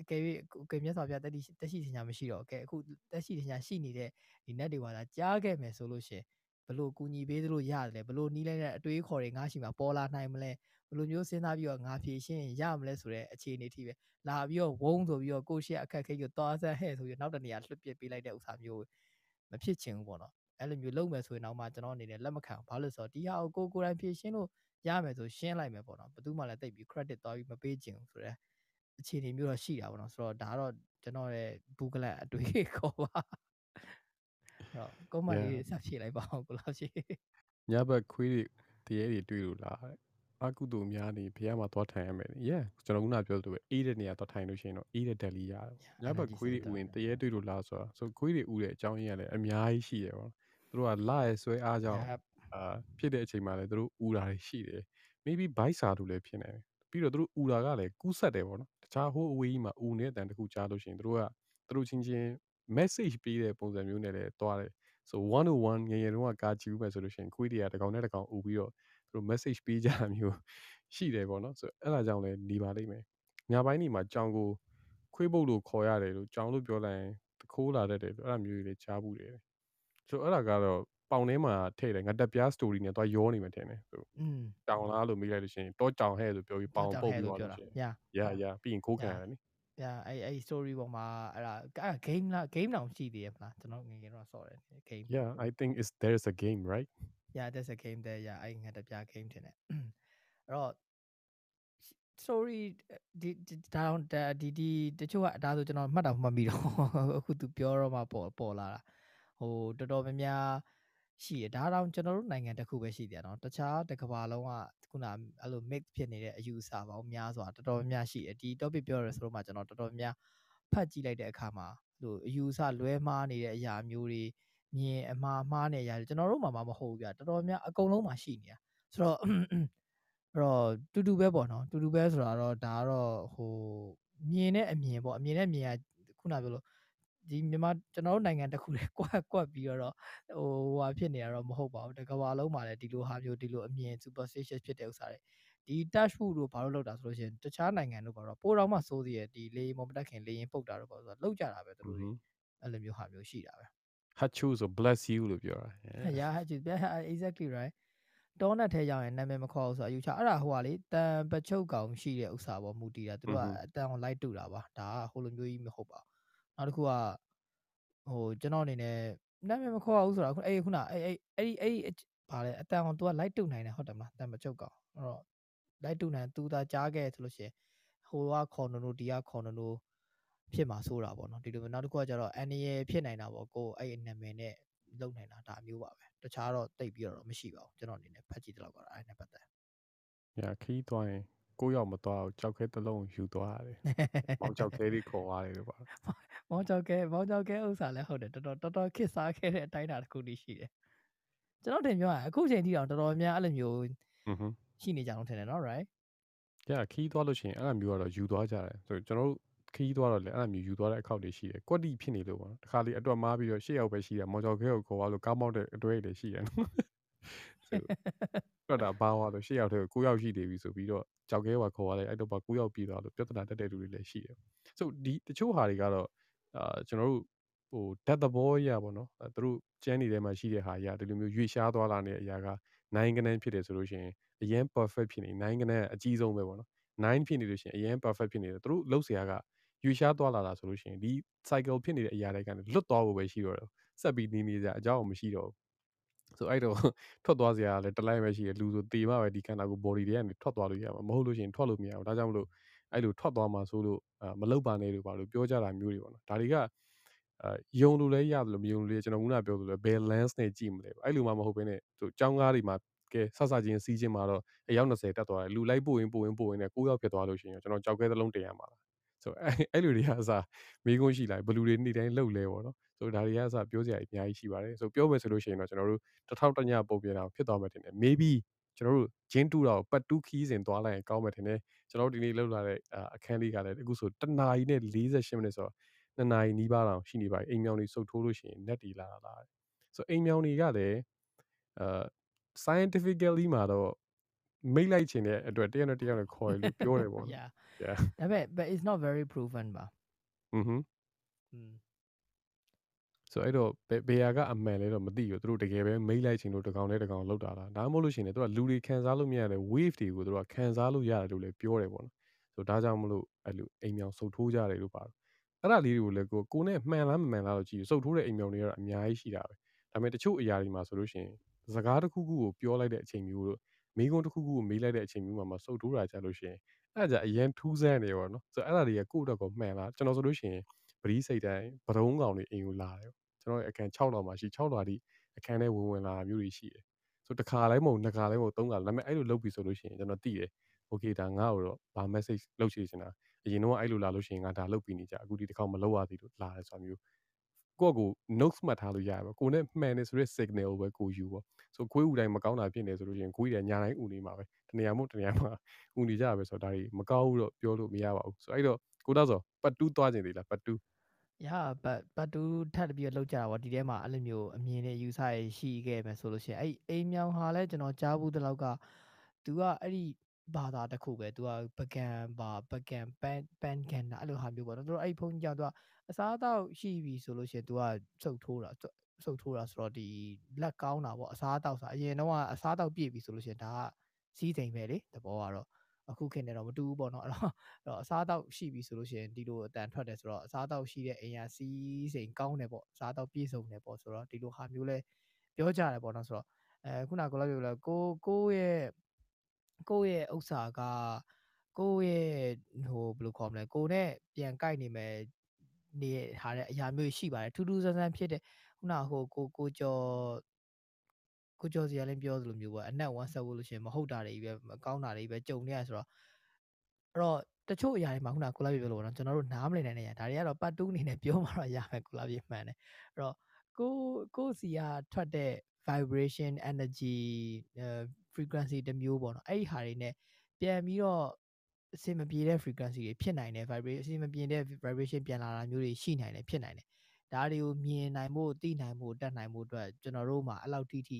အကယ်၍အကယ်မြတ်စွာဘုရားတက်ရှိတက်ရှိထင်ရှားမရှိတော့အကယ်အခုတက်ရှိထင်ရှားရှိနေတဲ့ဒီ net တွေကသာကြားခဲ့မယ်ဆိုလို့ရှရင် ဘယ်လို့ကူညီပေးသလိုရတယ်လဲဘယ်လို့နီးလိုက်တဲ့အတွေးခေါ်တွေငါရှိမှာပေါ်လာနိုင်မလဲဘယ်လိုမျိုးစဉ်းစားပြီးတော့ငါဖြေရှင်းရင်ရမလဲဆိုတဲ့အခြေအနေထိပဲလာပြီးတော့ဝုန်းဆိုပြီးတော့ကိုရှက်အခက်ခဲကြီးသွားဆက်ဟဲ့ဆိုပြီးနောက်တနေရာလွှတ်ပစ်ပေးလိုက်တဲ့ဥစ္စာမျိုးမဖြစ်ချင်ဘူးပေါ့နော်အဲ့လိုမျိုးလုပ်မယ်ဆိုရင်တော့မှကျွန်တော်အနေနဲ့လက်မခံဘာလို့ဆိုတော့ဒီဟာကိုကိုကိုယ်တိုင်ဖြေရှင်းလို့ရမယ်ဆိုရှင်းလိုက်မယ်ပေါ့နော်ဘယ်သူမှလည်းတိတ်ပြီး credit သွားပြီးမပေးချင်ဘူးဆိုတော့အခြေအနေမျိုးတော့ရှိတာပေါ့နော်ဆိုတော့ဒါကတော့ကျွန်တော်ရဲ့ဘူးကလတ်အတွေ့ခေါ်ပါအဲ့ တော့ကွန်မန့်လေးဆက်ဖြည့်လိုက်ပါအောင်ကိုလာဖြည့်ညဘက်ခွေးတွေတရေတွေတွေ့လို့လားအကုသိုလ်များနေဘုရားမှာသွားထိုင်ရမယ် yeah ကျွန်တော်ခုနပြောသလိုပဲအေးတဲ့နေရာသွားထိုင်လို့ရှိရင်တော့အေးတဲ့တက်လီရတယ်ညဘက်ခွေးတွေဥရင်တရေတွေ့လို့လားဆိုတော့ဆိုခွေးတွေဥတဲ့အကြောင်းရင်းကလည်းအများကြီးရှိတယ်ပေါ့သူတို့ကလာရဲဆွဲအားကြောင့်အာဖြစ်တဲ့အချိန်မှာလည်းသူတို့ဥတာတွေရှိတယ် maybe ဘိုက်စာတို့လည်းဖြစ်နေတယ်ပြီးတော့သူတို့ဥတာကလည်းကူးဆက်တယ်ပေါ့နော်တခြားဟိုးအဝေးကြီးမှာဥနေတဲ့အတန်တခုကြားလို့ရှိရင်သူတို့ကသူတို့ချင်းချင်း message ပေးတဲ့ပုံစံမျိုးနဲ့လည်းတွားတယ် so 101ငယ်ငယ်တုန်းကကာကြည့်ဦးမယ်ဆိုလို့ရှိရင်ခွေးတွေကတကောင်နဲ့တကောင်ဥပြီးတော့သူတို့ message ပေးကြတာမျိုးရှိတယ်ပေါ့နော်ဆိုအဲ့ဒါကြောင့်လည်းနေပါလိမ့်မယ်ညပိုင်းဒီမှာကြောင်ကိုခွေးပုတ်လို့ခေါ်ရတယ်လို့ကြောင်လို့ပြောလိုက်ရင်တခိုးလာတတ်တယ်လို့အဲ့လိုမျိုးတွေကြားဘူးတယ်ဆိုအဲ့ဒါကတော့ပေါင်ထဲမှာထည့်တယ်ငါတက်ပြား story နဲ့သွားရောနေမှထင်တယ်ဆိုอืมတောင်လားလို့မေးလိုက်လို့ရှိရင်တော့ကြောင်ဟဲ့ဆိုပြောပြီးပေါင်ပုတ်ပြီးသွားပြောလို့တာရှိရင်ညာရရပြီးရင်ခိုးခံရတယ်နိ ညာအဲ့အဲ့ story ပေါ်မှာအဲ့ဒါအဲ့ game လား game တောင်ရှိသေးရဲ့မလားကျွန်တော်ငယ်ငယ်တော့ဆော့တယ် game yeah i think is there's a game right yeah there's a game there yeah အဲ့ငါတပြ game တင်တယ်အဲ့တော့ story ဒီဒီဒါတော့ဒါဒီဒီတချို့ကဒါဆိုကျွန်တော်မှတ်တာမှတ်မိတော့အခုသူပြောတော့မှပေါ်ပေါ်လာတာဟိုတော်တော်များများ ရှိရဒါတော့ကျွန်တော်တို့နိုင်ငံတစ်ခုပဲရှိတယ်နော်တခြားတစ်ကမ္ဘာလုံးကခုနအဲ့လို mix ဖြစ်နေတဲ့အယူအဆပေါင်းများစွာတော်တော်များများရှိတယ်ဒီ topic ပြောရဲဆိုတော့မှကျွန်တော်တော်တော်များဖတ်ကြည့်လိုက်တဲ့အခါမှာဟိုအယူအဆလွဲမှားနေတဲ့အရာမျိုးတွေမြင်အမှားမှားနေရတယ်ကျွန်တော်တို့မှမမဟုတ်ဘူးဗျတော်တော်များအကုန်လုံးမှာရှိနေတာဆိုတော့အဲ့တော့တူတူပဲပေါ့နော်တူတူပဲဆိုတာတော့ဒါကတော့ဟိုမြင်တဲ့အမြင်ပေါ့အမြင်နဲ့မြင်ရခုနပြောလို့ ဒီမြန်မာကျွန်တော်တို့နိုင်ငံတစ်ခုလေကွက်ကွက်ပြီးတော့ဟိုဟာဖြစ်နေရတော့မဟုတ်ပါဘူးတကဘာလုံးမှာလည်းဒီလိုဟာမျိုးဒီလိုအမြင် superstitious ဖြစ်တဲ့ဥစ္စာတွေဒီ touch food တို့ဘာလို့လောက်တာဆိုလို့ရှိရင်တခြားနိုင်ငံတို့ဘာတော့ပိုးတော်မှစိုးစီရဒီလေရင်မမတက်ခင်လေရင်ပုတ်တာတော့ပေါ့ဆိုတော့လောက်ကြတာပဲသူတို့တွေအဲ့လိုမျိုးဟာမျိုးရှိတာပဲ hachu ဆို bless you လို့ပြောတာ yeah exactly right တောနက်ထဲရောက်ရင်နာမည်မခေါ်ဘူးဆိုတော့အယူချအဲ့ဒါဟိုဟာလေတန်ပချုပ်ကောင်ရှိတဲ့ဥစ္စာပေါ်မူတည်တာသူတို့ကအတန်ကိုလိုက်တူတာပါဒါကဟိုလိုမျိုးကြီးမဟုတ်ပါဘူး နောက်တစ်ခုကဟိုကျွန်တော်အနေနဲ့နာမည်မခေါ်ဘူးဆိုတော့အခုအေးခုနအဲ့အဲ့အဲ့အဲ့ဘာလဲအတန်ကို तू ကလိုက်တူနိုင်တယ်ဟုတ်တယ်မလားတန်ပချုပ်ကောင်အဲ့တော့လိုက်တူနိုင် तू သာကြားခဲ့ဆိုလို့ရှိရင်ဟိုကခေါ်နိုနိုဒီကခေါ်နိုနိုဖြစ်မှာဆိုတာပေါ့နော်ဒီလိုနောက်တစ်ခုကကျတော့အန်ရီဖြစ်နိုင်တာပေါ့ကိုအဲ့နာမည်နဲ့လုံနိုင်တာဒါမျိုးပါပဲတခြားတော့တိတ်ပြီးတော့မရှိပါဘူးကျွန်တော်အနေနဲ့ဖတ်ကြည့်တော့ကတော့အဲ့နဲ့ပတ်သက်။ညာခီးသွားရင် ကိုရောက်မသွားဘူးကြောက်ခဲတစ်လုံးယူသွားရတယ်။မောင်ကြောက်ခဲလေးခေါ်သွားတယ်လို့ပါမောင်ကြောက်ကဲမောင်ကြောက်ကဲဥစ္စာလည်းဟုတ်တယ်တော်တော်တော်တော်ခစ်စားခဲ့တဲ့အတိုင်းအတာတစ်ခုတည်းရှိတယ်ကျွန်တော်တင်ပြောရရင်အခုချိန်ထိတော့တော်တော်များအဲ့လိုမျိုး။ဟွန်းဟွန်းရှိနေကြအောင်ထင်တယ်နော် right ။ညာခီးသွားလို့ရှိရင်အဲ့လိုမျိုးကတော့ယူသွားကြတယ်။ဆိုကျွန်တော်တို့ခီးသွားတော့လေအဲ့လိုမျိုးယူသွားတဲ့အခောက်တွေရှိတယ်။ကွက်တီဖြစ်နေလို့ပေါ့နော်။တခါလေအတွက်မားပြီးတော့ရှေ့ရောက်ပဲရှိတယ်။မောင်ကြောက်ခဲကိုခေါ်သွားလို့ကားမောက်တဲ့အတွဲတွေရှိတယ်နော်။ ဆိုတော့ဒါဘာဝါလို့ရှေ့ရောက်တဲ့ကိုရောက်ရှိနေပြီဆိုပြီးတော့ကြောက်ခဲကခေါ်သွားလိုက်အဲ့တော့ဘာကိုရောက်ပြီးသွားလို့ပြဿနာတက်တဲ့လူတွေလည်းရှိတယ်။ဆိုဒီတချို့ဟာတွေကတော့အာကျွန်တော်တို့ဟိုဓာတ်သဘောရပါတော့။သူတို့ကျန်းနေထဲမှာရှိတဲ့ဟာကြီးကဒီလိုမျိုးရွေ့ရှားသွားလာနေတဲ့အရာက9ကနန်းဖြစ်တယ်ဆိုလို့ရှိရင်အရင် perfect ဖြစ်နေ9ကနန်းအကြီးဆုံးပဲပေါ့နော်9ဖြစ်နေလို့ရှိရင်အရင် perfect ဖြစ်နေတယ်သူတို့လှုပ်เสียကရွေ့ရှားသွားလာတာဆိုလို့ရှိရင်ဒီ cycle ဖြစ်နေတဲ့အရာတွေကနေလွတ်သွားဖို့ပဲရှိတော့တယ်ဆက်ပြီးနေနေကြအကြောင်းမရှိတော့ဘူး ဆိုအဲ့တော့ထွက်သွားစရာလည်းတလိုက်ပဲရှိတယ်လူဆိုတေမှပဲဒီခန္ဓာကိုယ် body တွေကနေထွက်သွားလို့ရမှာမဟုတ်လို့ရှိရင်ထွက်လို့မရဘူးဒါကြောင့်မလို့အဲ့လိုထွက်သွားမှာဆိုလို့အာမလုပ်ပါနဲ့လို့ပါလို့ပြောကြတာမျိုးတွေပေါ့နော်ဒါတွေကအာယုံလို့လည်းရတယ်လို့မယုံလို့လည်းကျွန်တော်ခုနပြောသလိုဘယ် lens နဲ့ကြည့်မလဲအဲ့လိုမှမဟုတ်ဘဲနဲ့သူចောင်းကားတွေမှာကဲဆက်ဆချင်းစီးချင်းမှာတော့အယောက်20တက်သွားတယ်လူလိုက်ပို့ရင်ပို့ရင်ပို့ရင်လည်း9ယောက်ဖြစ်သွားလို့ရှိရင်ကျွန်တော်ကြောက်ခဲသလုံးတင်ရမှာလားဆိုအဲ့အဲ့လိုတွေကအစားမေးခွန်းရှိလာဘလူတွေနေ့တိုင်းလှုပ်လဲပေါ့နော် ဆိုတော့ဒါတွေကအစပြောစရာအများကြီးရှိပါတယ်ဆိုပြောမယ်ဆိုလို့ရှိရင်တော့ကျွန်တော်တို့တစ်ထောက်တညပုံပြင်တာဖြစ်သွားမယ်တင်တယ် maybe ကျွန်တော်တို့ဂျင်းတူတာကိုပတ်တူးခီးစဉ်သွားလိုက်ရင်ကောင်းမယ်တင်တယ်ကျွန်တော်တို့ဒီနေ့လောက်လာတဲ့အခန်းလေးကလည်းအခုဆိုတနာရီနဲ့48မိနစ်ဆိုတော့နှစ်နာရီနီးပါးတောင်ရှိနေပါပြီအိမ်မြောင်တွေစုပ်ထိုးလို့ရှိရင် net တီလာလာလာဆိုအိမ်မြောင်တွေကလည်းအာ scientifically မှာတော့မိတ်လိုက်ခြင်းတဲ့အတွက်တရားနဲ့တရားနဲ့ခေါ်ရလို့ပြောတယ်ပေါ့။ Yeah. Yeah. ဒါပေမဲ့ but it's not very proven ပါ။ Mhm. อืม ဆိုအဲ့တော့ဘယ်ဘယ်ဟာကအမှန်လဲတော့မသိဘူးသူတို့တကယ်ပဲမိတ်လိုက်ချင်လို့တကောင်နဲ့တကောင်လောက်တာလားဒါမှမဟုတ်လို့ရှိရင်လည်းသူကလူတွေခံစားလို့မရတဲ့ wave တွေကိုသူတို့ကခံစားလို့ရတယ်လို့လည်းပြောတယ်ပေါ့နော်ဆိုတော့ဒါကြောင့်မလို့အဲ့လိုအိမ်မြောင်စုပ်ထိုးကြတယ်လို့ပါတယ်အဲ့ဒါလေးတွေကိုလည်းကိုကိုနဲ့မှန်လားမမှန်လားတော့ကြည့်စုပ်ထိုးတဲ့အိမ်မြောင်တွေကတော့အများကြီးရှိတာပဲဒါပေမဲ့တချို့အရာတွေမှာဆိုလို့ရှိရင်စကားတစ်ခုခုကိုပြောလိုက်တဲ့အချိန်မျိုးတို့မိကုန်းတစ်ခုခုကိုမေးလိုက်တဲ့အချိန်မျိုးမှာမှစုပ်ထိုးတာကြလို့ရှိရင်အဲ့ဒါကြအရင်ထူးဆန်းနေပေါ့နော်ဆိုတော့အဲ့ဒါတွေကကိုယ့်အတွက်ကိုမှန်လားကျွန်တော်ဆိုလို့ရှိရင် ပရိစိတ်တိုင်းဗရုံးကောင်တွေအိမ်ကိုလာတယ်ကျွန်တော်ရဲ့အခန်း6လောက်မှာရှိ6လောက်အထိအခန်းထဲဝင်ဝင်လာမျိုးတွေရှိတယ်ဆိုတခါတိုင်းမဟုတ်နှစ်ခါတိုင်းမဟုတ်သုံးခါဒါပေမဲ့အဲ့လိုလုပ်ပြီဆိုလို့ရှိရင်ကျွန်တော်သိတယ် okay ဒါငါ့ကိုတော့ဘာ message လုပ်ချင်နေတာအရင်တော့အဲ့လိုလာလို့ရှိရင်ငါဒါလုပ်ပြီးနေကြအခုဒီတစ်ခေါက်မလုပ်ရသေးလို့လာတယ်ဆိုတာမျိုးကိုယ့်ကို notes မှတ်ထားလို့ရတယ်ပေါ့ကိုနဲ့မှန်နေဆိုတဲ့ signal ပဲကိုယူပေါ့ဆိုခွေးဥတိုင်းမကောင်းတာဖြစ်နေဆိုလို့ရှိရင်ခွေးတွေညာတိုင်းဥနေမှာပဲတနေရာမို့တနေရာမှာဥနေကြရပဲဆိုတော့ဒါတွေမကောင်းဘူးတော့ပြောလို့မရပါဘူးဆိုတော့အဲ့တော့ ကိုတော့ဆိုပတ်တူးသွားခြင်းသေးလားပတ်တူး yeah but but တူထပ်ပြီးတော့လောက်ကြတာပေါ့ဒီထဲမှာအဲ့လိုမျိုးအမြင်နဲ့ယူဆရရှိခဲ့မယ်ဆိုလို့ရှိရင်အဲ့အိမ်မြောင်ဟာလဲကျွန်တော်ကြားဘူးတလောက်က तू ကအဲ့ဒီဘာသာတစ်ခုပဲ तू ကပကံပါပကံပန်ပန်ကန်တာအဲ့လိုဟာမျိုးပေါ့နော်သူတို့အဲ့ဒီဖုန်းကြီးကြောင့် तू ကအစားအသောက်ရှိပြီဆိုလို့ရှိရင် तू ကစုပ်ထိုးတာစုပ်ထိုးတာဆိုတော့ဒီလက်ကောင်းတာပေါ့အစားအသောက်ဆိုအရင်တော့ကအစားအသောက်ပြည့်ပြီဆိုလို့ရှိရင်ဒါကစီးစိမ်ပဲလေသဘောကတော့ အခုခေတ်နဲ့တော့မတူဘူးပေါ့နော်အဲ့တော့အဲ့တော့အစားအသောက်ရှိပြီဆိုလို့ရှိရင်ဒီလိုအတန်ထွက်တယ်ဆိုတော့အစားအသောက်ရှိတဲ့အိမ်ကစီးစိမ်ကောင်းတယ်ပေါ့အစားအသောက်ပြည့်စုံတယ်ပေါ့ဆိုတော့ဒီလိုဟာမျိုးလဲပြောကြတယ်ပေါ့နော်ဆိုတော့အဲခုနကလည်းပြောလို့ကိုကိုရဲ့ကိုယ့်ရဲ့ဥစ္စာကကိုယ့်ရဲ့ဟိုဘယ်လိုခေါ်မလဲကိုနဲ့ပြန်ကြိုက်နေမယ်နေဟာတဲ့အရာမျိုးရှိပါတယ်ထူးထူးဆန်းဆန်းဖြစ်တဲ့ခုနဟိုကိုကိုကျော် ကိုကျော်စီကလည်းပြောသလိုမျိုးပေါ့အနက်ဝမ်းဆက်ဖို့လို့ရှိရင်မဟုတ်တာတွေပဲမကောင်းတာတွေပဲကြုံနေရဆိုတော့အဲ့တော့တချို့အရာတွေမှာခုနကိုလာပြေပြောလို့ပေါ့နော်ကျွန်တော်တို့နားမလည်နိုင်တဲ့အရာဒါတွေကတော့ပတ်တူးအနေနဲ့ပြောမှတော့ရမယ်ကိုလာပြေမှန်တယ်အဲ့တော့ကိုကိုစီကထွက်တဲ့ vibration energy frequency တစ်မျိုးပေါ့နော်အဲ့ဒီဟာတွေ ਨੇ ပြန်ပြီးတော့အစင်မပြေတဲ့ frequency တွေဖြစ်နိုင်တယ် vibration အစင်မပြေတဲ့ vibration ပြန်လာတာမျိုးတွေရှိနိုင်တယ်ဖြစ်နိုင်တယ်ဒါတွေကိုမြင်နိုင်ဖို့သိနိုင်ဖို့တတ်နိုင်ဖို့အတွက်ကျွန်တော်တို့မှာအဲ့လောက်ထိထိ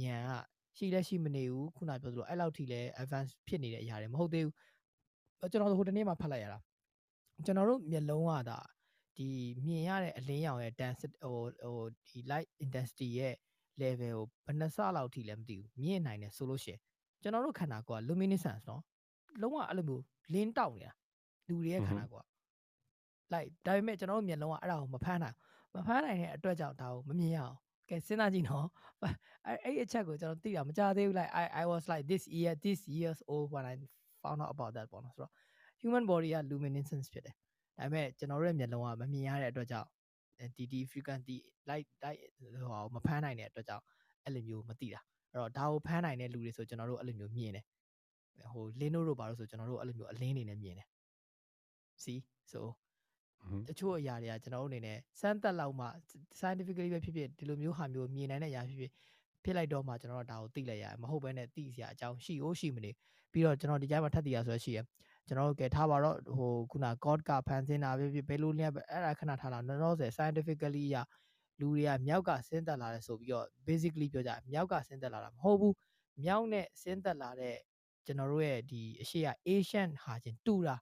ဉာဏ်ကရှိလဲရှိမနေဘူးခုနပြောသလိုအဲ့လောက်ထိလဲ advance ဖြစ်နေတဲ့အရာတွေမဟုတ်သေးဘူးကျွန်တော်ဟိုတနေ့မှဖတ်လိုက်ရတာကျွန်တော်တို့မျက်လုံးကဒါဒီမြင်ရတဲ့အလင်းရောင်ရဲ့ density ဟိုဟိုဒီ light intensity ရဲ့ level ကိုဘယ်နှဆလောက်ထိလဲမသိဘူးမြင်နိုင်တယ်ဆိုလို့ရှိရင်ကျွန်တော်တို့ခန္ဓာကိုယ်က luminescence နော်လုံးဝအဲ့လိုမျိုးလင်းတောက်နေတာလူတွေရဲ့ခန္ဓာကိုယ်က like ဒါပေမဲ့ကျွန်တော်တို့မျက်လုံးကအဲ့ဒါကိုမဖမ်းနိုင်မဖမ်းနိုင်တဲ့အတွက်ကြောင့်ဒါကိုမမြင်ရအောင် ကဲစဉ်းစားကြည့်နော်အဲ့အဲ့အချက်ကိုကျွန်တော်သိတာမကြသေးဘူး like I I was like this year this years old when I found out about that ပေါ့နော်ဆိုတော့ human body က luminescence ဖြစ်တယ်ဒါပေမဲ့ကျွန်တော်တို့ရဲ့မျက်လုံးကမမြင်ရတဲ့အတွက်ကြောင့်ဒီဒီ frequency light light ဟိုမဖမ်းနိုင်တဲ့အတွက်ကြောင့်အဲ့လိုမျိုးမသိတာအဲ့တော့ဒါကိုဖမ်းနိုင်တဲ့လူတွေဆိုကျွန်တော်တို့အဲ့လိုမျိုးမြင်တယ်ဟိုလင်းတို့တို့ဘာလို့ဆိုကျွန်တော်တို့အဲ့လိုမျိုးအလင်းနေနဲ့မြင်တယ် see so တချို့အရာတွေကကျွန်တော်တို့အနေနဲ့စမ်းသပ်လောက်မှ scientifically ပဲဖြစ်ဖြစ်ဒီလိုမျိုးဟာမျိုးမြင်နိုင်တဲ့အရာဖြစ်ဖြစ်ဖြစ်လိုက်တော့မှကျွန်တော်တို့ဒါကိုသိလိုက်ရတယ်မဟုတ်ဘဲနဲ့သိစရာအကြောင်းရှိ ਉਹ ရှိမနေပြီးတော့ကျွန်တော်ဒီကြားမှာထပ်တည်ရဆိုရရှိရကျွန်တော်တို့ကထားပါတော့ဟိုခုန god ကဖန်ဆင်းတာပဲဖြစ်ဘယ်လိုလဲအဲ့ဒါခဏထားတာနော်ဆယ် scientifically ရလူတွေကမြောက်ကဆင်းသက်လာတယ်ဆိုပြီးတော့ basically ပြောကြမြောက်ကဆင်းသက်လာတာမဟုတ်ဘူးမြောက်နဲ့ဆင်းသက်လာတဲ့ကျွန်တော်တို့ရဲ့ဒီအရှိရ Asian ဟာချင်းတူတာ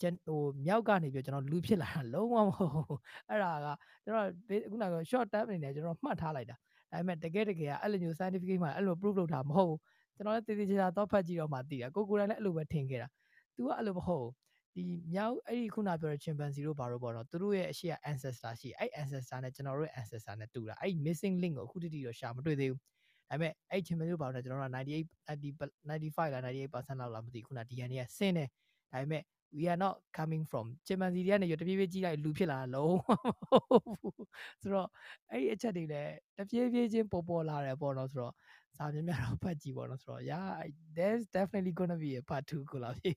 ကျွန်ဟိုမြောက်ကနေပြီးကျွန်တော်လူဖြစ်လာတာလုံးဝမဟုတ်ဘူးအဲ့ဒါကကျွန်တော်ခုနက short term အနေနဲ့ကျွန်တော်မှတ်ထားလိုက်တာဒါပေမဲ့တကယ်တကယ်ကအဲ့လိုမျိုး scientific မှာအဲ့လို proof လုပ်တာမဟုတ်ဘူးကျွန်တော်လည်းတည်တည်ချာချာတော့ဖတ်ကြည့်တော့မှသိတာကိုကိုယ်တိုင်လည်းအဲ့လိုပဲထင်ခဲ့တာ तू ကအဲ့လိုမဟုတ်ဘူးဒီမြောက်အဲ့ဒီခုနပြောတဲ့ chimpanzee တို့ဘာလို့ပေါ့နော်သူတို့ရဲ့အရှိက ancestor ရှိအဲ့ ancestor နဲ့ကျွန်တော်တို့ရဲ့ ancestor နဲ့တူတာအဲ့ missing link ကိုအခုတိတိတော့ရှာမတွေ့သေးဘူးဒါပေမဲ့အဲ့ chimpanzee တို့ဘာလို့လဲကျွန်တော်တို့က98 90 95လား98%လောက်လားမသိခုန DNA ကဆင်းတယ်ဒါပေမဲ့ we are not coming from ချင်ပန်စီတွေကနေရတပြေးပြေးကြီးလိုက်လူဖြစ်လာတာလုံးဝမဟုတ်ဘူးဆိုတော့အဲ့ဒီအချက်တွေလည်းတပြေးပြေးချင်းပေါ်ပေါ်လာတယ်ပေါ့နော်ဆိုတော့စာမြင်များတော့ဖတ်ကြည့်ပေါ့နော်ဆိုတော့ yeah there's definitely going to be a part 2ကိုလာပြီ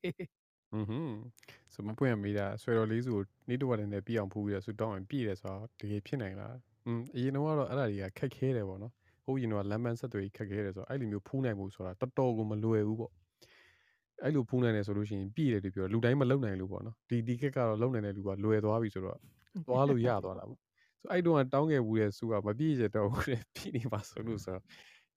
อือหือဆိုမပွင့်ရမိတာဆွဲတော်လေးစုကိုနေတော့တယ်နဲ့ပြအောင်ဖူးပြီးတော့ဆူတောင်းရင်ပြည့်တယ်ဆိုတော့တကယ်ဖြစ်နိုင်လားอืมအရင်တော့ကတော့အဲ့ဒါတွေကခက်ခဲတယ်ပေါ့နော်ဟိုရင်တော့လမ်းမဆက်တွေခက်ခဲတယ်ဆိုတော့အဲ့လိုမျိုးဖူးနိုင်မှုဆိုတာတော်တော်ကိုမလွယ်ဘူးပေါ့ အဲ့လိုဖူးနိုင်တယ်ဆိုလို့ရှိရင်ပြည့်တယ်လို့ပြောလူတိုင်းမလုံနိုင်လို့ပေါ့နော်ဒီဒီခက်ကတော့လုံနိုင်တဲ့လူကလွယ်သွားပြီဆိုတော့သွားလို့ရသွားတာပေါ့ဆိုအဲ့တုန်းကတောင်းခဲ့ဘူးတဲ့စုကမပြည့်ရတော့ဘူးတဲ့ပြည့်နေပါဆိုလို့ဆိုတော့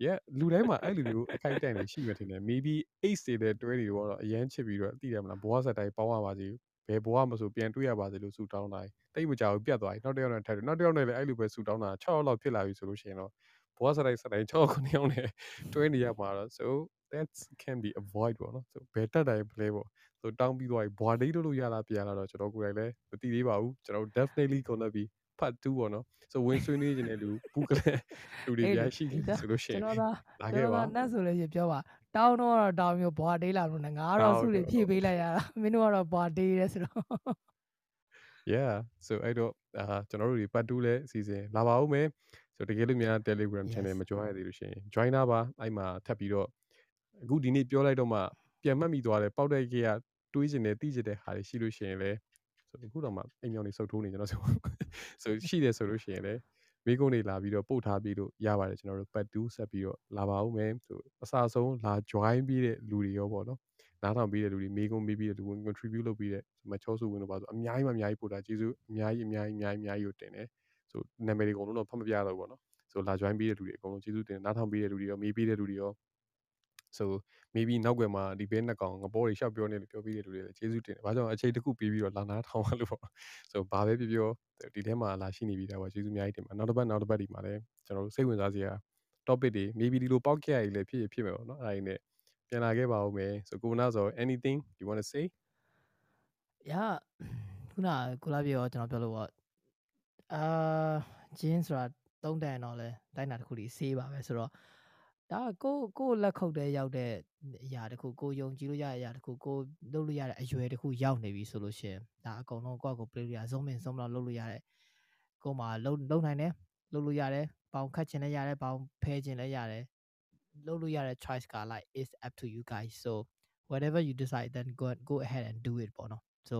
yeah လူတိုင်းမှာအဲ့လူမျိုးအခိုက်အတန့်တွေရှိမှထင်တယ် maybe ace တွေတဲ့တွဲတွေတော့အရန်ချစ်ပြီးတော့သိတယ်မလားဘဝဆက်တိုင်းပေါင်းရပါစေဘယ်ဘဝမဆိုပြန်တွေ့ရပါစေလို့ဆုတောင်းတာတိတ်မကြောက်ပြတ်သွားပြီနောက်တစ်ယောက်နဲ့ထပ်တယ်နောက်တစ်ယောက်နဲ့လည်းအဲ့လိုပဲဆုတောင်းတာ6ယောက်လောက်ဖြစ်လာပြီဆိုလို့ရှိရင်တော့ ဘဝဆက်တိုင်းဆက်တိုင်း6ယောက်9ယောက်နဲ့တွဲနေရမှာတော့ so that can be avoid ပေါ့နော် so ဘယ်တက်တိုင်း play ပေါ့ so တောင်းပြီးသွားပြီဘွာဒိတ်လို့ရလားပြန်လာတော့ကျွန်တော်ကိုယ်တိုင်လည်းမသိသေးပါဘူးကျွန်တော် definitely gonna be part 2ပေါ့နော် so ဝင်ဆွေးနွေးခြင်းတဲ့လူဘူးကလေးလူတွေရရှိနေဆိုလို့ရှိရင်ကျွန်တော်သာလာကျွန်ခဲ့တော်ပါသာနှက်ဆိုလို့ရှိရင်ပြောပါတောင်းတော့တောင်းမျိုးဘွာဒေးလာလို့နဲ့ငါကတော့စုတွေဖြည့်ပေးလိုက်ရတာမင်းတို့ကတော့ဘွာဒေးရဲဆိုတော့ yeah so အဲ့တော့အာကျွန်တော်တို့ဒီ part 2လဲအစီအစဉ်လာပါဦးမယ် so တကယ်လို့များ Telegram channel Yes. မ join ရသေးလို့ရှိရင် join တာပါအဲ့မှာထပ်ပြီးတော့အခုဒီနေ့ပြောလိုက်တော့မှပြန်မှတ်မိသွားတယ်ပေါက်တဲ့ကေကတွေးကျင်တယ်သိကျင်တဲ့ဟာတွေရှိလို့ရှိရင်လဲဆိုအခုတော့မှအိမ်မြောင်နေစုပ်ထိုးနေကျွန်တော်ဆို so ရှိတယ်ဆိုလို့ရှိရင်လဲမိကုန်းတွေလာပြီးတော့ပို့ထားပြီးလို့ရပါတယ်ကျွန်တော်တို့ part 2ဆက်ပြီးတော့လာပါဦးမယ်ဆိုအစားဆုံးလာ join ပြီးတဲ့လူတွေရောပေါ့နော်နားထောင်ပြီးတဲ့လူတွေမိကုန်းမေးပြီးတဲ့လူဝင် contribute လုပ်ပြီးတဲ့မချောစုဝင်တော့ပါဆိုအများကြီးမှအများကြီးပို့တာကျေးဇူးအများကြီးအများကြီးအများကြီးအများကြီးကိုတင်တယ် ဆိုနာမည်တွေအကုန်လုံးတော့ဖတ်မပြတော့ဘူးပေါ့နော်ဆိုလာ join ပြီးတဲ့လူတွေအကုန်လုံးကျေးဇူးတင်နားထောင်ပြီးတဲ့လူတွေရောမေးပြီးတဲ့လူတွေရော so maybe နောက်ွယ်မှာဒီဘဲနှစ်ကောင်ငပေါ်တွေရှောက်ပြောနေလို့ပြောပြီးတဲ့လူတွေလည်းကျေးဇူးတင်တယ်။ဘာကြောင့်အချိန်တစ်ခုပြီးပြီးတော့လာနာထောင်ရလို့ပေါ့။ so ဘာပဲပြောပြောဒီထဲမှာလာရှိနေပြီးသားပါကျေးဇူးအများကြီးတင်ပါနောက်တစ်ပတ်နောက်တစ်ပတ်ဒီမှာလည်းကျွန်တော်တို့စိတ်ဝင်စားစရာ topic တွေ maybe ဒီလိုပေါက်ကြရည်လည်းဖြစ်ရဖြစ်မယ်ပေါ့နော်အဲ့ဒါကြီးနဲ့ပြန်လာခဲ့ပါဦးမယ်ဆိုကိုနာဆို anything you want to say ရခုနကကိုလာပြေရောကျွန်တော်ပြောလို့ပေါ့ အာဂျင်းဆိုတာသုံးတန်တော့လဲတိုင်းတာတစ်ခုဒီဆေးပါပဲဆိုတော့ဒါကကိုယ့်ကိုယ့်လက်ခုပ်တဲ့ရောက်တဲ့အရာတစ်ခုကိုယုံကြည်လို့ရတဲ့အရာတစ်ခုကိုလုပ်လို့ရတဲ့အရွယ်တစ်ခုရောက်နေပြီဆိုလို့ရှရင်ဒါအကုန်လုံးကိုယ့်ကို play လို့ရ zoom in zoom out လုပ်လို့ရတဲ့ကိုယ်မှာလုံလုံနိုင်တယ်လုပ်လို့ရတယ်ပေါင်ခတ်ချင်လည်းရတယ်ပေါင်ဖဲချင်လည်းရတယ်လုပ်လို့ရတဲ့ choice က like is up to you guys so whatever you decide then go go ahead and do it ပေါ့နော် so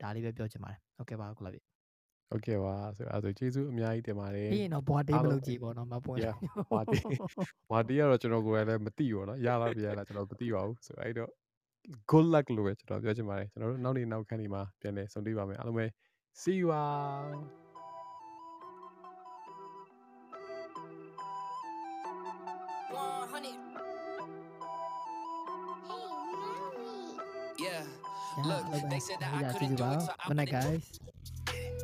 ဒါလေးပဲပြောချင်ပါတယ်ဟုတ်ကဲ့ပါကိုလာပြီ ဟုတ်ကဲ့ပါဆိုအဲ့ဒါဆိုကျေးဇူးအများကြီးတင်ပါတယ် ပြီးရင်တော့ဘွာတေး အား မ လုံး လုပ်ကြည့်ပေါ့နော်မပွင့် Yeah, ဘွာတေး ။ဘာတရားတော့ကျွန်တော်ကိုယ်လည်းမသိဘူးเนาะရလားပြရလားကျွန်တော်မသိပါဘူးဆိုတော့အဲ့တော့ good luck လို့ပဲကျွန်တော်ပြောချင်ပါတယ်ကျွန်တော်တို့နောက်နေ့နောက်ခန်းဒီမှာပြန်လည်ဆုံတွေ့ပါမယ်အားလုံးပဲ see you all Yeah. ရ Look, လောက်ပဲ they said that I ဒီကကြည့် couldn't ကြ do ပါ it, so I good night put it- guys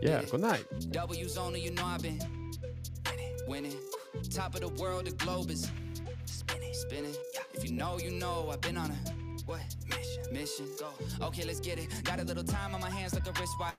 Yeah good night W's only, you know I've been winning. Top of the world, the globe is spinning, spinning. If you know, you know I've been on a what mission? Mission. Go. Okay, let's get it. Got a little time on my hands like a wristwatch.